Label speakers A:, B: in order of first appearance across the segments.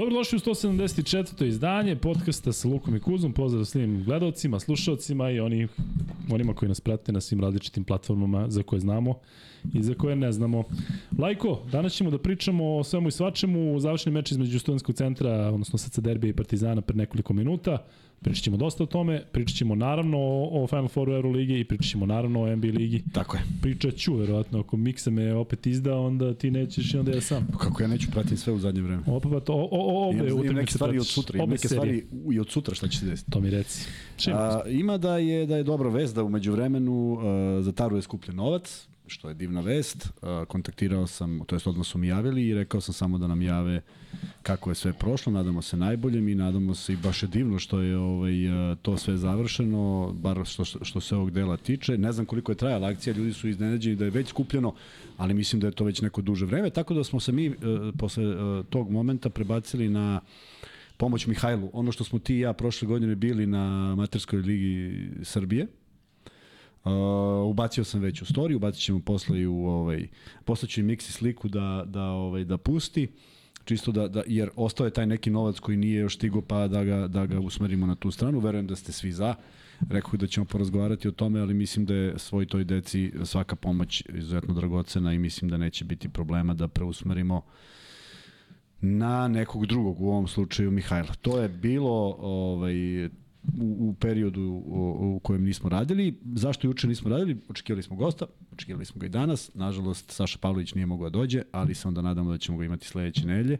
A: Dobrodošli u 174. izdanje podcasta sa Lukom i Kuzom. Pozdrav svim gledalcima, slušalcima i oni, onima koji nas prate na svim različitim platformama za koje znamo i za koje ne znamo. Lajko, danas ćemo da pričamo o svemu i svačemu. Završni meč između studentskog centra, odnosno SC Derbija i Partizana pre nekoliko minuta. Pričat ćemo dosta o tome, pričat ćemo naravno o, o Final Fouru Euroligi i pričat ćemo naravno o NBA ligi.
B: Tako je.
A: Pričat ću, verovatno, ako Miksa me opet izda, onda ti nećeš i onda ja sam.
B: Kako ja neću pratiti sve u zadnje vreme.
A: Opa, pa to, o, o, obe
B: Imam, imam neke stvari od sutra, imam neke
A: serije.
B: stvari i od sutra šta će se desiti.
A: To mi reci. Čim?
B: A, ima da je da je dobra vest da umeđu vremenu uh, za Taru je skupljen novac, što je divna vest. Uh, kontaktirao sam, to jest odmah su mi javili i rekao sam samo da nam jave kako je sve prošlo, nadamo se najboljem i nadamo se i baš je divno što je ovaj, uh, to sve završeno, bar što, što se ovog dela tiče. Ne znam koliko je trajala akcija, ljudi su iznenađeni da je već skupljeno, ali mislim da je to već neko duže vreme, tako da smo se mi uh, posle uh, tog momenta prebacili na pomoć Mihajlu. Ono što smo ti i ja prošle godine bili na Materskoj ligi Srbije, Uh, ubacio sam već u story, ubacit ćemo posle i u ovaj poslaću i miksi sliku da da ovaj da pusti čisto da, da jer ostao je taj neki novac koji nije još stigo pa da ga da ga usmerimo na tu stranu. Verujem da ste svi za. Rekao da ćemo porazgovarati o tome, ali mislim da je svoj toj deci svaka pomoć izuzetno dragocena i mislim da neće biti problema da preusmerimo na nekog drugog, u ovom slučaju Mihajla. To je bilo ovaj, u, u periodu u, u kojem nismo radili. Zašto juče nismo radili? Očekivali smo gosta, očekivali smo ga i danas. Nažalost, Saša Pavlović nije mogao da dođe, ali se onda nadamo da ćemo ga imati sledeće nedelje.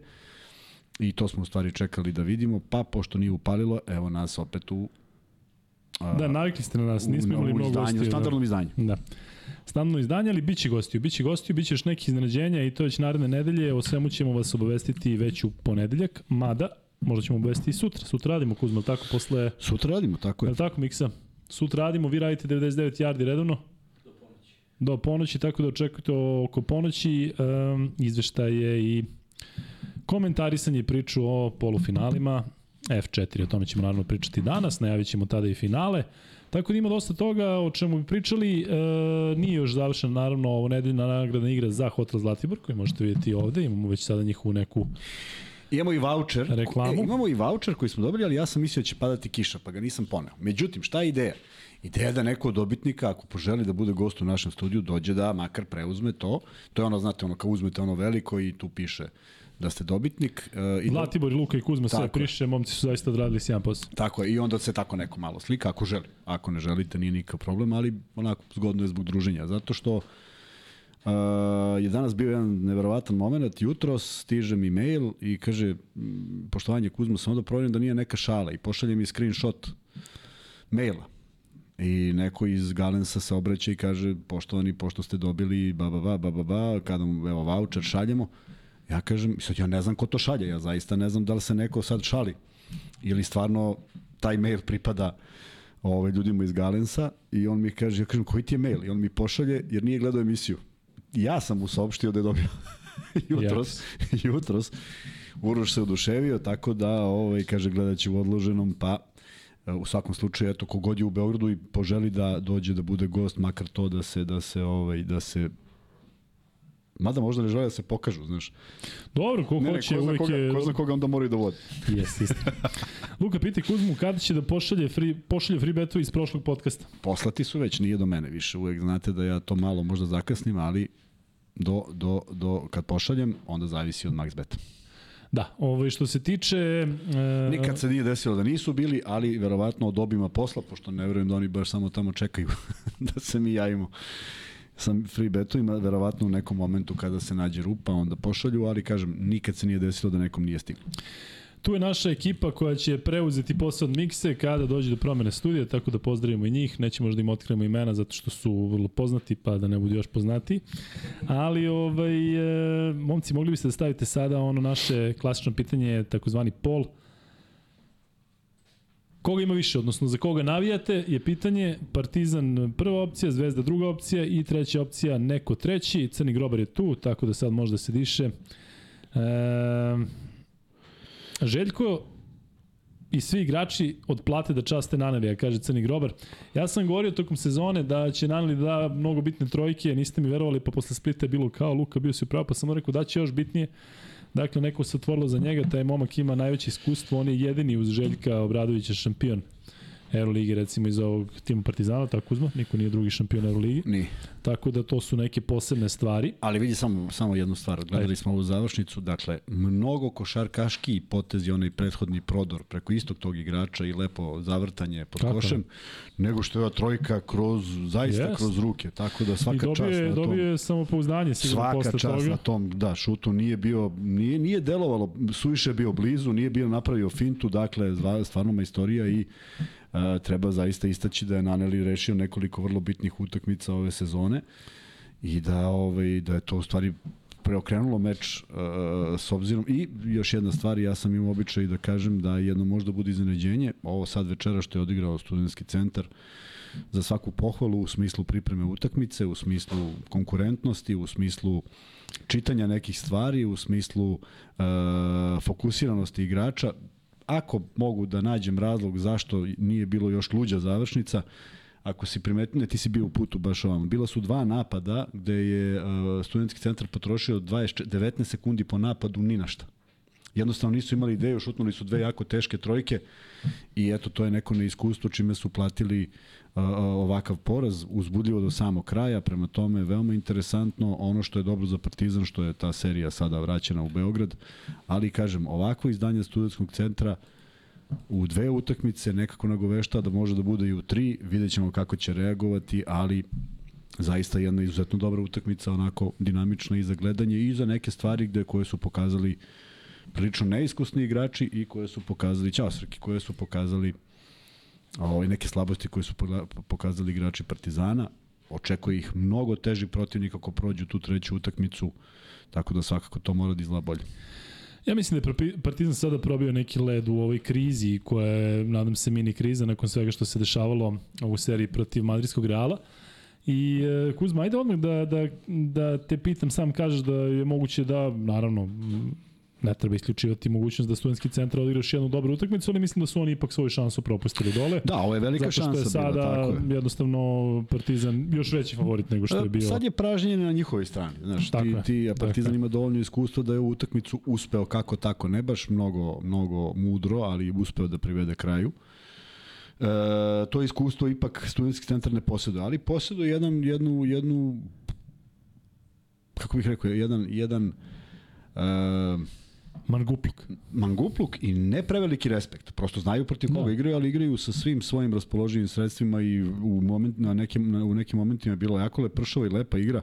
B: I to smo u stvari čekali da vidimo, pa pošto nije upalilo, evo nas opet u a,
A: Da, navikli ste na nas, nismo imali mnogo
B: izdanju,
A: gostiju.
B: u standardnom izdanju.
A: Da. Standardno izdanje, ali biće gostiju. Biće gostiju, biće još neki iznenađenja i to već naredne nedelje. O svemu ćemo vas obavestiti već u ponedeljak, mada možda ćemo obavestiti i sutra. Sutra radimo, Kuzma, tako posle...
B: Sutra radimo, tako
A: Je
B: je.
A: tako, Miksa? Sutra radimo, vi radite 99 yardi redovno? Do ponoći. Do ponoći, tako da očekujte oko ponoći um, izveštaje i komentarisanje i priču o polufinalima F4, o tome ćemo naravno pričati danas, najavit ćemo tada i finale. Tako da ima dosta toga o čemu bi pričali. E, nije još završena naravno ovo nedeljna nagradna igra za Hotel Zlatibor, koju možete vidjeti ovde. Imamo već sada njihovu neku
B: Imamo i voucher.
A: Reklamu.
B: E, imamo i voucher koji smo dobili, ali ja sam mislio da će padati kiša, pa ga nisam poneo. Međutim, šta je ideja? Ideja je da neko od dobitnika, ako poželi da bude gost u našem studiju, dođe da makar preuzme to. To je ono, znate, ono kao uzmete ono veliko i tu piše da ste dobitnik. E, i
A: i Luka i Kuzma sve priše, momci su zaista odradili sjajan posao.
B: Tako je, i onda se tako neko malo slika, ako želi. Ako ne želite, nije nikakav problem, ali onako zgodno je zbog druženja. Zato što Je danas bio jedan neverovatan moment, jutros stiže mi mail i kaže, "M, poštovanje Kuzma, sam onda provjerim da nije neka šala i pošalje mi screenshot maila. I neko iz Galensa se obraća i kaže, poštovani, pošto ste dobili ba, ba, ba, ba, ba, ba, kada mu, evo, voucher šaljemo, ja kažem, sad ja ne znam ko to šalje, ja zaista ne znam da li se neko sad šali ili stvarno taj mail pripada ovaj, ljudima iz Galensa i on mi kaže, ja kažem, koji ti je mail? I on mi pošalje, jer nije gledao emisiju. Ja sam mu saopštio da je dobio jutros, jutros. Uroš se oduševio, tako da, ovaj, kaže, gledat će u odloženom, pa e, u svakom slučaju eto kogod je u Beogradu i poželi da dođe da bude gost makar to da se da se ovaj da se Mada možda ne žele da se pokažu, znaš.
A: Dobro, ko
B: Ne, ne,
A: hoće,
B: ko zna
A: uvek
B: koga,
A: je...
B: ko zna koga onda moraju da vode.
A: Jes, istina. Luka, pitaj Kuzmu kada će da pošalje free, pošalje free betu iz prošlog podcasta.
B: Poslati su već, nije do mene više. Uvek znate da ja to malo možda zakasnim, ali do, do, do kad pošaljem, onda zavisi od MaxBeta.
A: Da, ovo što se tiče... E,
B: Nikad se nije desilo da nisu bili, ali verovatno od obima posla, pošto ne verujem da oni baš samo tamo čekaju da se mi javimo sa free betovima, verovatno u nekom momentu kada se nađe rupa, onda pošalju, ali kažem, nikad se nije desilo da nekom nije stiglo.
A: Tu je naša ekipa koja će preuzeti posao od Mikse kada dođe do promene studija, tako da pozdravimo i njih. Nećemo možda im otkrijemo imena zato što su vrlo poznati, pa da ne budu još poznati. Ali, ovaj, e, momci, mogli biste da stavite sada ono naše klasično pitanje, takozvani pol. Koga ima više, odnosno za koga navijate, je pitanje Partizan prva opcija, Zvezda druga opcija i treća opcija neko treći. Crni grobar je tu, tako da sad može da se diše. E, Željko i svi igrači odplate da časte Nanelija, kaže Crni Grobar. Ja sam govorio tokom sezone da će Naneli da mnogo bitne trojke, niste mi verovali, pa posle Splita je bilo kao Luka, bio si upravo, pa sam rekao da će još bitnije. Dakle, neko se otvorilo za njega, taj momak ima najveće iskustvo, on je jedini uz Željka Obradovića šampion Euroligi recimo iz ovog tima Partizana, tako uzmo, niko nije drugi šampion Euroligi.
B: Ni.
A: Tako da to su neke posebne stvari.
B: Ali vidi samo, samo jednu stvar, gledali smo ovu završnicu, dakle, mnogo košarkaški potezi, onaj prethodni prodor preko istog tog igrača i lepo zavrtanje pod Kako? košem, nego što je ova trojka kroz, zaista yes. kroz ruke, tako da svaka čast
A: na
B: tom.
A: dobije samopouzdanje sigurno
B: svaka
A: posle
B: čast
A: toga.
B: na tom, da, šutu nije bio, nije, nije delovalo, suviše bio blizu, nije bio napravio fintu, dakle, stvarno majstorija i treba zaista istaći da je Naneli rešio nekoliko vrlo bitnih utakmica ove sezone i da ovaj da je to u stvari preokrenulo meč uh, s obzirom i još jedna stvar ja sam imao običaj da kažem da jedno možda bude iznenađenje. Ovo sad večera što je odigrao studentski centar za svaku pohvalu u smislu pripreme utakmice, u smislu konkurentnosti, u smislu čitanja nekih stvari, u smislu uh, fokusiranosti igrača ako mogu da nađem razlog zašto nije bilo još luđa završnica, ako si primetio, ti si bio u putu baš ovamo. Bila su dva napada gde je uh, studentski centar potrošio 20, 19 sekundi po napadu ni na šta. Jednostavno nisu imali ideju, šutnuli su dve jako teške trojke i eto to je neko neiskustvo čime su platili uh, ovakav poraz uzbudljivo do samog kraja, prema tome veoma interesantno. Ono što je dobro za Partizan što je ta serija sada vraćena u Beograd, ali kažem ovako izdanje studentskog centra u dve utakmice nekako nagovešta da može da bude i u tri, vidjet ćemo kako će reagovati, ali zaista jedna izuzetno dobra utakmica, onako dinamična i za gledanje i za neke stvari gde koje su pokazali prilično neiskusni igrači i koje su pokazali Ćasrki, koje su pokazali ovaj, neke slabosti koje su pokazali igrači Partizana. Očekuje ih mnogo teži protivnik ako prođu tu treću utakmicu, tako da svakako to mora da izgleda bolje.
A: Ja mislim da je Partizan sada probio neki led u ovoj krizi koja je, nadam se, mini kriza nakon svega što se dešavalo u seriji protiv Madridskog Reala. I e, Kuzma, ajde odmah da, da, da te pitam, sam kažeš da je moguće da, naravno, ne treba isključivati mogućnost da studentski centar odigra još jednu dobru utakmicu, ali mislim da su oni ipak svoju šansu propustili dole.
B: Da, ovo je velika šansa
A: Zato što je sada bila, tako je. jednostavno Partizan još veći favorit nego što je bio.
B: Sad je pražnjenje na njihovoj strani. Znaš, tako ti, je, ti, a Partizan ima dovoljno iskustva da je u utakmicu uspeo kako tako, ne baš mnogo, mnogo mudro, ali uspeo da privede kraju. E, to iskustvo ipak studentski centar ne posjeduje, ali posjeduje jedan, jednu, jednu kako bih rekao, jedan, jedan uh,
A: Mangupluk.
B: Mangupluk i ne preveliki respekt. Prosto znaju protiv koga da. igraju, ali igraju sa svim svojim raspoloživim sredstvima i u, moment, na nekim, na, u nekim momentima je bilo jako lepršava i lepa igra.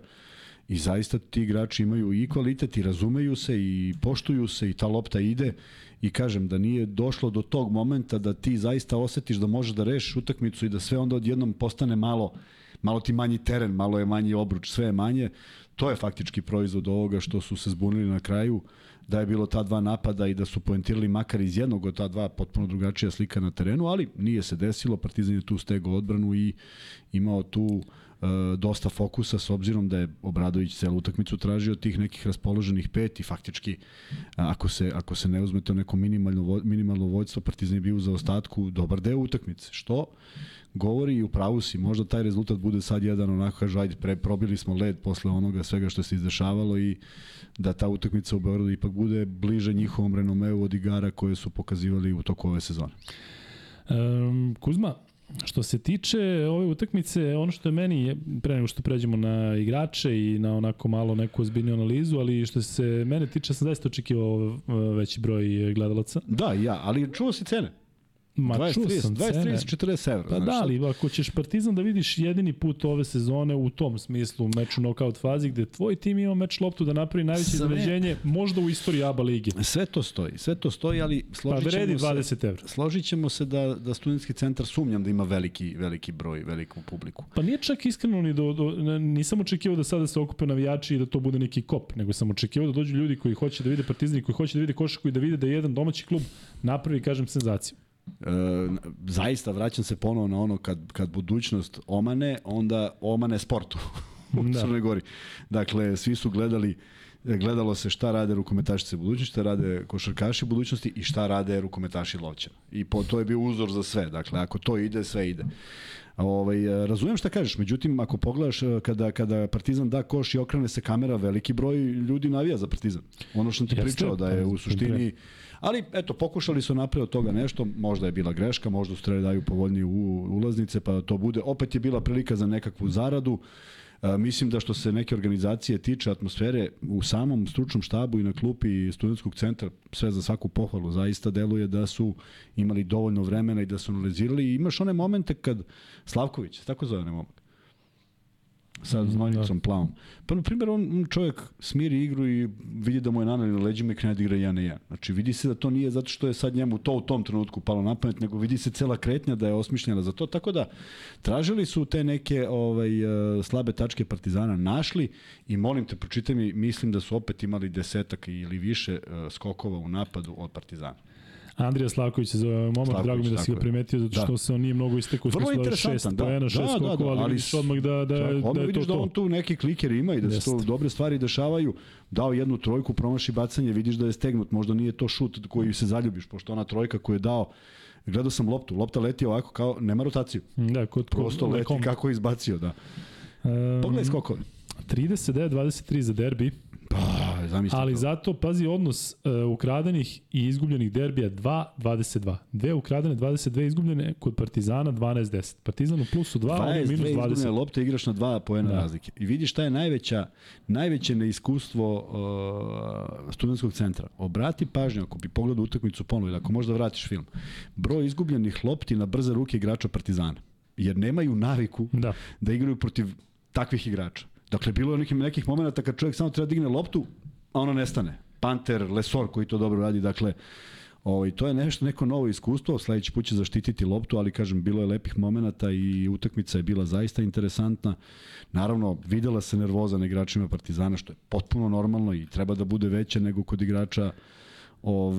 B: I zaista ti igrači imaju i kvalitet i razumeju se i poštuju se i ta lopta ide i kažem da nije došlo do tog momenta da ti zaista osetiš da možeš da rešiš utakmicu i da sve onda odjednom postane malo malo ti manji teren, malo je manji obruč, sve je manje. To je faktički proizvod ovoga što su se zbunili na kraju. Uh, da je bilo ta dva napada i da su poentirali makar iz jednog od ta dva potpuno drugačija slika na terenu, ali nije se desilo, Partizan je tu stegao odbranu i imao tu e, dosta fokusa s obzirom da je Obradović celu utakmicu tražio tih nekih raspoloženih pet i faktički ako se, ako se ne uzme to neko minimalno, minimalno vođstvo Partizan je bio u zaostatku dobar deo utakmice, što govori i u pravu si, možda taj rezultat bude sad jedan onako kaže ajde pre probili smo led posle onoga svega što se izdešavalo i da ta utakmica u Beogradu ipak bude bliže njihovom renomeu od igara koje su pokazivali u toku ove sezone.
A: Um, Kuzma, Što se tiče ove utakmice, ono što je meni, pre nego što pređemo na igrače i na onako malo neku ozbiljnu analizu, ali što se mene tiče, sam zaista očekivao veći broj gledalaca.
B: Da, ja, ali čuo si cene.
A: Ma 20, 30,
B: 20, 30, 40 evra.
A: Pa da, ali ako ćeš Partizan da vidiš jedini put ove sezone u tom smislu, meču knockout fazi, gde tvoj tim ima meč loptu da napravi najveće iznenađenje možda u istoriji ABA ligi.
B: Sve to stoji, sve to stoji, ali složit
A: pa
B: ćemo,
A: 20
B: se,
A: evra.
B: složit ćemo se da, da studentski centar sumnjam da ima veliki, veliki broj, veliku publiku.
A: Pa nije čak iskreno ni do, do nisam očekivao da sada se okupe navijači i da to bude neki kop, nego sam očekivao da dođu ljudi koji hoće da vide Partizan koji hoće da vide košarku i da vide da jedan domaći klub napravi, kažem, senzaciju.
B: E, zaista vraćam se ponovo na ono kad, kad budućnost omane, onda omane sportu u da. Crnoj Gori. Dakle, svi su gledali gledalo se šta rade rukometašice budućnosti, šta rade košarkaši budućnosti i šta rade rukometaši lovćana. I po, to je bio uzor za sve. Dakle, ako to ide, sve ide. Ovaj, e, razumem šta kažeš, međutim, ako pogledaš e, kada, kada Partizan da koš i okrene se kamera, veliki broj ljudi navija za Partizan. Ono što sam ti
A: Jeste,
B: pričao, da je
A: pa,
B: u suštini... Ali, eto, pokušali su napraviti od toga nešto, možda je bila greška, možda su trebali daju povoljnije ulaznice, pa to bude. Opet je bila prilika za nekakvu zaradu. A, mislim da što se neke organizacije tiče atmosfere u samom stručnom štabu i na klupi studentskog centra, sve za svaku pohvalu, zaista deluje da su imali dovoljno vremena i da su analizirali. I imaš one momente kad Slavković, tako zove ne sa znojnicom da. plavom. Pa, na primjer, on čovjek smiri igru i vidi da mu je nana na leđima i krene da igra 1 na 1. Znači, vidi se da to nije zato što je sad njemu to u tom trenutku palo na pamet, nego vidi se cela kretnja da je osmišljena za to. Tako da, tražili su te neke ovaj, uh, slabe tačke Partizana, našli i molim te, pročitaj mi, mislim da su opet imali desetak ili više uh, skokova u napadu od Partizana.
A: Andrija Slavković se zove momak,
B: Slavković,
A: drago mi da si ga primetio zato što da. se on nije mnogo istekao.
B: Vrlo interesantan, da.
A: Poena, šest
B: da, da, da,
A: ali, ali vidiš odmah da, da, da,
B: da
A: je
B: vidiš
A: to
B: da on tu neki kliker ima i da se to dobre stvari dešavaju. Dao jednu trojku, promaši bacanje, vidiš da je stegnut, možda nije to šut koji se zaljubiš, pošto ona trojka koju je dao Gledao sam loptu, lopta leti ovako kao, nema rotaciju.
A: Da, kod,
B: Prosto
A: kod,
B: leti kom. kako je izbacio, da. Um, Pogledaj skokove.
A: 39-23 za derbi.
B: Pa, zamisli
A: Ali
B: to.
A: zato, pazi, odnos uh, ukradenih i izgubljenih derbija 2-22. Dve ukradene, 22 izgubljene, kod Partizana 12-10. Partizan u plusu 2, oni minus 20.
B: 22 izgubljene lopte igraš na dva poena da. razlike. I vidiš šta je najveća, najveće neiskustvo uh, studentskog centra. Obrati pažnju, ako bi pogledao utakmicu ponovo, ako možda vratiš film. Broj izgubljenih lopti na brze ruke igrača Partizana. Jer nemaju naviku
A: da,
B: da igraju protiv takvih igrača. Dakle, bilo je nekih, nekih momenta kad čovjek samo treba da digne loptu, a ona nestane. Panter, Lesor koji to dobro radi, dakle, Ovaj, to je nešto, neko novo iskustvo, sledeći put će zaštititi loptu, ali kažem, bilo je lepih momenata i utakmica je bila zaista interesantna. Naravno, videla se nervoza na igračima Partizana, što je potpuno normalno i treba da bude veća nego kod igrača ov,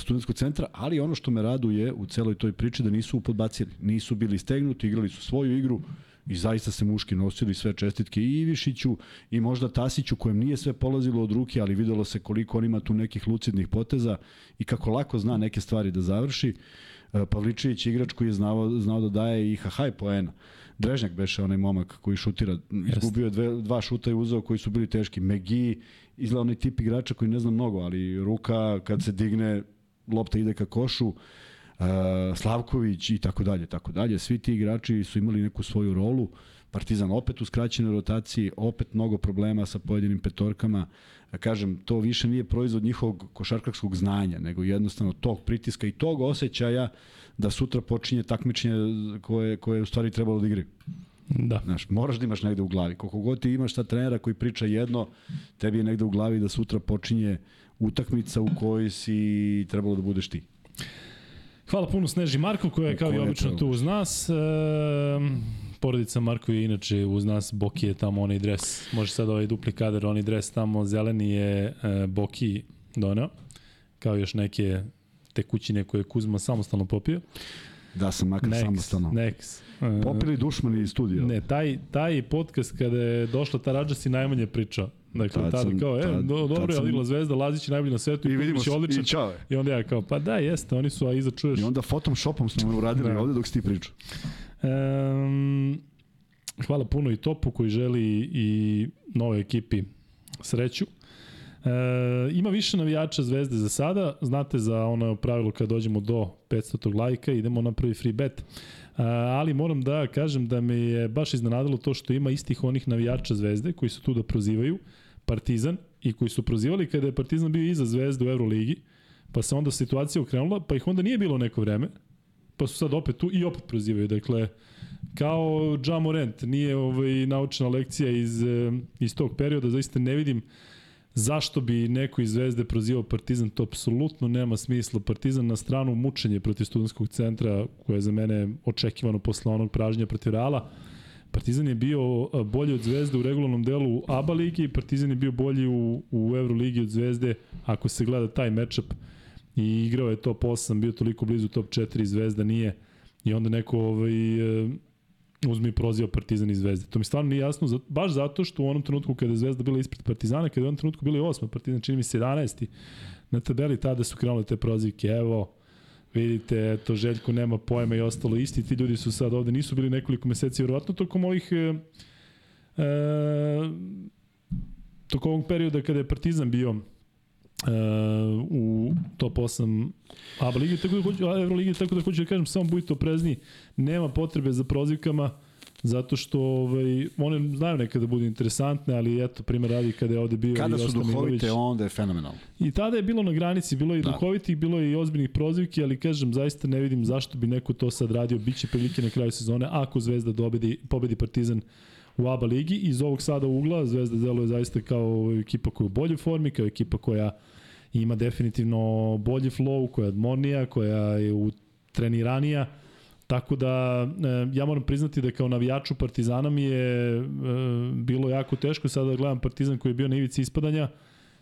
B: studentskog centra, ali ono što me raduje u celoj toj priči da nisu podbacili, nisu bili stegnuti, igrali su svoju igru, i zaista se muški nosili sve čestitke i Ivišiću i možda Tasiću kojem nije sve polazilo od ruke, ali videlo se koliko on ima tu nekih lucidnih poteza i kako lako zna neke stvari da završi. Pavličević igrač koji je znao, znao da daje i hahaj poena. Drežnjak beše onaj momak koji šutira, izgubio je dve, dva šuta i uzeo koji su bili teški. Megi, izgleda onaj tip igrača koji ne zna mnogo, ali ruka kad se digne, lopta ide ka košu. Uh, Slavković i tako dalje, tako dalje. Svi ti igrači su imali neku svoju rolu. Partizan opet u skraćenoj rotaciji, opet mnogo problema sa pojedinim petorkama. Kažem, to više nije proizvod njihovog košarkarskog znanja, nego jednostavno tog pritiska i tog osjećaja da sutra počinje takmičenje koje, koje u stvari trebalo da igraju.
A: Da.
B: Znaš, moraš da imaš negde u glavi. Koliko god ti imaš ta trenera koji priča jedno, tebi je negde u glavi da sutra počinje utakmica u kojoj si trebalo da budeš ti.
A: Hvala puno Sneži Marko koja je kao i obično tu uz nas. E, porodica Marko je inače uz nas, Boki je tamo onaj dres, može sad ovaj dupli kader, onaj dres tamo zeleni je e, Boki doneo, kao još neke tekućine koje je Kuzma samostalno popio.
B: Da, sam makar next, samostalno.
A: Next.
B: Popili dušmani iz studija.
A: Ne, taj, taj podcast kada je došla ta rađa si najmanje pričao. Dakle, tad tada kao, e, tad, do, dobro je Alila Zvezda, Lazić je najbolji na svetu
B: i vidimo
A: će odličan.
B: I čao.
A: I onda ja kao, pa da, jeste, oni su, a iza čuješ.
B: I onda Photoshopom smo uradili da. ovde dok si ti pričao.
A: Um, hvala puno i Topu koji želi i nove ekipi sreću. E, ima više navijača Zvezde za sada, znate za ono pravilo kad dođemo do 500. lajka, idemo na prvi free bet. E, ali moram da kažem da me je baš iznenadilo to što ima istih onih navijača Zvezde koji su tu da prozivaju Partizan i koji su prozivali kada je Partizan bio iza Zvezde u Euroligi, pa se onda situacija okrenula, pa ih onda nije bilo neko vreme, pa su sad opet tu i opet prozivaju. Dakle, kao Ja Morant, nije ovaj, naučena lekcija iz, iz tog perioda, zaista ne vidim zašto bi neko iz Zvezde prozivao Partizan, to apsolutno nema smisla. Partizan na stranu mučenje protiv studentskog centra, koje je za mene očekivano posle onog pražnja protiv Reala, Partizan je bio bolji od Zvezde u regularnom delu ABA ligi, Partizan je bio bolji u, u Euroligi od Zvezde, ako se gleda taj matchup i igrao je top 8, bio toliko blizu top 4, Zvezda nije i onda neko ovaj, uzme i proziva Partizan i Zvezde. To mi stvarno nije jasno, baš zato što u onom trenutku kada je Zvezda bila ispred Partizana, kada je u onom trenutku bili osma, Partizan čini mi se 11. Na tabeli tada su krenule te prozivke, evo, Vidite, to Željko nema pojma i ostalo. Isti. Ti ljudi su sad ovde, nisu bili nekoliko meseci, verovatno tokom ovih... E, e, tokom ovog perioda kada je Partizan bio e, u top 8 ABA ligi, tako da hoću, Euroligi, tako da hoću da kažem, samo budite oprezni, nema potrebe za prozivkama, zato što ovaj, one znaju nekada da budu interesantne, ali eto, primjer radi kada je ovde bio
B: Kada
A: i
B: su
A: Osta
B: duhovite,
A: Milović.
B: onda je fenomenalno.
A: I tada je bilo na granici, bilo je i
B: Da.
A: da. duhovitih, bilo je i ozbiljnih prozivki, ali kažem, zaista ne vidim zašto bi neko to sad radio. Biće prilike na kraju sezone ako Zvezda dobedi, pobedi Partizan u ABA ligi. Iz ovog sada ugla Zvezda deluje zaista kao ekipa koja je u boljoj formi, kao ekipa koja ima definitivno bolji flow, koja je odmornija, koja je u treniranija. Tako da e, ja moram priznati da kao navijaču Partizana mi je e, bilo jako teško sada da gledam Partizan koji je bio na ivici ispadanja.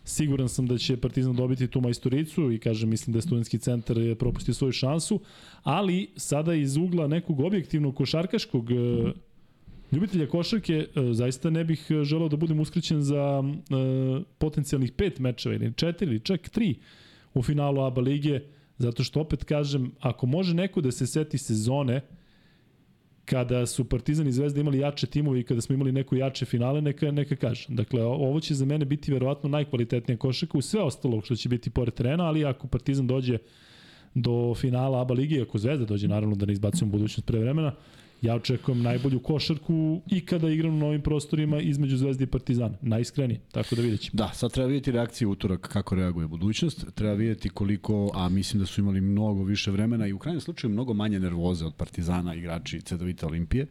A: Siguran sam da će Partizan dobiti tu majstoricu i kažem mislim da je studentski centar je propustio svoju šansu, ali sada iz ugla nekog objektivnog košarkaškog e, ljubitelja košarke zaista ne bih želeo da budem uskrićen za potencijalnih pet mečeva ili četiri čak tri u finalu ABA lige, zato što opet kažem, ako može neko da se seti sezone kada su Partizan i Zvezda imali jače timove i kada smo imali neko jače finale, neka, neka kaže. Dakle, ovo će za mene biti verovatno najkvalitetnija košarka u sve ostalo što će biti pored terena, ali ako Partizan dođe do finala ABA lige, ako Zvezda dođe, naravno da ne izbacujemo budućnost pre vremena, ja očekujem najbolju košarku i kada igram na novim prostorima između Zvezde i Partizana. Najiskrenije, tako da vidjet ćemo.
B: Da, sad treba vidjeti reakciju utorak kako reaguje budućnost, treba vidjeti koliko, a mislim da su imali mnogo više vremena i u krajnjem slučaju mnogo manje nervoze od Partizana igrači Cedovita Olimpije.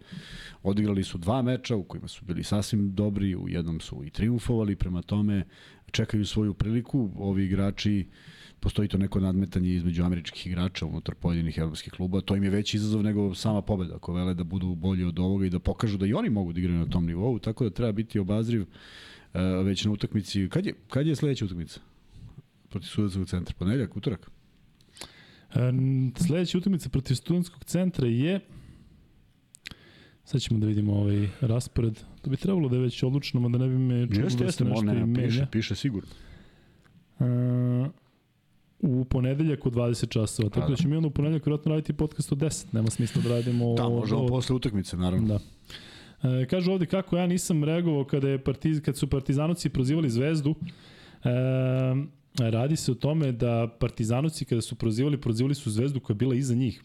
B: Odigrali su dva meča u kojima su bili sasvim dobri, u jednom su i triumfovali, prema tome čekaju svoju priliku. Ovi igrači postoji to neko nadmetanje između američkih igrača unutar pojedinih evropskih kluba, to im je veći izazov nego sama pobeda, ako vele da budu bolji od ovoga i da pokažu da i oni mogu da igraju na tom nivou, tako da treba biti obazriv uh, već na utakmici. Kad je, kad je sledeća utakmica? Protiv Sudackog centra, ponedeljak, utorak?
A: E, sledeća utakmica protiv studentskog centra je Sad ćemo da vidimo ovaj raspored. To bi trebalo da je već odlučeno, da ne bi me
B: Jeste,
A: da se nešto
B: možda
A: i
B: ne, piše, piše sigurno.
A: Uh, u ponedeljak u 20 časova. Tako
B: A,
A: da
B: da.
A: ćemo mi onda u ponedeljak vjerojatno raditi podcast o 10. Nema smisla da radimo...
B: Da, možemo
A: o-
B: posle utakmice, naravno.
A: Da. E, kažu ovde kako ja nisam reagovao kada, je partiz, kad su partizanovci prozivali Zvezdu. E, radi se o tome da partizanovci kada su prozivali, prozivali su Zvezdu koja je bila iza njih.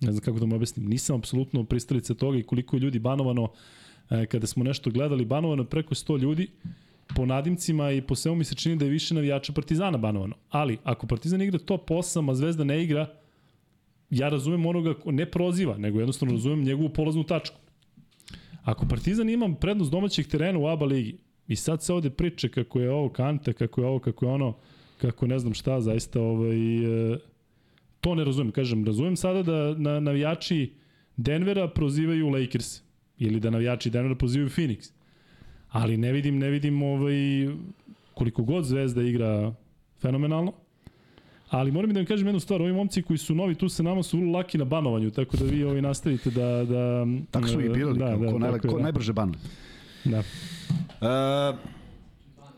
A: Ne znam kako da mu objasnim. Nisam apsolutno pristalica toga i koliko je ljudi banovano e, kada smo nešto gledali. Banovano preko 100 ljudi po nadimcima i po svemu mi se čini da je više navijača Partizana banovano. Ali, ako Partizan igra top 8, a Zvezda ne igra, ja razumem onoga ko ne proziva, nego jednostavno razumem njegovu polaznu tačku. Ako Partizan ima prednost domaćeg terena u ABA ligi i sad se ovde priče kako je ovo kante, kako je ovo, kako je ono, kako ne znam šta, zaista ovaj, e, to ne razumem. Kažem, razumem sada da na, navijači Denvera prozivaju Lakers ili da navijači Denvera prozivaju Phoenix. Ali ne vidim, ne vidim ovaj, koliko god Zvezda igra fenomenalno, Ali moram i da vam kažem jednu stvar, ovi momci koji su novi tu sa nama su vrlo laki na banovanju, tako da vi ovaj nastavite da... da
B: Tako smo i birali,
A: da,
B: da,
A: da,
B: ko,
A: je,
B: ko
A: da.
B: najbrže ban.
A: Da.
B: Uh,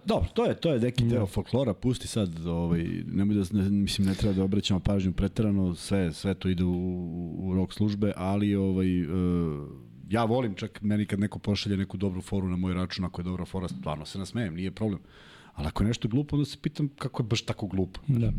B: dobro, to je to je neki deo folklora, pusti sad, ovaj nemoj da ne, mislim ne treba da obraćamo pažnju preterano, sve sve to ide u, u, u rok službe, ali ovaj uh, ja volim čak meni kad neko pošalje neku dobru foru na moj račun, ako je dobra fora, stvarno se nasmejem, nije problem. Ali ako je nešto glupo, onda se pitam kako je baš tako glupo.
A: Da.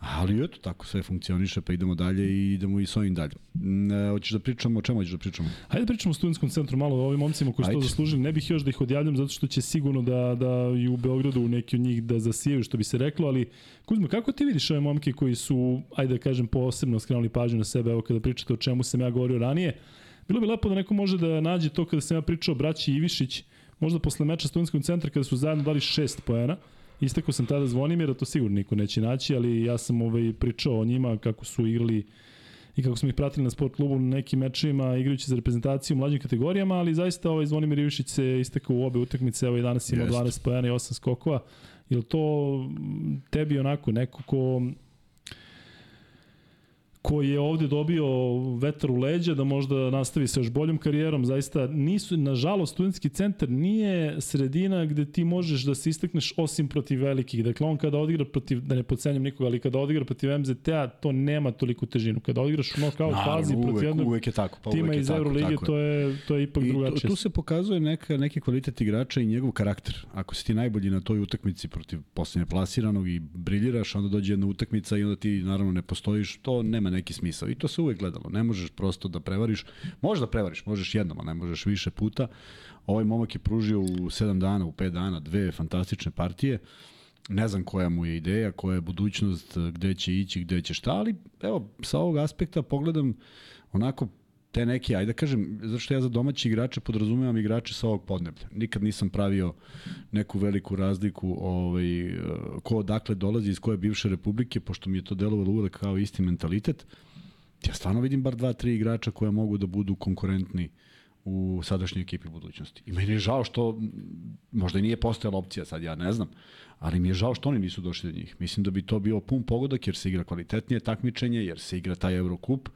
B: Ali eto, tako sve funkcioniše, pa idemo dalje i idemo i s ovim dalje. Mm, e, hoćeš da pričamo, o čemu hoćeš da pričamo?
A: Hajde da pričamo o studentskom centru malo o ovim momcima koji su to zaslužili. Ne bih još da ih odjavljam zato što će sigurno da, da i u Beogradu neki od njih da zasijaju, što bi se reklo, ali Kuzma, kako ti vidiš ove momke koji su, ajde da kažem, posebno skrenuli pažnju na sebe, evo kada pričate o čemu sam ja govorio ranije, bilo bi lepo da neko može da nađe to kada sam ja pričao braći Ivišić, možda posle meča studentskog centra kada su zajedno dali šest poena, Istekao sam tada Zvonimira, to sigurno niko neće naći, ali ja sam ovaj, pričao o njima kako su igrali i kako smo ih pratili na sport klubu na nekim mečima igrajući za reprezentaciju u mlađim kategorijama, ali zaista ovaj Zvonimir Ivišić se istekao u obe utakmice, evo i danas ima
B: Jest.
A: 12 pojena i 8 skokova. Je to tebi onako neko ko koji je ovde dobio vetar u leđa da možda nastavi sa još boljom karijerom. Zaista nisu, nažalost, studentski centar nije sredina gde ti možeš da se istakneš osim protiv velikih. Dakle, on kada odigra protiv, da ne podcenjam nikoga, ali kada odigra protiv MZT-a, to nema toliku težinu. Kada odigraš u knockout fazi
B: uvek,
A: protiv jednog
B: uvek je tako, pa
A: tima
B: je
A: iz
B: je.
A: to je, to je ipak
B: I
A: drugačije.
B: tu, tu se pokazuje neka, neki kvalitet igrača i njegov karakter. Ako si ti najbolji na toj utakmici protiv posljednje plasiranog i briljiraš, onda dođe jedna utakmica i onda ti naravno ne postojiš, to nema neki smisao. I to se uvek gledalo. Ne možeš prosto da prevariš. Možeš da prevariš, možeš jednom, a ne možeš više puta. Ovaj momak je pružio u 7 dana, u 5 dana dve fantastične partije. Ne znam koja mu je ideja, koja je budućnost, gde će ići, gde će šta, ali evo, sa ovog aspekta pogledam onako te neke, ajde da kažem, zato što ja za domaći igrače podrazumevam igrače sa ovog podneblja. Nikad nisam pravio neku veliku razliku ovaj, ko odakle dolazi, iz koje bivše republike, pošto mi je to delovalo uvek kao isti mentalitet. Ja stvarno vidim bar dva, tri igrača koja mogu da budu konkurentni u sadašnjoj ekipi budućnosti. I meni je žao što, možda i nije postojala opcija, sad ja ne znam, ali mi je žao što oni nisu došli do njih. Mislim da bi to bio pun pogodak jer se igra kvalitetnije takmičenje, jer se igra taj Eurocup,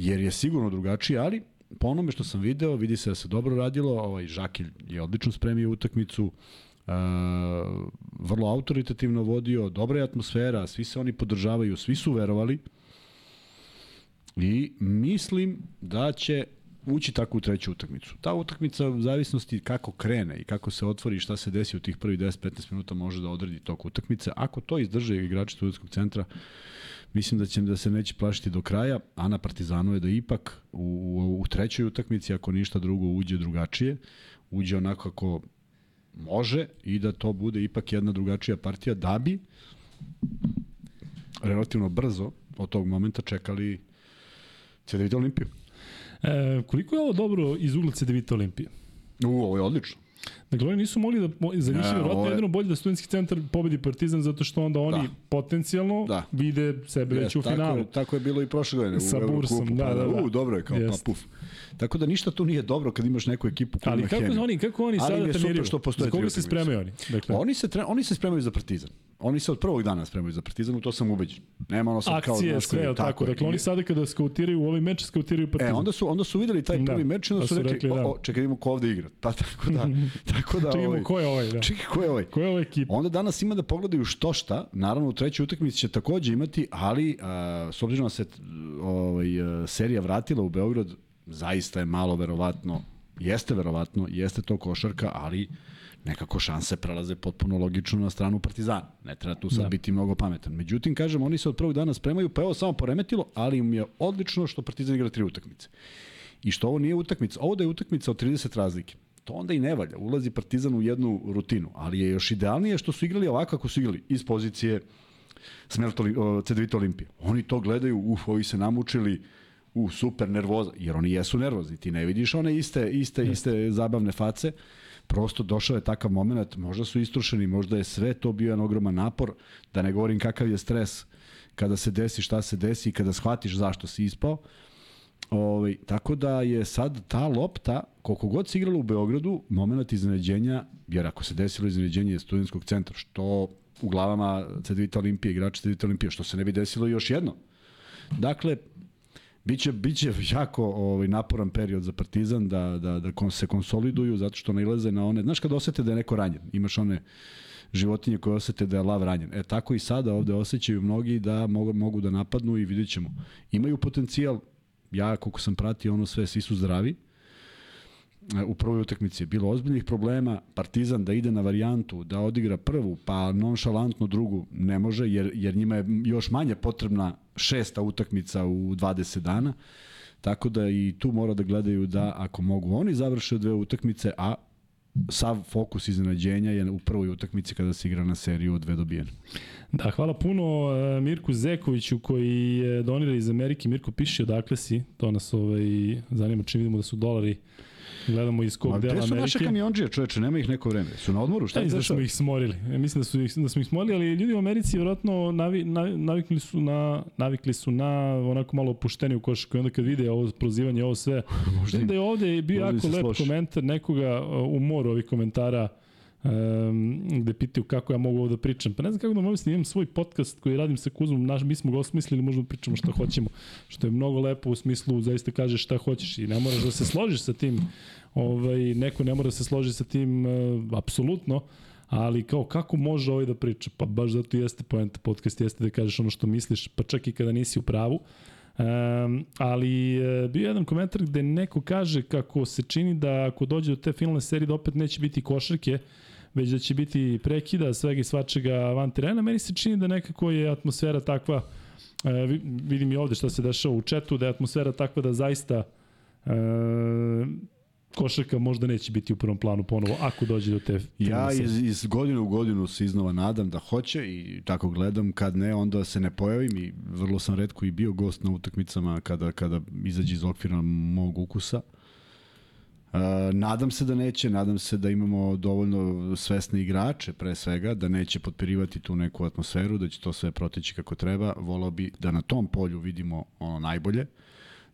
B: jer je sigurno drugačiji, ali po onome što sam video, vidi se da se dobro radilo, ovaj Žakilj je odlično spremio utakmicu, uh, vrlo autoritativno vodio, dobra je atmosfera, svi se oni podržavaju, svi su verovali i mislim da će ući tako u treću utakmicu. Ta utakmica u zavisnosti kako krene i kako se otvori i šta se desi u tih prvi 10-15 minuta može da odredi tok utakmice. Ako to izdrže igrači studentskog centra, mislim da će da se neće plašiti do kraja, a na Partizanu je da ipak u, u, u trećoj utakmici, ako ništa drugo, uđe drugačije, uđe onako kako može i da to bude ipak jedna drugačija partija, da bi relativno brzo od tog momenta čekali CDVita Olimpiju.
A: E, koliko je ovo dobro iz ugla CDVita Olimpije?
B: U, ovo je odlično.
A: Dakle, oni nisu mogli da, za njih je
B: je-
A: jedino bolje da studentski centar pobedi Partizan zato što onda oni
B: Da.
A: potencijalno
B: Da.
A: vide sebe već u
B: tako
A: finalu.
B: Je, tako je bilo i prošle godine
A: Sa
B: u
A: Bursom, da,
B: pa
A: da, da.
B: U, dobro je kao
A: Jest.
B: pa puf. Tako da ništa tu nije dobro kad imaš neku ekipu koja
A: Ali kako
B: hemiju.
A: oni, kako oni sada treniraju?
B: što postoje
A: Za koga se spremaju oni? Dakle,
B: Oni se, tre, oni se spremaju za Partizan. Oni se od prvog dana spremaju za Partizan, u to sam ubeđen. Nema ono sad kao...
A: akcije,
B: znaš,
A: sve, tako.
B: je.
A: Dakle, oni sada kada skautiraju u ovaj meč, skautiraju Partizan.
B: E, onda su, onda su videli taj
A: Da.
B: prvi meč i onda
A: Pa
B: su, rekli,
A: rekli,
B: o,
A: da.
B: o, čekaj, vidimo ko ovde igra. Pa, tako da, tako da,
A: Čekajmo
B: ovaj,
A: ko je ovaj, da.
B: čekaj, ko je ovaj?
A: Ko je ova ekipa?
B: Onda danas ima da pogledaju što šta, naravno u trećoj utakmici će takođe imati, ali a, s obzirom da se ovaj, serija vratila u Beograd, zaista je malo verovatno, jeste verovatno, jeste to košarka, ali nekako šanse prelaze potpuno logično na stranu Partizana. Ne treba tu sad
A: Da.
B: biti mnogo pametan. Međutim, kažem, oni se od prvog dana spremaju, pa evo samo poremetilo, ali im je odlično što Partizan igra tri utakmice. I što ovo nije utakmica, ovo da je utakmica od 30 razlike. To onda i ne valja. Ulazi Partizan u jednu rutinu, ali je još idealnije što su igrali ovako kako su igrali iz pozicije o, CDVita Olimpije. Oni to gledaju, uf, ovi se namučili, u super nervoza, jer oni jesu nervozni, ti ne vidiš one iste, iste, iste zabavne face, prosto došao je takav moment, možda su istrušeni, možda je sve to bio jedan ogroman napor, da ne govorim kakav je stres kada se desi šta se desi i kada shvatiš zašto si ispao. Ovaj, tako da je sad ta lopta, koliko god se igralo u Beogradu, moment iznenađenja, jer ako se desilo iznenađenje studentskog centra, što u glavama CDVita Olimpije, igrača CDVita Olimpije, što se ne bi desilo još jedno. Dakle, Biće, biće jako ovaj, naporan period za Partizan da, da, da se konsoliduju zato što nailaze na one... Znaš kad osete da je neko ranjen, imaš one životinje koje osete da je lav ranjen. E tako i sada ovde osjećaju mnogi da mogu, mogu da napadnu i vidjet ćemo. Imaju potencijal, ja koliko sam pratio ono sve, svi su zdravi. E, U prvoj utakmici je bilo ozbiljnih problema, Partizan da ide na varijantu, da odigra prvu, pa nonšalantno drugu ne može, jer, jer njima je još manje potrebna šesta utakmica u 20 dana. Tako da i tu mora da gledaju da ako mogu oni završe dve utakmice, a sav fokus iznenađenja je u prvoj utakmici kada se igra na seriju od dve dobijene.
A: Da, hvala puno e, Mirku Zekoviću koji je donira iz Amerike. Mirko piše odakle si, to nas ovaj, zanima čim vidimo da su dolari gledamo iz kog
B: Ma
A: dela
B: gde su naše
A: Amerike.
B: kamionđije, čoveče, nema ih neko vreme. Su na odmoru, šta je
A: da smo ih smorili. Ja mislim da su ih, da smo ih smorili, ali ljudi u Americi vjerojatno navi, navi, navikli su na navikli su na onako malo opušteniju košarku i onda kad vide ovo prozivanje, ovo sve.
B: Možda
A: Mislim
B: im-
A: da je ovde bio
B: možda
A: jako lep
B: složi.
A: komentar nekoga uh, u moru ovih komentara um, gde pitaju kako ja mogu ovo da pričam. Pa ne znam kako da mogu imam svoj podcast koji radim sa Kuzmom, naš, mi smo ga osmislili, možemo da pričamo šta hoćemo, što je mnogo lepo u smislu, zaista kažeš šta hoćeš i ne moraš da se složiš sa tim, ovaj, neko ne mora da se složi sa tim uh, apsolutno, ali kao kako može ovaj da priča? Pa baš zato jeste poenta podcast, jeste da kažeš ono što misliš, pa čak i kada nisi u pravu. Um, ali e, bio jedan komentar gde neko kaže kako se čini da ako dođe do te finalne serije da opet neće biti košarke, već da će biti prekida svega i svačega van terena. Meni se čini da nekako je atmosfera takva, e, vidim i ovde šta se dešava u četu, da je atmosfera takva da zaista e, košarka možda neće biti u prvom planu ponovo ako dođe do te
B: Ja iz, iz godine u godinu se iznova nadam da hoće i tako gledam kad ne onda se ne pojavim i vrlo sam redko i bio gost na utakmicama kada, kada izađe iz okvira mog ukusa. Uh, nadam se da neće, nadam se da imamo dovoljno svesne igrače pre svega, da neće potpirivati tu neku atmosferu, da će to sve proteći kako treba. Volao bi da na tom polju vidimo ono najbolje. Uh,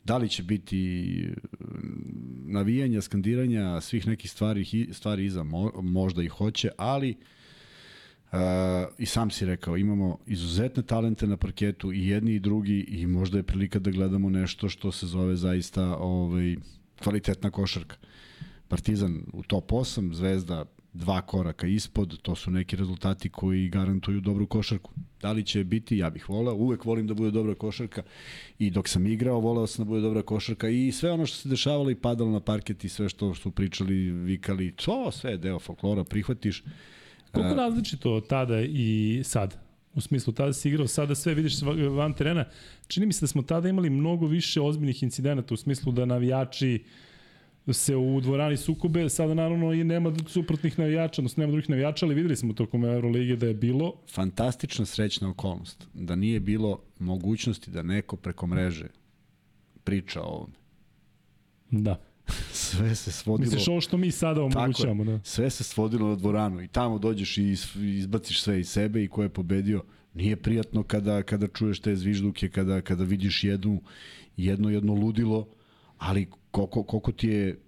B: Da li će biti mm, navijanja, skandiranja, svih nekih stvari, stvari iza, možda i hoće, ali Uh, i sam si rekao, imamo izuzetne talente na parketu i jedni i drugi i možda je prilika da gledamo nešto što se zove zaista ovaj, kvalitetna košarka. Partizan u top 8, Zvezda dva koraka ispod, to su neki rezultati koji garantuju dobru košarku. Da li će biti, ja bih voleo, uvek volim da bude dobra košarka i dok sam igrao, voleo sam da bude dobra košarka i sve ono što se dešavalo i padalo na parket i sve što su pričali, vikali, to sve je deo folklora, prihvatiš.
A: Koliko različito tada i sad? U smislu, tada si igrao, sada sve vidiš van terena. Čini mi se da smo tada imali mnogo više ozbiljnih incidenata u smislu da navijači se u dvorani sukobe, sada naravno i nema suprotnih navijača, odnosno nema drugih navijača, ali videli smo tokom Euroligije da je bilo.
B: Fantastična srećna okolnost, da nije bilo mogućnosti da neko preko mreže priča o ovome.
A: Da.
B: sve se svodilo...
A: Misliš ovo što mi sada omogućavamo, da?
B: Sve se svodilo na dvoranu i tamo dođeš i izbaciš sve iz sebe i ko je pobedio. Nije prijatno kada, kada čuješ te zvižduke, kada, kada vidiš jednu, jedno jedno ludilo, ali koliko, koliko ti je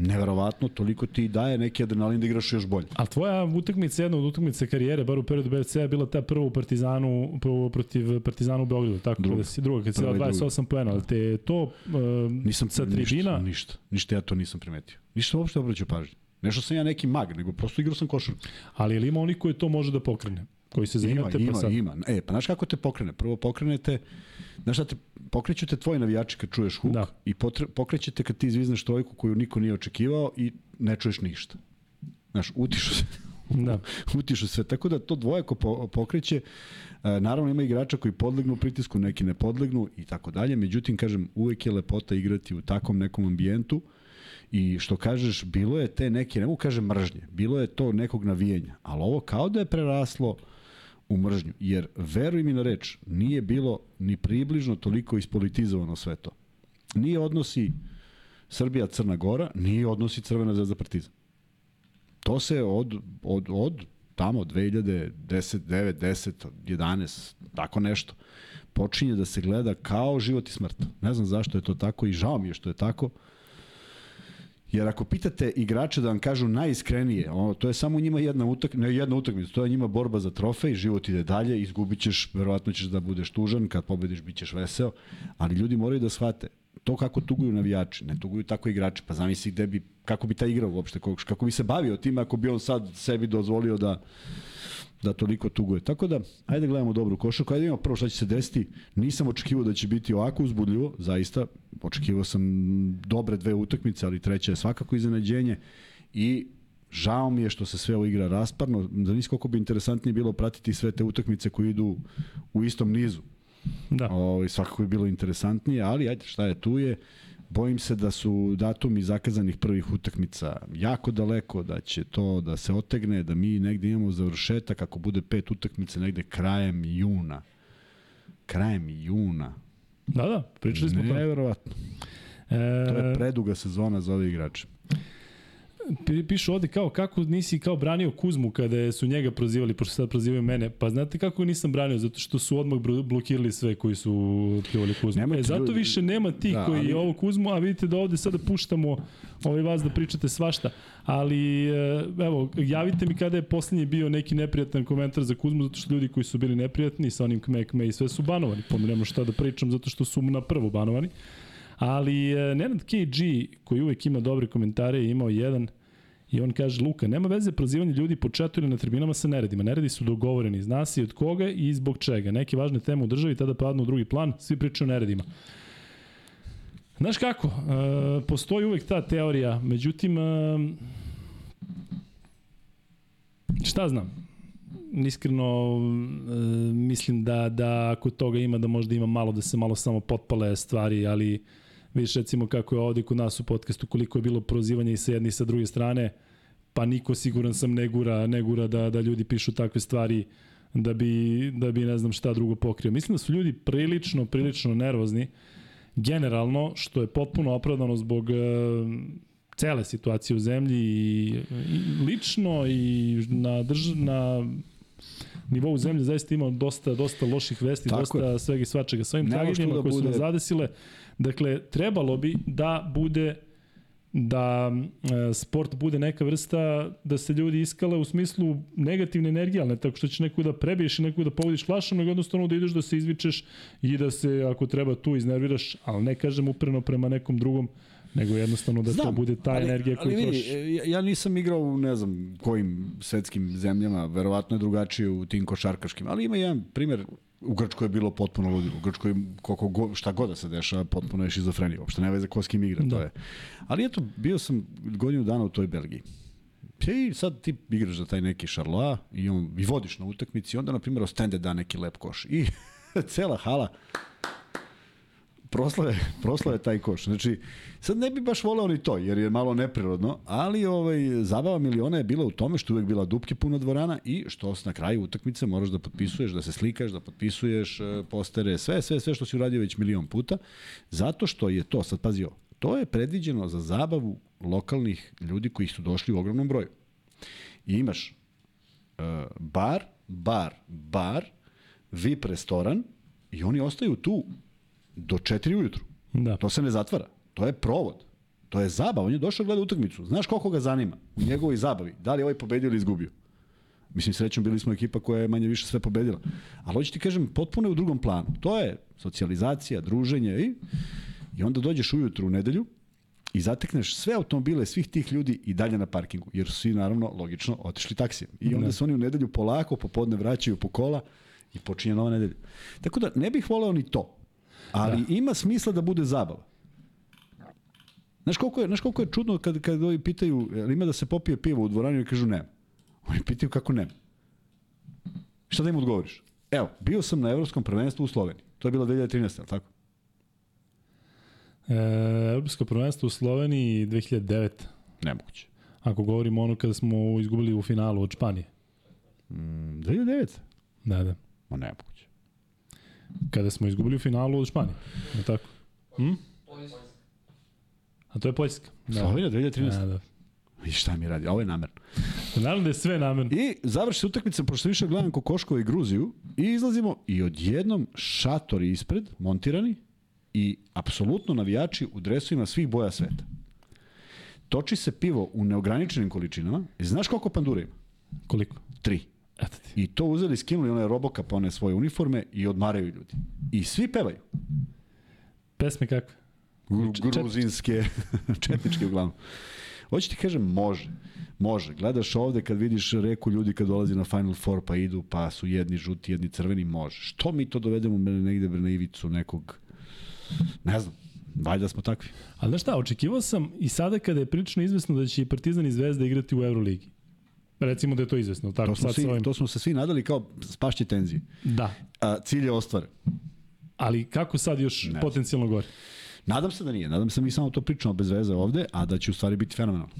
B: neverovatno, toliko ti daje neki adrenalin da igraš još bolje.
A: A tvoja utakmica, jedna od utakmica karijere, bar u periodu BFC, je bila ta prva u Partizanu, prvo protiv Partizanu u Beogradu, tako druga. da si druga, kad si dao 28 poena, ali te to uh, nisam, sa tribina...
B: Ništa, ništa, ništa ja to nisam primetio. Ništa uopšte obraćao pažnju. Nešto sam ja neki mag, nego prosto igrao sam košarku.
A: Ali ili ima oni koji to može da pokrene? Koji se zanimate
B: ima,
A: pa sad?
B: Ima, ima. E, pa znaš kako te pokrene? Prvo pokrenete, znaš šta te, pokreću te tvoji navijači kad čuješ huk da. i potre, pokreće te kad ti izvizneš trojku koju niko nije očekivao i ne čuješ ništa. Znaš, utišu se. Da. utišu sve. Tako da to dvojako po, pokreće. E, naravno ima igrača koji podlegnu pritisku, neki ne podlegnu i tako dalje. Međutim, kažem, uvek je lepota igrati u takvom nekom ambijentu I što kažeš, bilo je te neke, ne mogu kažem mržnje, bilo je to nekog navijenja, ali ovo kao da je preraslo u mržnju, jer veruj mi na reč, nije bilo ni približno toliko ispolitizovano sve to. Nije odnosi Srbija-Crna Gora, nije odnosi Crvena zvezda Partizan. To se od, od, od tamo 2010, 9, 10, 11, tako nešto, počinje da se gleda kao život i smrt. Ne znam zašto je to tako i žao mi je što je tako, Jer ako pitate igrače da vam kažu najiskrenije, ono, to je samo njima jedna utakmica, ne jedna utakmica, to je njima borba za trofej, život ide dalje, izgubit ćeš, verovatno ćeš da budeš tužan, kad pobediš bit ćeš veseo, ali ljudi moraju da shvate, to kako tuguju navijači, ne tuguju tako igrači, pa zamisli gde bi, kako bi ta igrao uopšte, kako bi se bavio time ako bi on sad sebi dozvolio da da toliko tuguje. Tako da, ajde da gledamo dobru košarku, ajde imamo prvo šta će se desiti. Nisam očekivao da će biti ovako uzbudljivo, zaista. Očekivao sam dobre dve utakmice, ali treća je svakako iznenađenje. I žao mi je što se sve ovo igra rasparno. Da nisi koliko bi interesantnije bilo pratiti sve te utakmice koje idu u istom nizu. Da. O, ovaj, svakako bi bilo interesantnije, ali ajde šta je tu je. Bojim se da su datumi zakazanih prvih utakmica jako daleko, da će to da se otegne, da mi negde imamo završetak, ako bude pet utakmica negde krajem juna. Krajem juna.
A: Da, da, pričali smo
B: to. Neverovatno. E... To je preduga sezona za ove igrače.
A: Pišu ovde kao kako nisi kao branio Kuzmu kada su njega prozivali, pošto sad prozivaju mene. Pa znate kako nisam branio? Zato što su odmah blokirali sve koji su pljuvali Kuzmu. Nema e, zato više nema tih da, koji ali... ovo Kuzmu, a vidite da ovde sada puštamo ovaj vas da pričate svašta. Ali, e, evo, javite mi kada je poslednji bio neki neprijatan komentar za Kuzmu, zato što ljudi koji su bili neprijatni sa onim kme i sve su banovani. Pa nema šta da pričam, zato što su na prvo banovani. Ali e, Nenad KG, koji uvek ima dobre komentare, je imao jedan i on kaže, Luka, nema veze prozivanje ljudi po četu ili na tribinama sa neredima. Neredi su dogovoreni, zna se od koga i zbog čega. Neke važne teme u državi tada padnu u drugi plan, svi pričaju o neredima. Znaš kako, e, postoji uvek ta teorija, međutim, e, šta znam, iskreno e, mislim da, da ako toga ima, da možda ima malo, da se malo samo potpale stvari, ali Viš recimo kako je ovde kod nas u podcastu koliko je bilo prozivanja i sa jedne i sa druge strane, pa niko siguran sam ne gura, ne gura da, da ljudi pišu takve stvari da bi, da bi ne znam šta drugo pokrio. Mislim da su ljudi prilično, prilično nervozni generalno, što je potpuno opravdano zbog uh, cele situacije u zemlji i, i lično i na, drž, na nivou zemlje zaista ima dosta dosta loših vesti, Tako dosta je. svega i svačega. Sa ovim tragedijama da koje bude... su nas zadesile, Dakle, trebalo bi da bude da e, sport bude neka vrsta da se ljudi iskale u smislu negativne energije, ali ne tako što će neko da prebiješ i neko da povodiš flašom, nego jednostavno da ideš da se izvičeš i da se ako treba tu iznerviraš, ali ne kažem upreno prema nekom drugom, nego jednostavno da Znam, to bude ta ali, energija koju ali, trošiš.
B: Ja, ja nisam igrao u ne znam kojim svetskim zemljama, verovatno je drugačije u tim košarkaškim, ali ima jedan primer U Grčkoj je bilo potpuno ludilo. U Grčkoj koliko go, šta god da se dešava, potpuno je šizofrenija. Uopšte ne veze ko s kim igra, da. to je. Ali eto, bio sam godinu dana u toj Belgiji. I sad ti igraš za taj neki šarloa i, on, i vodiš na utakmici i onda, na primjer, ostende da neki lep koš. I cela hala proslave, proslave taj koš. Znači, sad ne bi baš voleo ni to, jer je malo neprirodno, ali ovaj, zabava miliona je bila u tome što uvek bila dupke puno dvorana i što na kraju utakmice moraš da potpisuješ, da se slikaš, da potpisuješ e, postere, sve, sve, sve što si uradio već milion puta, zato što je to, sad pazi ovo, to je predviđeno za zabavu lokalnih ljudi koji su došli u ogromnom broju. I imaš uh, bar, bar, bar, VIP restoran i oni ostaju tu do 4 ujutru. Da. To se ne zatvara. To je provod. To je zabava. On je došao gleda utakmicu. Znaš koliko ga zanima u njegovoj zabavi? Da li je ovaj pobedio ili izgubio? Mislim, srećom bili smo ekipa koja je manje više sve pobedila. Ali hoću ti kažem, potpuno je u drugom planu. To je socijalizacija, druženje i, i onda dođeš ujutru u nedelju i zatekneš sve automobile svih tih ljudi i dalje na parkingu, jer su svi naravno logično otišli taksijem. I onda se oni u nedelju polako popodne vraćaju po kola i počinje nova nedelja. Tako da ne bih voleo ni to. Ali da. ima smisla da bude zabava. Znaš koliko je, znaš koliko je čudno kad, kad ovi pitaju, ali ima da se popije pivo u dvorani i kažu ne. Oni pitaju kako ne. Šta da im odgovoriš? Evo, bio sam na evropskom prvenstvu u Sloveniji. To je bilo 2013, ali tako?
A: E, Evropsko prvenstvo u Sloveniji 2009.
B: Nemoguće.
A: Ako govorimo ono kada smo izgubili u finalu od Španije.
B: Mm, 2009?
A: Da, da.
B: Ma nemoguće.
A: Kada smo izgubili u finalu od Španije. Je tako? Hm? A to je Poljska.
B: Da. Slovenija 2013. Da, da. I šta mi radi? Ovo je namerno.
A: Naravno da je sve namerno.
B: I završi se utakmica, pošto više gledam Kokoškova i Gruziju, i izlazimo i odjednom šatori ispred, montirani, i apsolutno navijači u dresovima svih boja sveta. Toči se pivo u neograničenim količinama. I znaš koliko pandura ima?
A: Koliko?
B: Tri. I to uzeli, skinuli one robokap, one svoje uniforme i odmaraju ljudi. I svi pevaju.
A: Pesme kakve?
B: Gruzinske, četničke uglavnom. Hoće ti kažem, može. Može. Gledaš ovde kad vidiš reku ljudi kad dolazi na Final Four pa idu, pa su jedni žuti, jedni crveni, može. Što mi to dovedemo negde na ivicu nekog, ne znam, valjda smo takvi.
A: Ali znaš šta, očekivao sam i sada kada je prilično izvesno da će Partizan i Zvezda igrati u Euroligi. Recimo da je to izvesno. Tako,
B: to, smo svi, ovim... to smo se svi nadali kao spašće tenzije.
A: Da.
B: A, cilj je ostvaren.
A: Ali kako sad još ne. potencijalno gore?
B: Nadam se da nije. Nadam se da mi samo to pričamo bez veze ovde, a da će u stvari biti fenomenalno.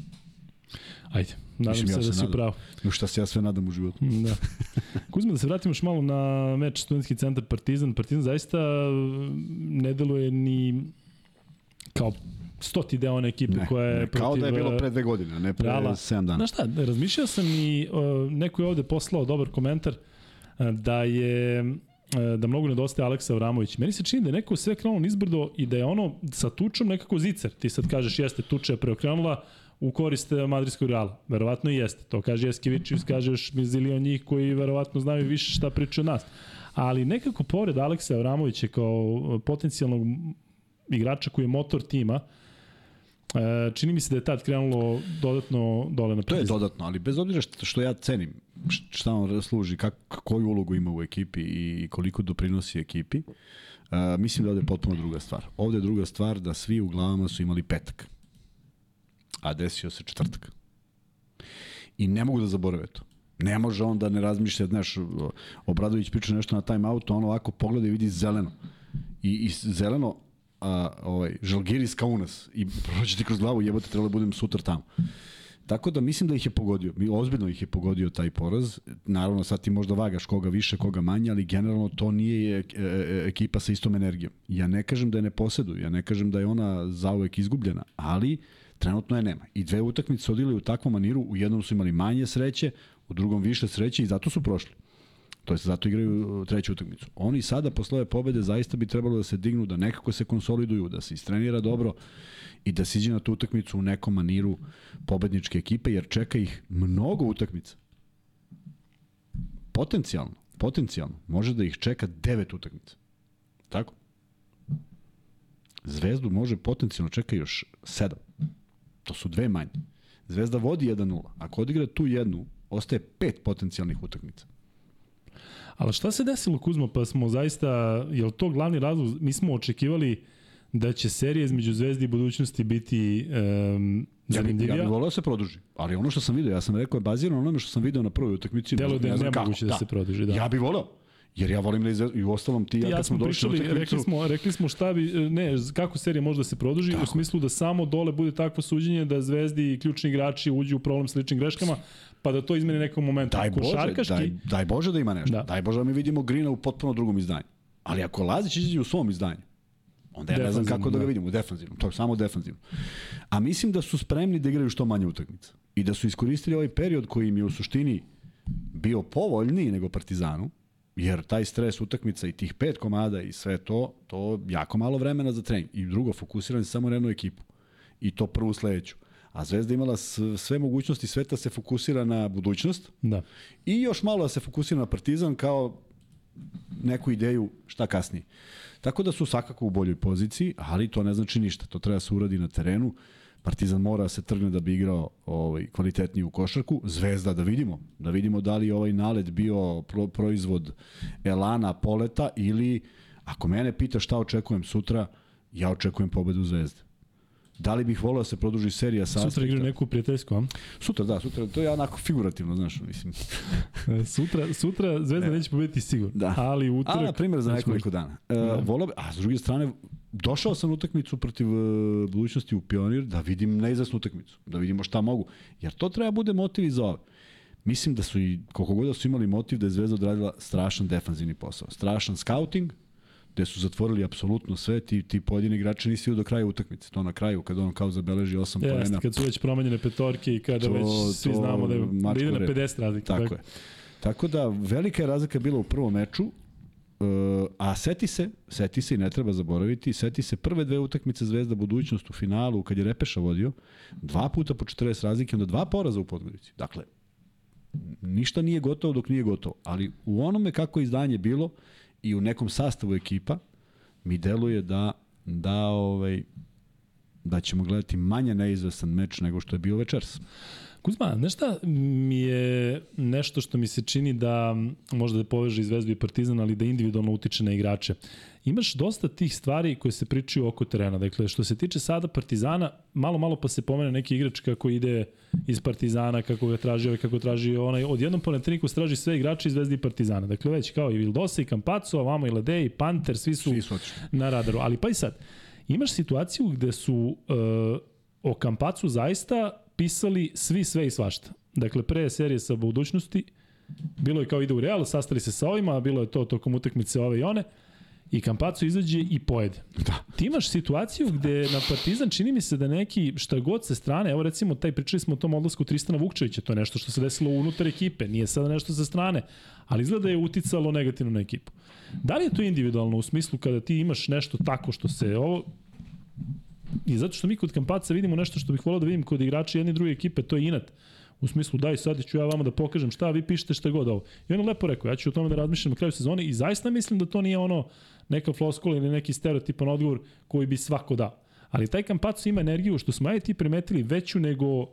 A: Ajde, nadam Mislim, se ja da si upravo.
B: No šta se ja sve nadam u životu.
A: Da. Kuzma, da se vratimo još malo na meč Studentski centar Partizan. Partizan zaista ne deluje ni kao stoti deo one ekipe
B: Ne,
A: koja je
B: ne, kao
A: protiv...
B: da je bilo
A: e,
B: pre dve godine, ne pre
A: Reala.
B: 7 dana.
A: Znaš šta, razmišljao sam i uh, neko je ovde poslao dobar komentar uh, da je uh, da mnogo nedostaje Aleksa Avramović. Meni se čini da je neko sve krenulo nizbrdo i da je ono sa tučom nekako zicer. Ti sad kažeš jeste tuča je preokrenula u korist madridskog Reala. Verovatno i jeste. To kaže Jeskevičius, kaže još zilion njih koji verovatno znaju više šta priča od nas. Ali nekako pored Aleksa Avramovića kao potencijalnog igrača koji je motor tima, E, čini mi se da je tad krenulo dodatno dole na
B: To je dodatno, ali bez obzira što, što ja cenim šta on služi, kak, koju ulogu ima u ekipi i koliko doprinosi ekipi, uh, mislim da ovde je potpuno druga stvar. Ovde je druga stvar da svi u glavama su imali petak, a desio se četvrtak. I ne mogu da zaborave to. Ne može on da ne razmišlja, znaš, Obradović priča nešto na time outu, on ovako pogleda i vidi zeleno. I, i zeleno, a, ovaj, Žalgiris Kaunas i prođe ti kroz glavu, jebote, trebalo da budem sutra tamo. Tako da mislim da ih je pogodio. Mi ozbiljno ih je pogodio taj poraz. Naravno sad ti možda vagaš koga više, koga manje, ali generalno to nije e, e, ekipa sa istom energijom. Ja ne kažem da je ne poseduju, ja ne kažem da je ona zauvek izgubljena, ali trenutno je nema. I dve utakmice odile u takvom maniru, u jednom su imali manje sreće, u drugom više sreće i zato su prošli. To jest zato igraju uh, treću utakmicu. Oni sada posle ove pobede zaista bi trebalo da se dignu, da nekako se konsoliduju, da se istrenira dobro i da siđe na tu utakmicu u nekom maniru pobedničke ekipe, jer čeka ih mnogo utakmica. Potencijalno, potencijalno, može da ih čeka devet utakmica. Tako? Zvezdu može potencijalno čeka još sedam. To su dve manje. Zvezda vodi 1-0. Ako odigra tu jednu, ostaje pet potencijalnih utakmica.
A: Ali šta se desilo Kuzma, pa smo zaista, je li to glavni razlog? Mi smo očekivali da će serija između Zvezde i budućnosti biti um,
B: Ja bih
A: zanimljivija.
B: ja bi voleo da se produži, ali ono što sam video, ja sam rekao je bazirano na onome što sam video na prvoj utakmici.
A: Delo
B: ne
A: da je
B: kako.
A: nemoguće da, se produži. Da.
B: Ja bih voleo. Jer ja volim da izve... i u ostalom ti i ja,
A: ja
B: kad smo
A: smo
B: došli
A: pričali,
B: utakmicu,
A: rekli smo, rekli smo šta bi, ne, kako serija može da se produži,
B: Tako.
A: u smislu da samo dole bude takvo suđenje da Zvezdi i ključni igrači uđu u problem s ličnim greškama, pa da to izmeni nekom momentu.
B: daj Bože,
A: Košarkaški,
B: daj, daj Bože da ima nešto.
A: Da.
B: Da. Daj Bože da mi vidimo Grina u potpuno drugom izdanju. Ali ako Lazić izađe u svom izdanju, onda ja ne znam kako da ga
A: da.
B: vidimo, u defanzivnom, to je samo defanzivno. A mislim da su spremni da igraju što manje utakmica. I da su iskoristili ovaj period koji im je u suštini bio povoljniji nego Partizanu, jer taj stres utakmica i tih pet komada i sve to, to jako malo vremena za trening. I drugo, fokusiran samo na jednu ekipu. I to prvu sledeću. A Zvezda imala sve mogućnosti sveta se fokusira na budućnost,
A: Da.
B: i još malo da se fokusira na Partizan kao neku ideju šta kasnije. Tako da su svakako u boljoj poziciji, ali to ne znači ništa. To treba da se uradi na terenu. Partizan mora da se trgne da bi igrao ovaj, kvalitetniju košarku. Zvezda da vidimo. Da vidimo da li je ovaj nalet bio pro, proizvod elana, poleta ili ako mene pita šta očekujem sutra, ja očekujem pobedu Zvezde. Da li bih voleo da se produži serija sa
A: Sutra igraju neku prijateljsku, a?
B: Sutra, da, sutra. To je onako figurativno, znaš, mislim.
A: Sutra, sutra Zvezda neće pobediti sigurno,
B: Da.
A: ali utorak...
B: A, na primjer, za nekoliko dana. E, da. volao bi, a s druge strane, došao sam na utakmicu protiv e, budućnosti u Pionir da vidim neizvesnu utakmicu, da vidimo šta mogu. Jer to treba bude motiv i za ove. Mislim da su i, koliko god da su imali motiv, da je Zvezda odradila strašan defanzivni posao. Strašan scouting, gde su zatvorili apsolutno sve, ti, ti pojedini igrači nisi do kraja utakmice. To na kraju, kad on kao zabeleži 8
A: Jeste,
B: poena.
A: kad su već promenjene petorke i kada
B: To-
A: već svi
B: to
A: znamo da, je, da ide na
B: mačkore.
A: 50 razlike.
B: Tako je. Tako da, velika je razlika bila u prvom meču, Uh, a seti se, seti se i ne treba zaboraviti, seti se prve dve utakmice Zvezda budućnost u finalu kad je Repeša vodio, dva puta po 40 razlike, onda dva poraza u Podgorici. Dakle, ništa nije gotovo dok nije gotovo, ali u onome kako je izdanje bilo i u nekom sastavu ekipa, mi deluje da da ovaj da ćemo gledati manje neizvesan meč nego što je bio večeras.
A: Kuzma, znaš šta mi je nešto što mi se čini da možda da poveže i Zvezdu i Partizan, ali da individualno utiče na igrače. Imaš dosta tih stvari koje se pričaju oko terena. Dakle, što se tiče sada Partizana, malo malo pa se pomene neki igrač kako ide iz Partizana, kako ga traži ovaj, kako traži onaj. Odjednom po netreniku se traži sve igrače iz Zvezde i Partizana. Dakle, već kao i Vildosa i Campazzo, a vamo i Ledej, i Panter, svi su,
B: Svi su
A: na radaru. Ali pa i sad, imaš situaciju gde su uh, o Kampacu zaista pisali svi sve i svašta. Dakle, pre serije sa budućnosti, bilo je kao ide u Real, sastali se sa ovima, a bilo je to tokom utakmice ove i one. i Kampaco izađe i pojede.
B: Da.
A: Ti imaš situaciju gde na Partizan čini mi se da neki šta god se strane, evo recimo taj pričali smo o tom odlasku Tristana Vukčevića, to je nešto što se desilo unutar ekipe, nije sada nešto sa strane, ali izgleda da je uticalo negativno na ekipu. Da li je to individualno u smislu kada ti imaš nešto tako što se ovo I zato što mi kod Kampaca vidimo nešto što bih volao da vidim kod igrača jedne i druge ekipe, to je inat. U smislu, daj sad ću ja vama da pokažem šta, vi pišete šta god ovo. I on je lepo rekao, ja ću o tome da razmišljam na kraju sezone i zaista mislim da to nije ono neka floskula ili neki stereotipan odgovor koji bi svako dao. Ali taj Kampaco ima energiju, što smo i ti primetili, veću nego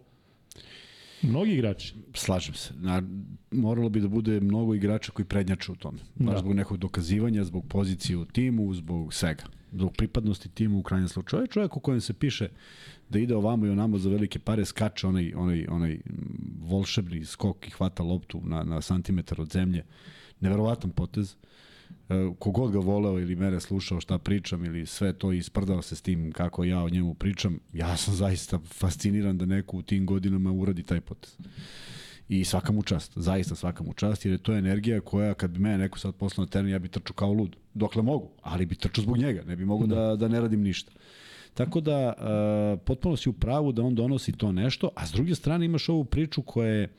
A: mnogi igrači.
B: Slažem se. Na, moralo bi da bude mnogo igrača koji prednjače u tome.
A: Da.
B: zbog nekog dokazivanja, zbog pozicije u timu, zbog svega. Zbog pripadnosti timu u krajnjem slučaju. Čovjek, čovjek u kojem se piše da ide ovamo i onamo za velike pare, skače onaj, onaj, onaj volšebni skok i hvata loptu na, na santimetar od zemlje. Neverovatan potez. E, kogod ga voleo ili mene slušao šta pričam ili sve to isprdao se s tim kako ja o njemu pričam, ja sam zaista fasciniran da neko u tim godinama uradi taj potez. I svaka mu čast, zaista svaka mu čast, jer je to energija koja kad bi mene neko sad poslao na teren, ja bi trčao kao lud. Dokle mogu, ali bi trčao zbog njega, ne bi mogu da, da ne radim ništa. Tako da, uh, potpuno si u pravu da on donosi to nešto, a s druge strane imaš ovu priču koja je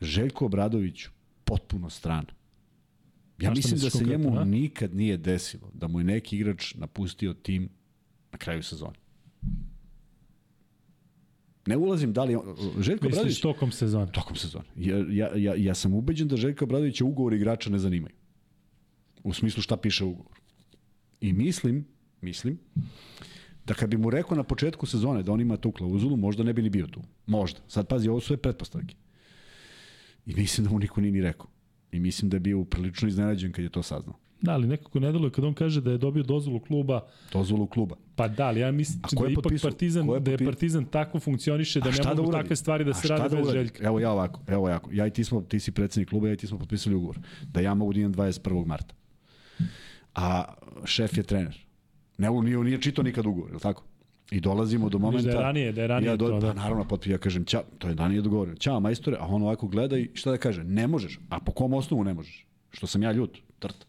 B: Željko Obradović potpuno strana. Ja mislim da se njemu
A: a?
B: nikad nije desilo da mu je neki igrač napustio tim na kraju sezone. Ne ulazim da li... Željko.
A: Misliš tokom sezone.
B: Tokom sezone. Ja, ja, ja, ja sam ubeđen da Željka Obradovića ugovor igrača ne zanimaju. U smislu šta piše u ugovoru. I mislim, mislim, da kad bi mu rekao na početku sezone da on ima tu klauzulu, možda ne bi ni bio tu. Možda. Sad pazi, ovo su sve pretpostavke. I mislim da mu niko nije ni rekao. I mislim da je bio prilično iznenađen kad je to saznao.
A: Da, ali nekako ne deluje kad on kaže da je dobio dozvolu kluba,
B: Dozvolu kluba.
A: pa da, ali ja mislim da
B: je
A: ipak
B: potpisao?
A: Partizan,
B: je
A: da je Partizan tako funkcioniše da ne
B: šta
A: mogu
B: uradi?
A: takve stvari da se rade bez
B: uradi?
A: Željka.
B: Evo ja ovako, evo ovako. Ja i ti smo, ti si predsednik kluba, ja i ti smo potpisali ugovor. Da ja mogu da idem 21. marta. A šef je trener. Ne, on nije, nije čitao nikad ugovor, je li tako? I dolazimo do momenta...
A: da je ranije, da je ranije
B: ja do,
A: to, da.
B: Pa naravno, potpi, ja kažem, ćao, to je ranije dogovoreno. Ćao, majstore, a on ovako gleda i šta da kaže? Ne možeš. A po kom osnovu ne možeš? Što sam ja ljut, trt.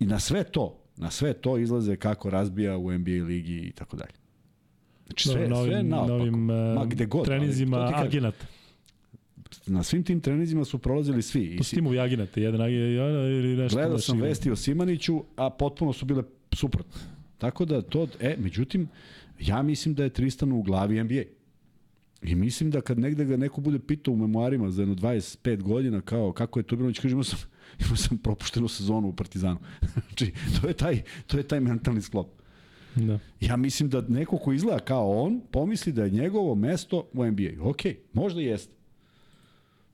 B: I na sve to, na sve to izlaze kako razbija u NBA ligi i tako dalje. Znači sve,
A: na ovim,
B: sve
A: na
B: naopako.
A: ovim
B: Ma
A: uh,
B: gde god. ali
A: treninzima
B: to ti kažem.
A: agenata.
B: Na svim tim trenizima su prolazili svi. Si,
A: Pustimo i agenate, jedan agenat ili nešto.
B: gledao
A: baš
B: sam
A: igra.
B: vesti o Simaniću, a potpuno su bile suprotne. Tako da to, e, međutim, ja mislim da je Tristan u glavi NBA. I mislim da kad negde ga neko bude pitao u memoarima za jedno 25 godina kao kako je to bilo, on će kaže imao sam, imao sam propuštenu sezonu u Partizanu. znači, to je taj, to je taj mentalni sklop.
A: Da.
B: Ja mislim da neko ko izgleda kao on, pomisli da je njegovo mesto u NBA. Ok, možda jeste.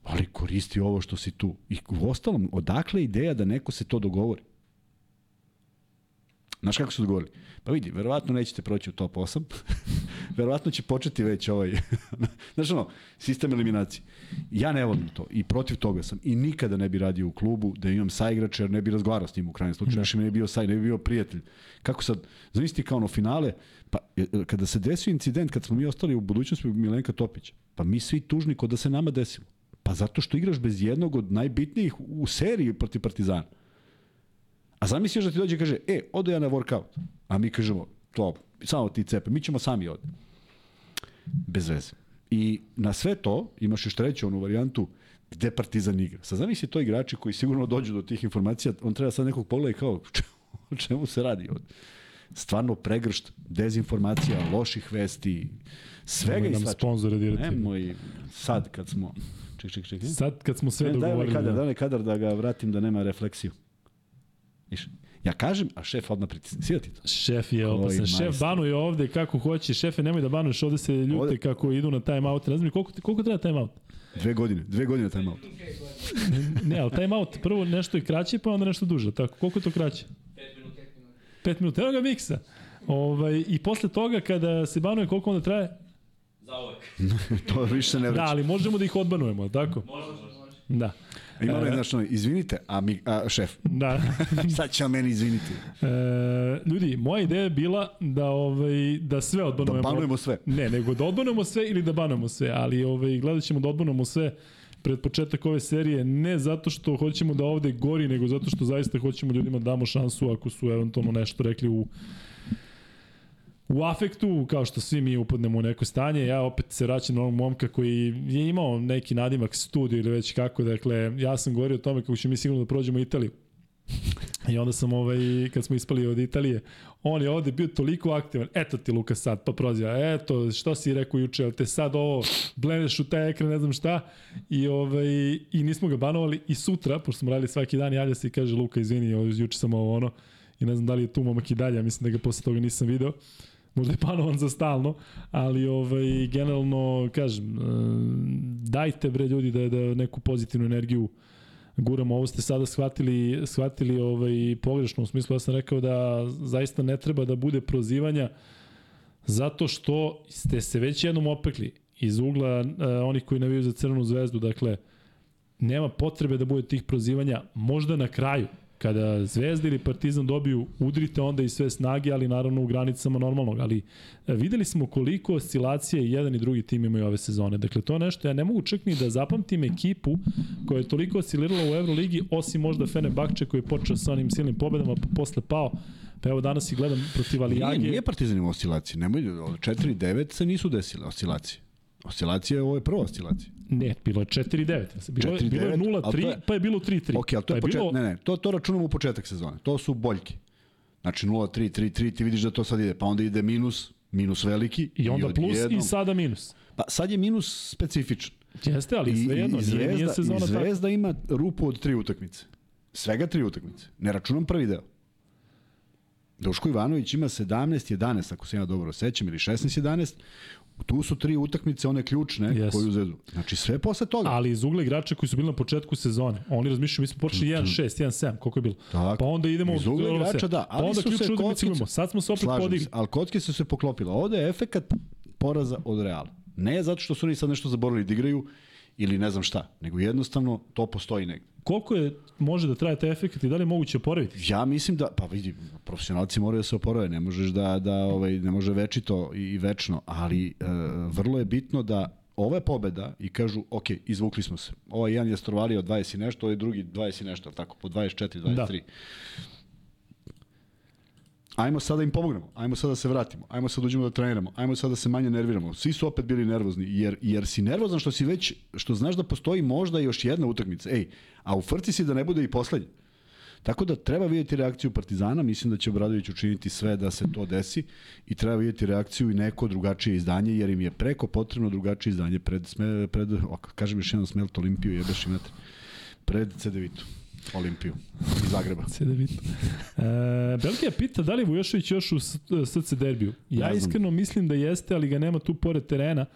B: Ali koristi ovo što si tu. I u ostalom, odakle ideja da neko se to dogovori? Znaš kako su dogovorili? Pa vidi, verovatno nećete proći u top 8. verovatno će početi već ovaj... Znaš ono, sistem eliminacije. Ja ne volim to i protiv toga sam. I nikada ne bi radio u klubu da imam saigrača jer ne bi razgovarao s njim u krajnjem slučaju. Mi ne bi bio saj, ne bi bio prijatelj. Kako sad, zamisli kao ono finale, pa kada se desio incident, kad smo mi ostali u budućnosti Milenka Topića, pa mi svi tužni kod da se nama desilo. Pa zato što igraš bez jednog od najbitnijih u seriji protiv Partizana. A zamisli još da ti dođe i kaže, e, odo ja na workout. A mi kažemo, to, samo ti cepe, mi ćemo sami ovde. Bez veze. I na sve to imaš još treću onu varijantu gde Partizan igra. Sad zamisli to igrači koji sigurno dođu do tih informacija, on treba sad nekog pogleda i kao, o čemu se radi ovde? Stvarno pregršt dezinformacija, loših vesti, svega
A: Nemoj
B: i
A: nam
B: svačega.
A: sponzore dirati.
B: Nemoj sad kad smo... Ček, ček, ček.
A: Sad kad smo sve
B: Ne, daj ovaj
A: dogovorili.
B: kadar,
A: da.
B: daj ovaj kadar da ga vratim da nema refleksiju. Viš, ja kažem, a šef odmah pritisne. Svi ti to?
A: Šef je opasan. Šef banuje ovde kako hoće. Šefe, nemoj da banuješ, ovde se ljute
B: Ovde-
A: kako idu na time out. Ni koliko, koliko treba time out.
B: Dve godine, dve godine taj malo.
A: Ne, ali time out prvo nešto je kraće, pa onda nešto duže. Tako, koliko je to kraće?
C: 5 minuta, 5 minuta.
A: 5 minuta. Evo ga miksa. Ovaj, I posle toga kada se banuje koliko onda traje?
C: Za uvek.
B: to više ne
A: Da,
B: vraća.
A: ali možemo da ih odbanujemo, tako?
C: Može, može.
A: Da.
B: Ima onaj, znaš, ono, izvinite, a, mi, a šef,
A: Da.
B: sad će meni izviniti.
A: E, ljudi, moja ideja je bila da ovaj da sve
B: Da
A: odbanujemo.
B: banujemo sve.
A: Ne, nego da odbanujemo sve ili da banujemo sve, ali ovaj gledat ćemo da odbanujemo sve pred početak ove serije, ne zato što hoćemo da ovde gori, nego zato što zaista hoćemo ljudima da damo šansu ako su eventualno nešto rekli u u afektu, kao što svi mi upadnemo u neko stanje, ja opet se vraćam na onog momka koji je imao neki nadimak studiju ili već kako, dakle, ja sam govorio o tome kako ćemo mi sigurno da prođemo Italiju. I onda sam, ovaj, kad smo ispali od Italije, on je ovde bio toliko aktivan, eto ti Luka sad, pa proziva, eto, što si rekao juče, ali te sad ovo, bleneš u taj ekran, ne znam šta, i, ovaj, i nismo ga banovali, i sutra, pošto smo radili svaki dan, javlja se i kaže, Luka, izvini, juče sam ovo ono, i ne znam da li je tu momak i dalje, mislim da ga posle toga nisam video, možda je panovan za stalno, ali ovaj, generalno, kažem, dajte bre ljudi da, da neku pozitivnu energiju guramo. Ovo ste sada shvatili, shvatili ovaj, pogrešno, u smislu ja sam rekao da zaista ne treba da bude prozivanja zato što ste se već jednom opekli iz ugla uh, onih koji naviju za crvenu zvezdu, dakle, nema potrebe da bude tih prozivanja, možda na kraju, kada Zvezda ili Partizan dobiju, udrite onda i sve snage, ali naravno u granicama normalnog. Ali e, videli smo koliko oscilacije jedan i drugi tim imaju ove sezone. Dakle, to je nešto, ja ne mogu čak ni da zapamtim ekipu koja je toliko oscilirala u Euroligi, osim možda Fene Bakče koji je počeo sa onim silnim pobedama, pa posle pao. Pa evo danas i gledam protiv Alijage.
B: Nije, nije Partizan imao oscilacije. Nemoj, od 4-9 se nisu desile oscilacije. Oscilacija je ovo je prva oscilacija.
A: Ne, bilo je 4-9. Bilo, je, bilo je 0-3, pa je bilo 3-3.
B: Ok, ali to je,
A: pa
B: je počet,
A: bilo...
B: ne, ne, to, to računamo u početak sezone. To su boljke. Znači 0-3, 3-3, ti vidiš da to sad ide, pa onda ide minus, minus veliki.
A: I onda i plus jednom, i sada minus.
B: Pa sad je minus specifičan.
A: Jeste, ali sve jedno,
B: I, zvezda,
A: nije sezona
B: i Zvezda tako. ima rupu od tri utakmice. Svega tri utakmice. Ne računam prvi deo. Duško Ivanović ima 17-11, ako se ja dobro sećam, ili 16-11 tu su tri utakmice, one ključne yes. koju uzedu. Znači sve posle toga.
A: Ali iz ugla igrača koji su bili na početku sezone, oni razmišljaju, mi smo počeli 1-6, 1-7, koliko je bilo.
B: Tak.
A: Pa onda idemo
B: iz ugla igrača, da.
A: Ali pa onda ključne utakmice imamo. Sad smo se opet podigli.
B: Ali kocke su se poklopile. Ovde je efekat poraza od Reala. Ne zato što su oni sad nešto zaboravili da igraju ili ne znam šta, nego jednostavno to postoji negde.
A: Koliko je, može da traje taj efekt i da li je moguće oporaviti?
B: Ja mislim da, pa vidi, profesionalci moraju da se oporave, ne možeš da, da ovaj, ne može večito i večno, ali e, vrlo je bitno da ova pobeda i kažu, ok, izvukli smo se. Ovaj jedan je strovalio 20 i nešto, ovaj drugi 20 i nešto, tako, po 24, 23. Da ajmo sada da im pomognemo, ajmo sada da se vratimo, ajmo sada da uđemo da treniramo, ajmo sada da se manje nerviramo. Svi su opet bili nervozni, jer, jer si nervozan što si već, što znaš da postoji možda još jedna utakmica. Ej, a u frci si da ne bude i poslednja. Tako da treba vidjeti reakciju Partizana, mislim da će Obradović učiniti sve da se to desi i treba vidjeti reakciju i neko drugačije izdanje, jer im je preko potrebno drugačije izdanje pred, sme, pred o, kažem još jednom smelt Olimpiju, jebeš i metar, pred CDVitu. Olimpiju iz Zagreba.
A: Cedevita. E, Belgija pita da li je Vujošović još u srce derbiju. Ja iskreno mislim da jeste, ali ga nema tu pored terena.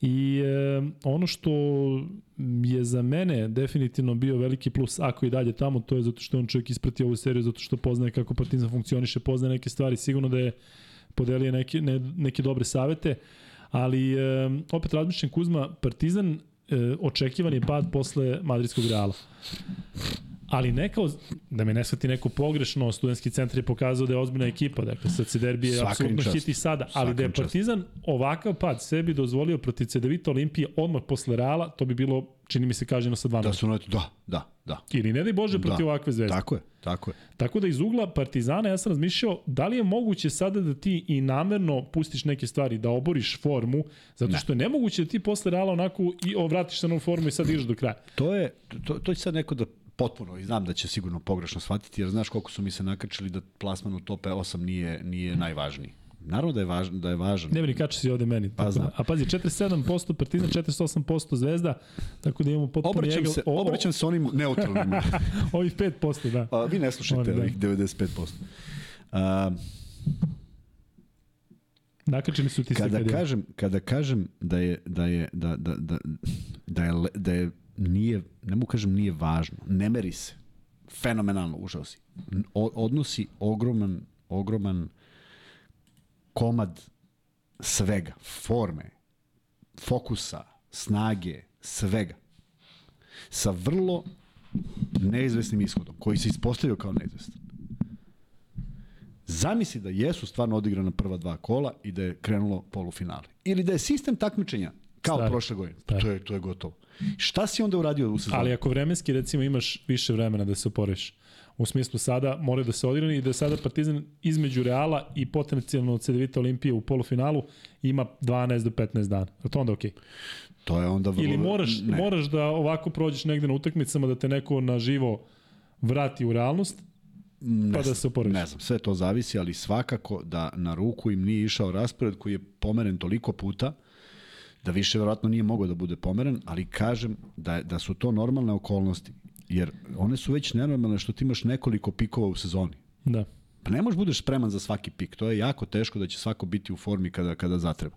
A: I e, ono što je za mene definitivno bio veliki plus ako i dalje tamo, to je zato što on čovjek isprati ovu seriju, zato što poznaje kako Partizan funkcioniše, poznaje neke stvari, sigurno da je podelio neke, ne, neke dobre savete, ali e, opet razmišljam Kuzma, Partizan e, očekivan je pad posle Madridskog reala ali ne kao, da me ne shvati neko pogrešno, studentski centar je pokazao da je ozbiljna ekipa, dakle sad derbi je apsolutno hit i sada, ali da je Partizan ovakav pad sebi dozvolio protiv Cedevita Olimpije odmah posle Reala, to bi bilo, čini mi se, kaženo sa 12.
B: Da su na da, da, da.
A: Ili ne daj Bože protiv da. ovakve zvezde.
B: Tako je, tako je.
A: Tako da iz ugla Partizana ja sam razmišljao da li je moguće sada da ti i namerno pustiš neke stvari, da oboriš formu, zato što je nemoguće da ti posle Reala onako i vratiš se na formu i sad ideš do kraja.
B: To je, to, to će sad neko da potpuno i znam da će sigurno pogrešno shvatiti jer znaš koliko su mi se nakačili da plasman u top 8 nije nije najvažniji. Naravno da je važan, da je važan.
A: Ne brini kači si ovde meni. Pa znam. Da, a pazi, 47% Partizan, 48% Zvezda, tako da imamo potpuno
B: obraćam njega. Se, o, obraćam se onim neutralnim.
A: ovih 5%, da.
B: A, vi ne slušajte da. ovih 95%. A,
A: Nakačili su ti
B: se kada kažem, kada kažem da je da je da da da da je da je nije, ne mu kažem nije važno, ne meri se. Fenomenalno, ušao si. Odnosi ogroman, ogroman komad svega, forme, fokusa, snage, svega. Sa vrlo neizvesnim ishodom, koji se ispostavio kao neizvestan. Zamisli da jesu stvarno odigrana prva dva kola i da je krenulo polufinale. Ili da je sistem takmičenja kao
A: Stari.
B: prošle godine.
A: Stari.
B: To je, to je gotovo. Šta si onda uradio u sezoni?
A: Ali ako vremenski recimo imaš više vremena da se oporiš, u smislu sada mora da se odigrani i da sada Partizan između Reala i potencijalno CDVita Olimpije u polufinalu ima 12 do 15 dana. Je to onda okej? Okay?
B: To je onda vrlo...
A: Ili moraš,
B: ne.
A: moraš da ovako prođeš negde na utakmicama da te neko na živo vrati u realnost,
B: ne
A: pa da se oporiš.
B: Ne znam, sve to zavisi, ali svakako da na ruku im nije išao raspored koji je pomeren toliko puta, da više verovatno nije mogao da bude pomeren, ali kažem da, da su to normalne okolnosti, jer one su već nenormalne što ti imaš nekoliko pikova u sezoni.
A: Da.
B: Pa ne možeš budeš spreman za svaki pik. To je jako teško da će svako biti u formi kada, kada zatreba.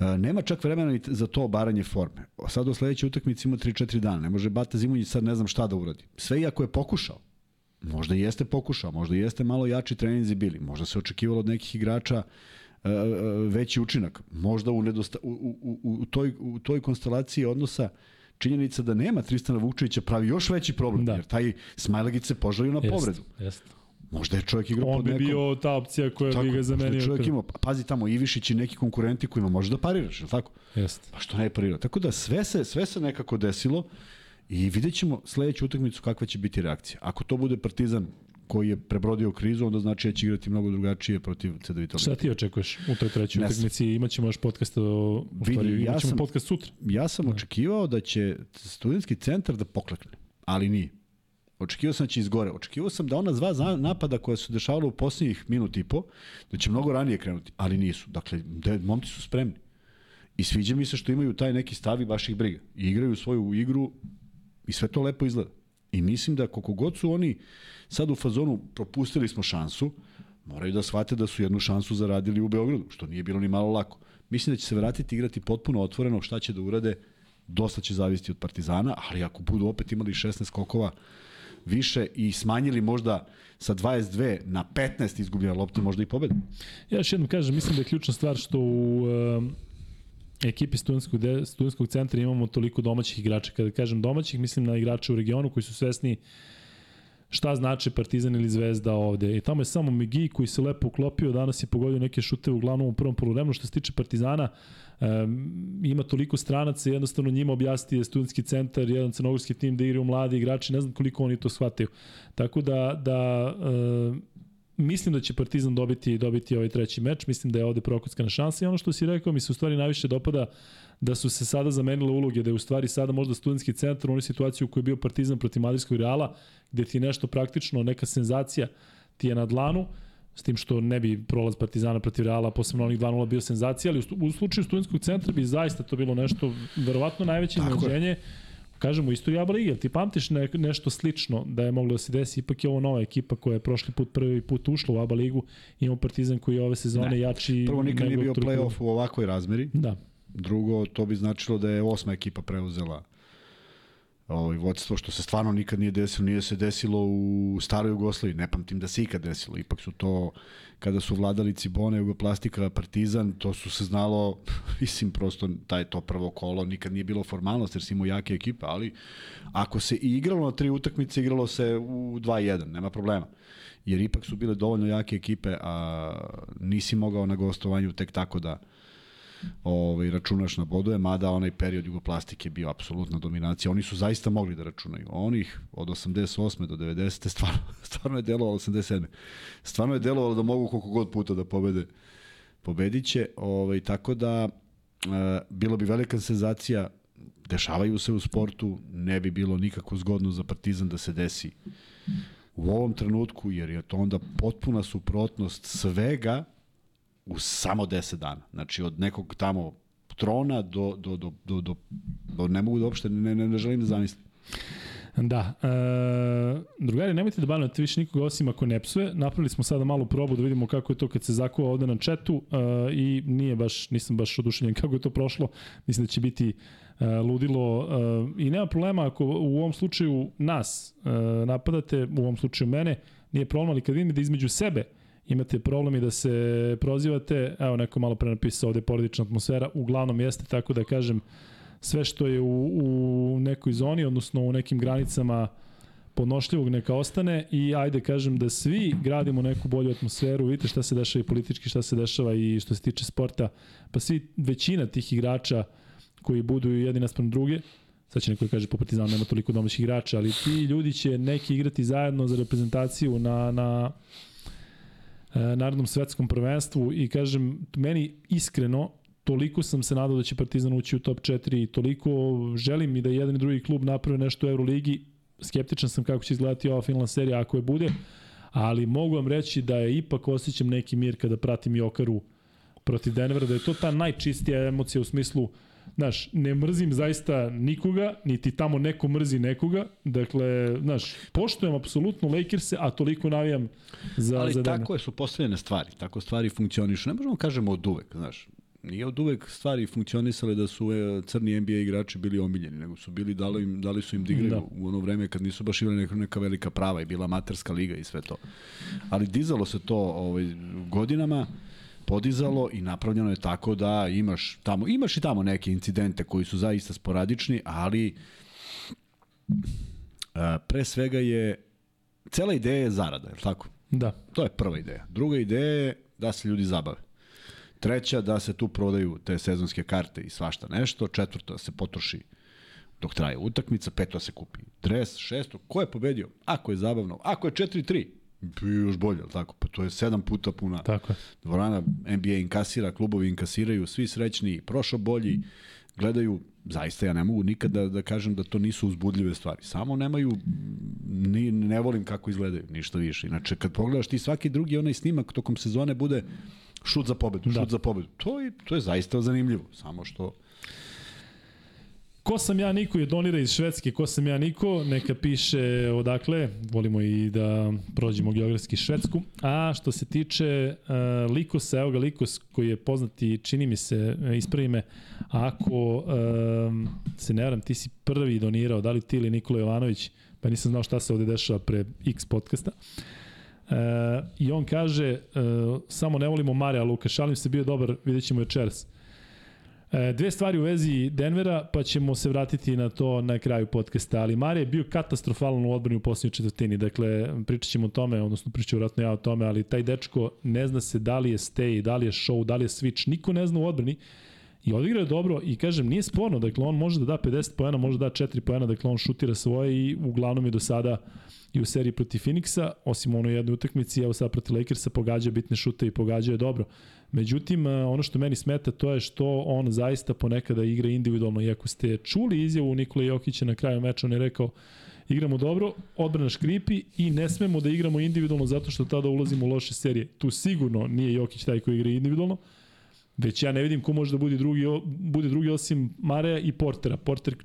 B: E, nema čak vremena ni za to obaranje forme. Sad u sledećoj utakmici ima 3-4 dana. Ne može Bata Zimunjić sad ne znam šta da uradi. Sve iako je pokušao. Možda jeste pokušao, možda jeste malo jači treninzi bili. Možda se očekivalo od nekih igrača e, veći učinak. Možda u, nedosta, u, u, u, toj, u toj konstelaciji odnosa činjenica da nema Tristana Vukčevića pravi još veći problem,
A: Da.
B: jer taj Smajlagić se požalio na povredu.
A: Jeste, jeste.
B: Možda je čovjek igrao
A: On
B: pod
A: bi
B: nekom...
A: bio ta opcija koja bi ga zamenio.
B: čovjek imao, pazi tamo, Ivišić i neki konkurenti kojima možeš da pariraš, je tako?
A: Jeste.
B: Pa što ne parirao? Tako da sve se, sve se nekako desilo i vidjet ćemo sledeću utakmicu kakva će biti reakcija. Ako to bude Partizan koji je prebrodio krizu, onda znači da će igrati mnogo drugačije protiv CDVita.
A: Šta ti očekuješ u toj trećoj utakmici? Imaćemo još podcast, o, u
B: Vidi,
A: stvari,
B: ja
A: imaćemo
B: sam-
A: podcast sutra.
B: Ja sam očekivao da će studentski centar da poklekne, ali nije. Očekivao sam da će izgore. Očekivao sam da ona dva napada koja su dešavala u posljednjih minut i po, da će mnogo ranije krenuti, ali nisu. Dakle, de, momci su spremni. I sviđa mi se što imaju taj neki stav i baš ih briga. I igraju svoju igru i sve to lepo izgleda. I mislim da koliko god su oni sad u fazonu propustili smo šansu, moraju da shvate da su jednu šansu zaradili u Beogradu, što nije bilo ni malo lako. Mislim da će se vratiti igrati potpuno otvoreno, šta će da urade, dosta će zavisiti od Partizana, ali ako budu opet imali 16 skokova više i smanjili možda sa 22 na 15 izgubljene lopte, možda i pobede.
A: Ja još jednom kažem, mislim da je ključna stvar što u ekipi studentskog, de, studentskog centra imamo toliko domaćih igrača. Kada kažem domaćih, mislim na igrače u regionu koji su svesni šta znači Partizan ili Zvezda ovde. I tamo je samo Migi koji se lepo uklopio, danas je pogodio neke šute uglavnom u prvom poluvremenu. Što se tiče Partizana, um, ima toliko stranaca, jednostavno njima objasniti je studentski centar, jedan crnogorski tim da igraju mladi igrači, ne znam koliko oni to shvataju. Tako da, da um, mislim da će Partizan dobiti dobiti ovaj treći meč, mislim da je ovde prokuckana šansa i ono što si rekao mi se u stvari najviše dopada da su se sada zamenile uloge, da je u stvari sada možda studentski centar u onoj situaciji u kojoj je bio Partizan protiv Madridskog Reala, gde ti nešto praktično, neka senzacija ti je na dlanu, s tim što ne bi prolaz Partizana protiv Reala, posebno onih 2-0 bio senzacija, ali u, u slučaju studentskog centra bi zaista to bilo nešto, verovatno najveće
B: Tako je.
A: Kažemo u istoriji ABA jel ti pamtiš ne, nešto slično da je moglo da se desi, ipak je ovo nova ekipa koja je prošli put prvi put ušla u ABA ligu, imamo Partizan koji je ove sezone
B: Ne.
A: jači.
B: Prvo nikad nije bio play-off u ovakvoj razmeri.
A: Da,
B: Drugo, to bi značilo da je osma ekipa preuzela ovaj vodstvo što se stvarno nikad nije desilo, nije se desilo u staroj Jugoslaviji, ne pamtim da se ikad desilo. Ipak su to kada su vladali Cibone, Jugoplastika, Partizan, to su se znalo, mislim prosto taj to prvo kolo nikad nije bilo formalnost jer si imao jake ekipe, ali ako se i igralo na tri utakmice, igralo se u 2-1, nema problema. Jer ipak su bile dovoljno jake ekipe, a nisi mogao na gostovanju tek tako da ovaj, računaš na bodove, mada onaj period jugoplastike bio apsolutna dominacija. Oni su zaista mogli da računaju. Onih od 88. do 90. stvarno, stvarno je delovalo 87. Stvarno je delovalo da mogu koliko god puta da pobede. Pobedit će, ovaj, tako da e, bilo bi velika senzacija dešavaju se u sportu, ne bi bilo nikako zgodno za Partizan da se desi u ovom trenutku, jer je to onda potpuna suprotnost svega u samo 10 dana. Znači od nekog tamo trona do, do, do, do, do, do ne mogu da uopšte, ne, ne, ne želim da zamislim.
A: Da. E, drugari, nemojte da banujete više nikoga osim ako ne psuje. Napravili smo sada malu probu da vidimo kako je to kad se zakuva ovde na četu e, i nije baš, nisam baš oduševljen kako je to prošlo. Mislim da će biti e, ludilo e, i nema problema ako u ovom slučaju nas e, napadate, u ovom slučaju mene, nije problem, ali kad vidim da između sebe imate problem i da se prozivate, evo neko malo pre napisao ovde porodična atmosfera, uglavnom jeste tako da kažem sve što je u, u nekoj zoni, odnosno u nekim granicama podnošljivog neka ostane i ajde kažem da svi gradimo neku bolju atmosferu, vidite šta se dešava i politički, šta se dešava i što se tiče sporta, pa svi, većina tih igrača koji budu jedni naspram druge, sad će neko da kaže po Partizanu nema toliko domaćih igrača, ali ti ljudi će neki igrati zajedno za reprezentaciju na, na narodnom svetskom prvenstvu i kažem, meni iskreno toliko sam se nadao da će Partizan ući u top 4 i toliko želim i da jedan i drugi klub naprave nešto u Euroligi. Skeptičan sam kako će izgledati ova finalna serija ako je bude, ali mogu vam reći da je ipak osjećam neki mir kada pratim Jokaru protiv Denvera, da je to ta najčistija emocija u smislu Znaš, ne mrzim zaista nikoga, niti tamo neko mrzi nekoga. Dakle, znaš, poštujem apsolutno Lakers-e, a toliko navijam za,
B: Ali
A: za Denver.
B: tako je, su postavljene stvari, tako stvari funkcionišu. Ne možemo kažemo od uvek, znaš. Nije od uvek stvari funkcionisale da su e, crni NBA igrači bili omiljeni, nego su bili, dali, im, dali su im da igraju
A: Da.
B: u ono vreme kad nisu baš imali neka, neka velika prava i bila materska liga i sve to. Ali dizalo se to ovaj, godinama, podizalo i napravljeno je tako da imaš tamo, imaš i tamo neke incidente koji su zaista sporadični, ali a, pre svega je cela ideja je zarada, je li tako?
A: Da.
B: To je prva ideja. Druga ideja je da se ljudi zabave. Treća, da se tu prodaju te sezonske karte i svašta nešto. Četvrta, da se potroši dok traje utakmica. Peto, da se kupi dres. Šesto, ko je pobedio? Ako je zabavno. Ako je 4-3, bi još bolje, ali tako? Pa to je sedam puta puna
A: Tako je.
B: dvorana. NBA inkasira, klubovi inkasiraju, svi srećni, prošao bolji, gledaju, zaista ja ne mogu nikad da, da kažem da to nisu uzbudljive stvari. Samo nemaju, ni, ne volim kako izgledaju, ništa više. Inače, kad pogledaš ti svaki drugi onaj snimak tokom sezone bude šut za pobedu,
A: Da.
B: šut za pobedu. To je, to je zaista zanimljivo. Samo što
A: Ko sam ja Niko je donira iz Švedske, ko sam ja Niko, neka piše odakle, volimo i da prođemo geografski Švedsku. A što se tiče uh, Likosa, evo ga Likos koji je poznati, čini mi se, e, ispravi me, ako um, se ne varam, ti si prvi donirao, da li ti ili Nikola Jovanović, pa nisam znao šta se ovde dešava pre X podcasta. E, I on kaže, e, samo ne volimo Marija Luka, šalim se, bio dobar, vidjet ćemo večeras. E, dve stvari u vezi Denvera, pa ćemo se vratiti na to na kraju podcasta, ali Mare je bio katastrofalan u odbrani u posljednjoj četvrtini, dakle pričat ćemo o tome, odnosno pričat ću vratno ja o tome, ali taj dečko ne zna se da li je stay, da li je show, da li je switch, niko ne zna u odbrani i odigrao je dobro i kažem nije sporno, dakle on može da da 50 poena, može da da 4 poena, dakle on šutira svoje i uglavnom je do sada i u seriji protiv Phoenixa, osim onoj jednoj utakmici, evo sad protiv Lakersa pogađa bitne šute i pogađa je dobro. Međutim, e, ono što meni smeta to je što on zaista ponekada igra individualno, iako ste čuli izjavu Nikola Jokića na kraju meča, on je rekao igramo dobro, odbrana škripi i ne smemo da igramo individualno zato što tada ulazimo u loše serije. Tu sigurno nije Jokić taj koji igra individualno, već ja ne vidim ko može da bude drugi, bude drugi osim Mareja i Portera. Porter,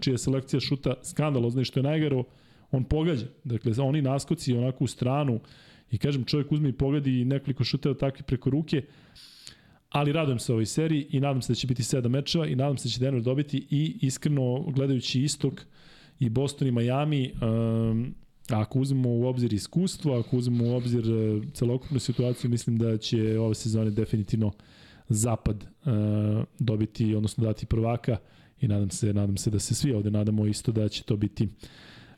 A: čija selekcija šuta skandalozna i što je najgaro, on pogađa. Dakle, oni naskoci onako u stranu i kažem čovjek uzme i pogadi nekoliko šuteva takvi preko ruke, ali radujem se ovoj seriji i nadam se da će biti sedam mečeva i nadam se da će Denver dobiti i iskreno gledajući istok i Boston i Miami, um, ako uzmemo u obzir iskustvo, ako uzmemo u obzir uh, celokupnu situaciju, mislim da će ove sezone definitivno zapad uh, dobiti, odnosno dati prvaka i nadam se, nadam se da se svi ovde nadamo isto da će to biti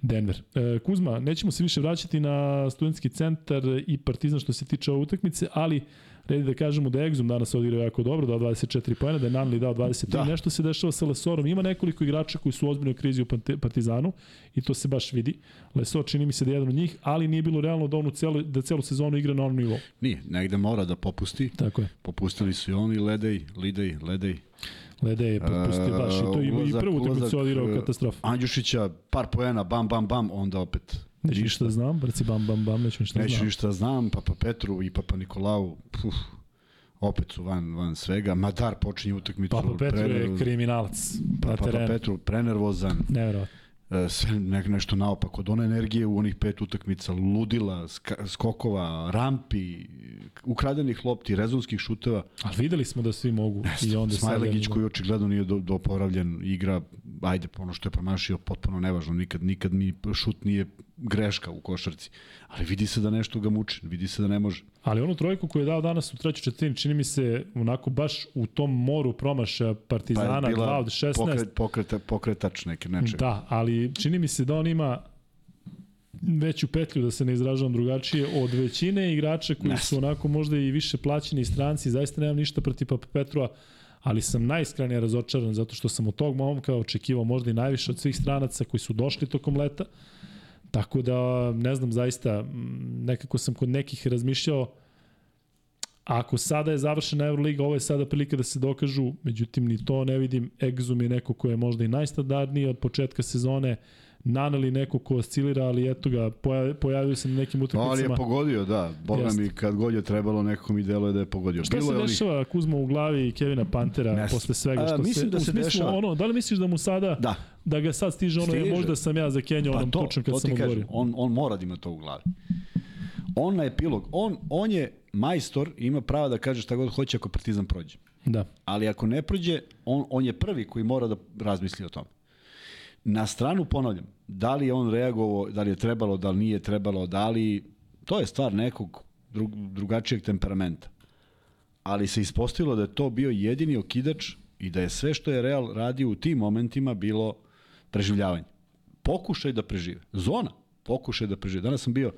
A: Denver. E, Kuzma, nećemo se više vraćati na studentski centar i Partizan što se tiče ove utakmice, ali redi da kažemo da Exum danas odigrao jako dobro, dao 24 pojena, da je Nanli dao 23, da. Nešto se dešava sa Lesorom. Ima nekoliko igrača koji su u ozbiljnoj krizi u Partizanu i to se baš vidi. Lesor čini mi se da je jedan od njih, ali nije bilo realno da onu celu, da celu sezonu igra na onom nivou.
B: nije. Negde mora da popusti.
A: Tako je.
B: Popustili su i oni, ledej, lidej, ledej.
A: Lede je propustio baš i to i, i prvu utakmicu odigrao katastrofa.
B: Andjušića, par poena, bam, bam, bam, onda opet
A: Neću ništa da znam, brci bam bam bam, neću ništa da
B: Neću
A: znam.
B: ništa da znam, Papa Petru i Papa Nikolau, puf, opet su van, van svega. Madar počinje utakmicu.
A: Papa Petru je
B: prener-
A: kriminalac na
B: Papa
A: terenu.
B: Petru prenervozan,
A: Neverovatno.
B: e, sve ne, nešto naopako. Od one energije u onih pet utakmica, ludila, ska, skokova, rampi, ukradenih lopti, rezonskih šuteva.
A: Ali videli smo da svi mogu i onda.
B: Smajlegić koji očigledno nije do, doporavljen, igra, ajde, ono što je promašio, potpuno nevažno, nikad, nikad mi šut nije greška u košarci. Ali vidi se da nešto ga muči, vidi se da ne može.
A: Ali onu trojku koju je dao danas u trećoj četvrtini, čini mi se onako baš u tom moru promaša Partizana,
B: Pa
A: 2 od 16.
B: pokret, pokreta, pokretač neke nečega.
A: Da, ali čini mi se da on ima veću petlju, da se ne izražavam drugačije, od većine igrača koji su onako možda i više plaćeni stranci, zaista nemam ništa protiv Papa Petrova, ali sam najiskrenije razočaran zato što sam od tog momka očekivao možda i najviše od svih stranaca koji su došli tokom leta. Tako da, ne znam, zaista, nekako sam kod nekih razmišljao, ako sada je završena Euroliga, ovo je sada prilika da se dokažu, međutim ni to ne vidim. Exum je neko ko je možda i najstandardniji od početka sezone, Naneli neko ko oscilira, ali eto ga, poja- pojavio se na nekim
B: Ali je
A: utakmicama.
B: pogodio, da. Boga
A: Jeste.
B: mi, kad god je trebalo, nekako mi deluje da je pogodio.
A: Šta
B: Bilo
A: se
B: onih-
A: dešava Kuzma u glavi Kevina Pantera
B: Ne znam.
A: posle svega
B: A,
A: što
B: mislim
A: se,
B: da
A: u
B: se
A: smislu
B: dešava.
A: ono, da li misliš da mu sada
B: Da,
A: da ga sad stiže ono
B: Stiže.
A: možda sam ja za Kenja
B: pa
A: onom
B: to,
A: točno kad
B: to
A: sam odgovorio.
B: on, on mora da ima to u glavi. On na epilog, on, on je majstor i ima prava da kaže šta god hoće ako Partizan prođe.
A: Da.
B: Ali ako ne prođe, on, on je prvi koji mora da razmisli o tome. Na stranu ponavljam, da li je on reagovao, da li je trebalo, da li nije trebalo, da li... To je stvar nekog drug, drugačijeg temperamenta. Ali se ispostavilo da je to bio jedini okidač i da je sve što je Real radio u tim momentima bilo preživljavanje. Pokušaj da prežive. Zona. Pokušaj da prežive. Danas sam bio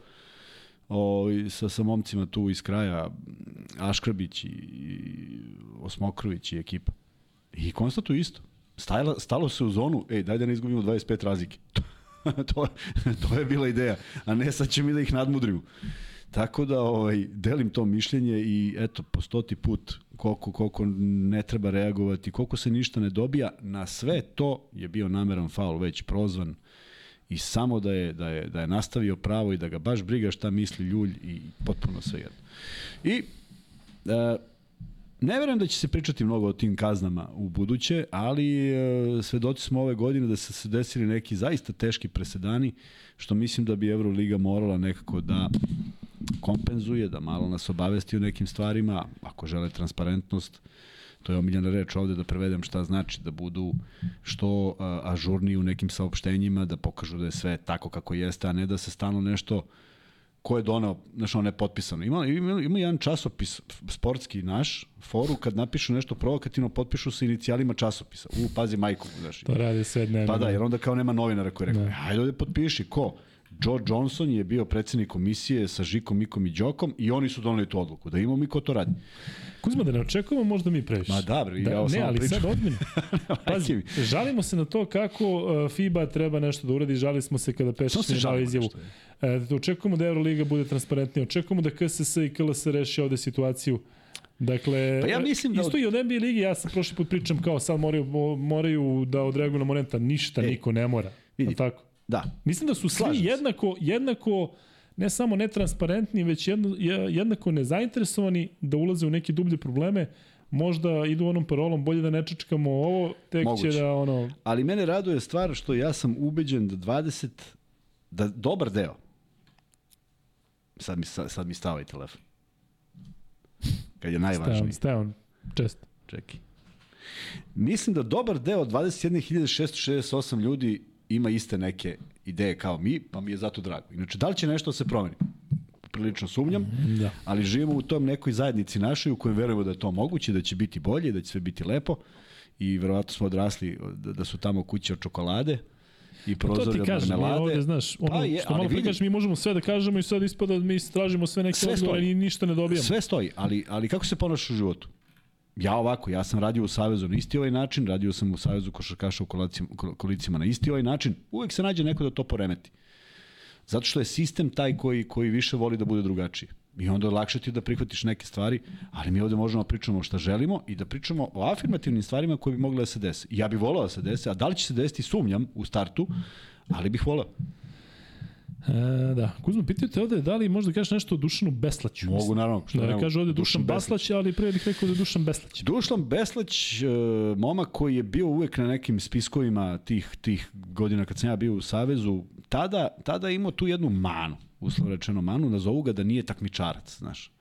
B: o, sa, sa momcima tu iz kraja Aškrabić i, i Osmokrović i ekipa. I konstatuju isto. Stajala, stalo se u zonu, ej, daj da ne izgubimo 25 razlike. to, to je bila ideja, a ne sad će mi da ih nadmudrimo. Tako da ovaj, delim to mišljenje i eto, po stoti put koliko, koliko ne treba reagovati, koliko se ništa ne dobija, na sve to je bio nameran faul već prozvan i samo da je, da je, da je nastavio pravo i da ga baš briga šta misli ljulj i potpuno sve jedno. I e, ne verujem da će se pričati mnogo o tim kaznama u buduće, ali e, svedoci smo ove godine da su se desili neki zaista teški presedani, što mislim da bi Euroliga morala nekako da kompenzuje, da malo nas obavesti o nekim stvarima, ako žele transparentnost, to je omiljena reč ovde da prevedem šta znači da budu što ažurniji u nekim saopštenjima, da pokažu da je sve tako kako jeste, a ne da se stalno nešto ko je doneo, znaš, ono nepotpisano. Ima, ima, ima jedan časopis sportski naš, foru, kad napišu nešto provokativno, potpišu se inicijalima časopisa. U, pazi majku, znaš.
A: To radi sve dnevno.
B: Pa da, jer onda kao nema novinara koji rekao,
A: Da.
B: da. hajde ovde potpiši, ko? Joe Johnson je bio predsednik komisije sa Žikom, Mikom i Đokom i oni su doneli tu odluku. Da imamo mi ko to radi.
A: Kuzma, da ne očekujemo možda mi previše.
B: Ma da, bre,
A: da,
B: ja
A: ne, ali
B: pričam.
A: sad odmeni. Pazi, žalimo se na to kako uh, FIBA treba nešto da uradi, žali smo se kada Pešić
B: se
A: ne dao izjavu. E, da očekujemo da Euroliga bude transparentnija, očekujemo da KSS i KLS reši ovde situaciju. Dakle,
B: Pa ja mislim da
A: isto
B: od-
A: i od NBA ligi, ja sam prošli put pričam kao sad moraju, mo- moraju da odreaguju na Morenta, ništa,
B: Ej,
A: niko ne mora.
B: vidi.
A: Tako.
B: Da,
A: Mislim da su svi
B: Slažem se.
A: jednako, jednako ne samo netransparentni, već jedno, je- jednako nezainteresovani da ulaze u neke dublje probleme. Možda idu onom parolom, bolje da ne čečkamo ovo, tek
B: Moguće.
A: će da ono...
B: ali mene raduje stvar što ja sam ubeđen da 20, da dobar deo, sad mi, sad, mi stava i telefon, kad je najvažniji.
A: Stevan, Stevan, često.
B: Čekaj. Mislim da dobar deo 21.668 ljudi ima iste neke ideje kao mi, pa mi je zato drago. Inače, da li će nešto da se promeni? Prilično sumnjam,
A: Da.
B: ali živimo u tom nekoj zajednici našoj u kojem verujemo da je to moguće, da će biti bolje, da će sve biti lepo i verovatno smo odrasli da, da su tamo kuće od čokolade i
A: Pa To
B: prozori
A: ti
B: od
A: kažem,
B: marmelade.
A: ovde, znaš, ono
B: Pa je,
A: što malo pre
B: vidi.
A: kažeš, mi možemo sve da kažemo i sad ispada da mi tražimo sve neke
B: Sve
A: odgovore i ništa ne dobijamo.
B: Sve stoji, ali, ali kako se ponašaš u životu? Ja ovako, ja sam radio u Savezu na isti ovaj način, radio sam u Savezu košarkaša u kolicima, na isti ovaj način, uvek se nađe neko da to poremeti. Zato što je sistem taj koji, koji više voli da bude drugačiji. I onda je lakše ti da prihvatiš neke stvari, ali mi ovde možemo da pričamo šta želimo i da pričamo o afirmativnim stvarima koje bi mogle da se dese. Ja bih volao da se dese, a da li će se desiti sumnjam u startu, ali bih volao.
A: E, da. Kuzma, pitaju te ovde da li možda kažeš nešto o Dušanu Beslaću.
B: Mogu, naravno. što
A: Da,
B: ne
A: kaže ovde Dušan,
B: Dušan
A: Baslać, ali pre bih rekao da je Dušan Beslać.
B: Dušan Beslać, e, momak koji je bio uvek na nekim spiskovima tih, tih godina kad sam ja bio u Savezu, tada, tada je imao tu jednu manu, uslovno rečeno manu, nazovu ga da nije takmičarac, znaš.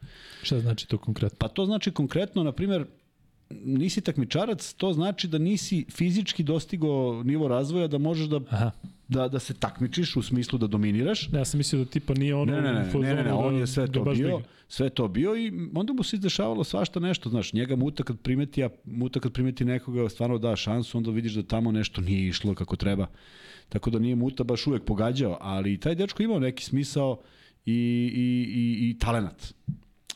A: Šta znači to konkretno?
B: Pa to znači konkretno, na primjer, nisi takmičarac, to znači da nisi fizički dostigao nivo razvoja da možeš da
A: Aha.
B: da, da se takmičiš u smislu da dominiraš.
A: Ja sam mislio da tipa nije ono
B: Ne, ne, ne, ne, ne, ne,
A: da-
B: on je sve
A: da
B: to bio, sve to bio i onda mu se izdešavalo svašta nešto, znaš, njega muta kad primeti, a muta kad primeti nekoga stvarno da šansu, onda vidiš da tamo nešto nije išlo kako treba. Tako da nije muta baš uvek pogađao, ali taj dečko imao neki smisao i, i, i, i talenat.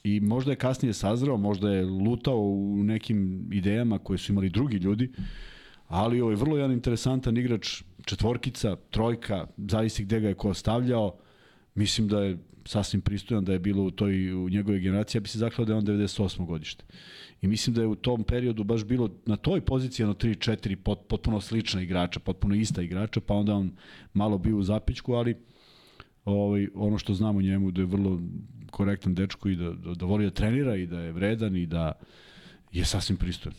B: I možda je kasnije sazreo, možda je lutao u nekim idejama koje su imali drugi ljudi, ali ovo je vrlo jedan interesantan igrač, četvorkica, trojka, zavisi gde ga je ko stavljao. Mislim da je sasvim pristojan da je bilo u toj u njegovoj generaciji, ja bi se zaklao da je on 98. godište. I mislim da je u tom periodu baš bilo na toj poziciji jedno 3-4 pot, potpuno slična igrača, potpuno ista igrača, pa onda on malo bio u zapičku, ali ovaj, ono što znamo njemu da je vrlo korektan dečko i da, da, da voli da trenira i da je vredan i da je sasvim pristojan.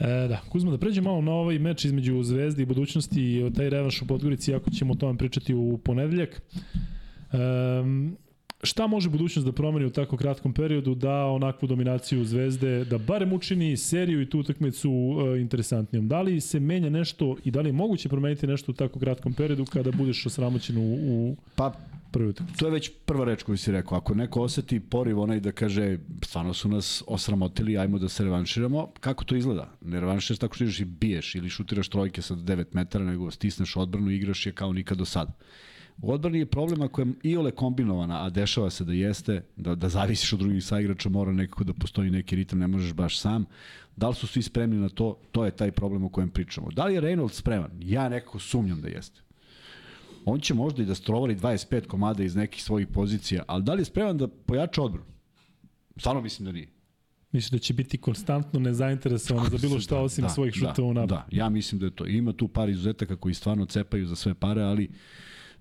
A: E, da, Kuzma, da pređemo malo na ovaj meč između Zvezde i budućnosti i taj revanš u Podgorici, ako ćemo o tome pričati u ponedeljak. Um, šta može budućnost da promeni u tako kratkom periodu da onakvu dominaciju Zvezde, da barem učini seriju i tu utakmicu uh, interesantnijom? Da li se menja nešto i da li je moguće promeniti nešto u tako kratkom periodu kada budeš osramoćen u, u
B: Pa
A: utakmici?
B: To je već prva reč koju si rekao. Ako neko oseti poriv onaj da kaže stvarno su nas osramotili, ajmo da se revanširamo, kako to izgleda? Ne revanširaš tako što i biješ ili šutiraš trojke sa 9 metara, nego stisneš odbranu i igraš je kao nikad do sada. U odbrani je problem ako je iole kombinovana, a dešava se da jeste, da, da zavisiš od drugih saigrača, mora nekako da postoji neki ritam, ne možeš baš sam. Da li su svi spremni na to? To je taj problem o kojem pričamo. Da li je Reynolds spreman? Ja nekako sumnjam da jeste. On će možda i da strovari 25 komada iz nekih svojih pozicija, ali da li je spreman da pojača odbranu? Stvarno mislim da nije.
A: Mislim da će biti konstantno nezainteresovan za bilo šta osim svojih šutova u
B: da,
A: napad.
B: da, ja mislim da je to. Ima tu par izuzetaka koji stvarno cepaju za sve pare, ali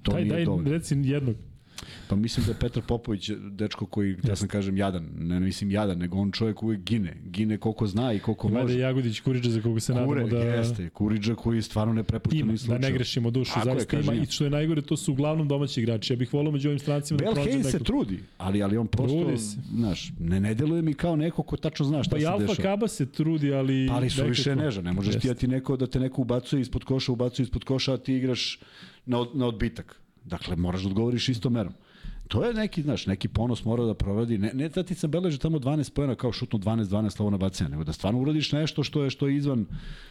B: to
A: Daj,
B: nije
A: daj,
B: dovoljno.
A: reci jednog.
B: Pa mislim da je Petar Popović dečko koji, ja sam kažem jadan, ne, ne mislim jadan, nego on čovjek uvek gine. Gine koliko zna i koliko
A: Valjda
B: može.
A: Jagodić Kuriđa za koga se
B: Kure,
A: nadamo da
B: jeste, Kuriđa koji stvarno ne prepušta
A: ima,
B: ni
A: da ne grešimo dušu,
B: Tako je,
A: zaista ima
B: kažem ja.
A: i što je najgore, to su uglavnom domaći igrači. Ja bih volao među ovim strancima da
B: Bel
A: pronađem
B: Hayes se trudi, ali, ali on prosto,
A: Trudi se.
B: znaš, ne, ne deluje mi kao neko ko tačno zna šta
A: Pa i
B: se
A: Alfa
B: dešava.
A: Kaba se trudi, ali...
B: Pa ali su više neža, ne možeš ti da
A: Jeste.
B: ti neko, da te neko ubacuje ispod koša, ubacuje ispod koša, a ti igraš na, od, na odbitak. Dakle, moraš da odgovoriš istom merom. To je neki, znaš, neki ponos mora da provodi. Ne, ne da ti se beleži tamo 12 pojena kao šutno 12-12 slovo na bacanja, nego da stvarno uradiš nešto što je što je izvan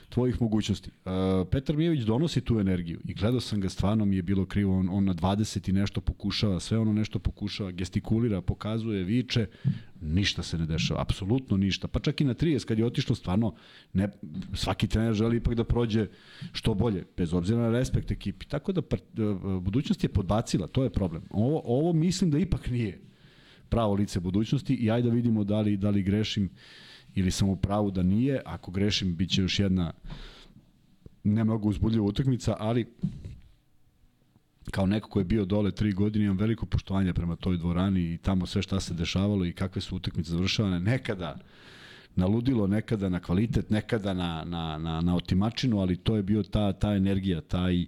B: tvojih mogućnosti. Uh, Petar Mijević donosi tu energiju i gledao sam ga, stvarno mi je bilo krivo, on, on na 20 i nešto pokušava, sve ono nešto pokušava, gestikulira, pokazuje, viče, ništa se ne dešava, apsolutno ništa. Pa čak i na 30 kad je otišlo stvarno, ne, svaki trener želi ipak da prođe što bolje, bez obzira na respekt ekipi. Tako da part, budućnost je podbacila, to je problem. Ovo, ovo mislim da ipak nije pravo lice budućnosti i ajde da vidimo da li, da li grešim ili sam u pravu da nije. Ako grešim, bit će još jedna ne mnogo uzbudljiva utakmica, ali kao neko ko je bio dole tri godine, imam veliko poštovanje prema toj dvorani i tamo sve šta se dešavalo i kakve su utakmice završavane. Nekada na ludilo, nekada na kvalitet, nekada na, na, na, na otimačinu, ali to je bio ta, ta energija, taj,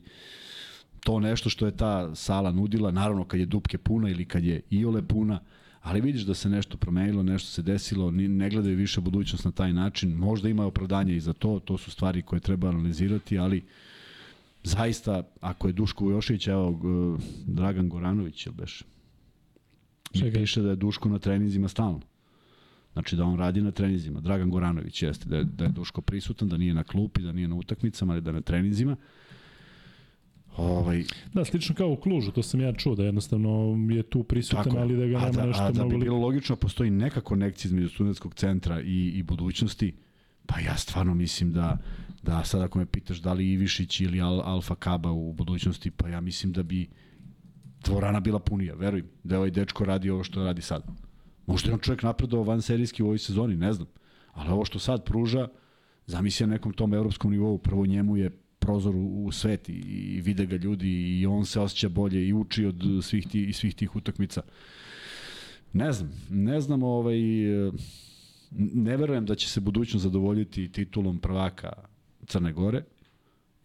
B: to nešto što je ta sala nudila, naravno kad je dupke puna ili kad je iole puna, ali vidiš da se nešto promenilo, nešto se desilo, ne gledaju više budućnost na taj način, možda ima opravdanje i za to, to su stvari koje treba analizirati, ali zaista, ako je Duško Vujošević, evo, Dragan Goranović, ili beš?
A: Čekaj.
B: Mi piše da je Duško na treninzima stalno. Znači da on radi na treninzima. Dragan Goranović jeste, da je, da je Duško prisutan, da nije na klupi, da nije na utakmicama, ali da je na treninzima. Ovaj,
A: Da, slično kao u Klužu, to sam ja čuo, da jednostavno je tu prisutan,
B: Tako je.
A: ali da ga nema
B: da,
A: nešto
B: a da
A: mnogo
B: bi bilo logično postoji neka konekcija između studentskog centra i, i budućnosti, pa ja stvarno mislim da, da sad ako me pitaš da li Ivišić ili Al, Alfa Kaba u budućnosti, pa ja mislim da bi dvorana bila punija, verujem, da je ovaj dečko radi ovo što radi sad. Možda je on čovjek napredovao van serijski u ovoj sezoni, ne znam. Ali ovo što sad pruža, zamisli na nekom tom evropskom nivou, prvo njemu je prozor u, u svet i, i vide ga ljudi i on se osjeća bolje i uči od svih, ti, i svih tih utakmica. Ne znam, ne znam, ovaj, ne verujem da će se budućnost zadovoljiti titulom prvaka Crne Gore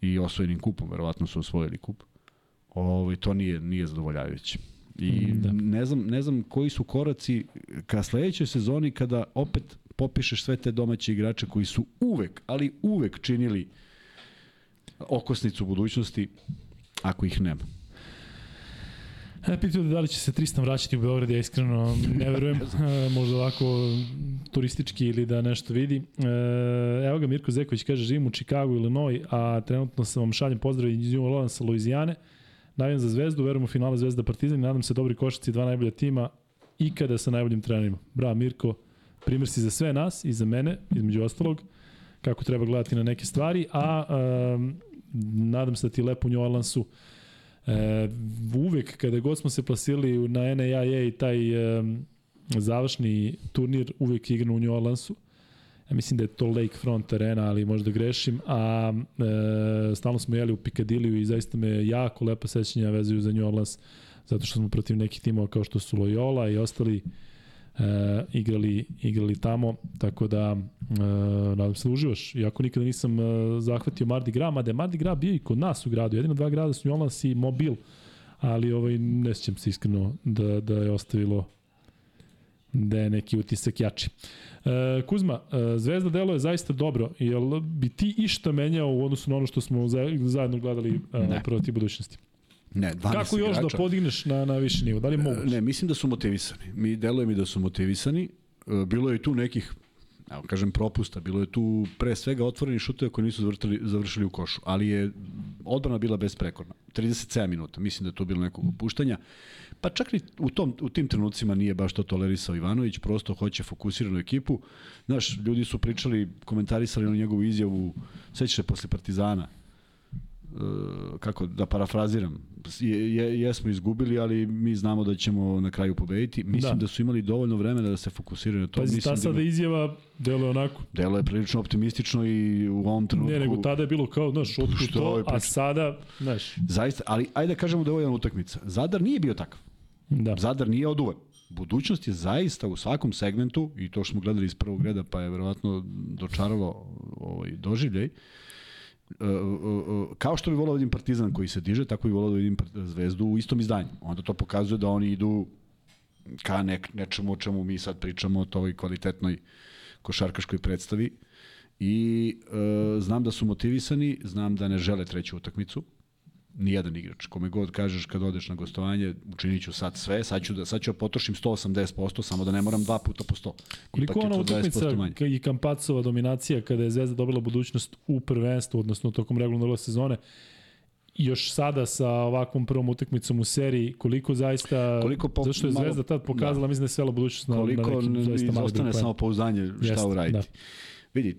B: i osvojenim kupom, verovatno su osvojili kup. Ovaj, to nije, nije zadovoljavajuće. I
A: Da.
B: da. ne, znam, ne znam koji su koraci ka sledećoj sezoni kada opet popišeš sve te domaće igrače koji su uvek, ali uvek činili okosnicu budućnosti, ako ih nema.
A: E, pitao da li će se Tristan vraćati u Beograd, ja iskreno ne verujem, e, možda ovako turistički ili da nešto vidi. E, evo ga Mirko Zeković kaže, živim u Chicagu, Illinois, a trenutno sam vam šaljem pozdrav iz New Orleans sa Louisiane. Navijam za Zvezdu, verujem u finale Zvezda Partizan i nadam se dobri košarci dva najbolja tima ikada sa najboljim trenerima. Bravo Mirko, primjer si za sve nas i za mene, između ostalog, kako treba gledati na neke stvari, a um, nadam se da ti lepo u New Orleansu E, uvek kada god smo se plasirali na NAIA i taj um, završni turnir uvek igrano u New Orleansu. Ja mislim da je to Lakefront arena, ali možda grešim. A e, stalno smo jeli u Piccadilliju i zaista me jako lepa sećanja vezuju za New Orleans, zato što smo protiv nekih timova kao što su Loyola i ostali e, igrali, igrali tamo, tako da e, nadam se da uživaš. Iako nikada nisam e, zahvatio Mardi Gras, mada je Mardi Gras bio i kod nas u gradu, jedino dva grada su New Orleans i Mobil, ali ovaj, ne sjećam se iskreno da, da je ostavilo da je neki utisak jači. E, Kuzma, e, Zvezda delo je zaista dobro. Jel bi ti išta menjao u odnosu na ono što smo zajedno gledali e, protiv budućnosti?
B: Ne, 12
A: Kako još da
B: igrača.
A: da podigneš na, na viši nivo? Da li je moguće?
B: Ne, mislim da su motivisani. Mi deluje mi da su motivisani. E, Bilo je i tu nekih evo kažem propusta, bilo je tu pre svega otvoreni šutovi koji nisu zavrtali, završili u košu, ali je odbrana bila besprekorna. 37 minuta, mislim da je to bilo nekog opuštanja. Pa čak ni u, tom, u tim trenucima nije baš to tolerisao Ivanović, prosto hoće fokusiranu ekipu. Znaš, ljudi su pričali, komentarisali na njegovu izjavu, sećaš posle Partizana, E, kako da parafraziram, je, je, jesmo izgubili, ali mi znamo da ćemo na kraju pobediti. Mislim da, da su imali dovoljno vremena da se fokusiraju na to.
A: Pazi,
B: Mislim
A: ta sada
B: da
A: izjava deluje onako.
B: Delo je prilično optimistično i u ovom trenutku...
A: Ne, nego tada je bilo kao, znaš, otkud
B: Što
A: to,
B: ovaj
A: a sada, znaš.
B: Zaista, ali ajde da kažemo da je ovo jedna utakmica. Zadar nije bio takav.
A: Da.
B: Zadar nije oduvan. Budućnost je zaista u svakom segmentu, i to što smo gledali iz prvog reda, pa je verovatno dočaralo ovaj, doživljaj, uh, kao što bi volao da vidim Partizan koji se diže, tako bi volao da vidim Zvezdu u istom izdanju. Onda to pokazuje da oni idu ka nek, nečemu o čemu mi sad pričamo, o toj kvalitetnoj košarkaškoj predstavi. I uh, znam da su motivisani, znam da ne žele treću utakmicu, nijedan igrač. Kome god kažeš kad odeš na gostovanje, učinit ću sad sve, sad ću da, sad ću da potrošim 180%, samo da ne moram dva puta po 100.
A: Koliko ona utakmica i Kampacova dominacija kada je Zvezda dobila budućnost u prvenstvu, odnosno tokom regularne sezone, još sada sa ovakvom prvom utakmicom u seriji, koliko zaista, koliko po, zašto je Zvezda malo, tad pokazala, da. mislim da je svela budućnost
B: koliko
A: na, na nekim
B: zaista mali Koliko samo pouzdanje šta Jest, uraditi. Da. Vidi,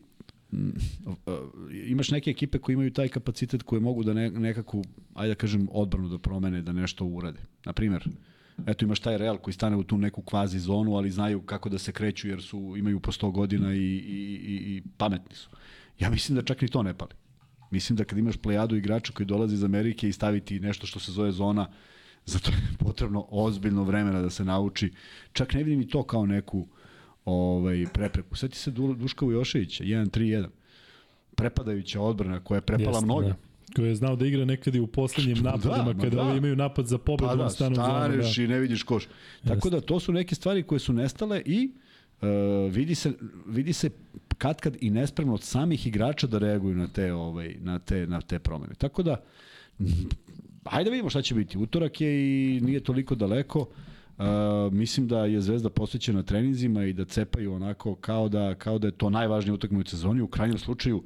B: imaš neke ekipe koje imaju taj kapacitet koje mogu da ne, nekako, ajde da kažem, odbranu da promene, da nešto urade. Naprimer, eto imaš taj Real koji stane u tu neku kvazi zonu, ali znaju kako da se kreću jer su imaju po 100 godina i, i, i, i pametni su. Ja mislim da čak ni to ne pali. Mislim da kad imaš plejadu igrača koji dolazi iz Amerike i staviti nešto što se zove zona, zato je potrebno ozbiljno vremena da se nauči. Čak ne vidim i to kao neku ovaj, prepreku. Sjeti se Duška Vujoševića, 1-3-1. Prepadajuća odbrana koja je prepala Jeste, mnogo. Da
A: koji je znao da igra nekad i u poslednjim da, napadima da, kada da. imaju napad za pobedu
B: pa da,
A: stanu
B: staneš da. i ne vidiš koš. Jeste. Tako da to su neke stvari koje su nestale i uh, vidi se vidi se kad kad i nespremno od samih igrača da reaguju na te ovaj na te na te promene. Tako da ajde da vidimo šta će biti. Utorak je i nije toliko daleko. Mislim da je Zvezda posvećena treninzima i da cepaju onako kao da, kao da je to najvažnija utakmica u sezoni. U krajnjem slučaju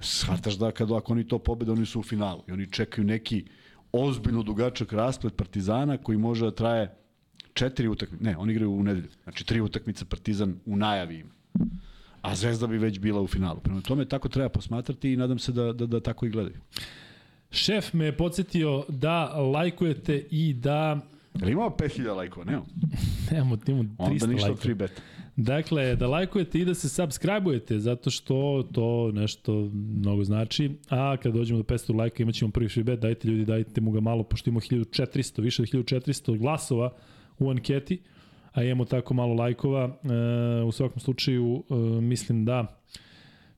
B: shvataš da kad ako oni to pobede, oni su u finalu. I oni čekaju neki ozbiljno dugačak rasplet Partizana koji može da traje četiri utakmice. Ne, oni igraju u nedelju. Znači tri utakmice Partizan u najavi ima. A Zvezda bi već bila u finalu. Prema tome tako treba posmatrati i nadam se da, da, da tako i gledaju.
A: Šef me je podsjetio da lajkujete i da
B: Jel imamo 5000 lajkova? Nemamo.
A: Nemamo, imamo 300
B: Onda ništa
A: lajkova.
B: free bet.
A: Dakle, da lajkujete i da se subscribe-ujete, zato što to nešto mnogo znači. A kada dođemo do 500 lajka imat ćemo prvi free bet. Dajte ljudi, dajte mu ga malo, pošto imamo 1400, više od 1400 glasova u anketi, a imamo tako malo lajkova. E, u svakom slučaju, e, mislim da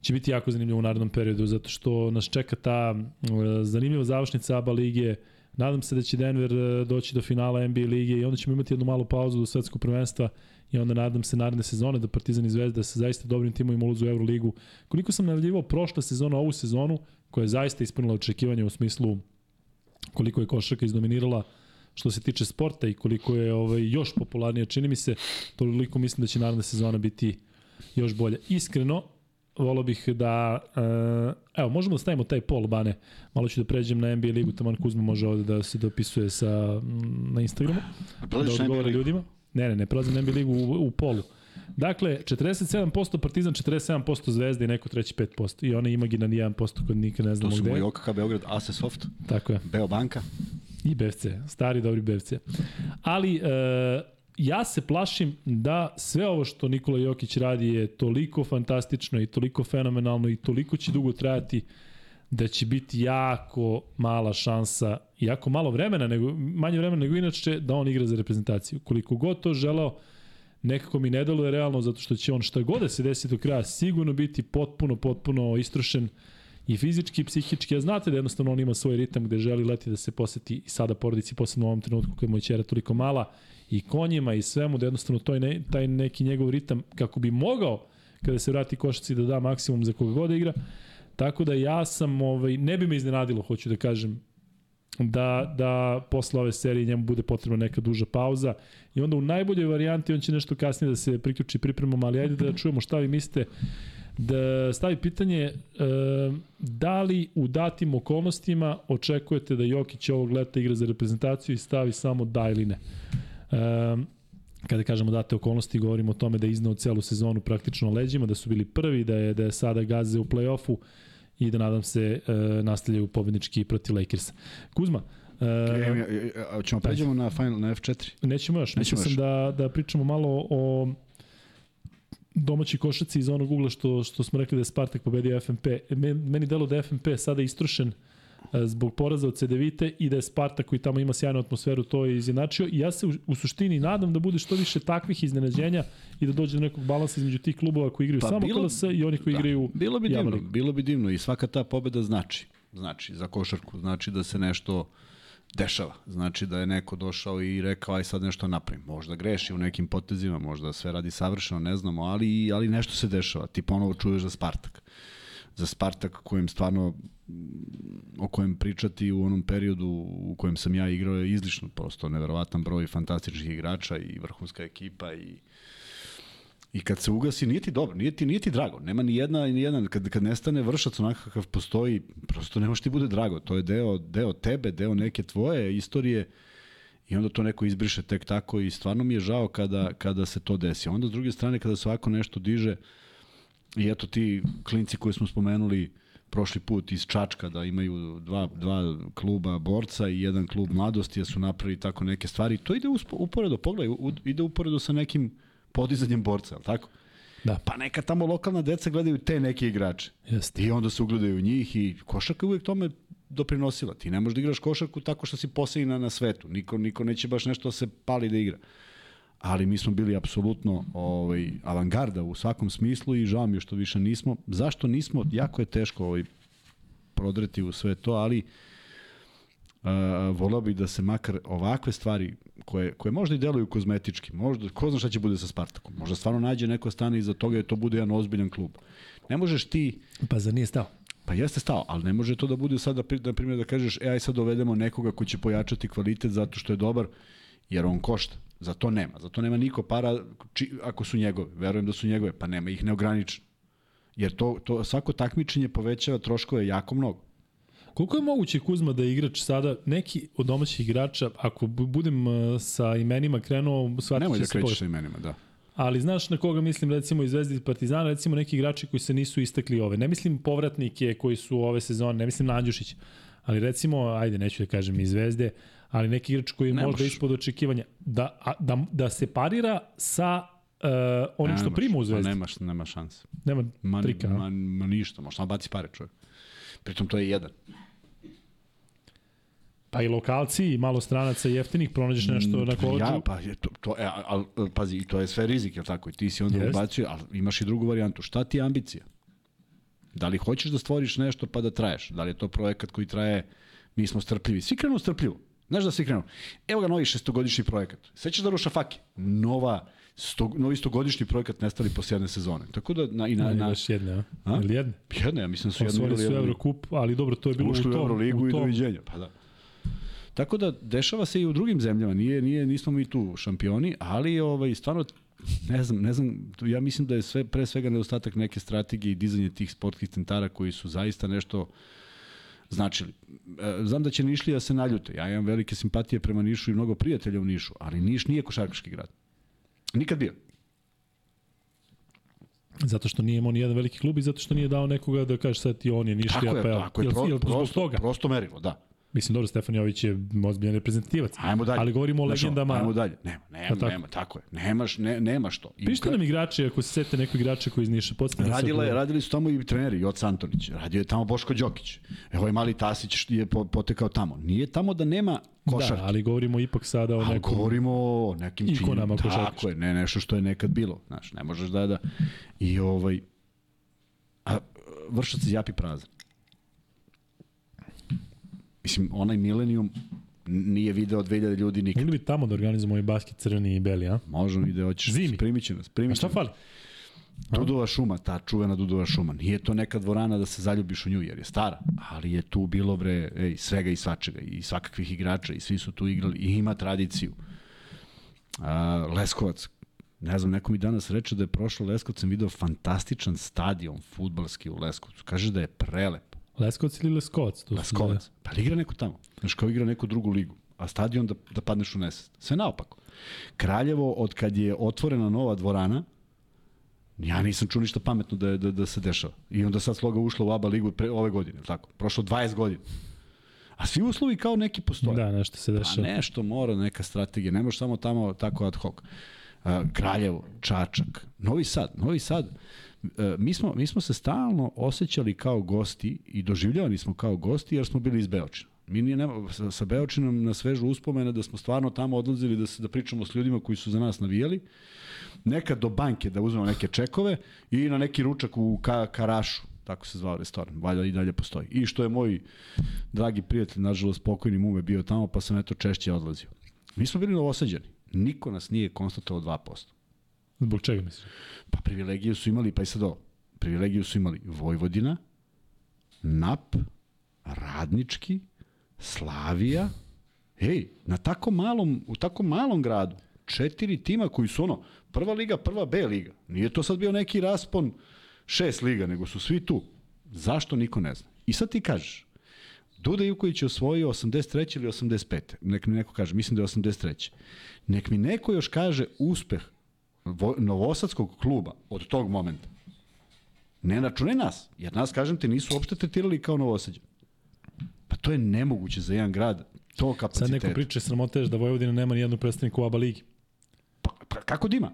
A: će biti jako zanimljivo u narednom periodu, zato što nas čeka ta e, zanimljiva završnica ABA lige, Nadam se da će Denver e, doći do finala NBA lige i onda ćemo imati jednu malu pauzu do svetskog prvenstva i onda nadam se naredne sezone da Partizan i Zvezda sa zaista dobrim timom ulazu u Euroligu. Koliko sam najavljivao prošle sezone, ovu sezonu, koja je zaista ispunila očekivanje u smislu koliko je košarka izdominirala što se tiče sporta i koliko je ovaj, još popularnija, čini mi se, toliko mislim da će naredna sezona biti još bolja. Iskreno, volao bih da, uh, evo, možemo da stavimo taj pol, Bane, malo ću da pređem na NBA ligu, taman Kuzma može ovde da se dopisuje sa, na Instagramu, da odgovore ljudima. Ne, ne, ne, prelazim na NBA ligu u, u polu. Dakle, 47% Partizan, 47% Zvezda i neko treći 5%. I ona imaginarni 1% kod nikad ne znamo
B: gde.
A: To su
B: moji OKK Beograd, AC Soft,
A: Tako je.
B: Beobanka.
A: I BFC, stari dobri BFC. Ali, e, ja se plašim da sve ovo što Nikola Jokić radi je toliko fantastično i toliko fenomenalno i toliko će dugo trajati da će biti jako mala šansa, jako malo vremena, nego, manje vremena nego inače, da on igra za reprezentaciju. Koliko god to želeo, nekako mi ne deluje realno, zato što će on šta god da se desi do kraja sigurno biti potpuno, potpuno istrošen i fizički i psihički, a znate da jednostavno on ima svoj ritam gde želi leti da se poseti i sada porodici, posebno u ovom trenutku kada mu je čera toliko mala, i konjima i svemu, da jednostavno to je ne, taj neki njegov ritam kako bi mogao kada se vrati košaci da da maksimum za koga god da igra. Tako da ja sam, ovaj, ne bi me iznenadilo, hoću da kažem, da, da posle ove serije njemu bude potrebna neka duža pauza i onda u najboljoj varijanti on će nešto kasnije da se priključi pripremom, ali ajde da čujemo šta vi mislite da stavi pitanje e, da li u datim okolnostima očekujete da Jokić ovog leta igra za reprezentaciju i stavi samo da ili ne. Um, kada kažemo date okolnosti, govorimo o tome da je iznao celu sezonu praktično leđima, da su bili prvi, da je, da je sada gaze u play-offu i da nadam se e, nastavljaju pobednički protiv Lakersa. Kuzma,
B: E, ćemo pređemo na final na F4.
A: Nećemo još, nećemo sam da, da pričamo malo o domaći košaci iz onog ugla što, što smo rekli da je Spartak pobedio FNP. Meni delo da je FNP sada istrošen E, zbog poraza od Cedevite i da je Sparta koji tamo ima sjajnu atmosferu to je izjednačio i ja se u, u suštini nadam da bude što više takvih iznenađenja i da dođe do nekog balansa između tih klubova koji igraju pa samo bilo, KLS i oni koji da, igraju
B: bilo bi divno, bilo bi divno i svaka ta pobeda znači znači za košarku znači da se nešto dešava. Znači da je neko došao i rekao aj sad nešto napravim. Možda greši u nekim potezima, možda sve radi savršeno, ne znamo, ali, ali nešto se dešava. Ti ponovo čuješ za Spartak. Za Spartak kojem stvarno o kojem pričati u onom periodu u kojem sam ja igrao je izlično, prosto neverovatan broj fantastičnih igrača i vrhunska ekipa i I kad se ugasi, nije ti dobro, nije ti, nije ti drago. Nema ni jedna, ni jedan, kad, kad nestane vršac onakav kakav postoji, prosto ne može ti bude drago. To je deo, deo tebe, deo neke tvoje istorije i onda to neko izbriše tek tako i stvarno mi je žao kada, kada se to desi. Onda s druge strane, kada se ovako nešto diže i eto ti klinci koji smo spomenuli, uh, prošli put iz Čačka da imaju dva, dva kluba borca i jedan klub mladosti da su napravili tako neke stvari. To ide uporedo, pogledaj, ide uporedo sa nekim podizanjem borca, al tako?
A: Da.
B: Pa neka tamo lokalna deca gledaju te neke igrače.
A: Jeste.
B: I onda se ugledaju u njih i košarka uvijek tome doprinosila. Ti ne možeš da igraš košarku tako što si posljednji na svetu. Niko, niko neće baš nešto da se pali da igra ali mi smo bili apsolutno ovaj, avangarda u svakom smislu i žao mi je što više nismo. Zašto nismo? Jako je teško ovaj, prodreti u sve to, ali uh, volao bih da se makar ovakve stvari koje, koje možda i deluju kozmetički, možda, ko zna šta će bude sa Spartakom, možda stvarno nađe neko stane iza toga i to bude jedan ozbiljan klub. Ne možeš ti...
A: Pa za nije stao?
B: Pa jeste stao, ali ne može to da bude sada, na primjer, da kažeš, e, aj sad dovedemo nekoga ko će pojačati kvalitet zato što je dobar, jer on košta. Za to nema. Za to nema niko para či, ako su njegove. Verujem da su njegove, pa nema ih neograničeno. Jer to, to svako takmičenje povećava troškove jako mnogo.
A: Koliko je moguće Kuzma da igrač sada, neki od domaćih igrača, ako budem uh, sa imenima krenuo, shvatit
B: Nemoj
A: da
B: krećeš sa imenima, da.
A: Ali znaš na koga mislim, recimo iz Zvezde i Partizana, recimo neki igrači koji se nisu istakli ove. Ne mislim povratnike koji su ove sezone, ne mislim na Andjušić, ali recimo, ajde, neću da kažem iz Zvezde, ali neki igrač koji je ne možda ispod očekivanja, da, a, da, da se parira sa uh, onim ne, što prima u Zvezdi.
B: Pa nemaš, nema šanse.
A: Nema
B: ma,
A: trika.
B: Ma, ma ništa, možda samo baci pare čovjek. Pritom to je jedan.
A: Pa i lokalci i malo stranaca jeftinih pronađeš nešto na koleđu.
B: Ja, pa je to, to e, al, pazi, to je sve rizik, je tako? I ti si onda yes. ubacio, ali imaš i drugu varijantu. Šta ti je ambicija? Da li hoćeš da stvoriš nešto pa da traješ? Da li je to projekat koji traje, mi smo strpljivi. Svi krenu strpljivo Znaš da svi krenu? Evo ga novi šestogodišnji projekat. Sećaš da Ruša Faki? Nova, sto, novi stogodišnji projekat nestali posle jedne sezone. Tako da na, i na,
A: Na, baš jedne, a?
B: A?
A: Ili jedne?
B: jedne, ja mislim da su jedno
A: Osvojili
B: ili
A: su. Eurocup, ali dobro, to je bilo u tom.
B: Euroligu
A: u
B: i doviđenja. Pa da. Tako da dešava se i u drugim zemljama, nije nije nismo mi tu šampioni, ali ovaj stvarno ne znam, ne znam, ja mislim da je sve pre svega nedostatak neke strategije i dizanje tih sportskih centara koji su zaista nešto značili. E, Znam da će Nišlija se naljute. Ja imam velike simpatije prema Nišu i mnogo prijatelja u Nišu, ali Niš nije košarkaški grad. Nikad bio.
A: Zato što nije imao ni jedan veliki klub i zato što nije dao nekoga da kaže sad ti on je Nišlija,
B: Tako je,
A: pa
B: tako je,
A: jel,
B: pro,
A: jel, zbog
B: prosto,
A: toga.
B: prosto merilo, da.
A: Mislim, dobro, Stefan Jović je ozbiljan reprezentativac.
B: Ajmo dalje.
A: Ali govorimo o
B: Znaš
A: legendama.
B: Ajmo dalje. Nema, nema,
A: tako?
B: nema, tako je. Nemaš, ne, nemaš to. I
A: Pišite
B: kad-
A: nam igrače, ako se sete neko igrača koji iz Niša,
B: je,
A: ako-
B: radili su tamo i treneri, Joc Antonić, radio je tamo Boško Đokić. Evo ovaj mali Tasić što je po- potekao tamo. Nije tamo da nema košarke.
A: Da, ali govorimo ipak sada o
B: Ali
A: nekom...
B: govorimo o nekim
A: Ikonama košarkaških.
B: Tako je, ne nešto što je nekad bilo. Znaš, ne možeš da da... I ovaj... A vršac je japi prazan. Mislim, onaj Millennium nije video 2000 ljudi nikad.
A: Mogli bi tamo da organizujemo i basket crveni i beli, a?
B: Možemo i da hoćeš.
A: Zimi.
B: Primit će nas.
A: A
B: Primit će
A: šta fali?
B: Dudova šuma, ta čuvena Dudova šuma. Nije to neka dvorana da se zaljubiš u nju, jer je stara. Ali je tu bilo, bre, ej, svega i svačega. I svakakvih igrača. I svi su tu igrali. I ima tradiciju. A, Leskovac. Ne znam, neko mi danas reče da je prošlo Leskovcem video fantastičan stadion futbalski u Leskovcu. Kaže da je prelep.
A: Leskovac ili Leskovac? To su
B: Leskovac. Pa li igra neko tamo? Znaš, kao igra neku drugu ligu. A stadion da, da padneš u nesest. Sve naopako. Kraljevo, od kad je otvorena nova dvorana, ja nisam čuo ništa pametno da, da, da se dešava. I onda sad sloga ušla u ABA ligu pre, ove godine, tako? Prošlo 20 godina. A svi uslovi kao neki postoje.
A: Da, nešto se
B: Pa
A: dešava.
B: nešto mora, neka strategija. Ne može samo tamo tako ad hoc. Kraljevo, Čačak, Novi Sad. Novi Sad, mi smo, mi smo se stalno osjećali kao gosti i doživljavani smo kao gosti jer smo bili iz Beočina. Mi nije, nema, sa, sa Beočinom na svežu uspomene da smo stvarno tamo odlazili da se da pričamo s ljudima koji su za nas navijali. Nekad do banke da uzmemo neke čekove i na neki ručak u ka, Karašu, tako se zvao restoran, valjda i dalje postoji. I što je moj dragi prijatelj, nažalost pokojni mume bio tamo, pa sam eto češće odlazio. Mi smo bili novosađani. Niko nas nije konstatovao 2%.
A: Zbog čega misliš?
B: Pa privilegiju su imali, pa i sad ovo, privilegiju su imali Vojvodina, NAP, Radnički, Slavija, Ej, na tako malom, u tako malom gradu, četiri tima koji su ono, prva liga, prva B liga. Nije to sad bio neki raspon šest liga, nego su svi tu. Zašto niko ne zna? I sad ti kažeš, Duda Ivković je osvojio 83. ili 85. Nek mi neko kaže, mislim da je 83. Nek mi neko još kaže uspeh novosadskog kluba od tog momenta. Ne računaj nas, jer nas, kažem ti, nisu uopšte tretirali kao novosađe. Pa to je nemoguće za jedan grad, to
A: Sad
B: kapaciteta.
A: neko priča sramoteš da Vojvodina nema ni jednu predstavnika u ABA ligi.
B: Pa, pa kako da ima?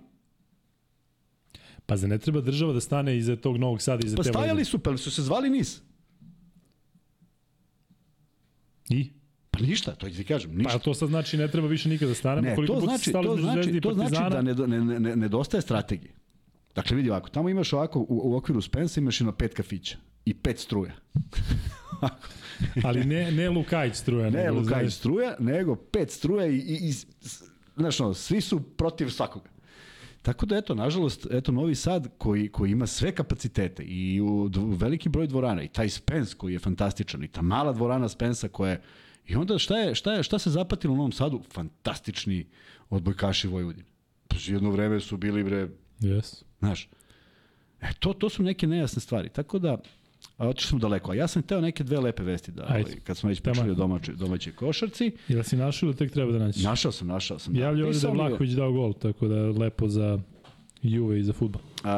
A: Pa za ne treba država da stane iza tog Novog Sada, iza
B: Pa
A: te
B: stajali
A: Vojvodine?
B: su, pa su se zvali NIS.
A: I?
B: Pa ništa, to ti kažem, ništa.
A: Pa to sad znači ne treba više nikada da stanemo.
B: Ne,
A: Koliko
B: to znači, to znači, to znači da ne, ne, ne, nedostaje strategije. Dakle, vidi ovako, tamo imaš ovako, u, u okviru Spensa imaš jedno pet kafića i pet struja.
A: ali ne, ne Lukajić struja.
B: Ne
A: nego,
B: Lukaj
A: znaš,
B: struja, nego pet struja i, i, i znaš, ono, svi su protiv svakoga. Tako da, eto, nažalost, eto, Novi Sad koji, koji ima sve kapacitete i u veliki broj dvorana i taj Spens koji je fantastičan i ta mala dvorana Spensa koja je I onda šta, je, šta, je, šta se zapatilo u Novom Sadu? Fantastični odbojkaši Vojvodine. Pa jedno vreme su bili, bre,
A: Yes.
B: Znaš, e, to, to su neke nejasne stvari. Tako da, a, otišli smo daleko. A ja sam teo neke dve lepe vesti da,
A: Ajde.
B: ovaj, kad smo već pričali o domaćoj, domaćoj košarci.
A: Jel si našao ili tek treba da nađeš?
B: Našao sam, našao sam.
A: Da
B: Nisam
A: je
B: li-
A: Vlaković dao gol, tako da lepo za Juve i za futbol.
B: A,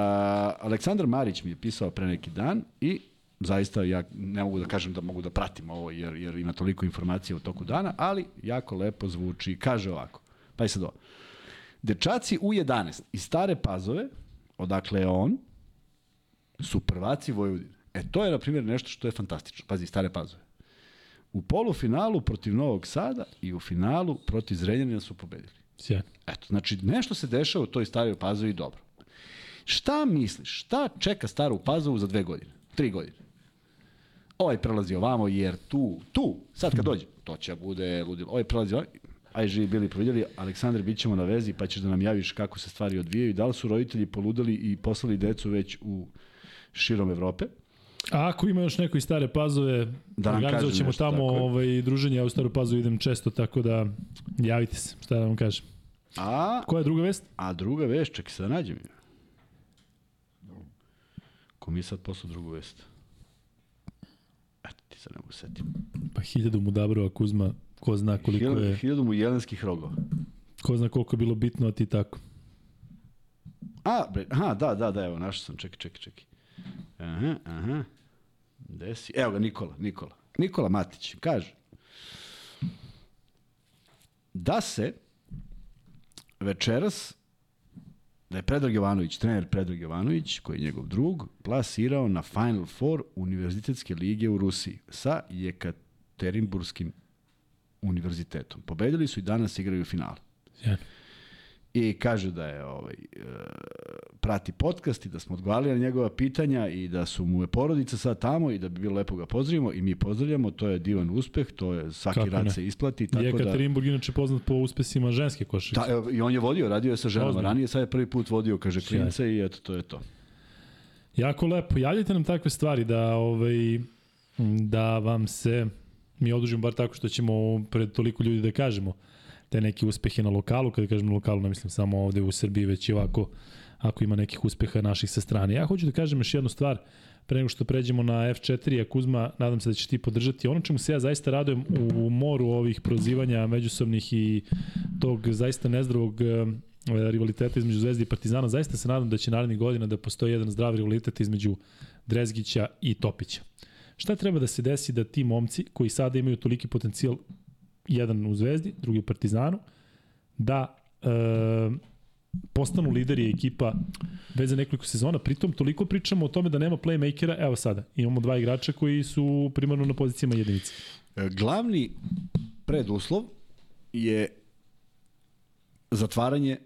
B: Aleksandar Marić mi je pisao pre neki dan i zaista ja ne mogu da kažem da mogu da pratim ovo jer, jer ima toliko informacija u toku dana, ali jako lepo zvuči. Kaže ovako, pa i sad ovo. Dečaci u 11 iz Stare Pazove, odakle je on, su prvaci Vojvodine. E to je, na primjer, nešto što je fantastično. Pazi, Stare Pazove. U polufinalu protiv Novog Sada i u finalu protiv Zrenjanina su pobedili.
A: Sjajno.
B: Eto, znači nešto se dešava u toj staroj Pazovi dobro. Šta misliš? Šta čeka staru Pazovu za dve godine? Tri godine? Ovaj prelazi ovamo, jer tu, tu, sad kad dođe, to će bude ludilo. Ovaj prelazi ovamo, aj živi bili providjeli, Aleksandar, bit ćemo na vezi, pa ćeš da nam javiš kako se stvari odvijaju. Da li su roditelji poludali i poslali decu već u širom Evrope?
A: A ako ima još neko iz Stare Pazove,
B: Da
A: organizovat ćemo
B: nešto,
A: tamo ovaj, druženje, ja u Staru Pazovu idem često, tako da javite se, šta da vam kažem.
B: A,
A: Koja je druga vest?
B: a druga vest, čekaj se da nađem. Ko mi je sad poslao drugu vest? Sad ne mogu setim.
A: Pa hiljadu mu Dabrova Kuzma, ko zna koliko
B: Hiljadu,
A: je,
B: hiljadu mu jelenskih rogova.
A: ko zna koliko je bilo bitno, a ti tako.
B: A, bre, aha, da, da, da, evo, našao sam, čekaj, čekaj, čekaj. Aha, aha. Gde si? Evo ga, Nikola, Nikola. Nikola Matić, kaže. Da se večeras, da je Predrag Jovanović, trener Predrag Jovanović, koji je njegov drug, plasirao na Final Four Univerzitetske lige u Rusiji sa Jekaterinburskim univerzitetom. Pobedili su i danas igraju u finalu.
A: Sjajno.
B: I kaže da je ovaj, e, prati podcast i da smo odgovarali na njegova pitanja i da su mu je porodica sad tamo i da bi bilo lepo ga pozdravimo i mi pozdravljamo, to je divan uspeh, to je svaki
A: Kako
B: rad
A: ne.
B: se isplati, tako da...
A: Jekaterinburg inače poznat po uspesima ženske košarke.
B: Da, I on je vodio, radio je sa ženama
A: Ozbiljno.
B: ranije, sad je prvi put vodio, kaže, klince i eto, to je to.
A: Jako lepo. Javljajte nam takve stvari da ovaj da vam se mi odužimo bar tako što ćemo pred toliko ljudi da kažemo te neke uspehe na lokalu, kada kažem na lokalu ne mislim samo ovde u Srbiji, već i ovako ako ima nekih uspeha naših sa strane. Ja hoću da kažem još jednu stvar pre nego što pređemo na F4, a Kuzma, nadam se da će ti podržati. Ono čemu se ja zaista radujem u moru ovih prozivanja međusobnih i tog zaista nezdravog rivaliteta između Zvezde i Partizana, zaista se nadam da će narednih godina da postoji jedan zdrav rivalitet između Drezgića i Topića. Šta treba da se desi da ti momci koji sada imaju toliki potencijal, jedan u Zvezdi, drugi u Partizanu, da e, postanu lideri ekipa već za nekoliko sezona. Pritom toliko pričamo o tome da nema playmakera, evo sada, imamo dva igrača koji su primarno na pozicijama jedinice.
B: E, Glavni preduslov je zatvaranje,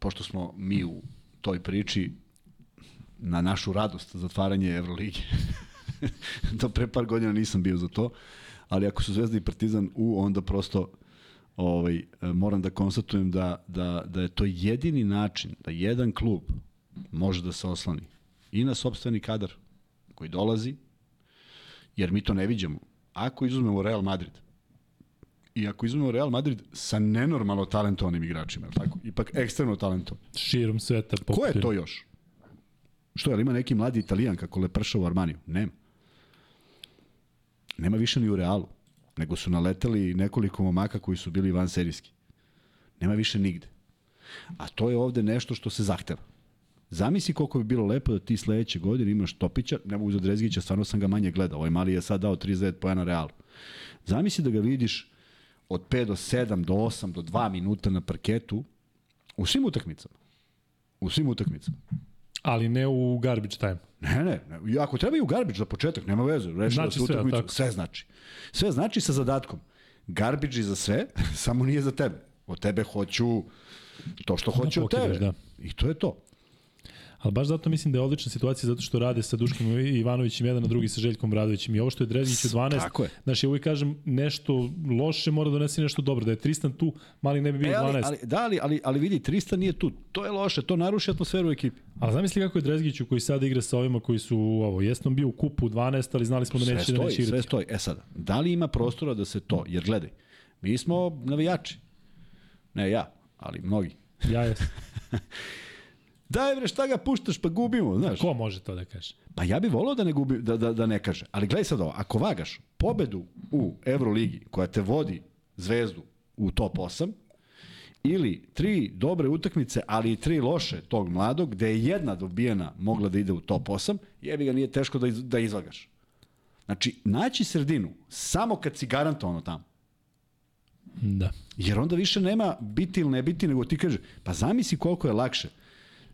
B: pošto smo mi u toj priči na našu radost, zatvaranje Evrolige. Do pre par godina nisam bio za to, ali ako su Zvezda i Partizan u, onda prosto ovaj, moram da konstatujem da, da, da je to jedini način da jedan klub može da se oslani i na sobstveni kadar koji dolazi, jer mi to ne viđamo. Ako izuzmemo Real Madrid, i ako izuzmemo Real Madrid sa nenormalno talentovanim igračima, je tako? Ipak ekstremno talentovan.
A: Širom sveta.
B: Ko je to još? Što, je li ima neki mladi italijan kako leprša u Armaniju? Nema. Nema više ni u Realu. Nego su naleteli nekoliko momaka koji su bili van serijski. Nema više nigde. A to je ovde nešto što se zahteva. Zamisli koliko bi bilo lepo da ti sledeće godine imaš Topića, ne mogu za Drezgića, stvarno sam ga manje gledao. Ovaj mali je sad dao 39 pojena Realu. Zamisli da ga vidiš od 5 do 7, do 8, do 2 minuta na parketu u svim utakmicama. U svim utakmicama.
A: Ali ne u garbage time.
B: Ne, ne, ne. Ako treba i u garbage za početak, nema veze. Rešila
A: Znači
B: se
A: sve,
B: utakmicu.
A: tako?
B: Sve znači. Sve znači sa zadatkom. Garbage za sve, samo nije za tebe. Od tebe hoću to što hoću od
A: pokideš,
B: tebe.
A: da.
B: I to je to.
A: Ali baš zato mislim da je odlična situacija zato što rade sa Duškom Ivanovićem jedan na drugi sa Željkom Bradovićem. I ovo što je Drezgić u 12,
B: Tako je.
A: znaš, ja uvijek kažem nešto loše mora da donesi nešto dobro. Da je Tristan tu, mali ne bi bio
B: E,
A: 12.
B: ali,
A: Ali,
B: ali, da, ali, ali, ali vidi, Tristan nije tu. To je loše, to naruši atmosferu u ekipi.
A: ali zamisli kako je Drezgiću koji sada igra sa ovima koji su, ovo, jesno bio u kupu 12, ali znali smo da
B: Sve
A: neće da
B: stoji,
A: neće
B: sve
A: igrati.
B: stoji. E sada, da li ima prostora da se to, jer gledaj, mi smo navijači. Ne ja, ali mnogi.
A: Ja jesam.
B: Daj bre, šta ga puštaš, pa gubimo, znaš.
A: Ko može to da kaže?
B: Pa ja bih volao da ne, gubi, da, da, da ne kaže. Ali gledaj sad ovo, ako vagaš pobedu u Euroligi koja te vodi zvezdu u top 8, ili tri dobre utakmice, ali i tri loše tog mladog, gde je jedna dobijena mogla da ide u top 8, jebi ga nije teško da, iz, da izvagaš. Znači, naći sredinu samo kad si garantovano tamo.
A: Da.
B: Jer onda više nema biti ili ne biti, nego ti kaže, pa zamisli koliko je lakše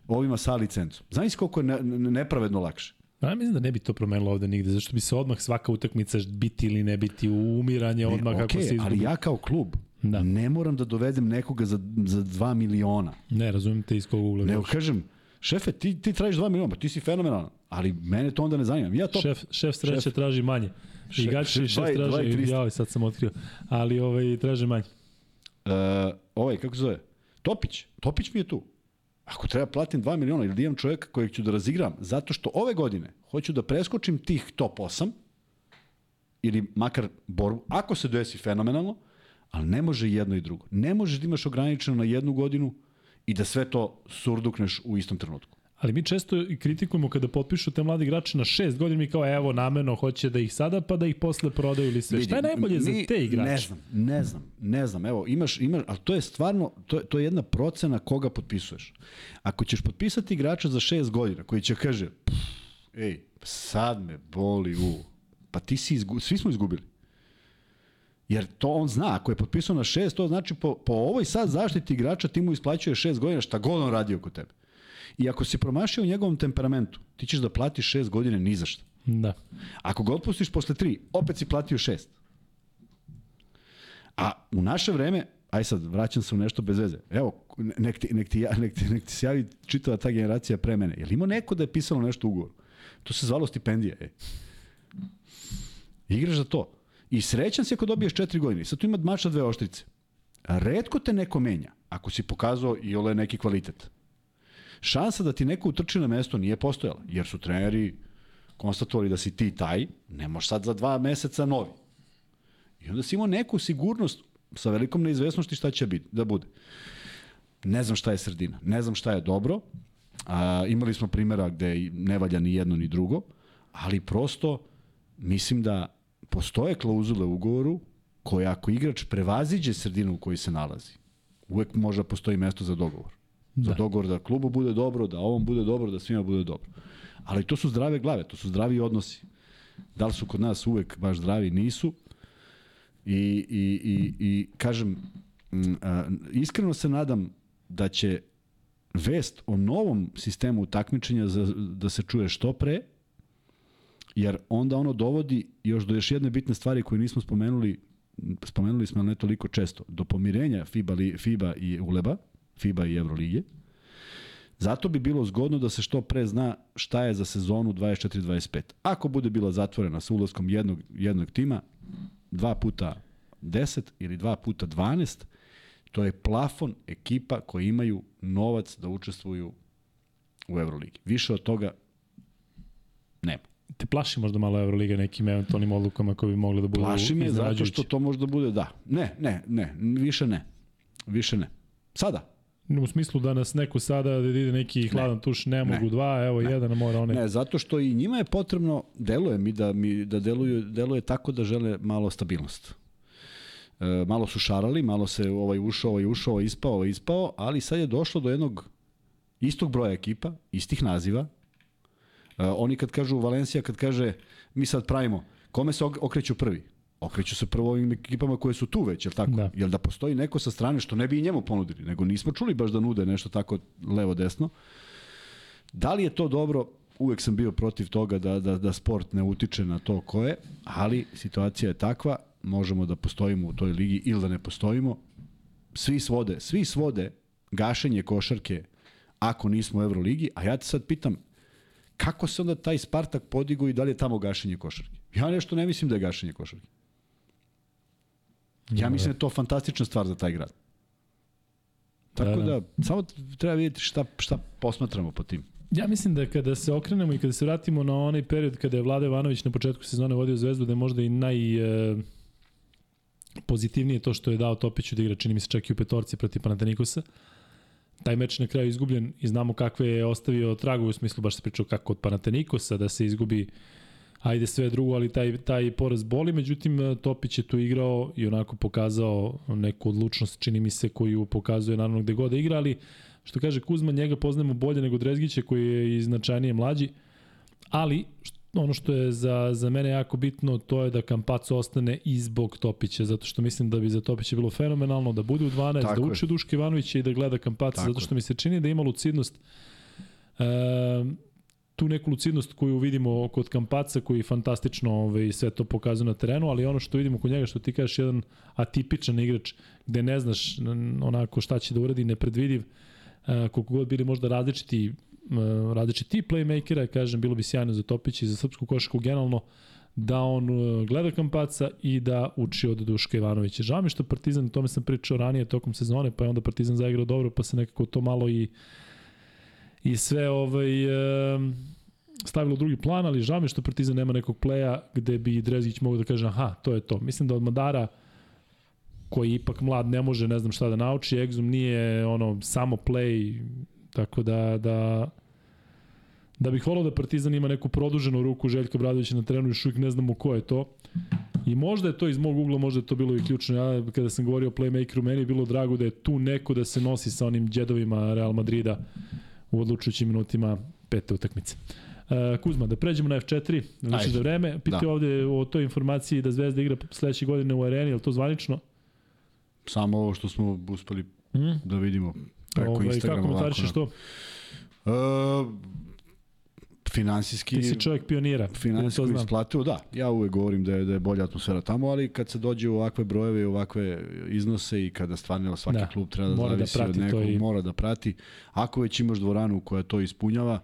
B: ovima sa licencom. Zamisli koliko je ne, ne, nepravedno lakše.
A: Pa ja mislim da ne bi to promenilo ovde nigde, zašto bi se odmah svaka utakmica biti ili ne biti, umiranje odmah
B: Ne,
A: kako
B: okej,
A: se izgubi.
B: ali ja kao klub
A: Da.
B: ne moram da dovedem nekoga za, za 2 miliona.
A: Ne, razumijem te iz kog ugla. Gledaš.
B: kažem, šefe, ti, ti tražiš 2 miliona, pa ti si fenomenalan. ali mene to onda ne zanima. Ja to
A: Šef, šef sreće
B: Šef.
A: traži manje.
B: Šef-
A: I gači
B: šef
A: šef,
B: i
A: traži, joj, sad sam otkrio. Ali ovaj, traže manje.
B: Uh, ovaj, kako se zove? Topić. Topić mi je tu. Ako treba platim 2 miliona ili da imam čovjeka kojeg ću da razigram, zato što ove godine hoću da preskočim tih top 8, ili makar borbu, ako se desi fenomenalno, ali ne može jedno i drugo. Ne možeš da imaš ograničeno na jednu godinu i da sve to surdukneš u istom trenutku.
A: Ali mi često i kritikujemo kada potpišu te mladi igrače na šest godina, mi kao evo namerno hoće da ih sada pa da ih posle prodaju ili sve.
B: Vidi,
A: Šta je najbolje za
B: mi-
A: te igrače?
B: Ne znam, ne znam, ne znam. Evo, imaš, imaš, ali to je stvarno, to, to je jedna procena koga potpisuješ. Ako ćeš potpisati igrača za šest godina koji će kaže, "Pff, ej, sad me boli u, pa ti si izgu, svi smo izgubili. Jer to on zna, ako je potpisao na šest, to znači po, po ovoj sad zaštiti igrača ti mu isplaćuje šest godina šta god on radi oko tebe. I ako si promašio u njegovom temperamentu, ti ćeš da platiš šest godina ni za šta.
A: Da.
B: Ako ga otpustiš posle tri, opet si platio šest. A u naše vreme, aj sad, vraćam se u nešto bez veze. Evo, nek ti, nek ti, ja- nek ti, nek ti se javi čitava ta generacija pre mene. Je li imao neko da je pisalo nešto u ugovoru? To se zvalo stipendija, ej. Igraš za to. I srećan si ako dobiješ četiri godine. I Sad tu ima mača dve oštrice. Redko te neko menja, ako si pokazao i ole neki kvalitet. Šansa da ti neko utrči na mesto nije postojala, jer su treneri konstatovali da si ti taj, ne možeš sad za dva meseca novi. I onda si imao neku sigurnost sa velikom neizvesnosti šta će biti, da bude. Ne znam šta je sredina, ne znam šta je dobro. A, imali smo primjera gde ne valja ni jedno ni drugo, ali prosto mislim da postoje klauzule u ugovoru koje ako igrač prevaziđe sredinu u kojoj se nalazi, uvek može da postoji mesto za dogovor. Za
A: Da.
B: dogovor da klubu bude dobro, da ovom bude dobro, da svima bude dobro. Ali to su zdrave glave, to su zdravi odnosi. Da li su kod nas uvek baš zdravi? Nisu. I, i, i, i kažem, iskreno se nadam da će vest o novom sistemu takmičenja za, da se čuje što pre, jer onda ono dovodi još do još jedne bitne stvari koje nismo spomenuli, spomenuli smo ne toliko često, do pomirenja FIBA, li, FIBA i ULEBA, FIBA i Evrolige. Zato bi bilo zgodno da se što pre zna šta je za sezonu 24-25. Ako bude bila zatvorena sa ulaskom jednog, jednog tima, dva puta 10 ili dva puta 12, to je plafon ekipa koji imaju novac da učestvuju u Euroligi. Više od toga nema.
A: Te plaši možda malo Euroliga nekim eventualnim odlukama koje bi mogle da budu
B: Plaši me zato što to može da bude da. Ne, ne, ne, više ne. Više ne. Sada.
A: U smislu da nas neko sada da ide neki hladan tuš, ne mogu dva, evo jedan mora one.
B: Ne, zato što i njima je potrebno, deluje mi da mi da deluju, deluje tako da žele malo stabilnost. E, malo su šarali, malo se ovaj ušao, ovaj ušao, ovaj ispao, ovaj ispao, ali sad je došlo do jednog istog broja ekipa, istih naziva. E, oni kad kažu Valencija, kad kaže mi sad pravimo, kome se ok- okreću prvi? Okreću se prvo ovim ekipama koje su tu već, jel tako?
A: Da.
B: Jel da postoji neko sa strane što ne bi i njemu ponudili, nego nismo čuli baš da nude nešto tako levo-desno. Da li je to dobro? Uvek sam bio protiv toga da, da, da sport ne utiče na to ko je, ali situacija je takva, možemo da postojimo u toj ligi ili da ne postojimo. Svi svode, svi svode gašenje košarke ako nismo u Euroligi, a ja te sad pitam, kako se onda taj Spartak podigo i da li je tamo gašenje košarke? Ja nešto ne mislim da je gašenje košarke. Ja mislim da je to fantastična stvar za taj grad. Tako
A: Da,
B: da,
A: da.
B: samo treba vidjeti šta, šta posmatramo po tim.
A: Ja mislim da kada se okrenemo i kada se vratimo na onaj period kada je Vlada Ivanović na početku sezone vodio Zvezdu, da je možda i naj e, pozitivnije to što je dao Topiću da igra, čini mi se čak i u petorci protiv Panatenikosa. Taj meč na kraju izgubljen i znamo kakve je ostavio tragove u smislu, baš se pričao kako od Panatenikosa, da se izgubi ajde sve drugo, ali taj, taj poraz boli, međutim Topić je tu igrao i onako pokazao neku odlučnost, čini mi se, koju pokazuje naravno gde god da igra, ali što kaže Kuzma, njega poznajemo bolje nego Drezgića koji je i značajnije mlađi, ali ono što je za, za mene jako bitno to je da Kampaco ostane i zbog Topića, zato što mislim da bi za Topića bilo fenomenalno da bude u 12,
B: Tako
A: da
B: je.
A: uči od Duška Ivanovića i da gleda Kampaca, zato što
B: je.
A: mi se čini da ima lucidnost e, tu neku lucidnost koju vidimo kod Kampaca koji fantastično ovaj, sve to pokazuje na terenu, ali ono što vidimo kod njega što ti kažeš jedan atipičan igrač gde ne znaš onako šta će da uradi, nepredvidiv, e, koliko god bili možda različiti različiti playmakera, kažem, bilo bi sjajno za Topića i za srpsku košaku generalno, da on e, gleda Kampaca i da uči od Duška Ivanovića. Žao mi što Partizan, tome sam pričao ranije tokom sezone, pa je onda Partizan zaigrao dobro, pa se nekako to malo i i sve ovaj, stavilo u drugi plan, ali žao mi što Partizan nema nekog pleja gde bi Drezgić mogao da kaže aha, to je to. Mislim da od Madara koji ipak mlad ne može ne znam šta da nauči, Exum nije ono samo play, tako da, da da bih volao da Partizan ima neku produženu ruku Željka Bradovića na terenu, još uvijek ne znamo ko je to. I možda je to iz mog ugla, možda je to bilo i ključno. Ja kada sam govorio o playmakeru, meni je bilo drago da je tu neko da se nosi sa onim džedovima Real Madrida u odlučujućim minutima pete utakmice. Uh, Kuzma, da pređemo na F4, znači za vreme. Pite da. ovde o toj informaciji da Zvezda igra sledeće godine u areni, je to zvanično?
B: Samo ovo što smo uspeli mm. da vidimo preko ovaj, Instagrama.
A: Kako komentarišeš to?
B: Uh, finansijski...
A: Ti si čovjek pionira.
B: Finansijski ja isplativo, da. Ja uvek govorim da je, da je bolja atmosfera tamo, ali kad se dođe u ovakve brojeve i ovakve iznose i kada stvarno svaki da. klub treba da mora da zavisi da od nekog, i... mora da prati. Ako već imaš dvoranu koja to ispunjava,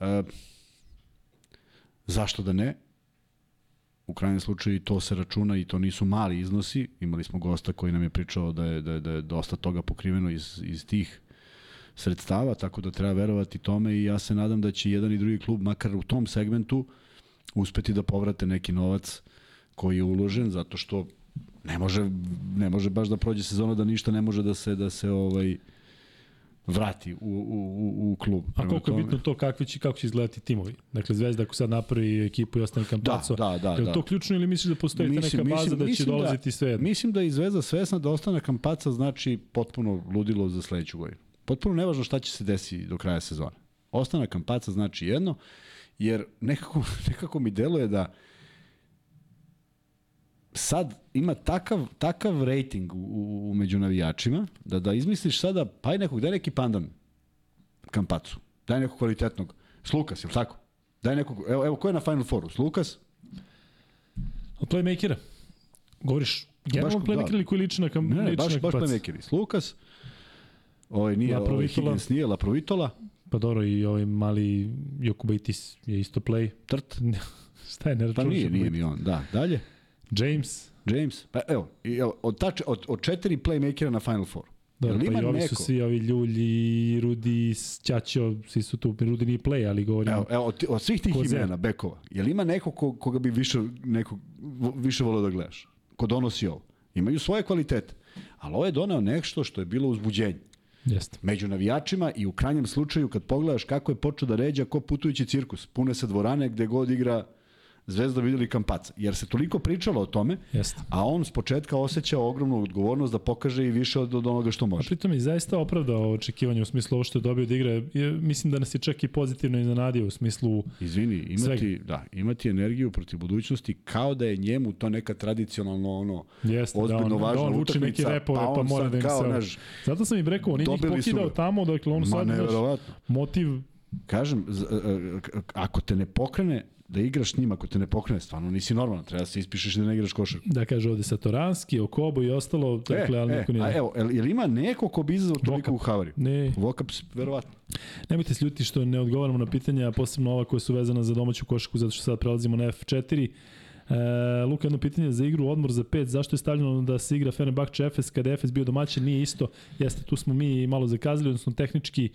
B: uh, zašto da ne? U krajnjem slučaju to se računa i to nisu mali iznosi. Imali smo gosta koji nam je pričao da je, da je, da je dosta toga pokriveno iz, iz tih sredstava, tako da treba verovati tome i ja se nadam da će jedan i drugi klub, makar u tom segmentu, uspeti da povrate neki novac koji je uložen, zato što ne može, ne može baš da prođe sezona da ništa ne može da se, da se ovaj, vrati u, u, u, klub.
A: A koliko je bitno to kakvi će, kako će izgledati timovi? Dakle, Zvezda ako sad napravi ekipu i ostane Kampaco,
B: da, da, da,
A: je
B: da.
A: to ključno ili misliš da postoji mislim, neka baza mislim, da će da- dolaziti da, sve jedno?
B: Mislim da je Zvezda svesna da ostane Kampaca znači potpuno ludilo za sledeću godinu. Potpuno nevažno šta će se desiti do kraja sezone. Ostanak Kampaca znači jedno, jer nekako, nekako mi deluje da sad ima takav, takav rating u, u, u među navijačima, da da izmisliš sada, pa i nekog, daj neki pandan Kampacu, daj nekog kvalitetnog. Slukas, je li tako? Daj nekog, evo, evo ko je na Final Fouru? Slukas?
A: Od playmakera. Govoriš generalno playmaker da. ili koji liči na, kam,
B: ne, ne, baš, baš playmakeri. Slukas, Ovaj nije, ovaj Higgins nije Laprovitola.
A: Pa dobro, i ovaj mali Jokubaitis je isto play.
B: Trt.
A: Šta je, ne
B: Pa nije, nije mi on, da. Dalje?
A: James.
B: James. Pa evo, evo od, tač, od, od četiri playmakera na Final Four.
A: Da, pa i ovi neko? su svi, ovi Ljulji, Rudi, Ćaćo, svi su tu. Rudi nije play, ali govorim...
B: Evo, evo od, od svih tih Kozer. imena, bekova, je li ima neko ko, koga bi više, neko, više volio da gledaš? Ko donosi ovo? Imaju svoje kvalitete. Ali ovo je doneo nešto što je bilo uzbuđenje.
A: Jeste.
B: Među navijačima i u krajnjem slučaju kad pogledaš kako je počeo da ređa ko putujući cirkus. Pune se dvorane gde god igra Zvezda videli Kampaca, jer se toliko pričalo o tome,
A: Jeste.
B: a on s početka osjeća ogromnu odgovornost da pokaže i više od, od onoga što može. A
A: pritom je zaista opravdao očekivanje u smislu ovo što je dobio od igre. Je, mislim da nas je čak i pozitivno iznenadio u smislu
B: Izvini, imati, svega. da, imati energiju protiv budućnosti kao da je njemu to neka tradicionalno ono
A: Jeste, da
B: ozbiljno
A: da on,
B: važna
A: da on vuče neki repove, pa, pa mora da im se... Naš, Zato sam im rekao, on je njih pokidao tamo, dakle on sad naš motiv
B: Kažem, ako te ne pokrene da igraš s njima ako te ne pokrene, stvarno nisi normalan, treba da se ispišeš da ne igraš košarku.
A: Da kaže ovde Satoranski, Okobo i ostalo, dakle,
B: e,
A: ali
B: e,
A: niko nije.
B: A evo, je li ima neko ko bi izazvao toliko u havariju?
A: Ne.
B: Vokaps, verovatno.
A: Nemojte se ljuti što ne odgovaramo na pitanja, posebno ova koja su vezana za domaću košarku, zato što sad prelazimo na F4. E, Luka, jedno pitanje za igru, odmor za 5, zašto je stavljeno da se igra Fenerbahče Efes kada je Efes bio domaćin, nije isto, jeste, tu smo mi malo zakazali, odnosno tehnički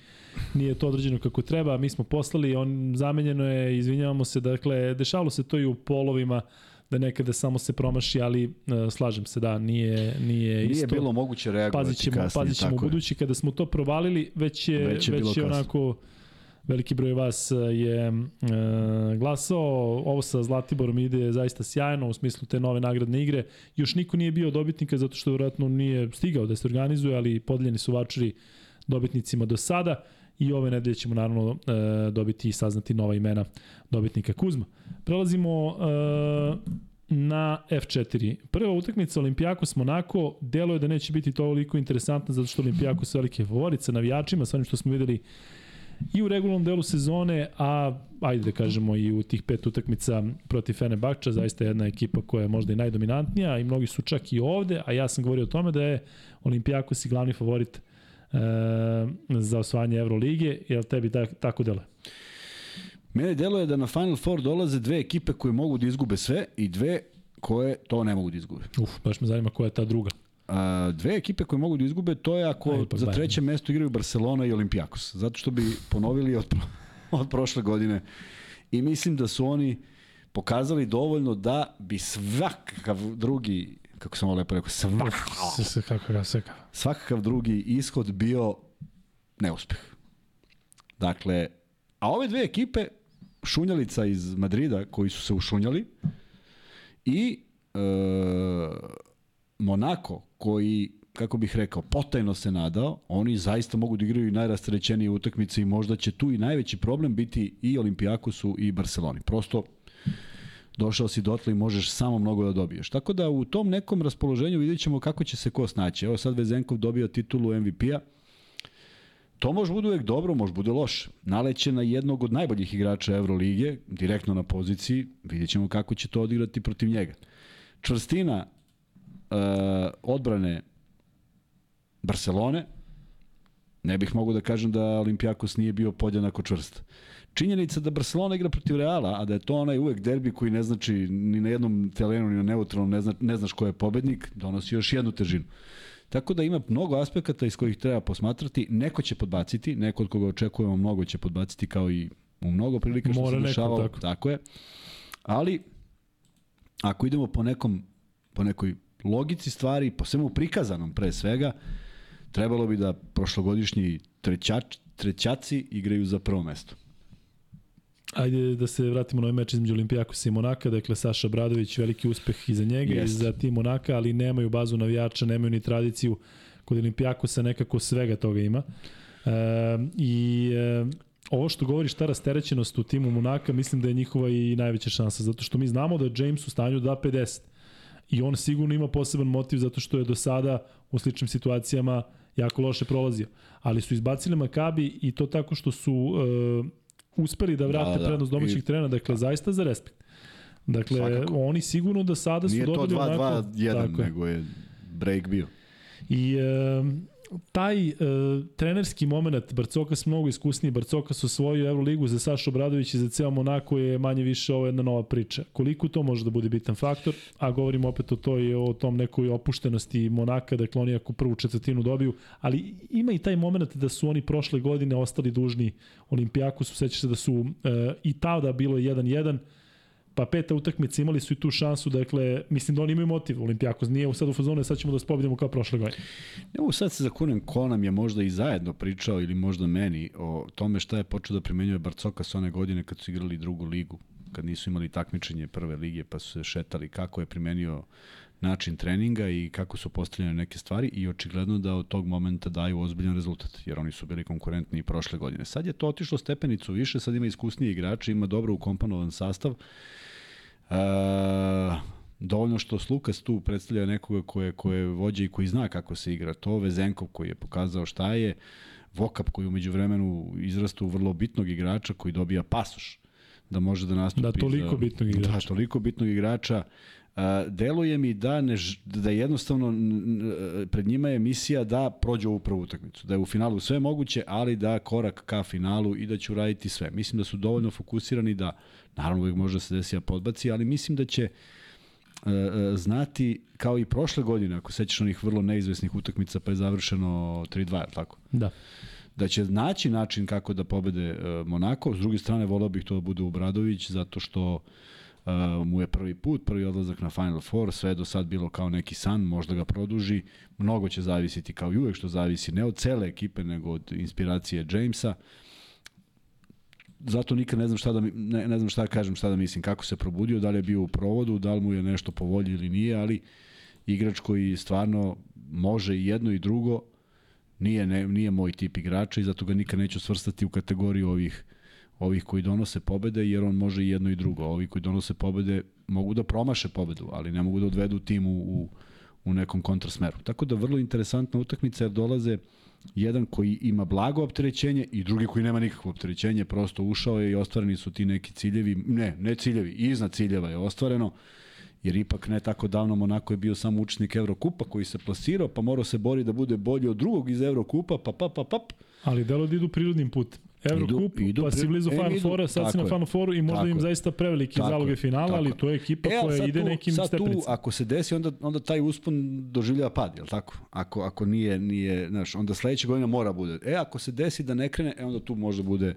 A: nije to određeno kako treba, mi smo poslali, on zamenjeno je, izvinjavamo se, dakle, dešavalo se to i u polovima, da nekada samo se promaši, ali uh, slažem se da nije nije isto.
B: Nije bilo moguće reagovati
A: pazit ćemo,
B: kasnije.
A: Pazit ćemo u budući kada smo to provalili, već je, već je, već je onako veliki broj vas je e, glasao. Ovo sa Zlatiborom ide zaista sjajno u smislu te nove nagradne igre. Još niko nije bio dobitnika zato što vjerojatno nije stigao da se organizuje, ali podeljeni su vačeri dobitnicima do sada i ove nedelje ćemo naravno e, dobiti i saznati nova imena dobitnika Kuzma. Prelazimo e, na F4. Prva utakmica Olimpijakos Monako, delo je da neće biti toliko interesantna zato što Olimpijakos velike favorit sa navijačima, sa onim što smo videli i u regularnom delu sezone, a ajde da kažemo i u tih pet utakmica protiv Fenerbahča, zaista jedna ekipa koja je možda i najdominantnija i mnogi su čak i ovde, a ja sam govorio o tome da je Olimpijakos i glavni favorit za osvajanje Evrolige, jel tebi tak, tako dele?
B: Mene deluje da na Final Four dolaze dve ekipe koje mogu da izgube sve i dve koje to ne mogu da izgube.
A: Uf, baš me zanima koja je ta druga.
B: A, dve ekipe koje mogu da izgube, to je ako
A: Ajde, pa
B: za treće mesto igraju Barcelona i Olympiakos. Zato što bi ponovili od, pro, od prošle godine. I mislim da su oni pokazali dovoljno da bi svakav drugi, kako sam ovo lepo rekao, svakav,
A: S- s- Kako ga sve kako.
B: svakav drugi ishod bio neuspeh. Dakle, a ove dve ekipe, šunjalica iz Madrida koji su se ušunjali i e, Monako koji kako bih rekao, potajno se nadao, oni zaista mogu da igraju najrastrećenije utakmice i možda će tu i najveći problem biti i Olimpijakosu i Barceloni. Prosto došao si dotle i možeš samo mnogo da dobiješ. Tako da u tom nekom raspoloženju vidjet ćemo kako će se ko snaći. Evo sad Vezenkov dobio titulu MVP-a. To može bude uvek dobro, može bude loše. Naleće na jednog od najboljih igrača Evrolige, direktno na poziciji, vidjet ćemo kako će to odigrati protiv njega. Čvrstina uh, odbrane Barcelone, ne bih mogu da kažem da Olimpijakos nije bio podjednako čvrst. Činjenica da Barcelona igra protiv Reala, a da je to onaj uvek derbi koji ne znači ni na jednom terenu, ni na neutralnom, ne, zna, ne znaš ko je pobednik, donosi još jednu težinu. Tako da ima mnogo aspekata iz kojih treba posmatrati. Neko će podbaciti, neko od koga očekujemo mnogo će podbaciti kao i u mnogo prilika što
A: Mora
B: se dešavalo.
A: tako.
B: tako je. Ali, ako idemo po nekom po nekoj logici stvari, po svemu prikazanom pre svega, trebalo bi da prošlogodišnji trećač, trećaci igraju za prvo mesto.
A: Ajde da se vratimo na ovaj meč između Olimpijakosa i Monaka, dakle Saša Bradović, veliki uspeh i za njega i
B: Jeste.
A: za tim Monaka, ali nemaju bazu navijača, nemaju ni tradiciju. Kod Olimpijakosa nekako svega toga ima. E, I e, ovo što govoriš, ta rasterećenost u timu Monaka, mislim da je njihova i najveća šansa, zato što mi znamo da je James u stanju da da 50. I on sigurno ima poseban motiv zato što je do sada u sličnim situacijama jako loše prolazio. Ali su izbacili Makabi i to tako što su uh, uspeli da vrate
B: Da, da.
A: prednost domaćih
B: I-
A: trena, dakle zaista za respekt. Dakle,
B: Svakako.
A: oni sigurno da sada su
B: Nije to
A: dobili onako...
B: 2-2-1,
A: Tako je.
B: nego je break bio.
A: I e, taj e, trenerski moment, Barcokas mnogo iskusniji, Barcokas osvojio Euroligu za Sašu Obradović i za ceo Monako je manje više ovo jedna nova priča. Koliko to može da bude bitan faktor, a govorimo opet o toj, o tom nekoj opuštenosti Monaka, dakle oni ako prvu četvrtinu dobiju, ali ima i taj moment da su oni prošle godine ostali dužni Olimpijakosu, sećaš se da su e, i tada bilo 1-1, pa peta utakmica imali su i tu šansu, dakle, mislim da oni imaju motiv, Olimpijakos nije sad u fazonu, sad ćemo da spobedimo kao prošle godine.
B: Ne mogu sad se zakunem ko nam je možda i zajedno pričao ili možda meni o tome šta je počeo da primenjuje Barcoka s one godine kad su igrali drugu ligu, kad nisu imali takmičenje prve lige pa su se šetali kako je primenio način treninga i kako su postavljene neke stvari i očigledno da od tog momenta daju ozbiljan rezultat, jer oni su bili konkurentni i prošle godine. Sad je to otišlo stepenicu više, sad ima iskusnije igrače, ima dobro ukomponovan sastav, E, dovoljno što Slukas tu predstavlja nekoga ko je, ko je vođa i koji zna kako se igra. To Vezenkov koji je pokazao šta je, Vokap koji umeđu vremenu izrastu u vrlo bitnog igrača koji dobija pasoš da može da nastupi.
A: Da, toliko
B: za,
A: bitnog igrača.
B: Da, toliko bitnog igrača. Deluje mi da ne da jednostavno pred njima je misija da prođe ovu prvu utakmicu, da je u finalu sve moguće, ali da korak ka finalu i da će uraditi sve. Mislim da su dovoljno fokusirani da naravno uvijek može da se desi da podbaci, ali mislim da će e, e, znati kao i prošle godine, ako sećaš onih vrlo neizvesnih utakmica pa je završeno 3-2, je li tako?
A: Da.
B: da će naći način kako da pobede uh, Monako. S druge strane, volao bih to da bude Ubradović, zato što uh, mu je prvi put, prvi odlazak na Final Four, sve do sad bilo kao neki san, možda ga produži. Mnogo će zavisiti, kao i uvek što zavisi, ne od cele ekipe, nego od inspiracije Jamesa. Zato nikad ne znam šta da ne, ne znam šta da kažem, šta da mislim, kako se probudio, da li je bio u provodu, da li mu je nešto po volji ili nije, ali igrač koji stvarno može i jedno i drugo, nije, ne, nije moj tip igrača i zato ga nikad neću svrstati u kategoriju ovih ovih koji donose pobede, jer on može i jedno i drugo. Ovi koji donose pobede mogu da promaše pobedu, ali ne mogu da odvedu tim u, u, u nekom kontrasmeru. Tako da vrlo interesantna utakmica jer dolaze jedan koji ima blago opterećenje i drugi koji nema nikakvo opterećenje, prosto ušao je i ostvareni su ti neki ciljevi, ne, ne ciljevi, iznad ciljeva je ostvareno jer ipak ne tako davno Monako je bio samo učesnik Evrokupa koji se plasirao, pa morao se bori da bude bolji od drugog iz Evrokupa, pa pa pa pa.
A: Ali delo da idu prirodnim putem. Evrokup,
B: Idu- idu
A: pa si blizu
B: e,
A: Final
B: idu,
A: Fora, sad si na
B: je.
A: Final Foru i možda im
B: je.
A: zaista prevelike
B: Tako
A: zaloge
B: je,
A: finala, ali
B: je.
A: to je ekipa
B: E,
A: koja ide
B: tu,
A: nekim
B: sad tu,
A: stepenicama.
B: ako se desi, onda, onda taj uspon doživljava pad, jel tako? Ako, ako nije, nije, znaš, onda sledeće godine mora bude. E, ako se desi da ne krene, e, onda tu možda bude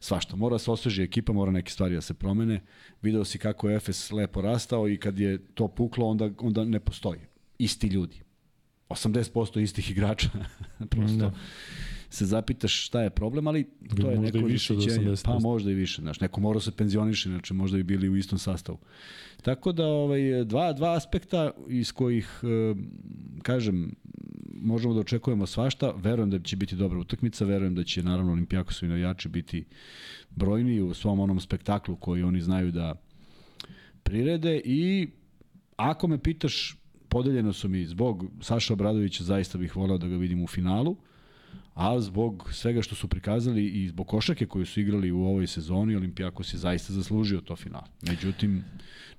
B: svašta. Mora se osveži ekipa, mora neke stvari da se promene. Video si kako je Efes lepo rastao i kad je to puklo, onda, onda ne postoji. Isti ljudi. 80% istih igrača. Prosto
A: Da.
B: Se zapitaš šta je problem, ali to je
A: i
B: neko
A: više od
B: ishićenje.
A: 80%.
B: Pa možda i više, znaš, neko mora se penzioniše, znači možda bi bili u istom sastavu. Tako da ovaj dva dva aspekta iz kojih e, kažem možemo da očekujemo svašta, verujem da će biti dobra utakmica, verujem da će naravno Olimpijakosovi navijači biti brojni u svom onom spektaklu koji oni znaju da prirede i ako me pitaš podeljeno su mi zbog Saša Obradovića zaista bih voleo da ga vidim u finalu a zbog svega što su prikazali i zbog košake koju su igrali u ovoj sezoni, Olimpijakos je zaista zaslužio to final. Međutim,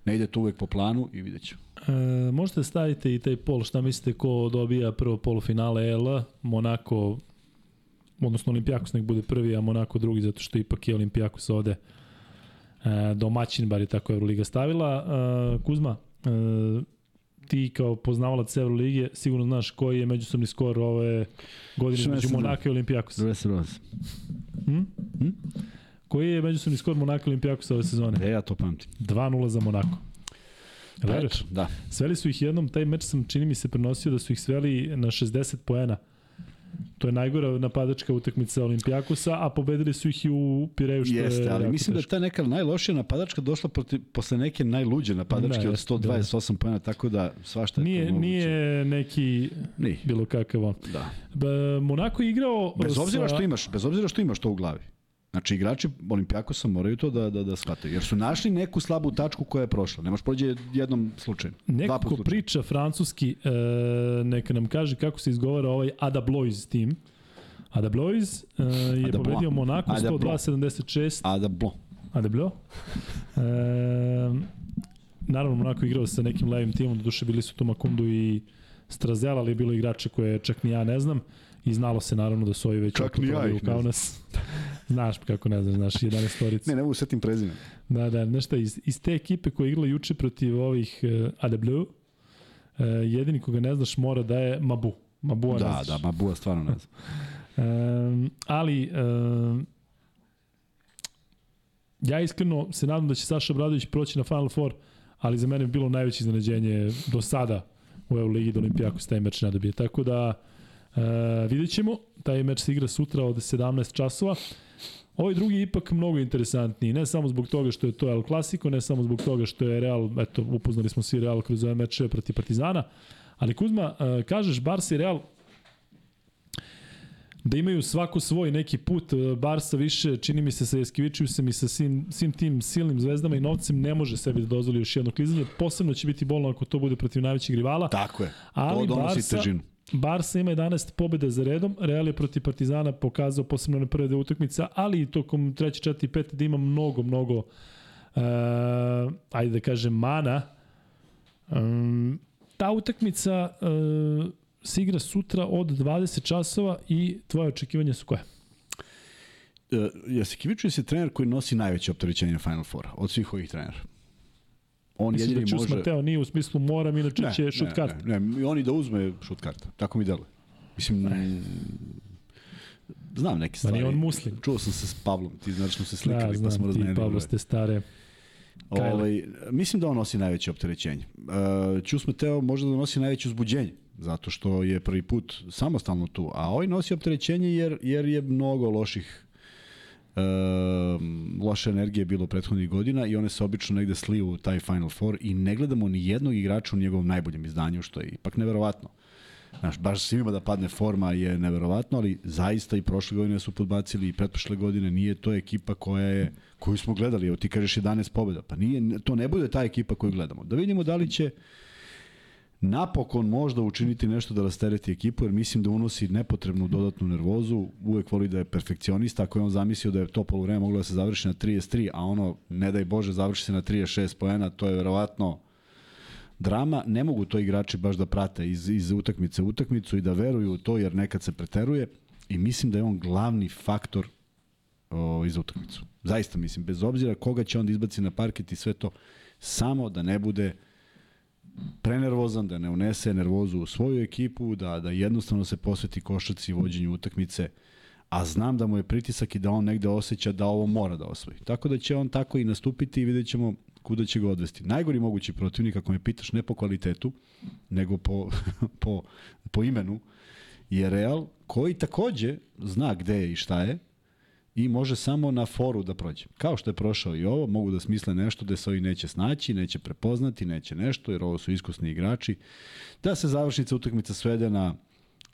B: ne ide to uvek po planu i vidjet ćemo.
A: E, možete stavite i taj pol, šta mislite ko dobija prvo polufinale EL, Monako, odnosno Olimpijakos nek bude prvi, a Monako drugi, zato što ipak je Olimpijakos ovde e, domaćin, bar je tako Euroliga stavila. E, Kuzma, e, ti kao poznavalac Evrolige sigurno znaš koji je međusobni skor ove godine između
B: da-
A: Monaka i Olimpijakosa.
B: Rose Rose.
A: Hm?
B: Hm?
A: Koji je međusobni skor Monaka i Olimpijakosa ove sezone?
B: E, ja to pamtim.
A: 2-0 za Monako. Veruješ?
B: Da.
A: Sveli su ih jednom, taj meč sam čini mi se prenosio da su ih sveli na 60 poena. To je najgora napadačka utakmica Olimpijakosa, a pobedili su ih i u Pireju što
B: Jeste,
A: je
B: ali mislim da je
A: teško.
B: ta neka najlošija napadačka došla proti, posle neke najluđe napadačke
A: Da,
B: od
A: jeste,
B: 128 da. pojena, tako da svašta je
A: Nije,
B: to moguće.
A: nije neki
B: Nije.
A: bilo kakav on.
B: Da.
A: Monako je igrao
B: Bez obzira
A: sa-
B: što imaš, bez obzira što imaš to u glavi. Znači igrači Olimpijakosa moraju to da da da shvate jer su našli neku slabu tačku koja je prošla. Nemaš prođe jednom slučaju.
A: Neko ko priča francuski, e, neka nam kaže kako se izgovara ovaj Ada Blois tim. Ada Blois e, je
B: Ada
A: pobedio
B: Ada Blanc.
A: 102-76.
B: A da blon.
A: A da bilo? E, naravno, Monako je igrao sa nekim levim timom, do duše bili su tu Makundu i Strazel, ali je bilo igrače koje čak ni ja ne znam. I znalo se naravno da su ovi već
B: Čak ni ja ih znam.
A: Kaunas. znaš kako ne znaš, znaš, 11 storica.
B: Ne, ne mogu setim prezime.
A: Da, da, nešto iz, iz te ekipe koja je igrala juče protiv ovih uh, ADB, uh, jedini koga ne znaš mora da je Mabu. Mabu ne
B: Da,
A: znaš.
B: da, ma Bua stvarno ne znam.
A: Um, ali um, ja iskreno se nadam da će Saša Bradović proći na Final Four, ali za mene bi bilo najveće iznenađenje do sada u Euroligi da Olimpijakos taj meč ne dobije. Tako da uh, vidjet ćemo, taj meč se igra sutra od 17 časova. Ovaj drugi je ipak mnogo interesantniji, ne samo zbog toga što je to El Clasico, ne samo zbog toga što je Real, eto, upoznali smo svi Real kroz ove meče protiv Partizana, ali Kuzma, uh, kažeš Barca i Real da imaju svako svoj neki put. e, Barsa više, čini mi se sa Jeskivičiusem i sa svim, svim tim silnim zvezdama i novcem ne može sebi da dozvoli još jedno klizanje. Posebno će biti bolno ako to bude protiv najvećeg rivala.
B: Tako je.
A: Ali
B: to donosi
A: Barsa-
B: težinu.
A: Barsa ima 11 pobjeda za redom, Real je protiv Partizana pokazao posebno na prve dve utakmica, ali i tokom treće, četiri pete da ima mnogo, mnogo uh, ajde da kažem mana. Um, ta utakmica uh, se igra sutra od 20 časova i tvoje očekivanja su koje?
B: Uh, Jasikivičius je trener koji nosi najveće opterećenje na Final Four od svih ovih trenera. On
A: Mislim
B: jedini
A: da Čus
B: može...
A: Mateo nije u smislu moram, inače
B: Ne,
A: će šut
B: ne,
A: kart.
B: Ne, ne, i on i da uzme šut karta. Tako mi deluje. Mislim, mm, znam neke stvari.
A: nije on muslim.
B: Čuo sam se s Pavlom, ti znaš smo se slikali,
A: Da,
B: pa smo
A: ti,
B: razmenili.
A: Pavlo,
B: brojeve.
A: ste stare. Kajle.
B: Ovaj, mislim da on nosi najveće opterećenje. Uh, Ćus Mateo možda da nosi najveće uzbuđenje, zato što je prvi put samostalno tu, a ovaj nosi opterećenje jer, jer je mnogo loših loše energije bilo prethodnih godina i one se obično negde sliju u taj Final Four i ne gledamo ni jednog igrača u njegovom najboljem izdanju, što je ipak neverovatno. Znaš, baš svima da padne forma je neverovatno, ali zaista i prošle godine su podbacili i pretprošle godine nije to ekipa koja je, koju smo gledali, evo ti kažeš 11 pobjeda, pa nije, to ne bude ta ekipa koju gledamo. Da vidimo da li će napokon možda učiniti nešto da rastereti ekipu, jer mislim da unosi nepotrebnu dodatnu nervozu, uvek voli da je perfekcionista, ako je on zamislio da je to polovreme moglo da se završi na 33, a ono, ne daj Bože, završi se na 36 poena, to je verovatno drama, ne mogu to igrači baš da prate iz, iz utakmice u utakmicu i da veruju u to jer nekad se preteruje. I mislim da je on glavni faktor o, iz utakmicu. Zaista mislim, bez obzira koga će on da izbaci na parket i sve to, samo da ne bude prenervozan, da ne unese nervozu u svoju ekipu, da, da jednostavno se posveti košaci i vođenju utakmice, a znam da mu je pritisak i da on negde osjeća da ovo mora da osvoji. Tako da će on tako i nastupiti i vidjet ćemo kuda će ga odvesti. Najgori mogući protivnik, ako me pitaš, ne po kvalitetu, nego po, po, po imenu, je Real, koji takođe zna gde je i šta je, i može samo na foru da prođe. Kao što je prošao i ovo, mogu da smisle nešto da se ovi neće snaći, neće prepoznati, neće nešto, jer ovo su iskusni igrači. Da se završnica utakmica svede na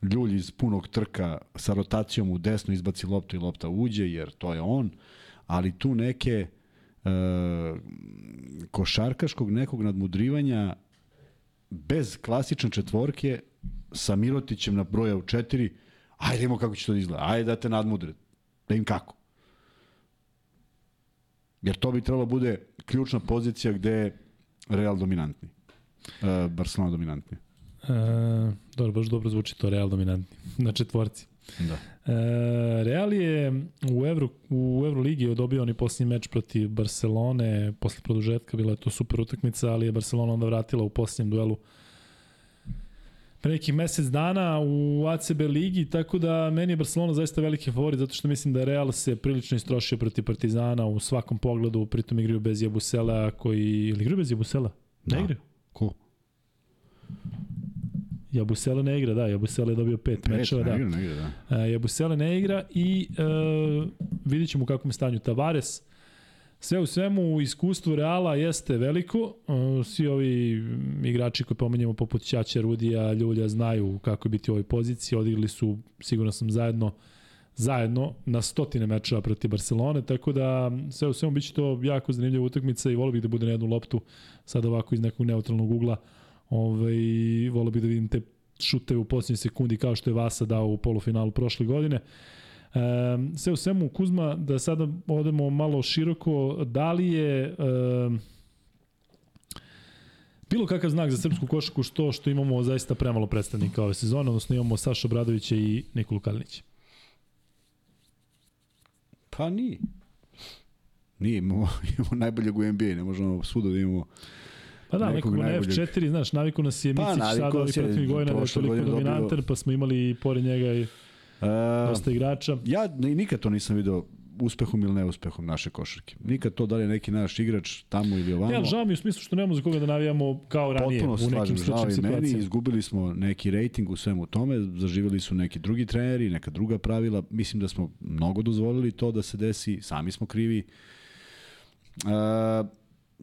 B: ljulj iz punog trka sa rotacijom u desno izbaci loptu i lopta uđe, jer to je on, ali tu neke e, košarkaškog nekog nadmudrivanja bez klasične četvorke sa Mirotićem na broja u četiri, ajde imamo kako će to da izgleda, ajde da te nadmudre, da im kako. Jer to bi trebalo bude ključna pozicija gde je Real dominantni. E, Barcelona dominantni.
A: E, dobro, baš dobro zvuči to Real dominantni na četvorci.
B: Da.
A: E, Real je u Evro, u Euroligi dobio oni posljednji meč protiv Barcelone posle produžetka, bila je to super utakmica, ali je Barcelona onda vratila u posljednjem duelu pre nekih mesec dana u ACB ligi, tako da meni je Barcelona zaista veliki favorit, zato što mislim da Real se prilično istrošio protiv Partizana u svakom pogledu, pritom igraju bez Jabusela, koji... Ili igraju bez Jabusela? Ne
B: Da.
A: igraju.
B: Ko?
A: Jabusele ne igra, da, Jabusele je dobio pet,
B: Pet,
A: mečeva, da.
B: igra, ne igra, da.
A: E, Jabusele ne igra i e, vidit ćemo u kakvom je stanju Tavares. Sve u svemu, iskustvo Reala jeste veliko. E, svi ovi igrači koji pomenjamo poput Ćaća, Rudija, Ljulja znaju kako je biti u ovoj poziciji. Odigrali su, sigurno sam, zajedno zajedno na stotine mečeva protiv Barcelone, tako da sve u svemu biće to jako zanimljiva utakmica i volio bih da bude na jednu loptu sad ovako iz nekog neutralnog ugla. Ovaj, volio bih da vidim te šuteve u posljednjoj sekundi kao što je Vasa dao u polufinalu prošle godine. Um, sve u svemu, Kuzma, da sada odemo malo široko, da li je um, bilo kakav znak za srpsku košarku što što imamo zaista premalo predstavnika ove sezone, odnosno imamo Saša Bradovića i Nikolu Kalinića.
B: Pa nije. Nije, imamo, imamo najboljeg u NBA, ne možemo svuda da imamo
A: Pa da,
B: Nekog
A: nekog na
B: najboljeg.
A: F4, znaš, naviku nas je
B: Pa,
A: Micić sada ovih
B: si je,
A: protiv godina da je toliko
B: dobio-
A: dominantan, pa smo imali i pored njega i dosta igrača.
B: ja ni- nikad to nisam video uspehom ili neuspehom naše košarke. Nikad to da li je neki naš igrač tamo ili ovamo.
A: Ali žao mi u smislu što nemamo za koga da navijamo kao ranije
B: Potpuno
A: u nekim sličnim
B: i meni,
A: situacijama.
B: izgubili smo neki rating u svemu tome, zaživjeli su neki drugi treneri, neka druga pravila, mislim da smo mnogo dozvolili to da se desi, sami smo krivi. Uh,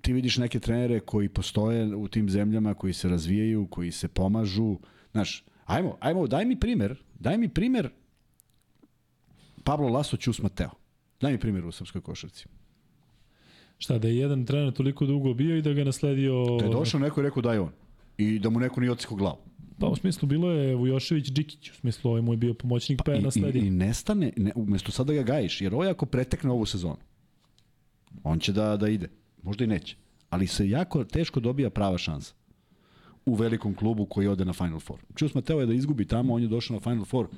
B: ti vidiš neke trenere koji postoje u tim zemljama, koji se razvijaju, koji se pomažu, znaš, ajmo, ajmo, daj mi primer, daj mi primer Pablo Laso Ćus Mateo. Daj mi primjer u srpskoj košarci.
A: Šta, da je jedan trener toliko dugo bio i da ga nasledio...
B: Da je došao neko i rekao daj on. I da mu neko nije odsikao glavu.
A: Pa u smislu bilo je Vujošević Đikić, u smislu ovaj mu je bio pomoćnik pa je
B: I, i,
A: nasledio.
B: I nestane, ne, umesto sada ga gajiš, jer ovo je ako pretekne ovu sezonu, on će da, da ide. Možda i neće. Ali se jako teško dobija prava šansa u velikom klubu koji ode na Final Four. Čus Mateo je da izgubi tamo, on je došao na Final Four.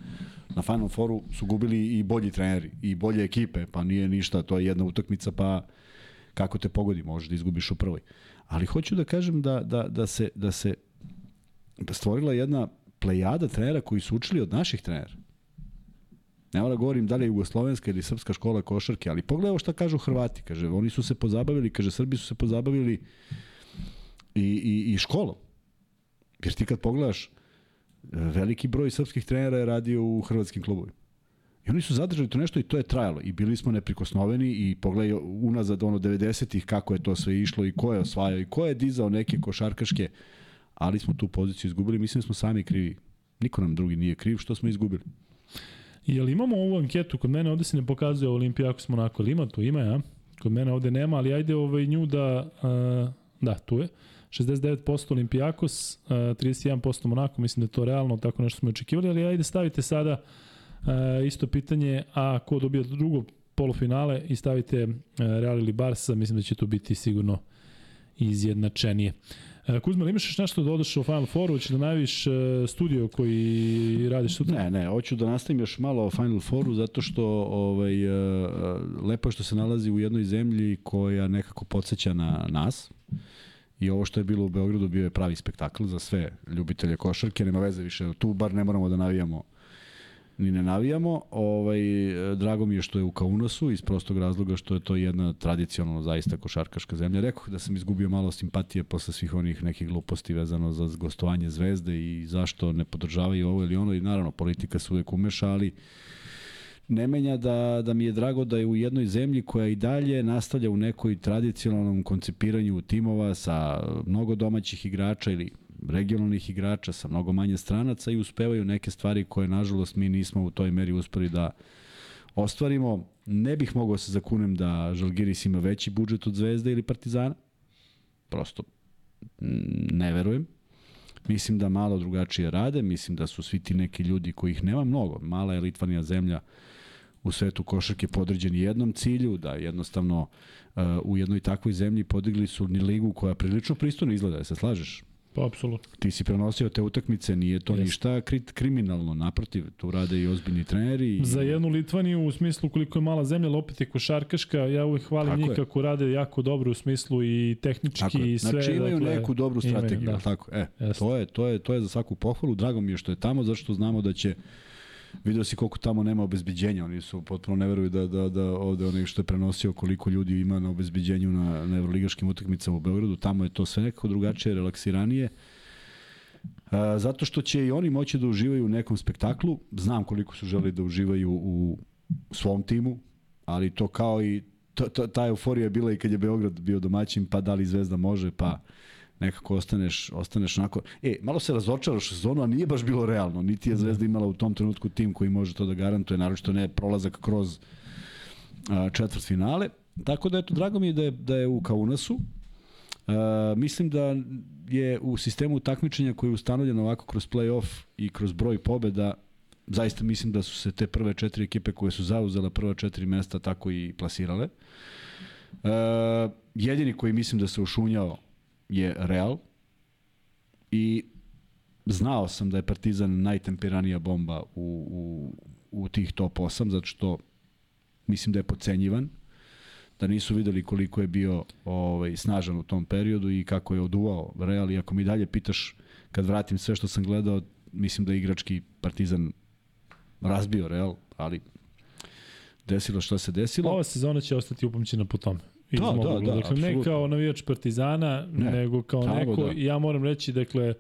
B: Na Final Fouru su gubili i bolji treneri i bolje ekipe, pa nije ništa, to je jedna utakmica, pa kako te pogodi, možeš da izgubiš u prvoj. Ali hoću da kažem da, da, da se, da se stvorila jedna plejada trenera koji su učili od naših trenera. Ne mora govorim da li je jugoslovenska ili srpska škola košarke, ali pogledaj šta kažu Hrvati. Kaže, oni su se pozabavili, kaže, Srbi su se pozabavili i, i, i školom. Jer ti kad pogledaš, veliki broj srpskih trenera je radio u hrvatskim klubovima. I oni su zadržali to nešto i to je trajalo. I bili smo neprikosnoveni i pogledaj unazad ono 90-ih kako je to sve išlo i ko je osvajao i ko je dizao neke košarkaške, ali smo tu poziciju izgubili. Mislim da smo sami krivi. Niko nam drugi nije kriv što smo izgubili.
A: Jel imamo ovu anketu, kod mene ovde se ne pokazuje Olimpijakos Monako, ali ima tu, ima ja. Kod mene ovde nema, ali ajde ovaj nju da, uh, da, tu je. 69% Olimpijakos, uh, 31% Monako, mislim da je to realno, tako nešto smo očekivali, ali ajde stavite sada uh, isto pitanje, a ko dobija drugo polufinale i stavite uh, Real ili Barsa, mislim da će to biti sigurno izjednačenije. E, Kuzma, imaš još nešto da odeš u Final Fouru, će da najaviš e, studio koji radiš sutra?
B: Ne, ne, hoću da nastavim još malo o Final Fouru zato što ovaj, lepo je što se nalazi u jednoj zemlji koja nekako podsjeća na nas. I ovo što je bilo u Beogradu bio je pravi spektakl za sve ljubitelje košarke, nema veze više, tu bar ne moramo da navijamo ni ne navijamo. Ovaj, drago mi je što je u Kaunasu iz prostog razloga što je to jedna tradicionalno zaista košarkaška zemlja. Rekao da sam izgubio malo simpatije posle svih onih nekih gluposti vezano za gostovanje zvezde i zašto ne podržavaju ovo ili ono i naravno politika se uvek umeša, ali ne menja da, da mi je drago da je u jednoj zemlji koja i dalje nastavlja u nekoj tradicionalnom koncipiranju timova sa mnogo domaćih igrača ili regionalnih igrača sa mnogo manje stranaca i uspevaju neke stvari koje nažalost mi nismo u toj meri uspeli da ostvarimo. Ne bih mogao se zakunem da Žalgiris ima veći budžet od Zvezde ili Partizana. Prosto ne verujem. Mislim da malo drugačije rade, mislim da su svi ti neki ljudi kojih nema mnogo. Mala je Litvanija zemlja u svetu košarke podređeni jednom cilju, da jednostavno uh, u jednoj takvoj zemlji podigli su ni ligu koja prilično pristojno izgleda, se slažeš?
A: Pa, apsolutno.
B: Ti si prenosio te utakmice, nije to Jest. ništa krit, kriminalno, naprotiv, tu rade i ozbiljni treneri. I...
A: Za jednu Litvaniju u smislu koliko je mala zemlja, ali opet je košarkaška, ja uvijek hvalim tako njih je. kako rade jako dobro u smislu i tehnički tako i sve.
B: Znači imaju dakle, neku dobru strategiju, imaju, da. tako? E, to je, to, je, to je za svaku pohvalu, drago mi je što je tamo, zašto znamo da će Video si koliko tamo nema obezbeđenja, oni su potpuno ne veruju da, da, da ovde onaj što je prenosio koliko ljudi ima na obezbeđenju na, na evroligaškim utakmicama u Beogradu, tamo je to sve nekako drugačije, relaksiranije. A, zato što će i oni moći da uživaju u nekom spektaklu, znam koliko su želi da uživaju u svom timu, ali to kao i ta, ta, euforija je bila i kad je Beograd bio domaćin, pa da li Zvezda može, pa nekako ostaneš, ostaneš onako... E, malo se razočaraš u sezonu, a nije baš bilo realno. Niti je Zvezda imala u tom trenutku tim koji može to da garantuje, naročito ne prolazak kroz a, četvrt finale. Tako da, eto, drago mi je da je, da je u Kaunasu. Uh, mislim da je u sistemu takmičenja koji je ustanovljen ovako kroz play-off i kroz broj pobeda zaista mislim da su se te prve četiri ekipe koje su zauzele prva četiri mesta tako i plasirale. Uh, jedini koji mislim da se ušunjao je Real i znao sam da je Partizan najtemperanija bomba u, u, u tih top 8, zato što mislim da je pocenjivan, da nisu videli koliko je bio ovaj, snažan u tom periodu i kako je oduvao Real i ako mi dalje pitaš kad vratim sve što sam gledao, mislim da je igrački Partizan razbio Real, ali desilo što se desilo.
A: Ova sezona će ostati upamćena po tome iz da, mog da, da, dakle, ne kao navijač Partizana, ne, nego kao neko, da. ja moram reći, dakle,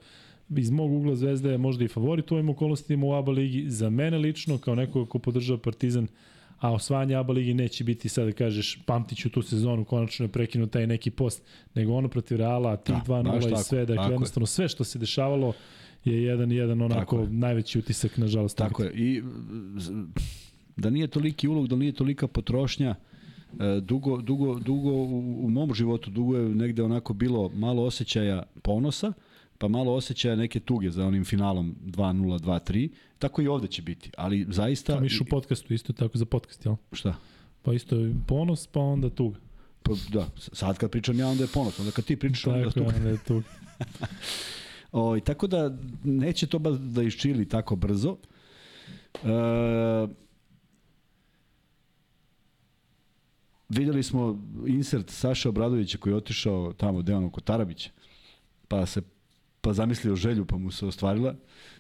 A: iz mog ugla Zvezda je možda i favorit u ovim okolnostima u ABA ligi. Za mene lično, kao neko ko podržava Partizan, a osvajanje ABA ligi neće biti sad da kažeš pamtiću tu sezonu, konačno je prekinuo taj neki post, nego ono protiv Reala, tih da, 2-0 i sve, dakle jednostavno sve što se dešavalo je jedan jedan onako najveći utisak nažalost.
B: Tako je. I da nije toliki ulog, da nije tolika potrošnja, E, dugo, dugo, dugo u, u mom životu dugo je negde onako bilo malo osjećaja ponosa, pa malo osjećaja neke tuge za onim finalom 2-0, 2-3. Tako i ovde će biti, ali zaista...
A: Pa miš u podcastu isto tako za podcast, jel?
B: Šta?
A: Pa isto ponos, pa onda tuga.
B: Pa da, sad kad pričam ja onda je ponos, onda kad ti pričaš onda je tuga. Onda je tuga. o, i tako da neće to baš da iščili tako brzo. E, Videli smo insert Saša Obradovića koji je otišao tamo Dejanu Kotarabića, pa se pa zamislio želju pa mu se ostvarila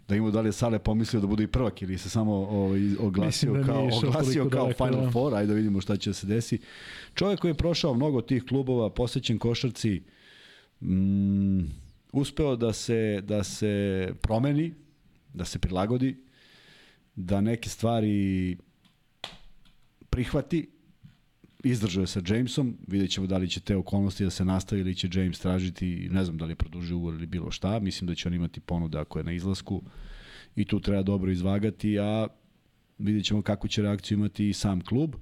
B: da ima da li je Sale pomislio da bude i prvak ili se samo ovaj oglasio da kao oglasio kao daleko, Final da. Four, ajde da vidimo šta će da se desi. Čovjek koji je prošao mnogo tih klubova, posvećen košarci, mm, uspeo da se da se promeni, da se prilagodi, da neke stvari prihvati izdržao je sa Jamesom, vidjet ćemo da li će te okolnosti da se nastavi ili će James tražiti, ne znam da li je produžio ugovor ili bilo šta, mislim da će on imati ponude ako je na izlasku i tu treba dobro izvagati, a vidjet ćemo kako će reakciju imati i sam klub.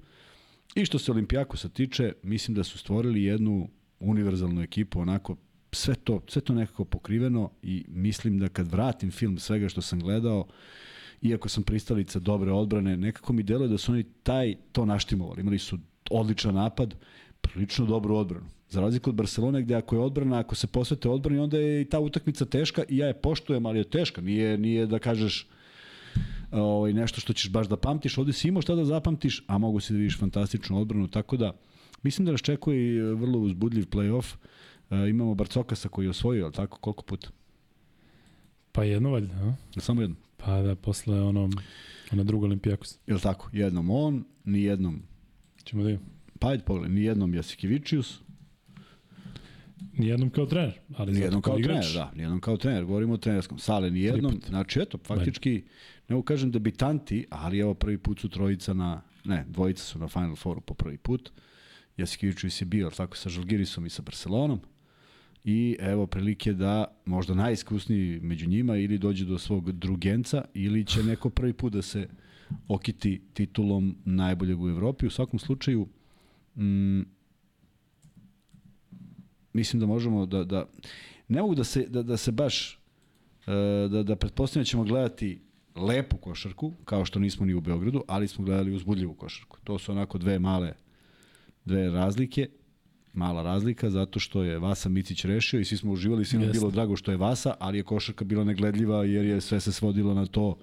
B: I što se Olimpijakosa tiče, mislim da su stvorili jednu univerzalnu ekipu, onako sve to, sve to nekako pokriveno i mislim da kad vratim film svega što sam gledao, iako sam pristalica dobre odbrane, nekako mi deluje da su oni taj to naštimovali. Imali su odličan napad, prilično dobru odbranu. Za razliku od Barcelone gde ako je odbrana, ako se posvete odbrani, onda je i ta utakmica teška i ja je poštujem, ali je teška. Nije, nije da kažeš ovaj, nešto što ćeš baš da pamtiš. Ovde si imao šta da zapamtiš, a mogu si da vidiš fantastičnu odbranu, tako da mislim da nas čekuje i vrlo uzbudljiv play-off. E, imamo Barcokasa koji je osvojio, ali tako, koliko puta?
A: Pa jedno valjda, a?
B: Samo jedno.
A: Pa da, posle ono, ona druga Olimpijakos.
B: Je li tako? Jednom on, ni jednom
A: Ćemo da imamo.
B: Pa ajde pogledaj, ni jednom Jasikevičius,
A: Nijednom kao trener, ali
B: ni
A: zato
B: jednom kao
A: igrač.
B: trener, da, ni jednom kao trener, govorimo o trenerskom. Sale ni jednom,
A: put.
B: znači eto, faktički, ne mogu kažem debitanti, ali evo prvi put su trojica na, ne, dvojica su na Final Fouru po prvi put. Jasikevičius je bio, tako, sa Žalgirisom i sa Barcelonom. I evo prilike da možda najiskusniji među njima ili dođe do svog drugenca ili će neko prvi put da se okiti titulom najboljeg u Evropi. U svakom slučaju, mm, mislim da možemo da, da ne mogu da se, da, da se baš e, da, da pretpostavljam da ćemo gledati lepu košarku, kao što nismo ni u Beogradu, ali smo gledali uzbudljivu košarku. To su onako dve male dve razlike, mala razlika, zato što je Vasa Micić rešio i svi smo uživali, je
A: Jeste.
B: bilo drago što je Vasa, ali je košarka bila negledljiva jer je sve se svodilo na to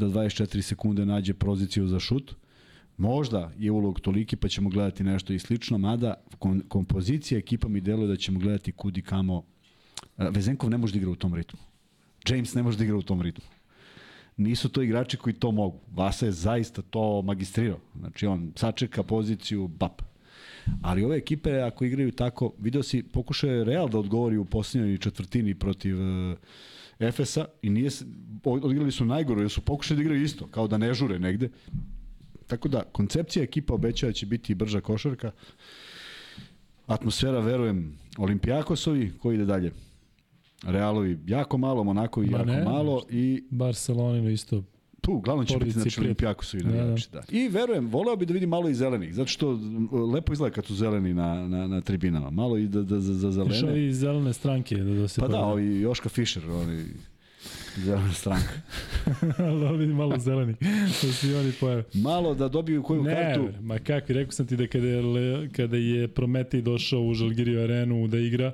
B: da 24 sekunde nađe poziciju za šut. Možda je ulog toliki pa ćemo gledati nešto i slično, mada kom, kompozicija ekipa mi deluje da ćemo gledati kudi kamo. E, Vezenkov ne može da igra u tom ritmu. James ne može da igra u tom ritmu. Nisu to igrači koji to mogu. Vasa je zaista to magistrirao. Znači on sačeka poziciju, bap. Ali ove ekipe ako igraju tako, video si, pokušao je Real da odgovori u posljednjoj četvrtini protiv uh, Efesa i nije, se- od- odigrali su najgore, jer su pokušali da igraju isto, kao da ne žure negde. Tako da, koncepcija ekipa obećava da će biti brža košarka. Atmosfera, verujem, Olimpijakosovi, koji ide dalje? Realovi jako malo, Monako
A: Ma
B: jako
A: ne,
B: malo i
A: Barceloninu isto.
B: Tu uglavnom će biti znači
A: Pordisciplin.
B: Olimpijakosovi
A: Da, da.
B: navijači. Da, I verujem, voleo bi da vidim malo i zelenih, zato što m, lepo izgleda kad su zeleni na, na, na tribinama. Malo i da, da, za, za
A: Još
B: zelene.
A: ovi iz zelene stranke da, da se
B: Pa da, ovi Joška Fischer, oni zelena stranka.
A: Da vidi malo zeleni, da se i oni pojave.
B: Malo da dobiju koju
A: Ne,
B: kartu.
A: bre, ma kakvi, rekao sam ti da kada je, kada je Prometej došao u Žalgiriju arenu da igra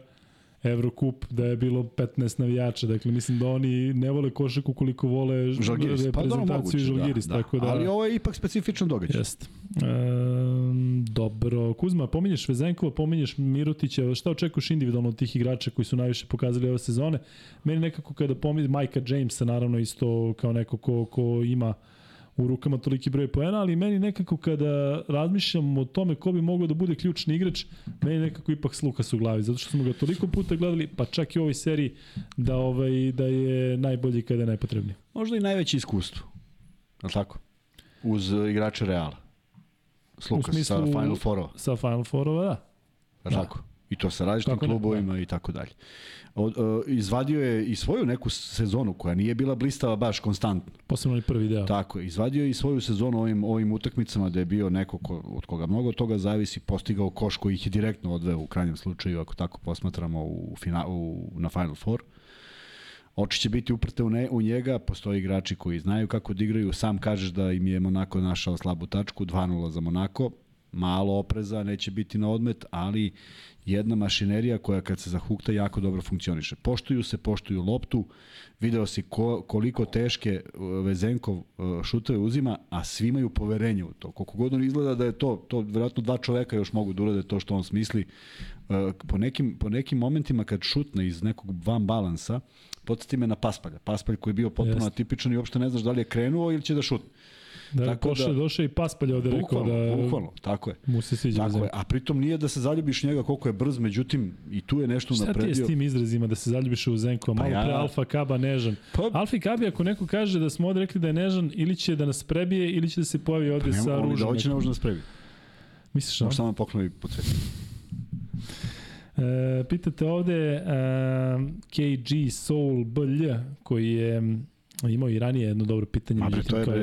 A: Evrokup, da je bilo 15 navijača, dakle mislim da oni ne vole košaku koliko vole
B: Žalgiris. Pa
A: reprezentaciju
B: moguće,
A: Žalgiris,
B: da, da.
A: tako da...
B: Ali ovo je ipak specifičan događaj.
A: Jeste. Um, dobro. Kuzma, pominješ Vezenkova, pominješ Mirotića, šta očekuješ individualno od tih igrača koji su najviše pokazali ove sezone? Meni nekako kada pominješ Majka Jamesa, naravno isto kao neko ko, ko ima u rukama toliki broj poena, ali meni nekako kada razmišljam o tome ko bi mogao da bude ključni igrač, meni nekako ipak Slukas u glavi, zato što smo ga toliko puta gledali, pa čak i u ovoj seriji, da, ovaj, da je najbolji kada je najpotrebniji.
B: Možda i najveće iskustvo. Je li tako? Uz igrače Reala. Slukas
A: smislu-
B: sa Final Fourova.
A: Sa Final Fourova, da.
B: Da. Tako. I to sa različitim
A: Kako ne,
B: klubovima i tako dalje. Uh, izvadio je i svoju neku sezonu koja nije bila blistava baš konstantno.
A: Posebno onaj prvi deo.
B: Tako, je. izvadio je i svoju sezonu ovim, ovim utakmicama da je bio neko ko, od koga mnogo toga zavisi, postigao koš koji ih je direktno odveo u krajnjem slučaju, ako tako posmatramo u, fina, u, na Final Four. Oči će biti uprte u, ne, u njega, postoje igrači koji znaju kako da igraju, sam kažeš da im je Monako našao slabu tačku, 2-0 za Monako, malo opreza, neće biti na odmet, ali jedna mašinerija koja kad se zahukta jako dobro funkcioniše. Poštuju se, poštuju loptu, video si ko, koliko teške uh, Vezenkov uh, šutove uzima, a svi imaju poverenje u to. Koliko god on izgleda da je to, to verovatno dva čoveka još mogu da urade to što on smisli. Uh, po, nekim, po nekim momentima kad šutne iz nekog van balansa, podsjeti me na Paspalja. Paspalj koji je bio potpuno
A: Jeste.
B: atipičan i uopšte ne znaš da li je krenuo ili će da šutne.
A: Da,
B: Tako
A: došao,
B: da-
A: da, došao i Paspalja ovde rekao da
B: bukvalno, tako je.
A: mu se sviđa
B: Tako je, a pritom nije da se zaljubiš njega koliko je brz, međutim i tu je nešto
A: Šta ti je
B: napredio.
A: s tim izrazima da se zaljubiš u Zenko? Malo
B: ja-
A: pre Alfa Kaba nežan.
B: Pa-
A: Alfa Kabi ako neko kaže da smo ovde rekli da je nežan, ili će da nas prebije, ili će da se pojavi ovde
B: Pa
A: sa
B: i da
A: ružom.
B: hoće ne može da nas prebi.
A: Misliš, no?
B: Može samo pokloni po cvetu.
A: E, pitate ovde e, KG Soul BLJ, koji je imao i ranije jedno dobro pitanje.
B: Ma to je
A: kao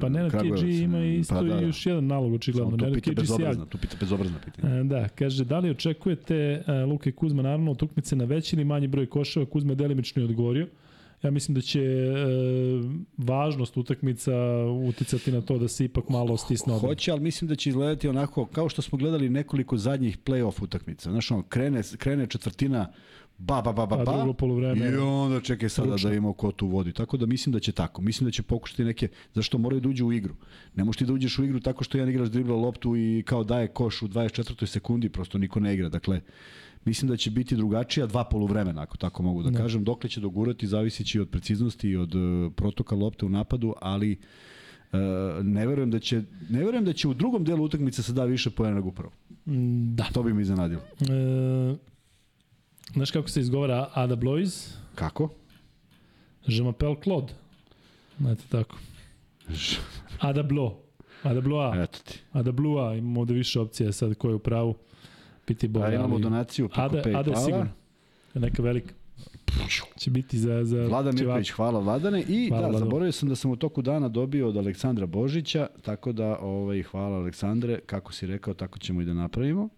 A: Pa Nenad. KG ima isto
B: Pa da, da.
A: i još jedan nalog, očigledno.
B: Samo tu pita bezobrazna, tu pita bezobrazna pitanja.
A: E, Da, kaže, da li očekujete uh, Luka i Kuzma naravno utakmice na veći ili manji broj koševa? Kuzma je delimično i odgovorio. Ja mislim da će e, važnost utakmica uticati na to da se ipak malo stisne odbrana.
B: Hoće, ali mislim da će izgledati onako kao što smo gledali nekoliko zadnjih play-off utakmica. Znaš, ono, krene, krene četvrtina ba, ba, ba, ba, ba,
A: drugo polovreme
B: i onda čekaj sada
A: ručno.
B: da imamo ko tu vodi. Tako da mislim da će tako. Mislim da će pokušati neke, zašto moraju da uđu u igru. Ne možeš ti da uđeš u igru tako što jedan igrač dribla loptu i kao daje koš u 24. sekundi, prosto niko ne igra. Dakle, mislim da će biti drugačija dva poluvremena, ako tako mogu da
A: Ne.
B: kažem. Dokle će dogurati, zavisići od preciznosti i od uh, protoka lopte u napadu, ali uh, ne verujem da će ne verujem da će u drugom delu utakmice se da više poena nego u prvom.
A: Mm, Da.
B: To bi mi iznenadilo.
A: E, znaš kako se izgovara Ada Blois?
B: Kako?
A: Je m'appelle Claude. Znate tako. Ada Blo. Ada Bloa.
B: Eto ti.
A: Ada Blua. Imamo ovde više opcije sad ko je u pravu. Piti Bog.
B: A imamo
A: ali-
B: donaciju preko
A: Ada,
B: PayPala.
A: Ada je sigurno. Neka velika. Će biti za... za ćevap.
B: Mirković, hvala Vladane. I
A: Hvala,
B: da,
A: Vlado.
B: zaboravio sam da sam u toku dana dobio od Aleksandra Božića, tako da ovaj, hvala Aleksandre, kako si rekao, tako ćemo i da napravimo.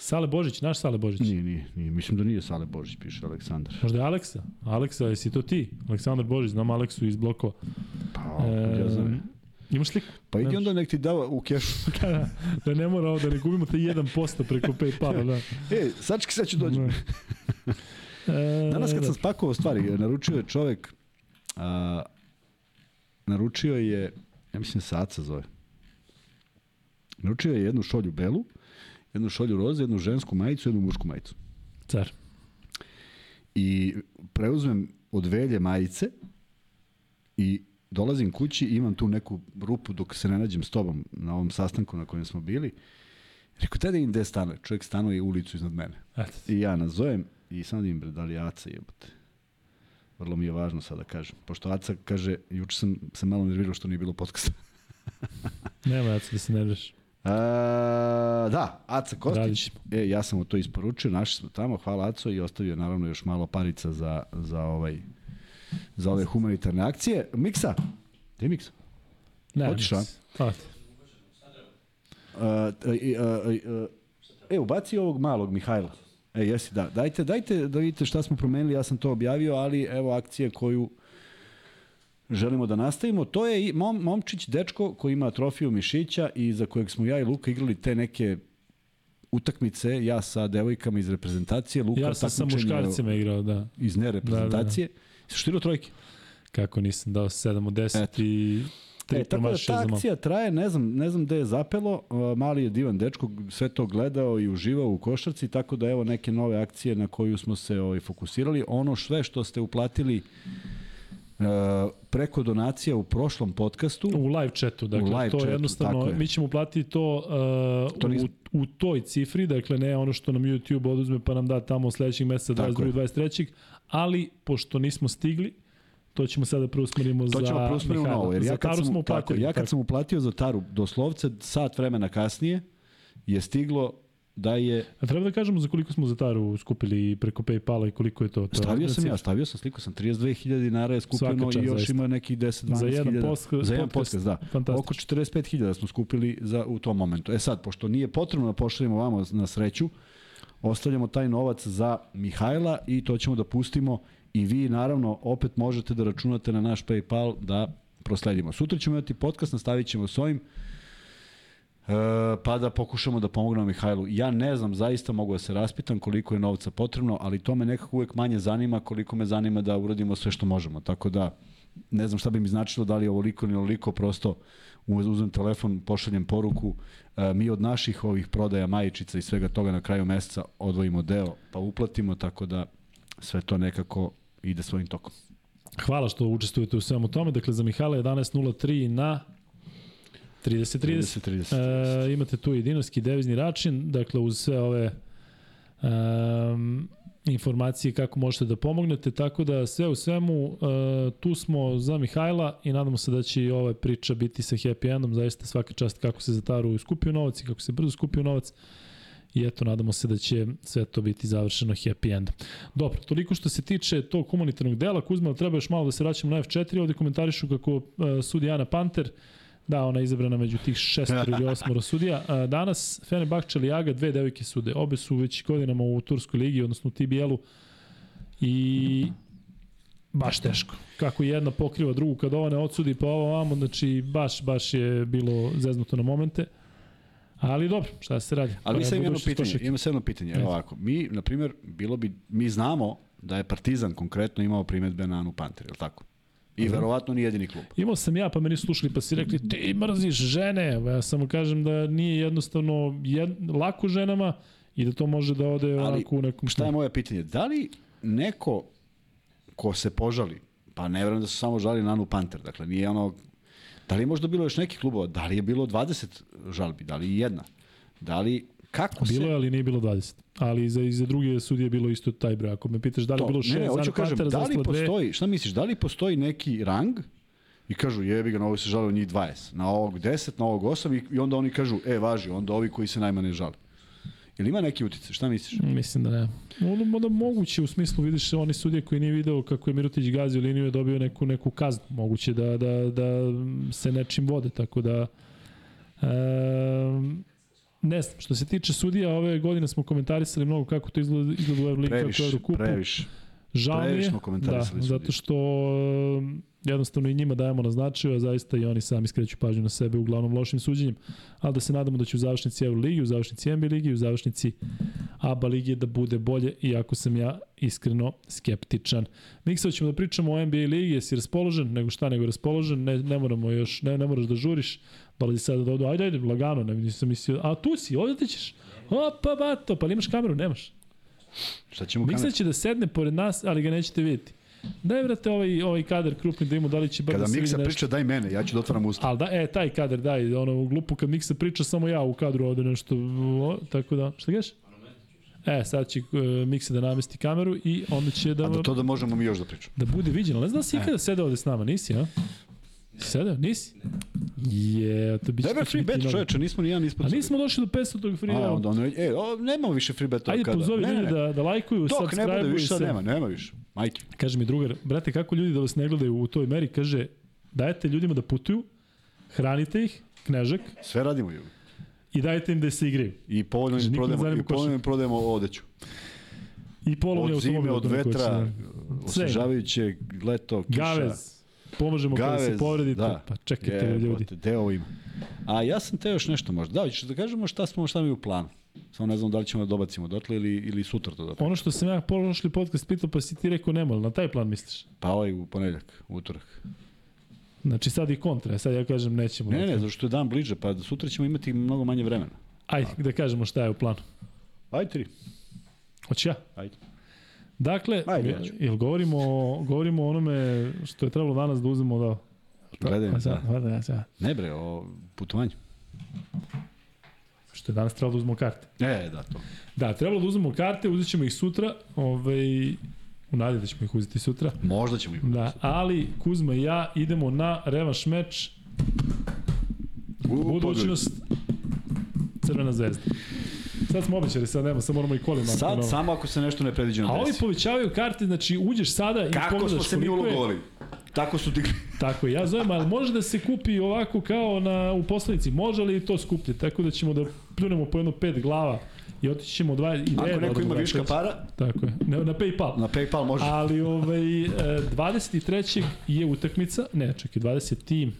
A: Sale Božić, naš Sale Božić.
B: Nije, nije, nije. Mislim da nije Sale Božić, piše Aleksandar.
A: Možda je Aleksa. Aleksa, jesi to ti? Aleksandar Božić, znam Aleksu iz blokova.
B: Pa, ja
A: E,
B: znam.
A: imaš sliku?
B: Pa idi onda nek ti da u kešu.
A: da, da, da ne mora ovo, da ne gubimo te 1% preko Paypala, da.
B: E, sački sad ću dođem.
A: E,
B: Danas kad
A: da.
B: sam spakovao stvari, naručio je čovek, a, naručio je, ja mislim da se Aca zove, naručio je jednu šolju belu, jednu šolju roze, jednu žensku majicu, jednu mušku majicu.
A: Car.
B: I preuzmem od velje majice i dolazim kući i imam tu neku rupu dok se ne nađem s tobom na ovom sastanku na kojem smo bili. Rekao, te da im gde stane? Čovjek stanuje ulicu iznad mene. I ja nazovem i sam da im bre, da li Aca jebote. Vrlo mi je važno sad da kažem. Pošto Aca kaže, juče sam se malo nervirao što nije bilo podcasta.
A: Nema ja da se nerviš.
B: A, da, Aca Kostić. E, ja sam mu to isporučio, našli smo tamo, hvala Aco i ostavio naravno još malo parica za, za ovaj za ove humanitarne akcije. Miksa, gde je Miksa?
A: Ne,
B: Hoćeš, a?
A: nis. Hvala.
B: Uh, uh, uh, uh, e, ubaci ovog malog Mihajla. E, jesi, da. Dajte, dajte da vidite šta smo promenili, ja sam to objavio, ali evo akcije koju želimo da nastavimo. To je i mom, momčić, dečko koji ima trofiju mišića i za kojeg smo ja i Luka igrali te neke utakmice, ja sa devojkama iz reprezentacije, Luka
A: Ja sam sa muškarcima igrao, da.
B: iz nereprezentacije. Da, da, da. Štirao trojke?
A: Kako nisam dao 7 od 10
B: Eto.
A: i tri
B: E, tako da ta akcija traje, ne znam, ne znam gde je zapelo, uh, mali je divan dečko, sve to gledao i uživao u košarci, tako da evo neke nove akcije na koju smo se ovaj, fokusirali. Ono sve što ste uplatili preko donacija u prošlom podcastu,
A: U live chatu, dakle,
B: live
A: to je
B: chatu,
A: jednostavno,
B: tako je.
A: mi ćemo platiti to, uh,
B: To nismo-
A: u, u toj cifri, dakle ne ono što nam YouTube oduzme pa nam da tamo sledećeg meseca
B: Tako
A: 22.
B: je.
A: 23. Ali, pošto nismo stigli, to ćemo sada preusmerimo za
B: to ćemo preusmeriti u
A: Mihajla.
B: novo, jer ja kad, sam,
A: smo
B: tako, ja kad sam uplatio za Taru, doslovce sat vremena kasnije, je stiglo da je
A: A treba da kažemo za koliko smo za Taru skupili preko Paypala i koliko je to? to
B: Stavio sam ja, stavio sam sliku, sam 32.000 dinara je skupljeno
A: čast,
B: i još
A: zaista.
B: ima neki 10-12
A: Za jedan
B: hiljada.
A: post-
B: za jedan
A: podcast,
B: podcast, da.
A: fantastično.
B: Oko 45.000 smo skupili za, u tom momentu. E sad, pošto nije potrebno da pošaljemo vamo na sreću, ostavljamo taj novac za Mihajla i to ćemo da pustimo i vi naravno opet možete da računate na naš Paypal da prosledimo. Sutra ćemo imati podcast, nastavit ćemo s ovim. E, pa da pokušamo da pomognemo Mihajlu. Ja ne znam, zaista mogu da se raspitam koliko je novca potrebno, ali to me nekako uvek manje zanima koliko me zanima da uradimo sve što možemo. Tako da, ne znam šta bi mi značilo da li je ovoliko ili ovoliko, prosto uzmem telefon, pošaljem poruku, e, mi od naših ovih prodaja majičica i svega toga na kraju meseca odvojimo deo, pa uplatimo, tako da sve to nekako ide svojim tokom.
A: Hvala što učestvujete u svemu tome. Dakle, za Mihajla 11.03 na 30.30.
B: 30-30.
A: E, imate tu i devizni račun, dakle uz sve ove um, informacije kako možete da pomognete, tako da sve u svemu uh, tu smo za Mihajla i nadamo se da će i ova priča biti sa happy endom, zaista svaka čast kako se za Taru skupio novac i kako se brzo skupio novac i eto nadamo se da će sve to biti završeno happy endom. Dobro, toliko što se tiče tog humanitarnog dela, Kuzma, treba još malo da se vraćamo na F4, ovde komentarišu kako uh, sudi Ana Panter, Da, ona je izabrana među tih šestoro ili osmoro sudija. A, Danas Fenerbahče Lijaga, dve devojke sude. Obe su već godinama u Turskoj ligi, odnosno u TBL-u. I baš teško. Kako jedna pokriva drugu kad ova ne odsudi pa ovo vamo, znači baš, baš je bilo zeznuto na momente. Ali dobro, šta se radi?
B: Ali
A: Pa,
B: sad imam jedno pitanje, imam sad jedno pitanje. Evo
A: Ajde.
B: ovako, mi, na primjer, bilo bi, mi znamo da je Partizan konkretno imao primetbe na Anu Panter, je li tako? I verovatno ni jedini klub.
A: Imao sam ja, pa me nisu slušali, pa si rekli, ti mrziš žene. Ja samo kažem da nije jednostavno jed, lako ženama i da to može da ode
B: Ali
A: onako u nekom...
B: šta je moje pitanje? Da li neko ko se požali, pa ne verujem da su samo žali na Anu Panter, dakle nije ono, da li je možda bilo još nekih klubova, da li je bilo 20 žalbi, da li je jedna, da li, kako
A: Bilo
B: se...
A: je, ali nije bilo 20. Ali za, i za druge sudije je bilo isto taj broj. Ako me pitaš da li je bilo 6
B: ne, ne, hoću kažem,
A: Pantera,
B: da li
A: Zastava dve,
B: postoji, šta misliš, da li postoji neki rang i kažu jebi ga, na ovo se žalio njih 20, na ovog 10, na ovog 8 i, i onda oni kažu, e, važi, onda ovi koji se najmanje žale. Ili ima neki utice, šta misliš?
A: Mislim da ne. Ono da moguće u smislu vidiš oni sudije koji nije video kako je Mirotić gazio liniju je dobio neku neku kaznu. Moguće da da da se nečim vode tako da e, ne znam, što se tiče sudija, ove godine smo komentarisali mnogo kako to izgleda, izgleda u Euroligi, kako u
B: Previše,
A: Eurokupu.
B: previše.
A: Žao je,
B: smo komentarisali
A: da,
B: sudije.
A: zato što um, jednostavno i njima dajemo na značaju, a zaista i oni sami skreću pažnju na sebe uglavnom lošim suđenjem, ali da se nadamo da će u završnici Euroligi, u završnici NBA ligi, u završnici ABA ligi da bude bolje, iako sam ja iskreno skeptičan. Miksa, ćemo da pričamo o NBA ligi, jesi raspoložen, nego šta nego raspoložen, ne, ne moramo još, ne, ne moraš da žuriš, dolazi sada da odu, ajde, ajde, lagano, ne, nisam mislio, a tu si, ovde ti ćeš, opa, bato, pa ali imaš kameru, nemaš.
B: Šta ćemo
A: Miksa
B: kamer?
A: će da sedne pored nas, ali ga nećete vidjeti. Daj, brate, ovaj, ovaj kadar krupni da imamo, da li će bar
B: Kada
A: da se
B: Miksa priča, daj mene, ja ću da otvaram usta.
A: Ali da, e, taj kadar, daj, ono, glupo kad Miksa priča, samo ja u kadru ovde nešto, o, tako da, šta geš? E, sad će uh, Miksa da namesti kameru i onda će da,
B: A da to da možemo mi još da pričamo.
A: da bude viđeno. Ne znam da si ikada sedeo ovde s nama, nisi, a? Sedeo? Nisi? Je, to biće...
B: Daj free bet, čoveče, nismo ni jedan ispod.
A: A nismo došli do 500 tog free
B: A,
A: bet.
B: onda ono, e, o, nemamo više free betova.
A: Ajde,
B: kada?
A: pozovi
B: ne, ne,
A: ljudi da, da lajkuju,
B: Dok ne bude više, sad nema, nema više. Majke.
A: Kaže mi drugar, brate, kako ljudi da vas ne gledaju u toj meri, kaže, dajete ljudima da putuju, hranite ih, knežak,
B: Sve radimo, ljudi.
A: i dajete im da se igraju.
B: I povoljno im prodajemo, i povoljno im prodajemo odeću.
A: I polovni
B: Od zime,
A: automobil.
B: od
A: ako neko
B: vetra, osvežavajuće, leto, kiša.
A: Gavez. Pomožemo kada se
B: Gavez,
A: povredite.
B: da.
A: Pa čekajte
B: Je,
A: ljudi.
B: brate, Deo ima. A ja sam te još nešto možda. Da, hoćeš da kažemo šta smo šta mi u planu. Samo ne znam da li ćemo da dobacimo dotle ili, ili sutra to da
A: Ono što sam ja prošli podcast pitao, pa si ti rekao nema, na taj plan misliš?
B: Pa ovaj u ponedeljak, u utorak.
A: Znači sad i kontra, sad ja kažem nećemo.
B: Ne, ne, zato što je dan bliže, pa sutra ćemo imati mnogo manje vremena.
A: Ajde, da kažemo šta je u planu.
B: Ajde tri.
A: Hoće ja?
B: Ajde.
A: Dakle,
B: Ajde,
A: jel govorimo, o- govorimo o onome što je trebalo danas da uzmemo da...
B: Gledaj,
A: Pa sad,
B: da.
A: da. Da.
B: Ne bre, o putovanju.
A: Što je danas trebalo da uzmemo karte.
B: E, da, to.
A: Da, trebalo da uzmemo karte, uzet ćemo ih sutra, ovaj, u nadi da ćemo ih uzeti sutra.
B: Možda ćemo imati.
A: Da, ali Kuzma i ja idemo na revanš meč
B: U,
A: budućnost Crvena zvezda. Sad smo obećali, sad nema, sad moramo i kolima.
B: Sad,
A: ono.
B: samo ako se nešto nepredviđeno
A: A ovi
B: desi.
A: povećavaju karte, znači uđeš sada i
B: Kako
A: pogledaš
B: smo se mi ulogovali? Tako su digli.
A: Tako je, ja zovem, ali može da se kupi ovako kao na, u poslanici, može li to skuplje, tako da ćemo da pljunemo po jedno pet glava i otići ćemo dva ideje.
B: Ako neko ima
A: da
B: viška para,
A: Tako je, na, na Paypal.
B: na PayPal može.
A: Ali ovaj, e, 23. je utakmica, ne, čekaj, 20.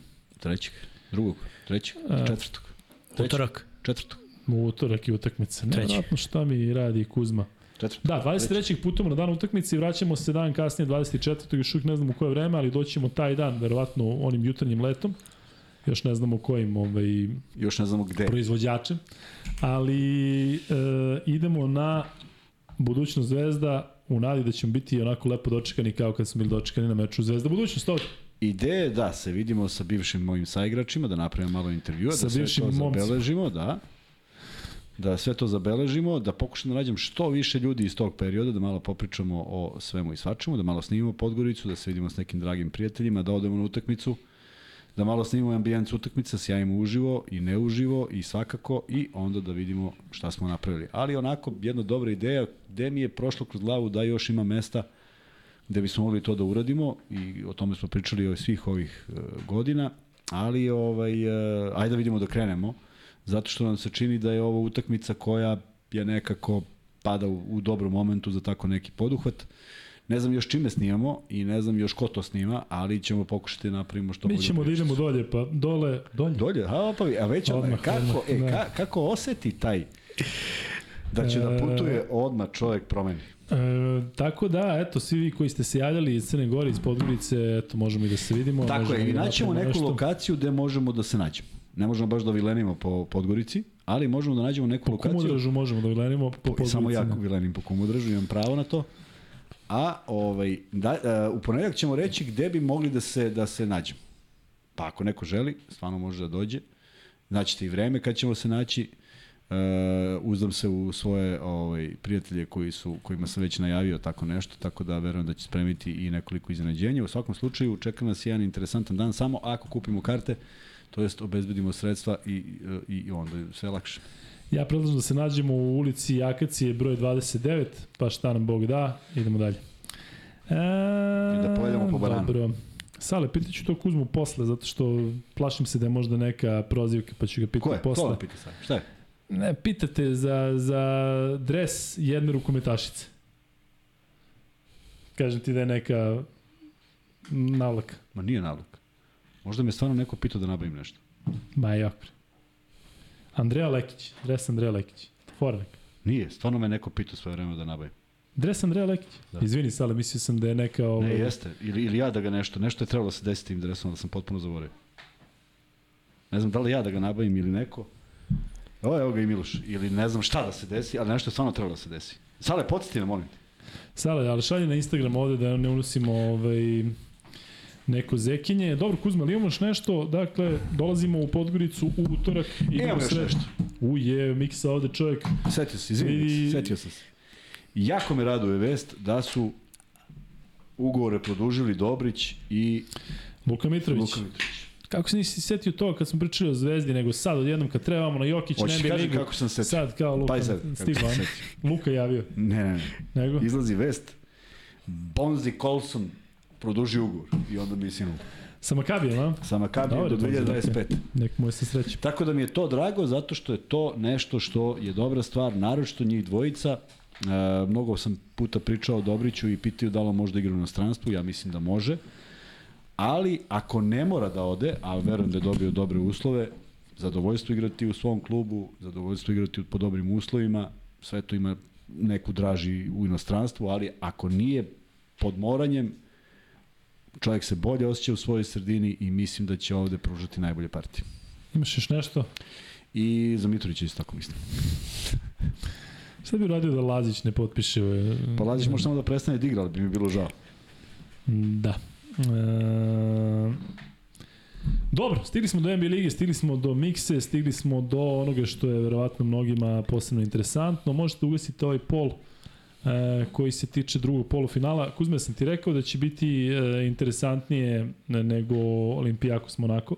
B: Trećeg, drugog, trećeg,
A: A.
B: četvrtog. Trećeg,
D: Utorak.
B: Četvrtog,
A: U utorak je utakmica. Nevjerojatno šta mi radi Kuzma.
B: četvrtog.
A: Da, 23. putujemo na dan utakmice i vraćamo se dan kasnije 24. još uvijek ne znamo u koje vreme, ali doćemo taj dan, verovatno onim jutarnjim letom. Još ne znamo kojim ovaj,
B: Još ne znamo gde.
A: proizvođačem. Ali e, idemo na budućnost Zvezda u nadi da ćemo biti onako lepo dočekani kao kad smo bili dočekani na meču Zvezda budućnost ovdje.
B: Ideje je da se vidimo sa bivšim mojim saigračima, da napravimo malo intervjua,
A: Sa
B: da sve to zabeležimo, da. Da sve to zabeležimo, da pokušamo da nađem što više ljudi iz tog perioda, da malo popričamo o svemu i svačemu, da malo snimimo Podgoricu, da se vidimo s nekim dragim prijateljima, da odemo na utakmicu, da malo snimimo ambijent utakmica, sjajimo uživo i neuživo i svakako i onda da vidimo šta smo napravili. Ali onako, jedna dobra ideja, gde mi je prošlo kroz glavu da još ima mesta gde bismo mogli to da uradimo i o tome smo pričali o svih ovih e, godina, ali ovaj, e, ajde da vidimo da krenemo, zato što nam se čini da je ovo utakmica koja je nekako pada u, u dobrom momentu za tako neki poduhvat. Ne znam još čime snimamo i ne znam još ko to snima, ali ćemo pokušati da napravimo što
A: Mi
B: bolju
A: ćemo da idemo dolje, pa dole, dolje.
B: Dolje, a, pa, a već odmah,
A: Odmah,
B: kako,
A: odmah,
B: e,
A: da.
B: ka, kako oseti taj da će da
A: E,
B: putuje odmah čovjek promeni.
A: E, tako da, eto, svi vi koji ste se javljali iz Crne Gore, iz Podgorice, eto, možemo i da se vidimo.
B: Tako je, i
A: da
B: naćemo neku
A: nešto.
B: lokaciju gde možemo da se nađemo. Ne možemo baš da vilenimo po Podgorici, ali možemo da nađemo neku
A: Po
B: lokaciju.
A: Kumodražu možemo da gledamo, po
B: Po,
A: Podgorici.
B: samo ja
A: ne.
B: vilenim po Kumodražu, imam pravo na to. A ovaj, da, uh, u ponedeljak ćemo reći gde bi mogli da se, da se nađemo. Pa ako neko želi, stvarno može da dođe. Znaćete i vreme kad ćemo se naći. Uh, uzdam se u svoje ovaj, prijatelje koji su, kojima sam već najavio tako nešto, tako da verujem da će spremiti i nekoliko iznenađenja. U svakom slučaju čeka nas jedan interesantan dan, samo ako kupimo karte, to jest obezbedimo sredstva i, i, i onda je sve lakše.
A: Ja predlažem da se nađemo u ulici Akacije broj 29, pa šta nam Bog da, idemo dalje. E,
B: I da pojedemo po bananu.
A: Dobro. Sale, pitaću to Kuzmu posle, zato što plašim se da je možda neka prozivka, pa ću ga pitati
B: Ko je? Ko
A: posle.
B: pita sad? Šta je?
A: Ne, pitate za, za dres jedne rukometašice. Kažem ti da je neka navlaka.
B: Ma nije nalog. Možda me stvarno neko pitao da nabavim nešto.
A: Jako. bre. Andreja Lekić, dres Andreja Lekić. Fornik.
B: Nije, stvarno me neko pitao svoje vreme da nabavim.
A: Dres Andreja Lekić.
B: Da.
A: Izvini, Sale, mislio sam da je neka... Ovaj,
B: Ne, jeste. Ili, ili ja da ga nešto, nešto je trebalo da se desi tim dresom, da sam potpuno zaboravio. Ne znam da li ja da ga nabavim ili neko. Evo, evo ga i Miloš. Ili ne znam šta da se desi, ali nešto je stvarno trebalo da se desi. Sale, podsjeti me, molim te.
A: Sale, ali šalje na Instagram ovde da ne unosimo ovaj, neko zekinje. Dobro, Kuzma, ali imamo još nešto? Dakle, dolazimo u Podgoricu u utorak. idemo
B: Imamo još nešto.
A: U je, Miksa ovde čovjek.
B: Setio se, izvini,
A: I-
B: setio sam se. Jako me raduje vest da su ugovore produžili Dobrić i
A: Luka Mitrović.
B: Luka Mitrović.
A: Kako se nisi setio to kad smo pričali o Zvezdi, nego sad odjednom kad trebamo na Jokić, ne bi ligu.
B: kako sam se setio?
A: Sad kao Luka,
B: Pa i sad, setio.
A: Luka javio,
B: Ne, ne, ne.
A: nego?
B: Izlazi vest, Bonzi Colson produži ugovor i onda mislim
A: Sa Makabijem, a?
B: sa Makabijem do
A: je Bonzi,
B: 2025.
A: Nek mu je se sreće.
B: Tako da mi je to drago zato što je to nešto što je dobra stvar, naročito njih dvojica. E, mnogo sam puta pričao o Dobriću i pitao da li on može da igra u inostranstvu, ja mislim da može. Ali ako ne mora da ode, a verujem da je dobio dobre uslove, zadovoljstvo igrati u svom klubu, zadovoljstvo igrati po dobrim uslovima, sve to ima neku draži u inostranstvu, ali ako nije pod moranjem, čovjek se bolje osjeća u svojoj sredini i mislim da će ovde pružati najbolje partije.
A: Imaš još nešto?
B: I za Mitrovića isto tako mislim.
A: Šta bi uradio da Lazić ne potpiše? e,
B: Pa Lazić može samo da prestane da igra, ali bi mi bilo žao.
A: Da. E, dobro, stigli smo do NBA lige, stigli smo do mikse, stigli smo do onoga što je verovatno mnogima posebno interesantno. Možete ugasiti ovaj pol e, koji se tiče drugog polufinala. Kuzme, sam ti rekao da će biti e, interesantnije nego Olimpijakos Monako.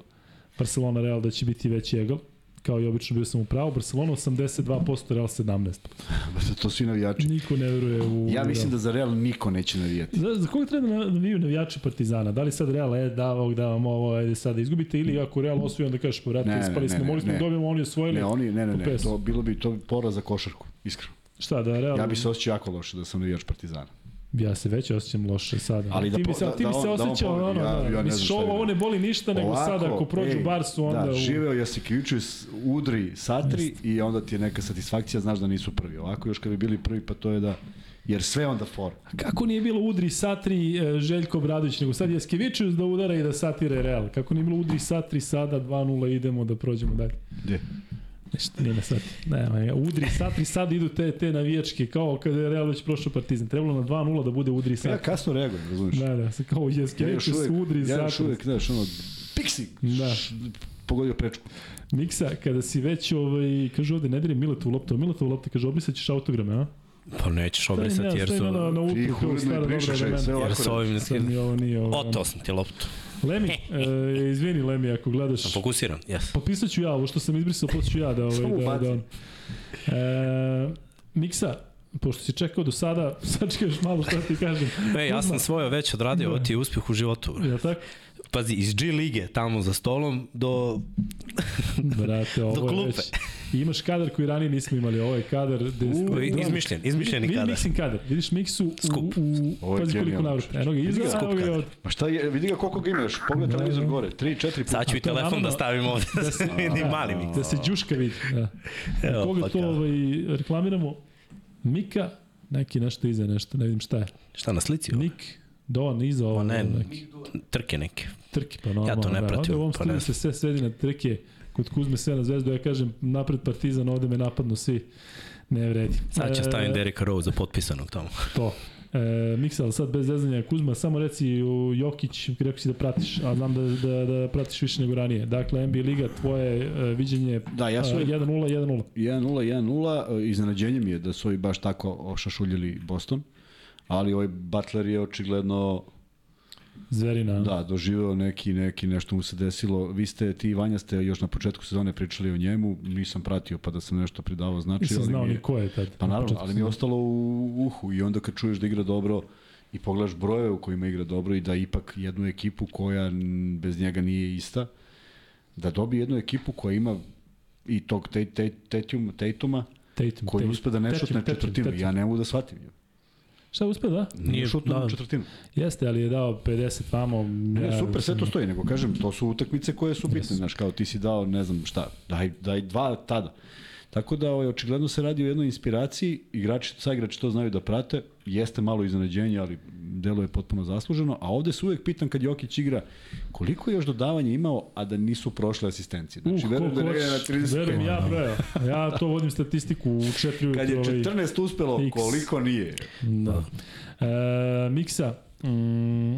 A: Barcelona Real da će biti veći egal. Kao i obično bio sam u pravu. Barcelona 82%, Real 17%.
B: to svi navijači.
A: Niko ne veruje u...
B: Ja mislim da za Real niko neće navijati.
A: Za, za koga treba da naviju navijači Partizana? Da li sad Real, e, da, ovog, da vam ovo, ajde sad da izgubite, ili ako Real osvoji, onda kažeš, pa vrati, ispali smo, mogli smo da dobijemo, oni osvojili.
B: Ne, oni, ne, ne, ne, to bilo bi to poraz za košarku, iskreno.
A: Šta, da Real...
B: Ja bi se osjećao jako loše da sam navijač Partizana.
A: Ja se već osjećam loše sada.
B: Ali da
A: ti bi se,
B: da-
A: ti bi
B: da
A: se
B: on- da on
A: osjećao, ono,
B: Ja-
A: da,
B: ja
A: misliš, ovo, ovo ne boli ništa, nego sada ako prođu
B: ej,
A: Barsu, onda...
B: Da, živeo Jasikevičius, udri Satri i onda ti je neka satisfakcija, znaš da nisu prvi. Ovako još kad bi bili prvi, pa to je da... Jer sve onda for.
A: Kako nije bilo udri Satri e, Željko Bradović, nego sad Jaskevičius da udara i da satire Real. Kako nije bilo udri Satri sada 2-0 idemo da prođemo dalje.
B: Gde?
A: Ništa nije na sat. Ne, ne, udri satri sad idu te, te navijačke, kao kada je Real već prošao Partizan. Trebalo na 2-0 da bude udri
B: Ja
A: satri.
B: kasno reagujem, razumiješ?
A: Da, da, se kao
B: Ja još uvek,
A: udri
B: ja još
A: satri.
B: uvek, znaš, ono, piksi,
A: Da.
B: š- pogodio prečku.
A: Miksa, kada si već, ovaj, kaže ovde, ne diri Miletovu loptu, a Miletovu loptu, kaže, obrisat ćeš autograme, a?
D: Pa nećeš obrisati jer su...
A: na, na ultru,
B: Ti
A: kao stara
B: i
A: dobra vremena.
D: Jer su ovim
A: ovo nije ovo.
D: Otao sam ti loptu.
A: Lemi, e, izvini Lemi, ako gledaš,
D: Fokusiran, jes.
A: Popisat ću ja, ovo što sam izbrisao, posle ću ja da... Ovaj,
B: Samo
A: da,
B: ubaci.
A: da, e, Miksa, pošto si čekao do sada, sad čekaš malo šta ti kažem.
D: E, ja sam svoje već odradio, ovo ti je uspeh u životu.
A: Ja tako?
D: Pazi, iz G lige, tamo za stolom, do
A: Brate, ovo je
D: klupe.
A: već... Imaš kadar koji ranije nismo imali, ovo je kadar...
D: Ovo je izmišljen, izmišljeni
A: vidi,
D: kadar.
A: Vidi Miksin kadar, vidiš Miksu u,
D: Skup.
A: u, pazi koliko navrata. Eno ga iza,
B: Skup
A: evo ga od...
B: Pa šta je, vidi ga koliko ga ima još, pogledaj
A: Da,
B: televizor
A: da.
B: gore, 3, 4 puta.
D: Sad ću i telefon
A: naravno-
D: da stavim ovde da se vidi mali mi.
A: Da se Đuška vidi. Da.
D: Evo,
A: Koga
D: pa
A: to ovaj, reklamiramo? Mika, neki nešto iza nešto, ne vidim šta je.
D: Šta na slici? ovo?
A: Mik, Don, iza ovo,
D: ne,
A: neki.
D: Trke neke.
A: Trke, pa normalno.
D: to ne
A: da.
D: pratim,
A: Ovde u ovom
D: pa
A: se sve svedi na trke, kod Kuzme sve na zvezdu, ja kažem napred Partizan, ovde me napadnu svi. Ne vredi.
D: Sad će
A: E,
D: stavim Dereka Rose za potpisanog tamo.
A: To. E, Miksa, ali sad bez zezanja Kuzma, samo reci u Jokić, rekao si da pratiš, a znam da, da, da pratiš više nego ranije. Dakle, NBA Liga, tvoje e, viđenje
B: Da, ja su
A: e, 1-0, 1-0.
B: 1-0, 1-0, iznenađenje mi je da su ovi baš tako ošašuljili Boston, ali ovaj Butler je očigledno
A: Zverina.
B: da, doživeo neki, neki nešto mu se desilo. Vi ste, ti i Vanja ste još na početku sezone pričali o njemu, nisam pratio pa da sam nešto pridavao znači.
A: Nisam znao ni ko je tad.
B: Pa
A: na
B: naravno, ali mi je ostalo u uhu i onda kad čuješ da igra dobro i pogledaš brojeve u kojima igra dobro i da ipak jednu ekipu koja bez njega nije ista, da dobije jednu ekipu koja ima i tog Tatuma, Tatuma
A: Tatum,
B: koji uspe da ne
A: Tatum,
B: šutne
A: Tatum,
B: četvrtinu. Ja ne mogu da shvatim.
A: Šta uspe da?
B: Nije šutno
D: da.
B: četvrtinu.
A: Jeste, ali je dao 50 vamo.
B: Ne, super, sve to stoji, nego kažem, to su utakmice koje su bitne, znaš, kao ti si dao, ne znam šta, daj, daj dva tada. Tako da, ovaj, očigledno se radi o jednoj inspiraciji, igrači, sa igrači to znaju da prate, jeste malo iznenađenje, ali deluje potpuno zasluženo, a ovde se uvek pitam kad Jokić igra, koliko je još dodavanja imao, a da nisu prošle asistencije. Znači,
A: Uh,
B: verujem da ide na
A: hoćeš,
B: 30.
A: verujem ja. Ja to vodim statistiku u 4 ujutru.
B: Kad je
A: ovaj,
B: 14 uspelo,
A: X.
B: koliko nije?
A: Da. E, Miksa, mm,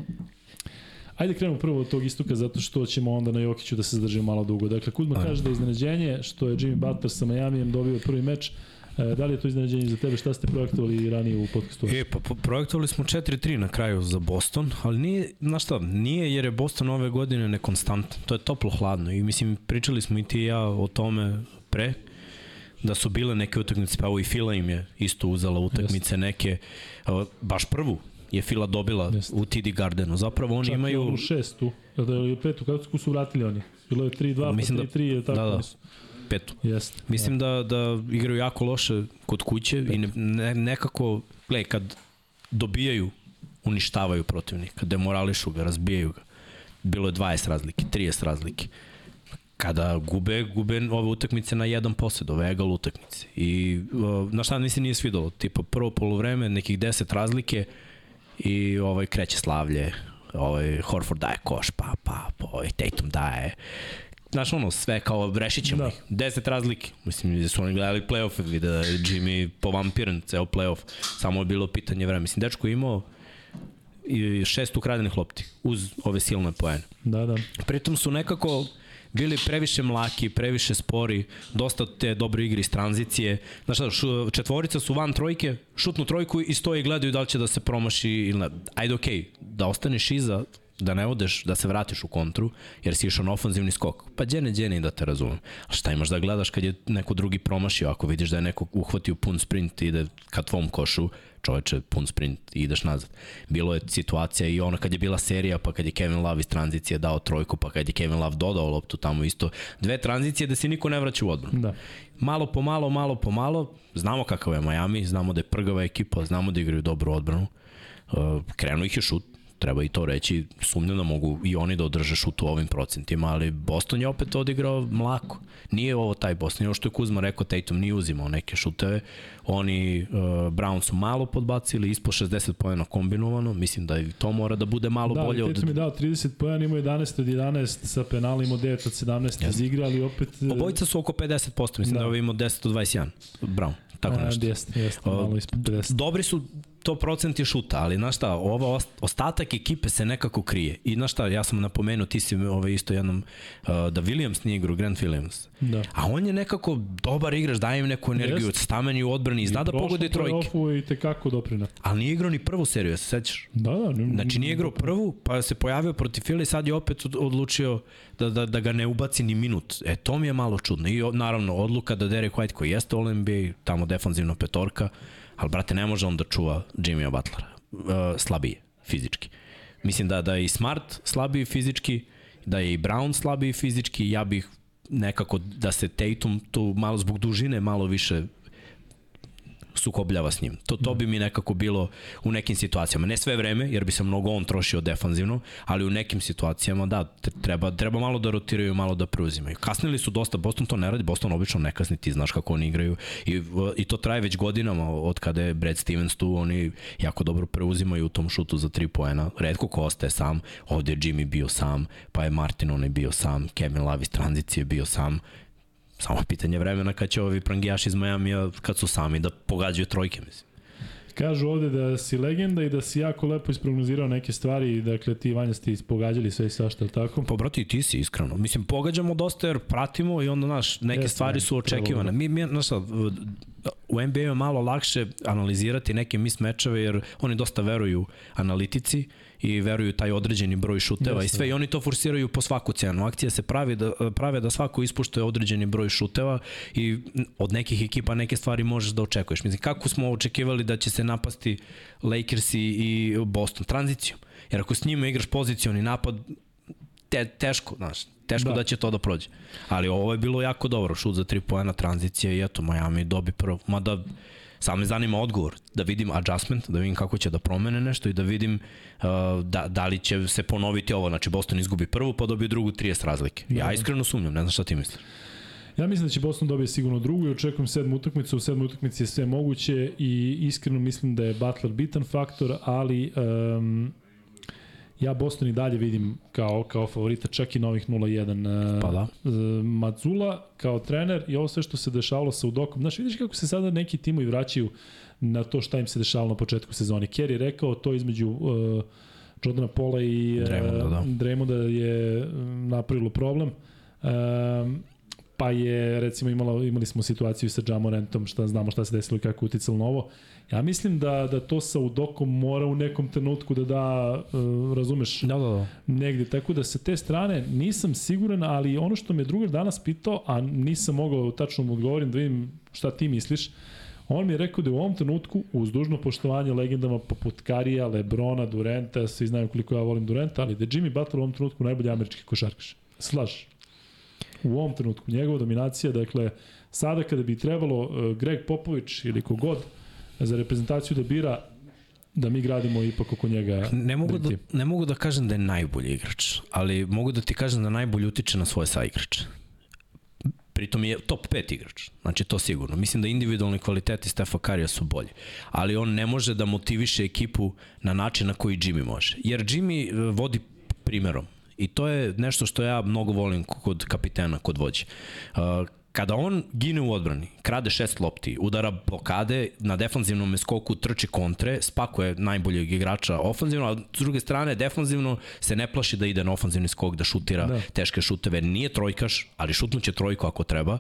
A: ajde krenemo prvo od tog istoka zato što ćemo onda na Jokiću da se zadržimo malo dugo. Dakle, Kuzma kaže da je iznenađenje što je Jimmy Butler sa Majamijem dobio prvi meč. E, da li je to iznenađenje za tebe? Šta ste projektovali ranije u podcastu?
D: E, pa projektovali smo 4-3 na kraju za Boston, ali nije, znaš šta, nije jer je Boston ove godine nekonstantan. To je toplo hladno i mislim, pričali smo i ti i ja o tome pre, da su bile neke utakmice, pa evo i Fila im je isto uzela utakmice neke, evo, baš prvu je Fila dobila
A: Jeste.
D: u TD Gardenu. Zapravo oni
A: Čak
D: imaju...
A: i onu šestu, ili petu, kako su vratili oni? Bilo je 3-2,
D: Mislim
A: pa
D: da-
A: 3-3, je tako?
D: da, da.
A: nisu?
D: petu.
A: Jeste.
D: Mislim da, da igraju jako loše kod kuće i ne, ne, nekako, gledaj, kad dobijaju, uništavaju protivnika, demorališu ga, razbijaju ga. Bilo je 20 razlike, 30 razlike. Kada gube, gube ove utakmice na jedan posed, ove egal utakmice. I na šta mi se nije svidalo, tipa prvo polovreme, nekih 10 razlike i ovaj kreće slavlje, ovaj Horford daje koš, pa, pa, pa ovaj Tatum daje, znaš ono, sve kao rešit ćemo
A: Da.
D: da. ih. 10 razlike. Mislim, da su oni gledali play-off, vide da je Jimmy povampiran ceo play-off. Samo je bilo pitanje vremena. Mislim, dečko je imao i šest ukradenih lopti uz ove silne poene.
A: Da, da.
D: Pritom su nekako bili previše mlaki, previše spori, dosta te dobre igre iz tranzicije. Znaš šta, četvorica su van trojke, šutnu trojku i stoje i gledaju da li će da se promaši ili ne. Ajde, okej, okay, da ostaneš iza, da ne odeš, da se vratiš u kontru, jer si išao na ofanzivni skok. Pa djene, djene da te razumem. A šta imaš da gledaš kad je neko drugi promašio, ako vidiš da je neko uhvatio pun sprint i ide ka tvom košu, čoveče, pun sprint i ideš nazad. Bilo je situacija i ono kad je bila serija, pa kad je Kevin Love iz tranzicije dao trojku, pa kad je Kevin Love dodao loptu tamo isto. Dve tranzicije da se niko ne vraća u odbranu.
A: Da.
D: Malo po malo, malo po malo, znamo kakav je Miami, znamo da je prgava ekipa, znamo da igraju dobru odbranu. Uh, krenuo ih je šut, treba i to reći, sumnjam da mogu i oni da održe šut u ovim procentima, ali Boston je opet odigrao mlako. Nije ovo taj Boston, ovo što je Kuzma rekao, Tatum nije uzimao neke šuteve, oni uh, Brown su malo podbacili, ispod 60 pojena kombinovano, mislim da i to mora da bude malo
A: Da,
D: bolje od...
A: Tatum je dao 30 pojena, imao 11 od 11 sa penala, imao 9 od 17 iz igre, ali opet... e,
D: Obojica su oko 50%, mislim da,
A: Da.
D: da ovaj imao 10 od 21, Brown, tako
A: a,
D: nešto.
A: Jeste, jeste, malo ispod 50.
D: dobri su to procenti šuta, ali znaš šta, ova ost- ostatak ekipe se nekako krije. I znaš šta, ja sam napomenuo, ti si ovaj isto jednom, uh, da Williams nije igrao, Grant Williams.
A: Da.
D: A on je nekako dobar igrač, daje im neku energiju,
A: Jest.
D: stameni u odbrani i zna da pogodi trojke.
A: I tekako doprina.
D: Ali nije igrao ni prvu seriju, ja se sećaš?
A: Da, da. ne-
D: Znači nije igrao prvu, pa se pojavio protiv Fila i sad je opet od- odlučio da, da, da ga ne ubaci ni minut. E, to mi je malo čudno. I naravno, odluka da Derek White koji jeste All NBA, tamo defanzivna petorka, ali brate, ne može on da čuva Jimmya Butlera. Uh, slabije, fizički. Mislim da, da je i Smart slabiji fizički, da je i Brown slabiji fizički, ja bih nekako da se Tatum tu malo zbog dužine malo više sukobljava s njim. To, to bi mi nekako bilo u nekim situacijama. Ne sve vreme, jer bi se mnogo on trošio defanzivno, ali u nekim situacijama da, treba, treba malo da rotiraju, malo da preuzimaju. Kasnili su dosta, Boston to ne radi, Boston obično ne kasni, ti znaš kako oni igraju i, i to traje već godinama od kada je Brad Stevens tu, oni jako dobro preuzimaju u tom šutu za tri poena. Redko ko ostaje sam, ovde je Jimmy bio sam, pa je Martin onaj bio sam, Kevin Love iz tranzicije bio sam, Samo je pitanje vremena kad će ovi prangijaši iz Majamija, kad su sami da pogađaju trojke, mislim.
A: Kažu ovde da si legenda i da si jako lepo isprognozirao neke stvari, dakle ti Vanja ste ispogađali sve i svašta, tako?
D: Pa brati, i ti si iskreno. Mislim, pogađamo dosta jer pratimo i onda, znaš, neke
A: Jeste,
D: stvari su očekivane. Mi, mi, znaš, u NBA je malo lakše analizirati neke mismečeve jer oni dosta veruju analitici i veruju taj određeni broj šuteva
A: Jeste,
D: i sve i oni to forsiraju po svaku cenu. Akcija se pravi da, prave da svako ispuštuje određeni broj šuteva i od nekih ekipa neke stvari možeš da očekuješ. Mislim, kako smo očekivali da će se napasti Lakersi i Boston? Tranzicijom. Jer ako s njima igraš pozicioni napad, te, teško, znaš, teško da.
A: Da.
D: da će to da prođe. Ali ovo je bilo jako dobro, šut za tri poena, tranzicija i eto, Miami dobi prvo. Mada, samo me zanima odgovor, da vidim adjustment, da vidim kako će da promene nešto i da vidim uh, da, da li će se ponoviti ovo, znači Boston izgubi prvu pa dobije drugu 30 razlike. Ja iskreno sumnjam, ne znam šta ti misliš.
A: Ja mislim da će Boston dobije sigurno drugu i očekujem sedmu utakmicu. U sedmoj utakmici je sve moguće i iskreno mislim da je Butler bitan faktor, ali um, ja Boston i dalje vidim kao, kao favorita čak i novih 0-1.
D: Pa da.
A: Uh, Mazula kao trener i ovo sve što se dešavalo sa Udokom. Znaš, vidiš kako se sada neki timovi vraćaju na to šta im se dešavalo na početku sezone. Kerry je rekao to između uh, Jordana Pola i
D: Draymonda, da.
A: Je napravilo problem. Um, pa je recimo imala, imali smo situaciju sa Jamorantom, šta znamo šta se desilo i kako uticalo na ovo. Ja mislim da, da to sa Udokom mora u nekom trenutku da da, uh, razumeš,
D: Da, da, da.
A: negde. Tako da sa te strane nisam siguran, ali ono što me drugar danas pitao, a nisam mogao tačno mu odgovorim da vidim šta ti misliš, on mi je rekao da u ovom trenutku, uz dužno poštovanje legendama poput Karija, Lebrona, Durenta, svi znaju koliko ja volim Durenta, ali da je Jimmy Butler u ovom trenutku najbolji američki košarkaš. Slaž. U ovom trenutku. Njegova dominacija, dakle, sada kada bi trebalo uh, Greg Popović ili kogod za reprezentaciju da bira da mi gradimo ipak oko njega
D: Ne mogu, da, ne mogu da kažem da je najbolji igrač, ali mogu da ti kažem da najbolje utiče na svoje saigrače. Pritom je top 5 igrač, znači to sigurno. Mislim da individualni kvaliteti Stefa Karija su bolji, ali on ne može da motiviše ekipu na način na koji Jimmy može. Jer Jimmy e, vodi primerom i to je nešto što ja mnogo volim kod kapitena, kod vođe. Kada on gine u odbrani, krade šest lopti, udara blokade, na defanzivnom skoku trči kontre, spakuje najboljeg igrača ofanzivno, a s druge strane defanzivno se ne plaši da ide na ofanzivni skok, da šutira
A: Da.
D: da. teške šuteve. Nije trojkaš, ali šutnuće trojku ako treba.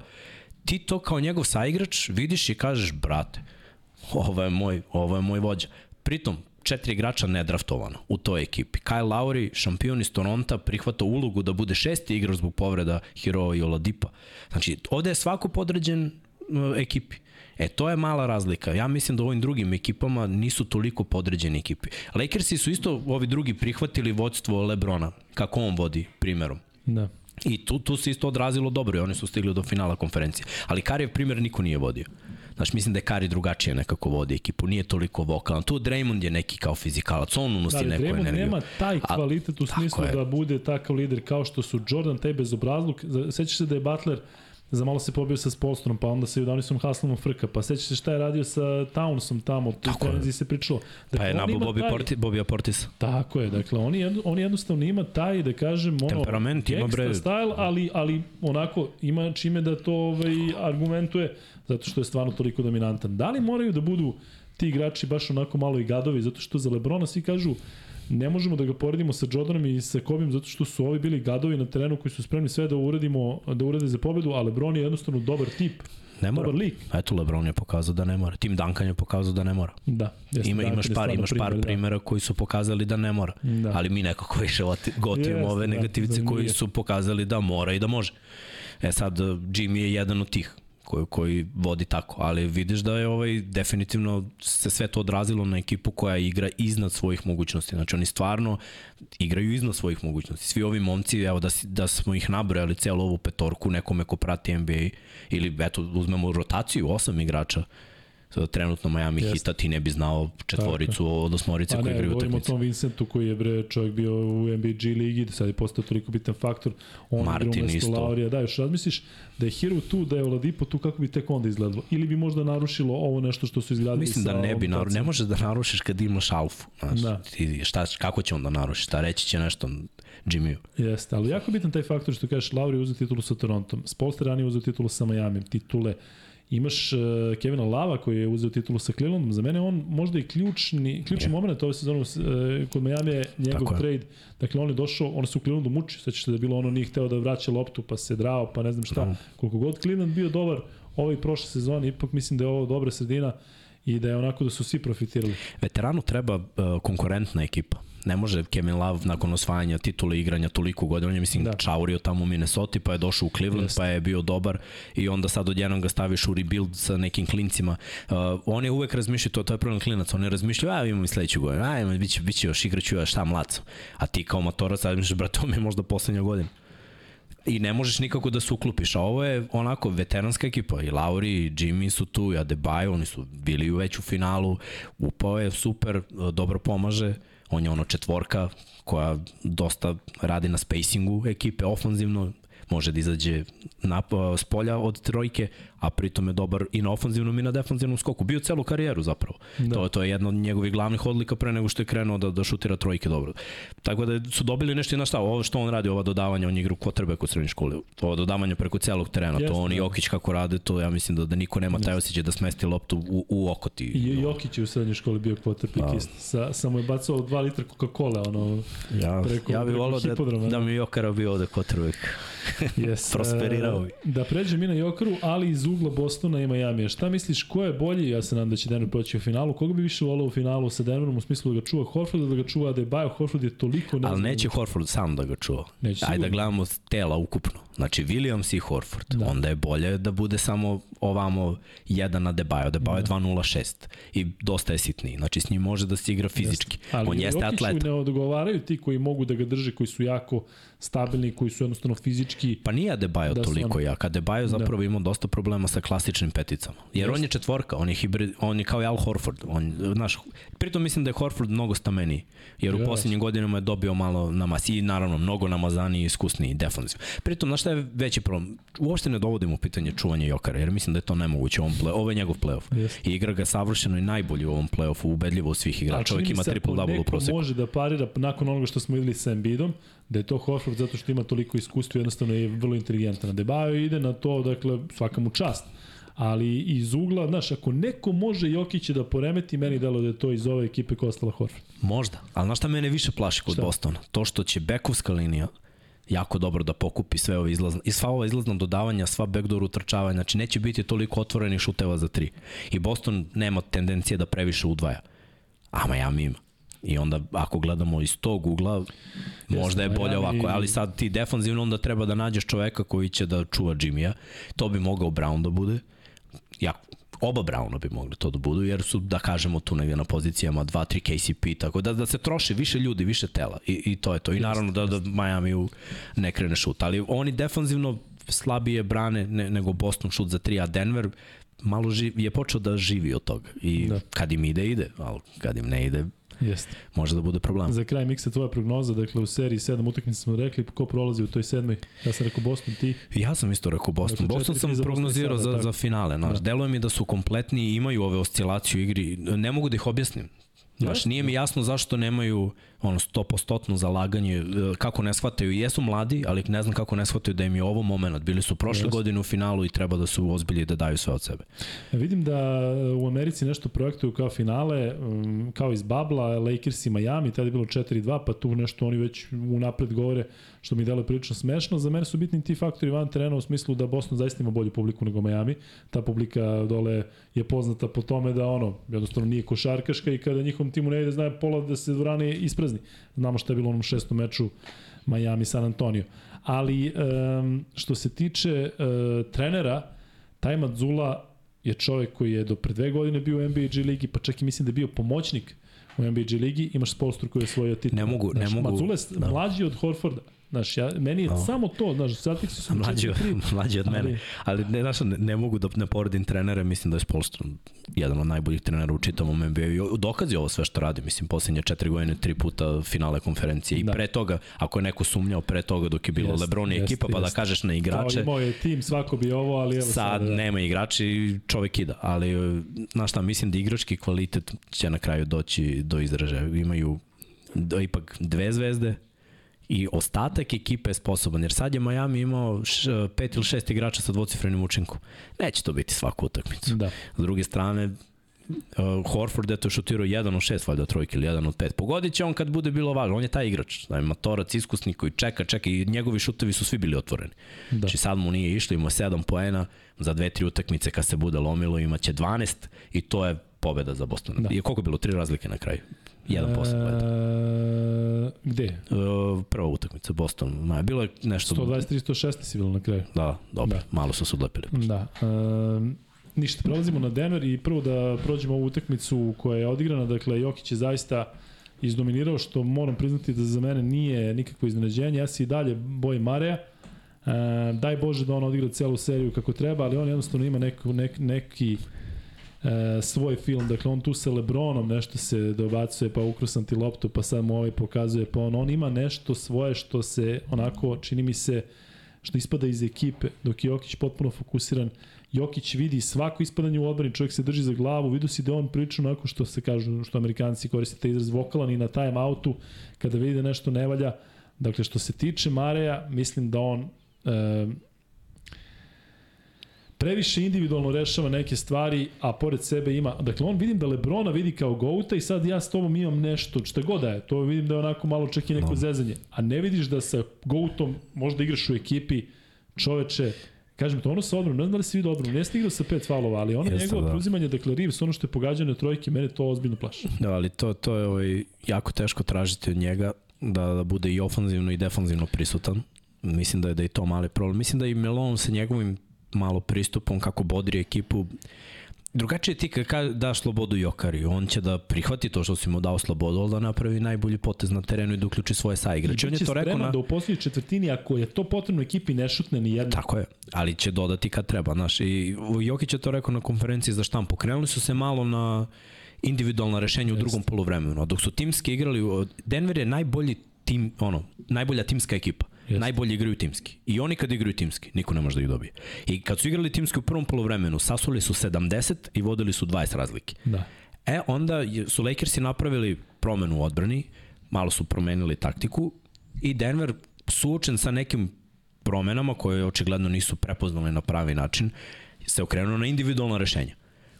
D: Ti to kao njegov saigrač vidiš i kažeš, brate, ovo je moj, ovo je moj vođa. Pritom, četiri igrača nedraftovano u toj ekipi. Kyle Lowry, šampion iz Toronta, prihvata ulogu da bude šesti igrač zbog povreda Hero i Oladipa. Znači, ovde je svako podređen ekipi. E, to je mala razlika. Ja mislim da u ovim drugim ekipama nisu toliko podređeni ekipi. Lakersi su isto ovi drugi prihvatili vodstvo Lebrona, kako on vodi primerom.
A: Da.
D: I tu, tu se isto odrazilo dobro i oni su stigli do finala konferencije. Ali Karijev primjer niko nije vodio. Znaš, mislim da je Kari drugačije nekako vodi ekipu, nije toliko vokalan. Tu Draymond je neki kao fizikalac, on unosi
A: Da,
D: neku
A: Draymond
D: energiju.
A: nema taj kvalitet u smislu
D: je.
A: da bude takav lider kao što su Jordan, taj bezobrazluk. Sećaš se da je Butler za malo se pobio sa Spolstrom, pa onda sa Udanisom Haslomom frka, pa sećaš se šta je radio sa Townsom tamo, tu
D: Tako je.
A: tenziji se pričalo. Dakle,
D: Pa je
A: ima
D: Bobby,
A: taj-
D: Porti, Bobby Portisa.
A: Tako je, dakle, on, jedno, on jednostavno ima taj, da kažem, ono,
D: Temperament ima, bre.
A: style, ali, ali onako ima čime da to ovaj, argumentuje, zato što je stvarno toliko dominantan. Da li moraju da budu ti igrači baš onako malo i gadovi, zato što za Lebrona svi kažu ne možemo da ga poredimo sa Jordanom i sa Kobim zato što su ovi bili gadovi na terenu koji su spremni sve da uradimo da urade za pobedu, a LeBron je jednostavno dobar tip.
D: Ne mora.
A: Dobar lik.
D: Eto, LeBron je pokazao da ne mora. Tim Duncan je pokazao da ne mora.
A: Da. jeste,
D: Ima, imaš par, imaš par
A: primer, da.
D: primjera koji su pokazali da ne mora.
A: Da.
D: Ali mi nekako više oti- gotivimo ove
A: da,
D: negativice
A: zanimljivo
D: koji
A: je.
D: su pokazali da mora i da može. E sad, Jimmy je jedan od tih koji, koji vodi tako, ali vidiš da je ovaj definitivno se sve to odrazilo na ekipu koja igra iznad svojih mogućnosti. Znači oni stvarno igraju iznad svojih mogućnosti. Svi ovi momci, evo da, da smo ih nabrojali celu ovu petorku, nekome ko prati NBA, ili eto uzmemo rotaciju, osam igrača, trenutno Miami
A: Jeste.
D: Hita ti ne bi znao četvoricu od osmorice
A: Pa
D: koji
A: ne,
D: igraju
A: govorimo o
D: utakmice.
A: tom Vincentu koji je bre čovjek bio u NBA G ligi, sad je postao toliko bitan faktor. On
D: Martin isto.
A: Laurija. Da, još razmisliš da je Hero tu, da je Oladipo tu, kako bi tek onda izgledalo? Ili bi možda narušilo ovo nešto što su izgradili
D: Mislim da
A: sa
D: ne
A: ovom
D: bi narušio, ne možeš da narušiš kad imaš alfu. Znaš,
A: Da.
D: ti, šta, kako će onda narušiti? Šta reći će nešto Jimmy?
A: Jeste, ali jako bitan taj faktor što kažeš, Lauri uzeo titulu sa Torontom, Spolster ranije uzeo titulu sa Miami, titule. Imaš uh, Kevina Lava koji je uzeo titulu sa Clevelandom. Za mene on možda i ključni, ključni
D: Je.
A: moment ove sezone uh, kod Miami je njegov
D: Tako je.
A: trade. Dakle, on je došao, on se u Clevelandu mučio, sećaš se da je bilo ono nije hteo da vraća loptu, pa se drao, pa ne znam šta.
D: Da.
A: Koliko god Cleveland bio dobar ovaj prošle sezone, ipak mislim da je ovo dobra sredina i da je onako da su svi profitirali.
D: Veteranu treba uh, konkurentna ekipa. Ne može Kevin Love nakon osvajanja titule igranja toliko godina, on je mislim
A: Da.
D: čaurio tamo u Minnesota, pa je došao u Cleveland,
A: Jeste.
D: pa je bio dobar i onda sad odjednom ga staviš u rebuild sa nekim klincima. Uh, on je uvek razmišljao, to, to je problem klinac, on je razmišljao, a imam i sledeću godinu, a imam, biće, biće još, igraću još, šta mlad sam. A ti kao matorac, sad misliš, brate, ovo mi je možda poslednja godina i ne možeš nikako da se uklopiš. A ovo je onako veteranska ekipa. I Lauri i Jimmy su tu, i Adebayo, oni su bili već u finalu. Upao je super, dobro pomaže. On je ono četvorka koja dosta radi na spacingu ekipe, ofanzivno, može da izađe na, s polja od trojke, a pritom je dobar i na ofanzivnom i na defanzivnom skoku. Bio celu karijeru zapravo.
A: Da.
D: To, to je jedna od njegovih glavnih odlika pre nego što je krenuo da, da šutira trojke dobro. Tako da su dobili nešto i na šta, ovo što on radi, ova dodavanja, on je igra u kvotrbeku u srednjoj školi, ovo dodavanje preko celog terena,
A: Jeste,
D: to on i
A: da.
D: Jokić kako rade, to ja mislim da, da niko nema taj osjećaj da smesti loptu u, u oko ti.
A: I Jokić je u srednjoj školi bio quarterback
D: Da.
A: isto. Sa, samo je bacao 2 litra Coca-Cola, ono,
D: Ja,
A: preko-
D: ja bih volao da, da
A: da.
D: mi Jokara bio ovde quarterback.
A: Yes.
D: Prosperirao bi.
A: Da pređem i na Jokaru, ali iz ugla Bostona i Majamija. Šta misliš, ko je bolji? Ja se nadam da će Denver proći u finalu. Koga bi više volao u finalu sa Denverom u smislu da ga čuva Horford da ga čuva Adebayo? Horford je toliko
D: Ali
A: nezgodan.
D: neće Horford sam da ga čuva.
A: Neće
D: Ajde da gledamo tela ukupno. Znači Williams i Horford.
A: Da.
D: Da. Onda je bolje da bude samo ovamo jedan na Debajo. Debajo je
A: Da.
D: 2.06 i dosta je sitniji. Znači s njim može da se igra fizički.
A: Ali
D: On jeste
A: Jokiću
D: atlet.
A: ne odgovaraju ti koji mogu da ga drže, koji su jako stabilni, koji su jednostavno fizički
D: Pa nije Adebayo
A: Da
D: toliko jak. Adebayo zapravo da. imao dosta problema sa klasičnim peticama. Jer on je četvorka, on je hibrid, on je kao i Al Horford. On, znaš, pritom mislim da je Horford mnogo stameniji. Jer u posljednjim godinama je dobio malo na masi i naravno mnogo namazaniji i iskusniji defanziv. Pritom, znaš šta je veći problem? Uopšte ne dovodimo u pitanje čuvanja Jokara, jer mislim da je to nemoguće u ovom play Ovo je njegov playoff.
A: Jeste.
D: I igra ga savršeno i najbolje u ovom playoffu, ubedljivo od svih igrača. Čovjek ima
A: se
D: triple
A: ako
D: double u proseku.
A: može da parira nakon onoga što smo videli sa Embiidom, da je to Horford zato što ima toliko iskustva i jednostavno je vrlo inteligentan. Adebayo ide na to, dakle, svaka mu čast. Ali iz ugla, znaš, ako neko može Jokića da poremeti, meni delo da je to iz ove ekipe koja ostala Horford.
D: Možda, ali znaš šta mene više plaši kod
A: Šta?
D: Bostona? To što će bekovska linija jako dobro da pokupi sve ove izlazne, i sva ova izlazna dodavanja, sva backdoor utrčavanja, znači neće biti toliko otvorenih šuteva za tri. I Boston nema tendencije da previše udvaja. A Miami ima. I onda ako gledamo iz tog ugla, možda je bolje ovako, ali sad ti defanzivno onda treba da nađeš čoveka koji će da čuva Jimmya. To bi mogao Brown da bude. Ja, oba Browna bi mogli to da budu, jer su, da kažemo, tu negde na pozicijama 2-3 KCP, tako da, da se troši više ljudi, više tela. I, i to je to. I naravno da, da Miami u ne krene šut. Ali oni defanzivno slabije brane ne, nego Boston šut za 3, a Denver malo živ, je počeo da živi od toga. I
A: Da.
D: da. kad im ide, ide. Ali kad im ne ide,
A: Jeste.
D: može da bude problem.
A: Za kraj miksa tvoja prognoza, dakle u seriji sedam utakmica smo rekli, ko prolazi u toj sedmoj? Ja sam rekao Boston, ti.
D: Ja sam isto rekao Boston.
A: Dakle,
D: Boston sam
A: za
D: prognozirao
A: sada,
D: za,
A: tako.
D: za finale. Znaš.
A: Da.
D: Deluje mi da su kompletni i imaju ove oscilaciju u igri. Ne mogu da ih objasnim. Znaš, nije mi jasno zašto nemaju ono 100% zalaganje, e, kako ne shvataju, jesu mladi, ali ne znam kako ne shvataju da im je ovo moment. Bili su prošle
A: Jeste.
D: godine u finalu i treba da su ozbilji i da daju sve od sebe.
A: Ja vidim da u Americi nešto projektuju kao finale, kao iz Babla, Lakers i Miami, tada je bilo 4-2, pa tu nešto oni već unapred govore, što mi deluje prilično smešno. Za mene su bitni ti faktori van terena u smislu da Boston zaista ima bolju publiku nego Miami. Ta publika dole je poznata po tome da ono, jednostavno nije košarkaška i kada njihovom timu ne ide, zna pola da se dvorane isprazni. Znamo šta je bilo u onom šestom meču Miami San Antonio. Ali um, što se tiče uh, trenera, taj Madzula je čovek koji je do pre dve godine bio u NBA G ligi, pa čak i mislim da je bio pomoćnik u NBA G ligi, imaš Spolstru koji je osvojio titul.
D: Ne mogu- ne
A: Znaš,
D: mogu-
A: Madzula je
D: da.
A: mlađi od Horforda. Znaš, ja, meni je
D: Da.
A: samo to, znaš, Celticsi su
D: Mlađi,
A: 4-3.
D: mlađi od mene. Ali ne, znaš, ne, ne mogu da ne poredim trenere, mislim da je Spolstrom jedan od najboljih trenera u čitavom NBA-u. Dokazi ovo sve što radi, mislim, posljednje četiri godine, tri puta finale konferencije. I
A: Da.
D: pre toga, ako je neko sumnjao pre toga dok je bilo
A: Jeste,
D: Lebron i ekipa, pa da kažeš na igrače,
A: imao je tim, svako bi ovo, ali evo
D: sad
A: sad, da.
D: nema igrači i čovek ida. Ali, e, znaš šta, mislim da igrački kvalitet će na kraju doći do izražaja. Imaju do, ipak dve zvezde, i ostatak ekipe je sposoban, jer sad je Miami imao š, pet ili šest igrača sa dvocifrenim učinkom. Neće to biti svaku utakmicu.
A: Da.
D: S druge strane, uh, Horford je to šutirao 1 od 6 valjda trojke ili 1 od 5. Pogodit će on kad bude bilo važno. On je taj igrač. Da je matorac, iskusni koji čeka, čeka i njegovi šutevi su svi bili otvoreni.
A: Da.
D: Znači sad mu nije išlo, imao 7 poena, za dve, tri utakmice kad se bude lomilo imaće 12 i to je pobeda za Boston.
A: Da.
D: I koliko je bilo? Tri razlike na kraju. 1%. valjda.
A: E, gde?
D: Uh, prva utakmica Boston. Ma, bilo je nešto...
A: 123-116 si bilo na kraju.
D: Da, dobro,
A: Da.
D: malo su se odlepili.
A: Da. Um, ništa, prelazimo na Denver i prvo da prođemo ovu utakmicu koja je odigrana. Dakle, Jokić je zaista izdominirao, što moram priznati da za mene nije nikakvo iznenađenje. Ja se i dalje bojim Mareja. E, daj Bože da on odigra celu seriju kako treba, ali on jednostavno ima neku, nek, neki e, svoj film. Dakle, on tu sa Lebronom nešto se dobacuje, pa ukrusam ti loptu, pa sad mu ovaj pokazuje, pa on, on ima nešto svoje što se onako, čini mi se, što ispada iz ekipe, dok je Jokić potpuno fokusiran. Jokić vidi svako ispadanje u odbrani, čovjek se drži za glavu, vidio si da on priča onako što se kažu, što amerikanci koriste taj izraz vokalan i na time outu, kada vidi da nešto ne valja. Dakle, što se tiče Mareja, mislim da on e, previše individualno rešava neke stvari, a pored sebe ima, dakle on vidim da Lebrona vidi kao Gouta i sad ja s tobom imam nešto, šta god da je, to vidim da je onako malo čak i neko
D: No.
A: zezanje, a ne vidiš da sa Goutom možda igraš u ekipi čoveče, kažem to ono sa odbranom, ne znam da li si vidio odbranu, neste igrao sa pet faulova, ali ono
D: Jeste,
A: njegovo
D: da.
A: preuzimanje, dakle Reeves, ono što je pogađano na trojke, mene to ozbiljno plaši.
D: Da, ali to, to je ovaj, jako teško tražiti od njega da, da bude i ofanzivno i defanzivno prisutan. Mislim da je da je to mali problem. Mislim da i Melon sa njegovim malo pristupom kako bodri ekipu Drugačije ti kad ka- daš slobodu Jokari, on će da prihvati to što si mu dao slobodu, ali da napravi najbolji potez na terenu i da uključi svoje saigrače.
A: I
D: On je to rekao na...
A: da u poslednjoj četvrtini, ako je to potrebno ekipi, ne šutne ni jedna.
D: Tako je, ali će dodati kad treba, znaš. I Jokić je to rekao na konferenciji za štampu. Krenuli su se malo na individualna rešenja u drugom poluvremenu. A dok su timski igrali, Denver je najbolji tim, ono, najbolja timska ekipa.
A: Jeste.
D: Najbolje igraju timski. I oni kad igraju timski, niko ne može da ih dobije. I kad su igrali timski u prvom poluvremenu, sasuli su 70 i vodili su 20 razlike.
A: Da.
D: E, onda su Lakersi napravili promenu u odbrani, malo su promenili taktiku i Denver suočen sa nekim promenama koje očigledno nisu prepoznali na pravi način, se okrenuo na individualna rešenja.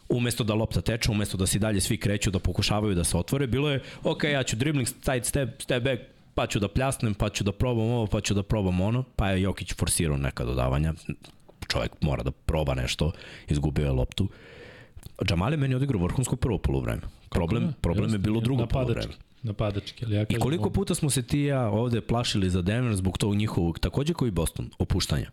D: Umesto da lopta teče, umesto da se dalje svi kreću, da pokušavaju da se otvore, bilo je, ok, ja ću dribbling, side step, step back, pa ću da pljasnem, pa ću da probam ovo, pa ću da probam ono, pa je Jokić forsirao neka dodavanja, čovjek mora da proba nešto, izgubio je loptu. Jamal je meni odigrao vrhunsko prvo polovreme. Problem, problem je bilo drugo polovreme.
A: napadački. Ali ja
D: I
A: kažem,
D: koliko
A: ovo-
D: puta smo se ti i ja ovde plašili za Denver zbog tog njihovog, takođe kao i Boston, opuštanja.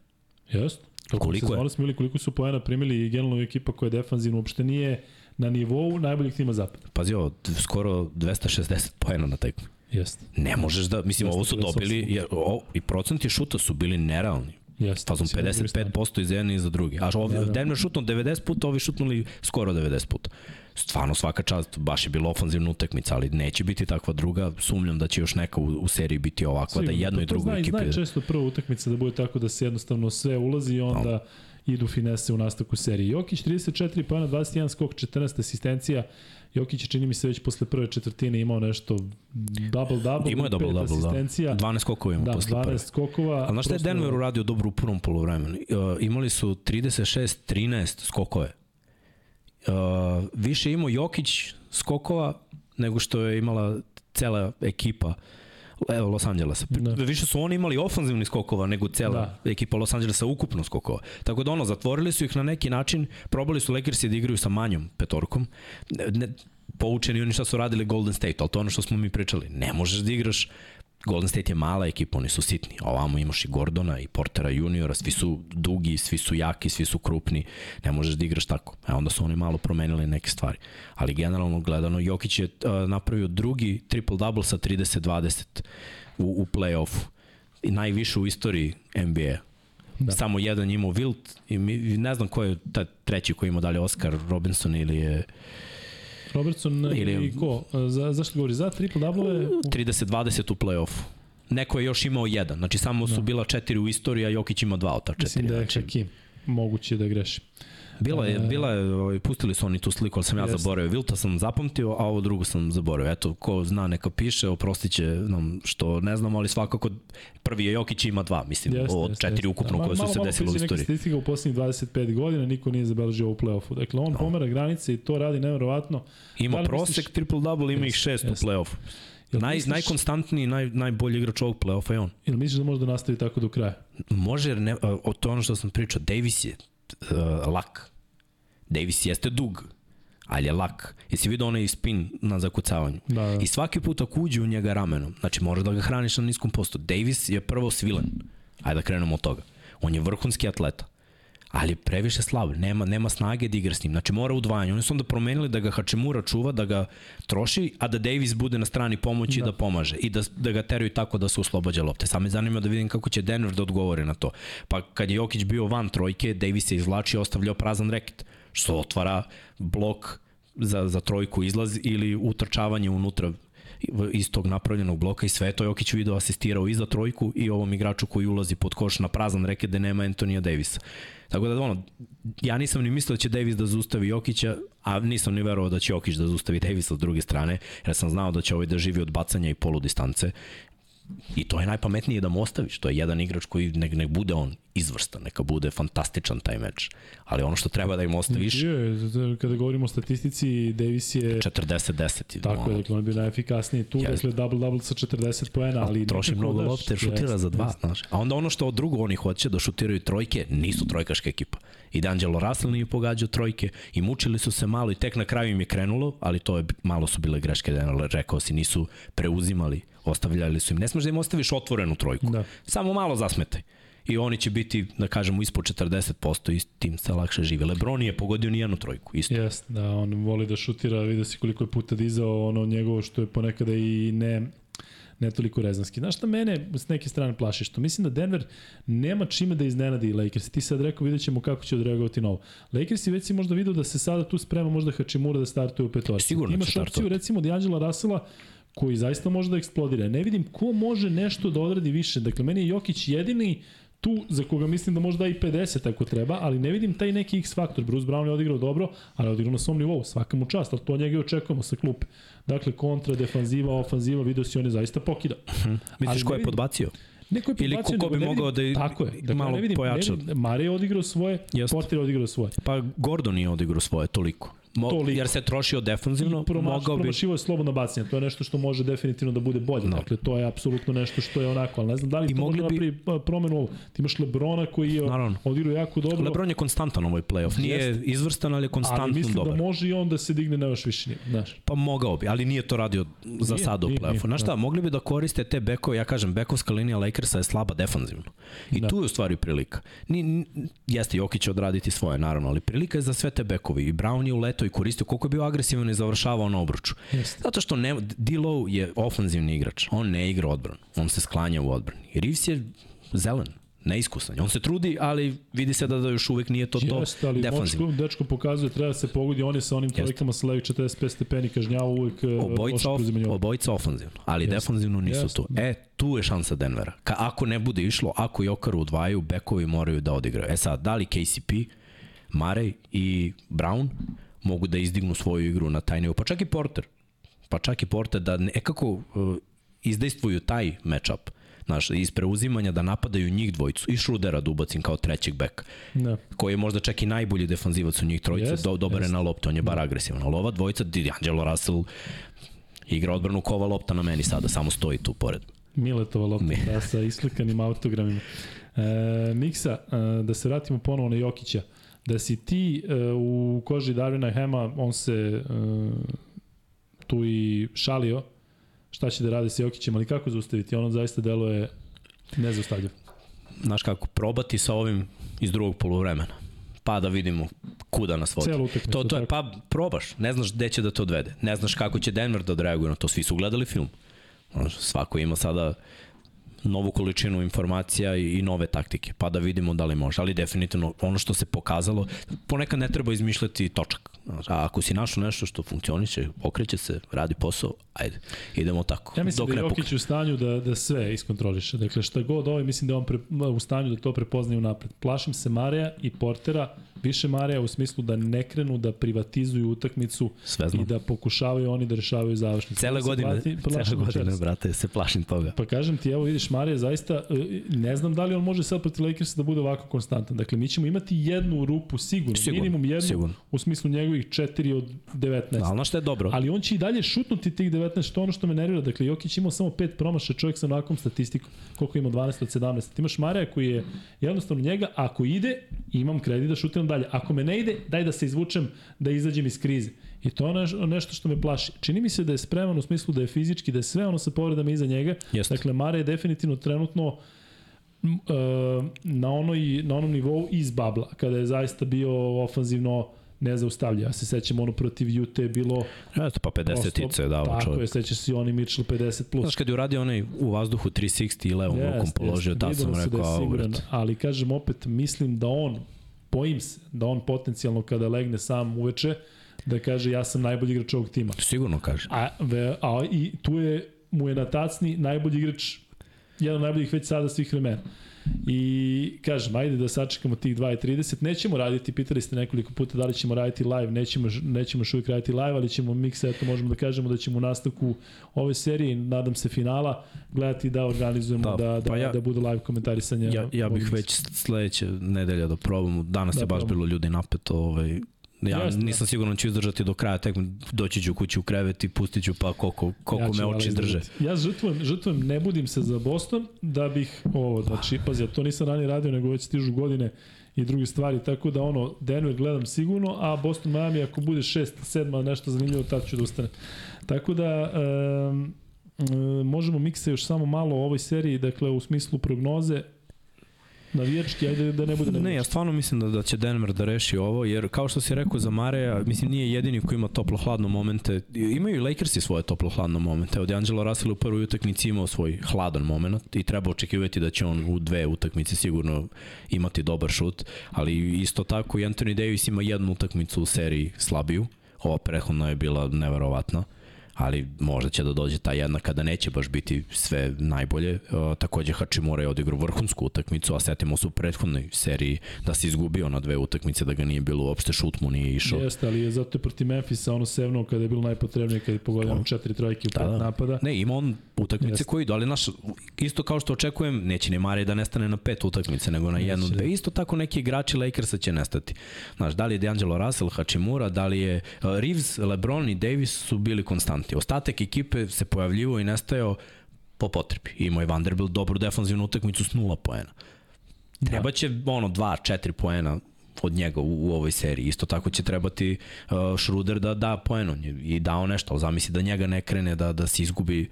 A: Jeste. Koliko,
D: Koliko je?
A: je? smo bili, koliko su poena primili i generalno ekipa koja je defanzivno uopšte nije na nivou najboljih tima zapada.
D: Pazi ovo, skoro 260 poena na tekmu.
A: Jeste.
D: Ne možeš da, mislim, ovo su
A: 258.
D: dobili, jer, o, i procenti šuta su bili nerealni.
A: Jeste.
D: Fazom
A: strani.
D: 55% iz jedne i za druge. A ovi,
A: Da, da.
D: Denver šutno 90 puta, ovi šutnuli skoro 90 puta. Stvarno svaka čast, baš je bila ofanzivna utakmica, ali neće biti takva druga. Sumnjam da će još neka u, u seriji biti ovakva, da
A: Sigurno,
D: jedno
A: to-
D: i drugo
A: zna,
D: ekipe...
A: Zna često prva utakmica da bude tako da se jednostavno sve ulazi i onda idu finese u nastavku serije. Jokić 34 pojena, 21 skok, 14 asistencija. Jokić je čini mi se već posle prve četvrtine imao nešto double-double,
D: Imao je double double,
A: asistencija.
D: da. 12 skokova imamo
A: Da,
D: posle
A: 12
D: prve.
A: skokova.
D: Ali znaš šta je Denver uradio dobro u prvom polovremenu? Uh, imali su 36-13 skokove. Uh, više imao Jokić skokova nego što je imala cela ekipa Evo, Los Angelesa.
A: Da.
D: Da. Više su oni imali ofanzivni skokova nego cela
A: da.
D: ekipa Los Angelesa ukupno skokova. Tako da ono, zatvorili su ih na neki način, probali su Lakersi da igraju sa manjom petorkom, ne, ne, poučeni oni šta su radili Golden State, ali to je ono što smo mi pričali. Ne možeš da igraš Golden State je mala ekipa, oni su sitni. Ovamo imaš i Gordona i Portera juniora, svi su dugi, svi su jaki, svi su krupni. Ne možeš da igraš tako. E onda su oni malo promenili neke stvari. Ali generalno gledano, Jokić je uh, napravio drugi triple-double sa 30-20 u, u play-offu. Najviše u istoriji NBA. Da. Samo jedan imao Wilt i mi, ne znam ko je taj treći koji ima dalje Oscar Robinson ili je
A: Robertson ili, i ko? Za, zašto govori? Za triple double
D: 30-20 u play-offu. Neko je još imao jedan. Znači samo su da. bila četiri u istoriji, a Jokić ima dva od ta četiri.
A: Mislim da je
D: znači,
A: Hakim. Moguće da greši.
D: Bila je, bila je, ovaj, pustili su oni tu sliku, ali sam ja zaboravio. Vilta sam zapamtio, a ovo drugo sam zaboravio. Eto, ko zna neka piše, oprostit će nam što ne znam, ali svakako prvi je Jokić ima dva, mislim, jeste, od četiri jeste. ukupno da, koje su se desile u istoriji. Malo
A: statistika u poslednjih 25 godina, niko nije zabeležio u play-offu. Dakle, on no. pomera granice i to radi nevjerovatno.
D: Ima da prosek, misliš... triple-double, ima ih šest u play-offu. Naj, misliš... najkonstantniji, naj, najbolji igrač ovog play-offa je on.
A: Ili misliš da može da nastavi tako do kraja?
D: Može, jer ne, o, to ono što sam pričao. Davis je uh, lak Davis jeste dug, ali je lak. Jesi vidio onaj spin na zakucavanju? Da, da. I svaki put ako uđe u njega ramenom, znači moraš da ga hraniš na niskom postu. Davis je prvo svilen. Ajde da krenemo od toga. On je vrhunski atleta ali previše slab, nema, nema snage da igra s njim. Znači mora udvajanje. Oni su onda promenili da ga Hačemura čuva, da ga troši, a da Davis bude na strani pomoći da. i da pomaže. I da, da ga teraju tako da se uslobađa lopte. Samo me zanima da vidim kako će Denver da odgovori na to. Pa kad je Jokić bio van trojke, Davis je izvlačio, ostavljao prazan reket što otvara blok za, za trojku izlaz ili utrčavanje unutra iz tog napravljenog bloka i sve to Jokić video asistirao i za trojku i ovom igraču koji ulazi pod koš na prazan reke da nema Antonija Davisa. Tako da ono, ja nisam ni mislio da će Davis da zustavi Jokića, a nisam ni verovao da će Jokić da zustavi Davisa s druge strane, jer sam znao da će ovaj da živi od bacanja i polu distance I to je najpametnije da mu ostaviš. To je jedan igrač koji nek, nek bude on izvrstan, neka bude fantastičan taj meč. Ali ono što treba da im ostaviš...
A: Je, kada govorimo o statistici, Davis je...
D: 40-10.
A: Tako ono, je, dakle on je bio najefikasniji tu, je, dakle double-double sa 40 poena, ali...
D: Troši mnogo lopte, šutira za dva, znaš. A onda ono što drugo oni hoće da šutiraju trojke, nisu trojkaška ekipa. I D'Angelo Russell nije pogađao trojke i mučili su se malo i tek na kraju im je krenulo, ali to je, malo su bile greške, da rekao si, nisu preuzimali Ostavljali su im. Ne smeš da im ostaviš otvorenu trojku. Da. Samo malo zasmetaj. I oni će biti, da kažemo, ispod 40% i tim se lakše žive. Lebron nije pogodio ni jednu trojku, isto.
A: Jes, da, on voli da šutira, vidio si koliko je puta dizao ono njegovo što je ponekada i ne ne toliko rezanski. Znaš šta mene s neke strane plaši? Što mislim da Denver nema čime da iznenadi Lakers. Ti sad rekao, vidjet ćemo kako će odreagovati novo. Lakers već si možda vidio da se sada tu sprema možda Hačimura da startuje u petorci.
D: Sigurno
A: Imaš opciju recimo od Anđela Rasela koji zaista može da eksplodira. Ne vidim ko može nešto da odradi više. Dakle, meni je Jokić jedini tu za koga mislim da možda i 50 ako treba, ali ne vidim taj neki X faktor. Bruce Brown je odigrao dobro, ali je odigrao na svom nivou, svaka mu čast, ali to njega očekujemo sa klupe. Dakle, kontra, defanziva, ofanziva, video si on je zaista pokida.
D: -huh. Misliš ko je podbacio?
A: Neko je
D: Ili ko bi mogao da
A: tako je, dakle, malo ne vidim, pojača. Ne vidim, Mare je odigrao svoje, Just. Porter je odigrao svoje.
D: Pa Gordon je odigrao svoje, toliko. Mo, toliko. Jer se trošio defanzivno, promaš, mogao bi...
A: Promašivo je slobodno bacanje, to je nešto što može definitivno da bude bolje. No. Dakle, to je apsolutno nešto što je onako, ali ne znam da li I to može bi... napravi promenu ovo. Ti imaš Lebrona koji je Naravno. odigrao jako dobro.
D: Lebron je konstantan ovoj play-off. Nije Jest. izvrstan, ali je konstantno dobar. Ali mislim
A: dobar. da može i on da se digne na još više nivo. Znaš.
D: Pa mogao bi, ali nije to radio za nije, sada u play-offu. Znaš šta, da. mogli bi da koriste te bekove, ja kažem, bekovska linija Lakersa je slaba defanzivno. I da. tu je u stvari prilika. Ni, jeste, Jokić će odraditi svoje, naravno, ali prilika je za sve te bekovi. I Brown je uletao i koristio koliko je bio agresivan i završavao na obruču. Jeste. Zato što ne, D-Low je ofanzivni igrač. On ne igra odbranu. On se sklanja u odbrani. I Reeves je zelen neiskusan. On se trudi, ali vidi se da, da još uvek nije to to Jeste, ali defanzivno.
A: Močko, dečko pokazuje, treba da se pogodi, on je sa onim trojkama sa levi 45 stepeni kažnjava uvek e,
D: obojica, of, obojica ofanzivno, ali Jeste. defanzivno nisu Jeste. tu. E, tu je šansa Denvera. Ka, ako ne bude išlo, ako Jokaru udvajaju, bekovi moraju da odigraju. E sad, da li KCP, Marej i Brown mogu da izdignu svoju igru na taj nivo. Pa čak i Porter. Pa čak i Porter da nekako uh, izdejstvuju taj matchup. Znaš, iz preuzimanja da napadaju njih dvojicu i Šrudera da ubacim kao trećeg beka. Da. Koji je možda čak i najbolji defanzivac u njih trojice, yes, do, dobar yes. je na loptu, on je bar da. agresivan. Ali ova dvojica, D'Angelo Russell igra odbranu kova lopta na meni sada, samo stoji tu pored.
A: Miletova lopta, Mi. da, sa islikanim autogramima. E, Miksa, e, da se vratimo ponovo na Jokića da si ti uh, u koži Darvina Hema, on se uh, tu i šalio, šta će da radi sa Jokićem, ali kako zaustaviti? Ono zaista deluje nezaustavljivo.
D: Znaš kako, probati sa ovim iz drugog poluvremena. Pa da vidimo kuda nas vodi. To, to je, pa probaš, ne znaš gde će da te odvede. Ne znaš kako će Denver da odreaguje na to. Svi su gledali film. Znaš, svako ima sada novu količinu informacija i, i nove taktike, pa da vidimo da li može. Ali definitivno ono što se pokazalo, ponekad ne treba izmišljati točak. Znaš, A ako si našao nešto što funkcioniše, okreće se, radi posao, ajde, idemo tako.
A: Ja mislim
D: Dok
A: da je. Jokić u stanju da, da sve iskontroliše. Dakle, šta god ovaj, mislim da je on pre, u stanju da to prepoznaje unapred. Plašim se Mareja i Portera, više Mareja u smislu da ne krenu da privatizuju utakmicu i da pokušavaju oni da rešavaju završnicu.
D: Cele
A: Da
D: godine,
A: plati-
D: cele godine, brate, se plašim toga.
A: Pa kažem ti, evo vidiš, Marija zaista, e, ne znam da li on može sad protiv Lakersa da bude ovako konstantan. Dakle, mi ćemo imati jednu rupu sigurno,
D: Sigurno,
A: minimum jednu
D: sigurno.
A: u smislu njegovih 4 od 19.
D: Ali znaš šta je dobro?
A: Ali on će i dalje šutnuti tih 19, što je ono što me nervira. Dakle, Jokić imao samo pet promaša, čovjek sa onakvom statistikom, koliko ima 12 od 17. Ti imaš Marija koji je jednostavno njega, ako ide, imam kredit da šutiram dalje. Ako me ne ide, daj da se izvučem, da izađem iz krize. I to je neš- nešto što me plaši. Čini mi se da je spreman u smislu da je fizički, da je sve ono sa povredama iza njega.
D: Jeste.
A: Dakle, Mare je definitivno trenutno e, na, onoj, na onom nivou iz babla, kada je zaista bio ofanzivno nezaustavljiv. Ja se sećam ono protiv UT je bilo
D: Eto, pa 50 tice je davo
A: Tako
D: čovjek.
A: je, sećaš se i oni Mitchell 50 plus.
D: Znaš, kad je uradio onaj u vazduhu 360 i levom
A: Jeste,
D: rukom položio,
A: jeste,
D: tad sam
A: da
D: rekao, au,
A: siguran, ali kažem opet, mislim da on, bojim se, da on potencijalno kada legne sam uveče, da kaže ja sam najbolji igrač ovog tima.
D: Sigurno kaže.
A: A, ve, a i tu je, mu je na tacni najbolji igrač, jedan od najboljih već sada svih vremena. I kažem, ajde da sačekamo tih 2.30. Nećemo raditi, pitali ste nekoliko puta da li ćemo raditi live, nećemo, nećemo još uvijek raditi live, ali ćemo mikse, eto možemo da kažemo da ćemo u nastavku ove serije, nadam se finala, gledati da organizujemo da,
D: Da,
A: da,
D: pa ja-
A: da bude live komentarisanje.
D: Ja, ja bih već sledeće nedelja da probam. Danas
A: Da
D: je baš
A: probamo.
D: bilo ljudi napeto. Ovaj, ja
A: Jeste, da.
D: nisam siguran da ću izdržati do kraja, tek doći ću kući u krevet i pustit ću pa koliko, koliko
A: ću
D: me oči izdrže.
A: Ja žrtvujem, žrtvujem, ne budim se za Boston da bih ovo, znači, pazi, ja to nisam ranije radio, nego već stižu godine i druge stvari, tako da ono, Denver gledam sigurno, a Boston Miami ako bude 6, 7, nešto zanimljivo, tad ću da ustane. Tako da, um, možemo mikse još samo malo o ovoj seriji, dakle, u smislu prognoze, navijački, ajde da ne bude
D: Ne, ja
A: navijački.
D: stvarno mislim da, da će Denver da reši ovo, jer kao što si rekao za Mareja, mislim nije jedini koji ima toplo-hladno momente. Imaju i Lakersi svoje toplo-hladno momente. Od Angelo Russell u prvoj utakmici imao svoj hladan moment i treba očekivati da će on u dve utakmice sigurno imati dobar šut, ali isto tako i Anthony Davis ima jednu utakmicu u seriji slabiju. Ova prethodna je bila neverovatna ali možda će da dođe ta jedna kada neće baš biti sve najbolje. Uh, takođe Hachimura je odigrao vrhunsku utakmicu, a setimo se u prethodnoj seriji da se izgubio na dve utakmice, da ga nije bilo uopšte, šut mu nije išao.
A: Jeste, ali je zato je protiv Memphisa ono sevno kada je bilo najpotrebnije, kada je pogodio ono četiri trojke u
D: Da, da.
A: napada.
D: Ne, ima on utakmice
A: Jeste.
D: koji idu, ali naš, isto kao što očekujem, neće ni Mare da nestane na pet utakmice, nego na jednu,
A: Neće,
D: dve.
A: da.
D: Isto tako neki igrači Lakersa će nestati. Znaš, da li je D'Angelo Russell, Hachimura, da li je uh, Reeves, LeBron i Davis su bili konstanti. Ostatak ekipe se pojavljivo i nestajao po potrebi. Imao je Vanderbilt dobru defanzivnu utakmicu s nula poena. Treba će ono 2 4 poena od njega u, u ovoj seriji. Isto tako će trebati uh, Schroeder da da poen on je i dao nešto, ali zamisli da njega ne krene da da se izgubi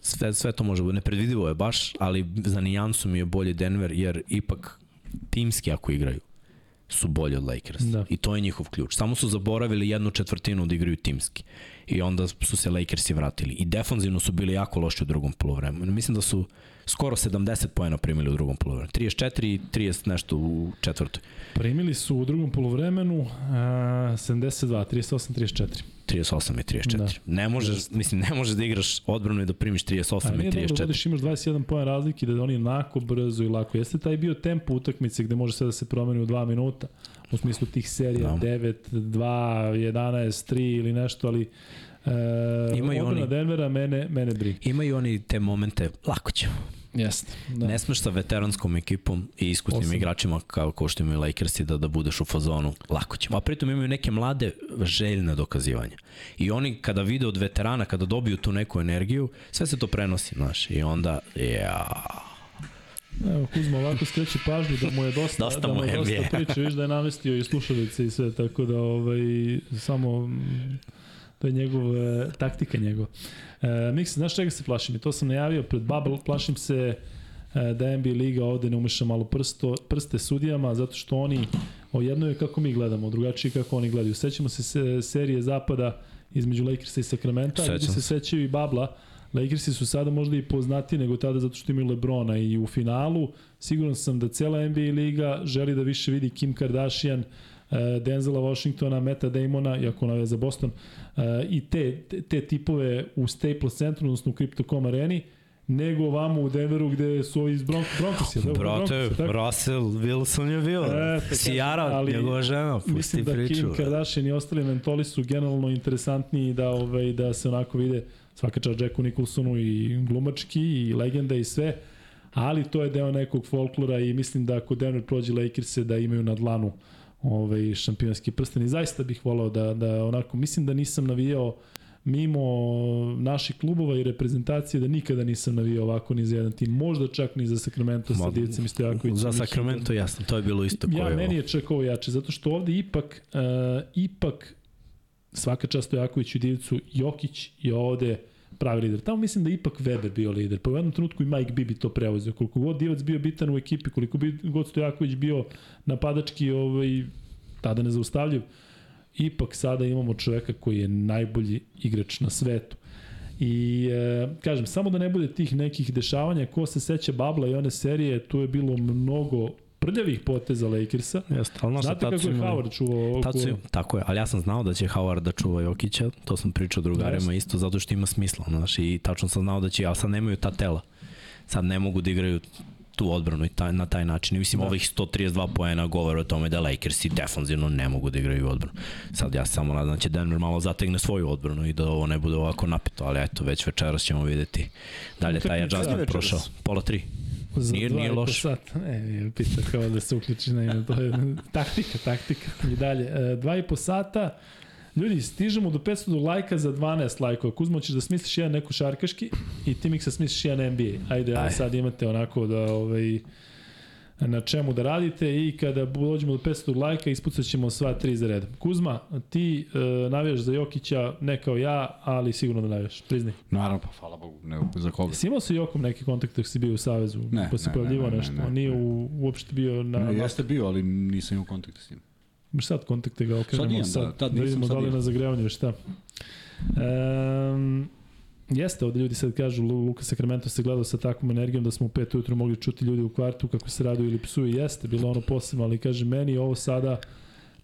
D: sve, sve to može biti nepredvidivo je baš, ali za nijansu mi je bolje Denver jer ipak timski ako igraju su bolji od Lakers.
A: Da.
D: I to je njihov ključ. Samo su zaboravili jednu četvrtinu da igraju timski. I onda su se Lakersi vratili. I defanzivno su bili jako loši u drugom polovremenu. Mislim da su skoro 70 poena primili u drugom polovremenu. 34 i 30 nešto u četvrtoj.
A: Primili su u drugom polovremenu uh, 72, 38, 34.
D: 38 i 34.
A: Da.
D: Da. Ne možeš, mislim, ne možeš da igraš odbranu i da primiš 38
A: A
D: i
A: nije dobro da
D: 34.
A: vodiš imaš 21 poen razlike da oni onako brzo i lako. Jeste taj bio tempo utakmice gde može sve da se promeni u 2 minuta u smislu tih serija
D: Da.
A: 9, 2, 11, 3 ili nešto, ali e,
D: Imaju oni-
A: Denvera mene, mene briga.
D: Imaju oni te momente, lako ćemo.
A: Jeste.
D: Da. Ne smeš sa veteranskom ekipom i iskusnim
A: Osam.
D: igračima kao, kao što imaju Lakersi da, da budeš u fazonu, lako ćemo. A pritom imaju neke mlade željne dokazivanja. I oni kada vide od veterana, kada dobiju tu neku energiju, sve se to prenosi, znaš. I onda, ja,
A: Evo, Kuzma ovako skreće pažnju da mu je dosta,
D: Dosta
A: da mu je dosta priče, viš da je namestio i slušalice i sve, tako da ovaj, samo To je njegov, e, taktika njegov. E, Miks, znaš čega se plašim? I to sam najavio pred Bubble, plašim se e, da NBA Liga ovde ne umeša malo prsto, prste sudijama, zato što oni, o jedno je kako mi gledamo, drugačije kako oni gledaju. Sećamo se, se serije zapada između Lakersa i Sacramento, ljudi se. sećaju i Babla. Lakersi su sada možda i poznati nego tada zato što imaju Lebrona i u finalu siguran sam da cela NBA liga želi da više vidi Kim Kardashian, e, Denzela Washingtona, Meta Damona, iako ona je za Boston, e, i te, te, tipove u Staples centru, odnosno u Crypto.com areni, nego ovamo u Denveru gde su ovi iz Bronx, Broncos. je,
D: Brate? Russell Wilson je bio.
A: E,
D: Sijara,
A: ali
D: njegova žena, pusti
A: Mislim da
D: priču.
A: Kim Kardashian i ostali mentoli su generalno interesantniji da, ovaj, da se onako vide svaka čast Jacku Nicholsonu i glumački i legenda i sve, ali to je deo nekog folklora i mislim da ako Denver prođe Lakers-e da imaju na dlanu ovaj, šampionski prsten i zaista bih volao da, da onako, mislim da nisam navijao mimo naših klubova i reprezentacije da nikada nisam navijao ovako ni za jedan tim, možda čak ni za Sacramento sa
D: Ma,
A: Divcem i Stojakovićem.
D: Za
A: Hitom.
D: Sacramento, jasno, to je bilo isto koje
A: Ja,
D: ovo.
A: meni je čak ovo jače, zato što ovde ipak, uh, ipak svaka čast Stojakoviću i Divcu, Jokić je ovde pravi lider. Tamo mislim da ipak Weber bio lider. Pa u jednom trenutku i Mike Bibi to preuzeo. Koliko god Divac bio bitan u ekipi, koliko bi god Stojaković bio napadački, ovaj, tada nezaustavljiv, ipak sada imamo čoveka koji je najbolji igrač na svetu. I e, kažem, samo da ne bude tih nekih dešavanja, ko se seća Babla i one serije, tu je bilo mnogo prljavih poteza Lakersa.
D: Jeste, ali znaš,
A: Znate kako je
D: imali-
A: Howard čuvao
D: Tad su,
A: oko...
D: tako je, ali ja sam znao da će Howard da čuva Jokića, to sam pričao drugarima
A: Jeste.
D: isto, zato što ima smisla, znaš, i tačno sam znao da će, ali sad nemaju ta tela. Sad ne mogu da igraju tu odbranu i taj, na taj način. I mislim, da. ovih 132 poena govore o tome da Lakersi defanzivno ne mogu da igraju odbranu. Sad ja samo nadam da će Denver malo zategne svoju odbranu i da ovo ne bude ovako napeto, ali eto, već večeras ćemo videti da li je taj adjustment prošao. Pola tri.
A: Za
D: Nije- nije loš.
A: Sata. Ne, nije pita kao da se uključi na ime. To je taktika, taktika. I dalje. E, dva i po sata. Ljudi, stižemo do 500 do lajka za 12 lajkova. Kuzmo, ćeš da smisliš jedan neko šarkaški i ti Miksa smisliš jedan NBA. Ajde, Aj.
D: Aj.
A: sad imate onako da ovaj, na čemu da radite i kada dođemo do 500 lajka ispucat ćemo sva tri za redom. Kuzma, ti e, navijaš za Jokića, ne kao ja, ali sigurno da navijaš. Priznaj.
B: Naravno, pa hvala Bogu, ne, za koga.
A: Jesi imao sa Jokom neki kontakt dok si bio u Savezu?
B: Ne,
A: pa se
B: ne,
A: pojavljivao
B: ne, ne,
A: nešto?
B: ne,
A: On nije
B: ne.
A: u, uopšte bio na...
B: Ne, jeste bio, ali nisam imao kontakta s njim.
A: Imaš sad kontakte ga okrenemo
B: imam,
A: sad,
B: da, tad
A: da
B: nisam,
A: vidimo
B: sad
A: da li na zagrevanje šta. Um, jeste, ovde ljudi sad kažu Lu- Luka Sacramento se gledao sa takvom energijom da smo u pet ujutru mogli čuti ljudi u kvartu kako se raduju ili psuju. Jeste, bilo ono posebno, ali kaže meni ovo sada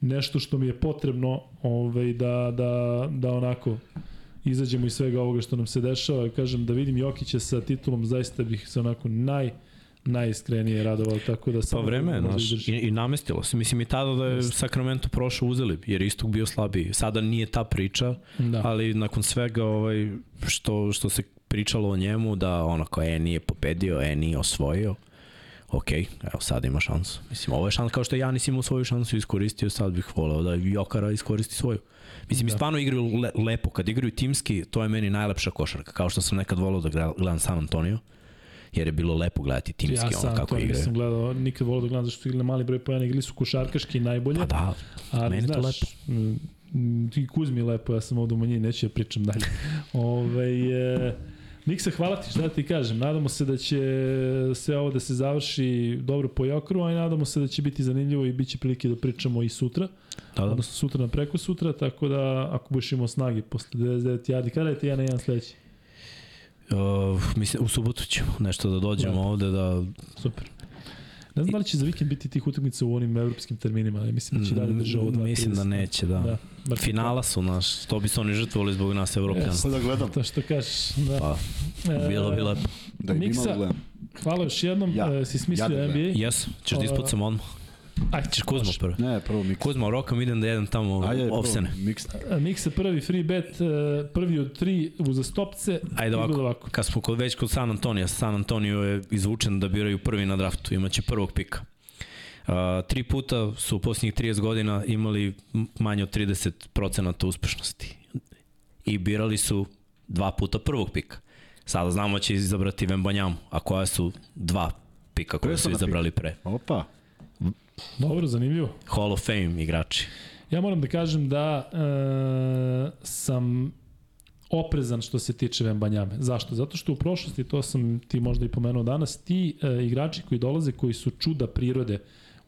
A: nešto što mi je potrebno ovaj, da, da, da onako izađemo iz svega ovoga što nam se dešava. Kažem, da vidim Jokića sa titulom, zaista bih se onako naj, najiskrenije radovao, tako da
D: Pa
A: samo
D: vreme,
A: možda
D: znaš, i, i namestilo se. Mislim i tada da je Sacramento prošao uzeli, jer je istog bio slabiji. Sada nije ta priča,
A: Da.
D: ali nakon svega ovaj, što, što se pričalo o njemu, da ono kao e nije pobedio, e nije osvojio, ok, evo sad ima šansu. Mislim, ovo je šans, kao što je Janis imao svoju šansu iskoristio, sad bih voleo da Jokara iskoristi svoju. Mislim, da.
A: Da.
D: stvarno igraju le, lepo. Kad igraju timski, to je meni najlepša košarka. Kao što sam nekad volao da gledam San Antonio, jer je bilo lepo gledati timski,
A: ja
D: ono
A: sam
D: kako
A: to
D: igraju.
A: nisam gledao, nikad volao da gledam zašto igrali mali broj pojena, igrali su košarkaški najbolje.
D: Pa da,
A: ali,
D: meni je to
A: znaš, m, m, Ti Kuzmi je lepo, ja sam ovde u manjini, neću da pričam dalje. Ove, e, Miksa, hvala ti, šta da ti kažem. Nadamo se da će sve ovo da se završi dobro po Jokru, a i nadamo se da će biti zanimljivo i bit će prilike da pričamo i sutra.
D: da, da.
A: Odnosno sutra na preko sutra, tako da ako budeš imao snage posle 99 yardi, kada je ti jedan na jedan sledeći?
D: Uh, mislim, u subotu ćemo nešto da dođemo
A: Dobro.
D: ovde da...
A: Super. Ne znam da li će za vikend biti tih utakmica u onim evropskim terminima, ali mislim da će dalje drže ovo 2.30.
D: Mislim da neće, da.
A: Da,
D: Finala su naš, to bi se oni žrtvovali zbog nas evropljana.
A: Jeste.
B: da gledam.
A: To što kažeš, da.
D: Pa, bilo bi lepo.
B: Da
A: Miksa. Hvala još jednom,
B: Ja.
A: ja. si smislio
B: Ja da
A: ja. NBA.
D: Jes, ćeš da ispucam odmah.
A: Ajde,
D: Ćeš Kuzmo prvo.
B: Ne, prvo Miksa.
D: Kuzmo, rokam idem da jedem tamo
B: Ajde, prvo
D: opsene.
B: Miksa.
A: Miksa prvi free bet, e, prvi od tri uzastopce.
D: Ajde ovako,
A: ovako.
D: kad smo kod, već kod San Antonija, San Antonio je izvučen da biraju prvi na draftu, imaće prvog pika. Uh, tri puta su u posljednjih 30 godina imali manje od 30% uspešnosti. I birali su dva puta prvog pika. Sada znamo da će izabrati Vembanjamu, a koja su dva pika koje su izabrali pre.
B: Opa.
A: Dobro, zanimljivo.
D: Hall of Fame igrači.
A: Ja moram da kažem da e, sam oprezan što se tiče Vembanjame. Zašto? Zato što u prošlosti, to sam ti možda i pomenuo danas, ti e, igrači koji dolaze, koji su čuda prirode,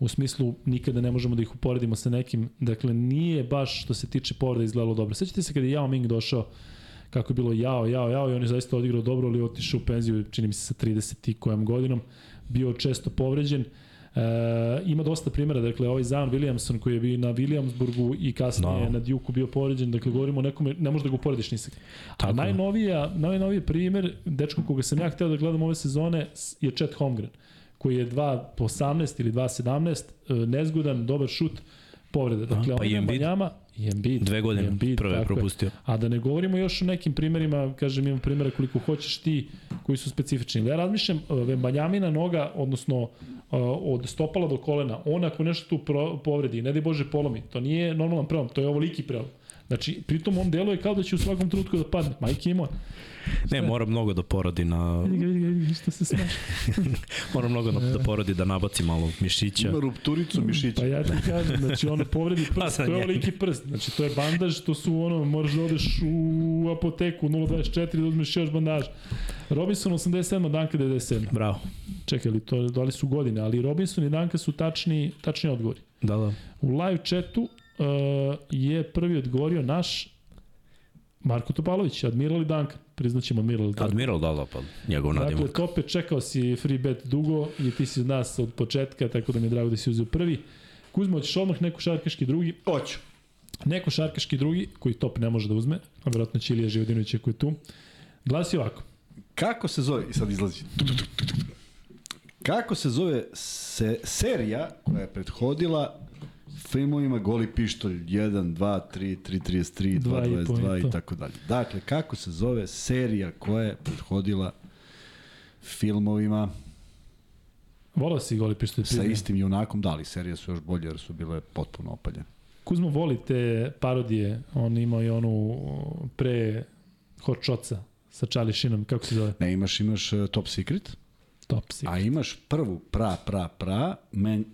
A: u smislu nikada ne možemo da ih uporedimo sa nekim, dakle nije baš što se tiče povreda izgledalo dobro. Sećate se kada je Yao Ming došao, kako je bilo jao, jao, jao i on je zaista odigrao dobro, ali otišao u penziju, čini mi se sa 30 i kojom godinom, bio često povređen. E, ima dosta primjera, dakle ovaj Zion Williamson koji je bio na Williamsburgu i kasnije
D: Da.
A: na Duke bio povređen, dakle govorimo o nekome, ne možeš da ga uporediš ni sa kim. A
D: je.
A: najnovija, najnoviji primer, dečko koga sam ja hteo da gledam ove sezone je Chet Holmgren, koji je 2 po 18 ili 2.17, e, nezgodan, dobar šut, povreda. Dakle,
D: pa
A: on
D: Embiid.
A: Banjama, i Embiid.
D: Dve godine,
A: Embiid,
D: prve je. propustio.
A: A da ne govorimo još o nekim primerima, kažem, imam primere koliko hoćeš ti koji su specifični. Ja razmišljam, e, Vembanjamina noga, odnosno e, od stopala do kolena, on ako nešto tu povredi, ne daj Bože polomi, to nije normalan prelom, to je ovoliki prelom. Znači, pritom on deluje kao da će u svakom trenutku da padne. Majke ima.
D: Ne, mora mnogo da porodi na...
A: Što se smaš.
D: Mora mnogo da, da porodi da nabaci malo mišića.
B: Ima rupturicu mišića.
A: Pa ja ti kažem, znači ono povredi
D: Pa
A: prst,
D: za
A: to je ovoliki prst. Znači to je bandaž, to su ono, moraš da odeš u apoteku 024 da uzmeš još bandaž. Robinson 87, Danka 97.
D: Bravo.
A: Čekaj, ali to, da li su godine, ali Robinson i Danka su tačni, tačni odgovori.
D: Da, da.
A: U live chatu uh, je prvi odgovorio naš Marko Topalović, Admiral i Duncan. Priznaćemo Admiral Duncan.
D: Admiral, da, da, pa njegov nadimak.
A: Dakle, Tope, čekao si free bet dugo i ti si od nas od početka, tako da mi je drago da si uzeo prvi. Kuzmo, hoćeš odmah neko šarkaški drugi?
B: Hoću.
A: Neko šarkaški drugi, koji Top ne može da uzme, a vjerojatno će Ilija Živodinović ako je tu. Glasi ovako.
B: Kako se zove, i sad izlazi, kako se zove se, serija koja je prethodila filmovima Goli pištolj 1, 2, 3, 3, 33, 2,
A: Dva i po
B: 22
A: i
B: tako dalje. Dakle, kako se zove serija koja je prethodila filmovima
A: Volao si goli pištolj.
B: sa istim junakom, da li serije su još bolje jer su bile potpuno opaljene.
A: Kuzmo voli te parodije, on ima i onu pre Hot Shotsa sa Charlie Sheenom, kako se zove?
B: Ne, imaš, imaš uh, Top Secret,
A: Top si.
B: a imaš prvu, pra, pra, pra, man,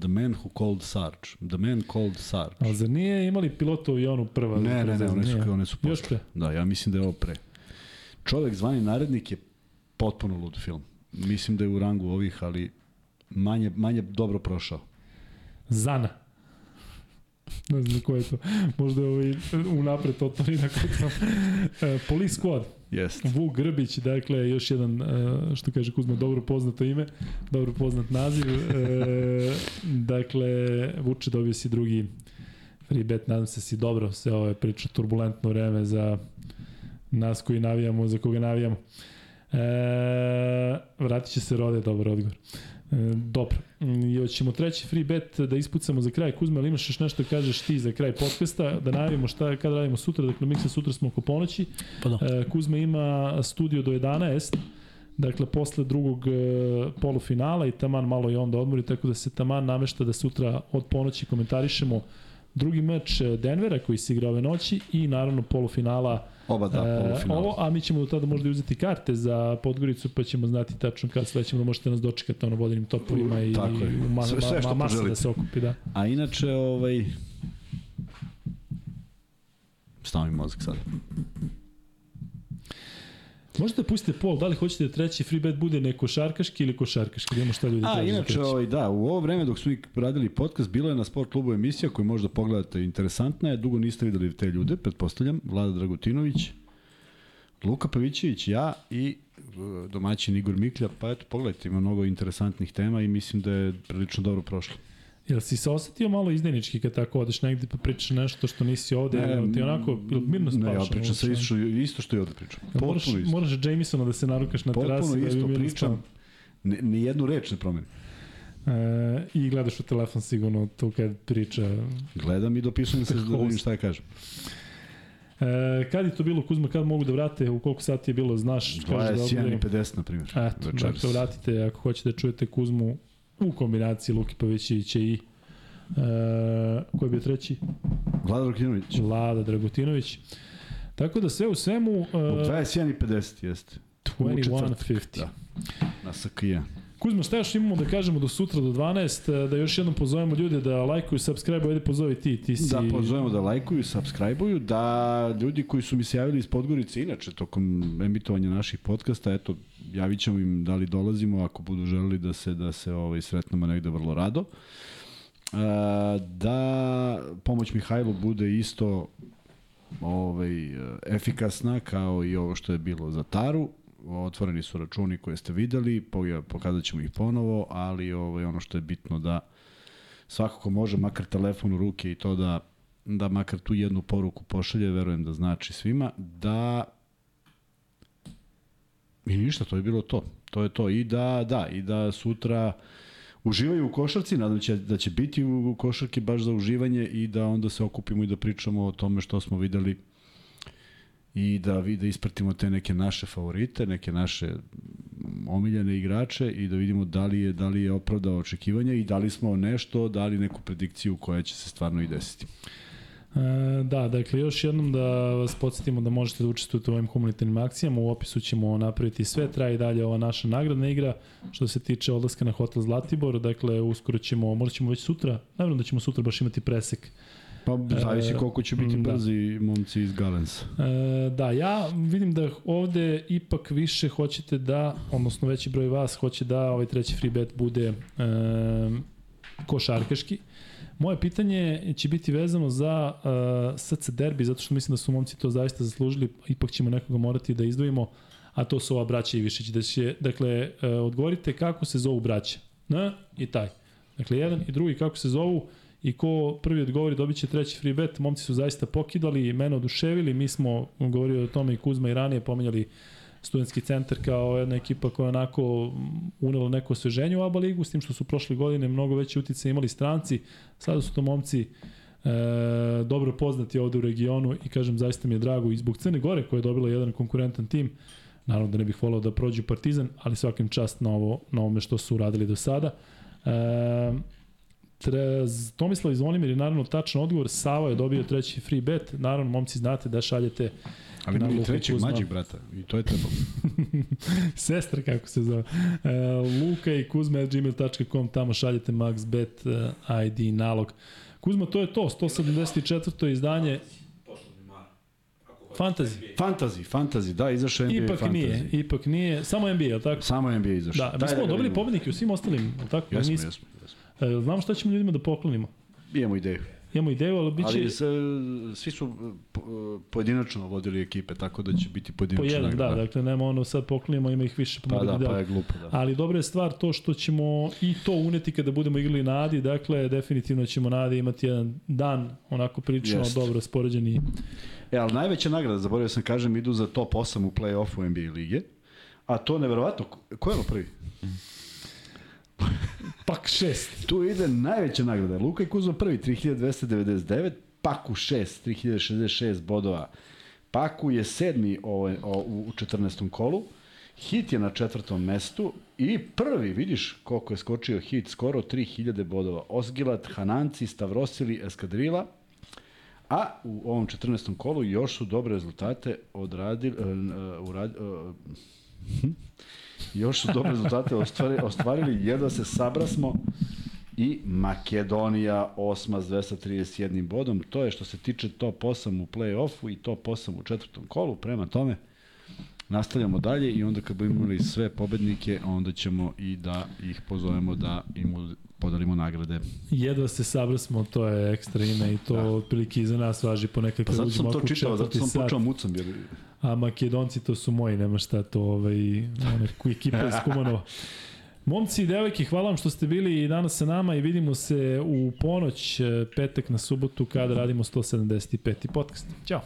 B: The Man Who Called Sarge. The Man Called Sarge.
A: Ali zar nije imali pilotu avionu prva?
B: Ne, ne, ne, one su, one su
A: Još pre.
B: Da, ja mislim da je ovo pre. Čovek zvani narednik je potpuno lud film. Mislim da je u rangu ovih, ali manje, manje dobro prošao.
A: Zana. Ne znam ko je to. Možda je ovaj unapred otvorina kod tam. E, Police Squad.
B: Jeste.
A: Vuk Grbić, dakle, još jedan, e, što kaže Kuzma, dobro poznato ime, dobro poznat naziv. E, dakle, Vuče dobio si drugi free bet, nadam se da si dobro se ove priča turbulentno vreme za nas koji navijamo, za koga navijamo. E, vratit će se Rode, dobar odgovor. E, dobro. Hoćemo treći free bet da ispucamo za kraj. Kuzma, ali imaš još nešto da kažeš ti za kraj podcasta, da najavimo šta, kada radimo sutra, dakle, miksa sutra smo oko ponoći.
D: Pa da.
A: E, Kuzma ima studio do 11, dakle posle drugog e, polufinala i taman malo i onda odmori, tako da se taman namešta da sutra od ponoći komentarišemo drugi meč Denvera koji se igra ove noći i naravno polufinala
B: Oba da,
A: e, ovo, a mi ćemo do tada možda i uzeti karte za Podgoricu pa ćemo znati tačno kad sledećemo da možete nas dočekati ono vodenim topovima i
B: Tako je.
A: u ma,
B: Sve- sve
A: ma,
B: što
A: ma, masa da se okupi, da.
B: A inače, ovaj... Stavi mozak sad.
A: Možete da pustite pol, da li hoćete da treći free bet bude neko šarkaški ili košarkaški, da imamo šta ljudi
B: A, inače,
A: treći.
B: ovaj, da, u ovo vreme dok smo mi radili podcast, bilo je na Sport klubu emisija koju možda pogledate interesantna je, dugo niste videli te ljude, pretpostavljam, Vlada Dragutinović, Luka Pavićević, ja i e, domaćin Igor Miklja, pa eto, pogledajte, ima mnogo interesantnih tema i mislim da je prilično dobro prošlo.
A: Jel si se osetio malo izdajnički kad tako odeš negde pa pričaš nešto što nisi ovde, ne, ti onako mirno spavaš?
B: Ne, ja pričam sa isto, isto što i ovde pričam.
A: Jel Moraš,
B: Potpuno isto.
A: moraš Jamesona da se narukaš na terasi
B: Potpuno
A: da
B: isto
A: mirno
B: pričam. Ni, ni jednu reč ne promenim.
A: spavao. E, I gledaš u telefon sigurno tu kad priča.
B: Gledam i dopisujem se da vidim šta ja kažem.
A: E, kad je to bilo, Kuzma, kad mogu da vrate, u koliko sati je bilo, znaš? kažeš da
B: 21 i
A: odgovorim.
B: 50, na primjer.
A: Eto, dakle, vratite ako hoćete da čujete Kuzmu u kombinaciji Luki Pavićevića i e, ko je bio treći?
B: Vlada Rokinović.
A: Vlada Dragutinović. Tako da sve u svemu... E,
B: 21 i 50 jeste. U četvrtak,
A: 21.50.
B: Da. Na SKJ.
A: Kuzma, šta još imamo da kažemo do sutra, do 12, da još jednom pozovemo ljude da lajkuju, subscribe, ajde pozovi ti, ti si...
B: Da pozovemo da lajkuju, subscribe-uju, da ljudi koji su mi se javili iz Podgorice, inače, tokom emitovanja naših podcasta, eto, javit ćemo im da li dolazimo, ako budu želeli da se, da se ovaj, sretnemo negde vrlo rado. E, da pomoć Mihajlu bude isto ovaj, efikasna kao i ovo što je bilo za Taru. Otvoreni su računi koje ste videli, po- pokazat ćemo ih ponovo, ali ovaj, ono što je bitno da svako ko može, makar telefon u ruke i to da, da makar tu jednu poruku pošalje, verujem da znači svima, da i ništa, to je bilo to. To je to. I da, da, i da sutra uživaju u košarci, nadam će da će biti u košarki baš za uživanje i da onda se okupimo i da pričamo o tome što smo videli i da, vi- da ispratimo te neke naše favorite, neke naše mm, omiljene igrače i da vidimo da li je da li je opravdao očekivanja i da li smo nešto, da li neku predikciju koja će se stvarno i desiti.
A: E, da, dakle, još jednom da vas podsjetimo da možete da učestvujete u ovim humanitarnim akcijama. U opisu ćemo napraviti sve, traje i dalje ova naša nagradna igra. Što se tiče odlaska na hotel Zlatibor, dakle, uskoro ćemo, možda ćemo već sutra, naravno da ćemo sutra baš imati presek
B: Pa zavisi koliko će biti
A: da.
B: brzi momci iz Galensa.
A: E, da, ja vidim da ovde ipak više hoćete da, odnosno veći broj vas hoće da ovaj treći free bet bude e, košarkaški. Moje pitanje će biti vezano za uh, SC derbi, zato što mislim da su momci to zaista zaslužili, ipak ćemo nekoga morati da izdvojimo, a to su ova braća Ivišić. Da će, dakle, uh, odgovorite kako se zovu braća. N i taj. Dakle, jedan i drugi kako se zovu i ko prvi odgovori dobit će treći free bet. Momci su zaista pokidali, mene oduševili, mi smo govorili o tome i Kuzma i ranije pomenjali studentski centar kao jedna ekipa koja onako unela neko osveženje u ABA ligu, s tim što su prošle godine mnogo veće utice imali stranci. Sada su to momci e, dobro poznati ovde u regionu i kažem zaista mi je drago i zbog Crne Gore koja je dobila jedan konkurentan tim. Naravno da ne bih volao da prođu Partizan, ali svakim čast na, ovo, na ovome što su uradili do sada. E, Tre, Tomislav i Zvonimir je naravno tačan odgovor. Sava je dobio treći free bet. Naravno, momci, znate da šaljete
B: Ali
A: na
B: ima i
A: Luku
B: trećeg
A: Kuzma.
B: mađeg brata i to je trebalo.
A: Sestra, kako se zove. E, Luka i Kuzma.gmail.com, tamo šaljete MaxBet e, ID nalog. Kuzma, to je to, 174. izdanje Fantasy.
B: Fantasy, fantasy, da, izašao NBA
A: Ipak
B: fantasy.
A: nije, ipak nije. Samo NBA, je li tako?
B: Samo NBA izašao.
A: Da, mi smo dobili pobednike u svim ostalim, je li tako?
B: Jesmo,
A: Nismo.
B: jesmo, jesmo.
A: E, znamo šta ćemo ljudima da poklonimo.
B: Imamo ideju.
A: Imamo ideju, ali bit će
B: Ali se, svi su po- uh, pojedinačno vodili ekipe, tako da će biti
A: po
B: pojedinačna
A: jedan, da,
B: nagrada.
A: dakle nema ono sad poklonimo, ima ih više, pa,
B: Pa da,
A: da,
B: pa je glupo, da.
A: Ali dobra je stvar to što ćemo i to uneti kada budemo igrali na Adi, dakle definitivno ćemo na Adi imati jedan dan onako prilično
B: Jest.
A: dobro spoređeni.
B: E, ali najveća nagrada, zaboravio sam kažem, idu za top 8 u play-offu NBA lige. A to neverovatno, ko je ono prvi?
A: Pak šest.
B: Tu ide najveća nagrada. Luka je Kuzma prvi, 3299, Paku 6, 3066 bodova. Paku je sedmi ovaj, o, u 14. kolu. Hit je na četvrtom mestu i prvi, vidiš koliko je skočio hit, skoro 3000 bodova. Osgilat, Hananci, Stavrosili, Eskadrila. A u ovom 14. kolu još su dobre rezultate odradili, uh, urad, uh, još su dobre rezultate ostvarili, ostvarili jedva se sabrasmo i Makedonija osma s 231 bodom. To je što se tiče top 8 u play-offu i top 8 u četvrtom kolu. Prema tome, nastavljamo dalje i onda kad budemo imali sve pobednike, onda ćemo i da ih pozovemo da im podelimo nagrade.
A: Jedva se sabrasmo, to je ekstra ime i to da. otprilike iza nas važi ponekad
B: Pa zato sam to čitao, zato sam počeo mucam. Jer...
A: A Makedonci to su moji, nema šta to, ovaj, one ekipa iz Kumanova. Momci i devojke, hvala vam što ste bili i danas sa nama i vidimo se u ponoć, eh, petak na subotu kada radimo 175. podcast. Ćao!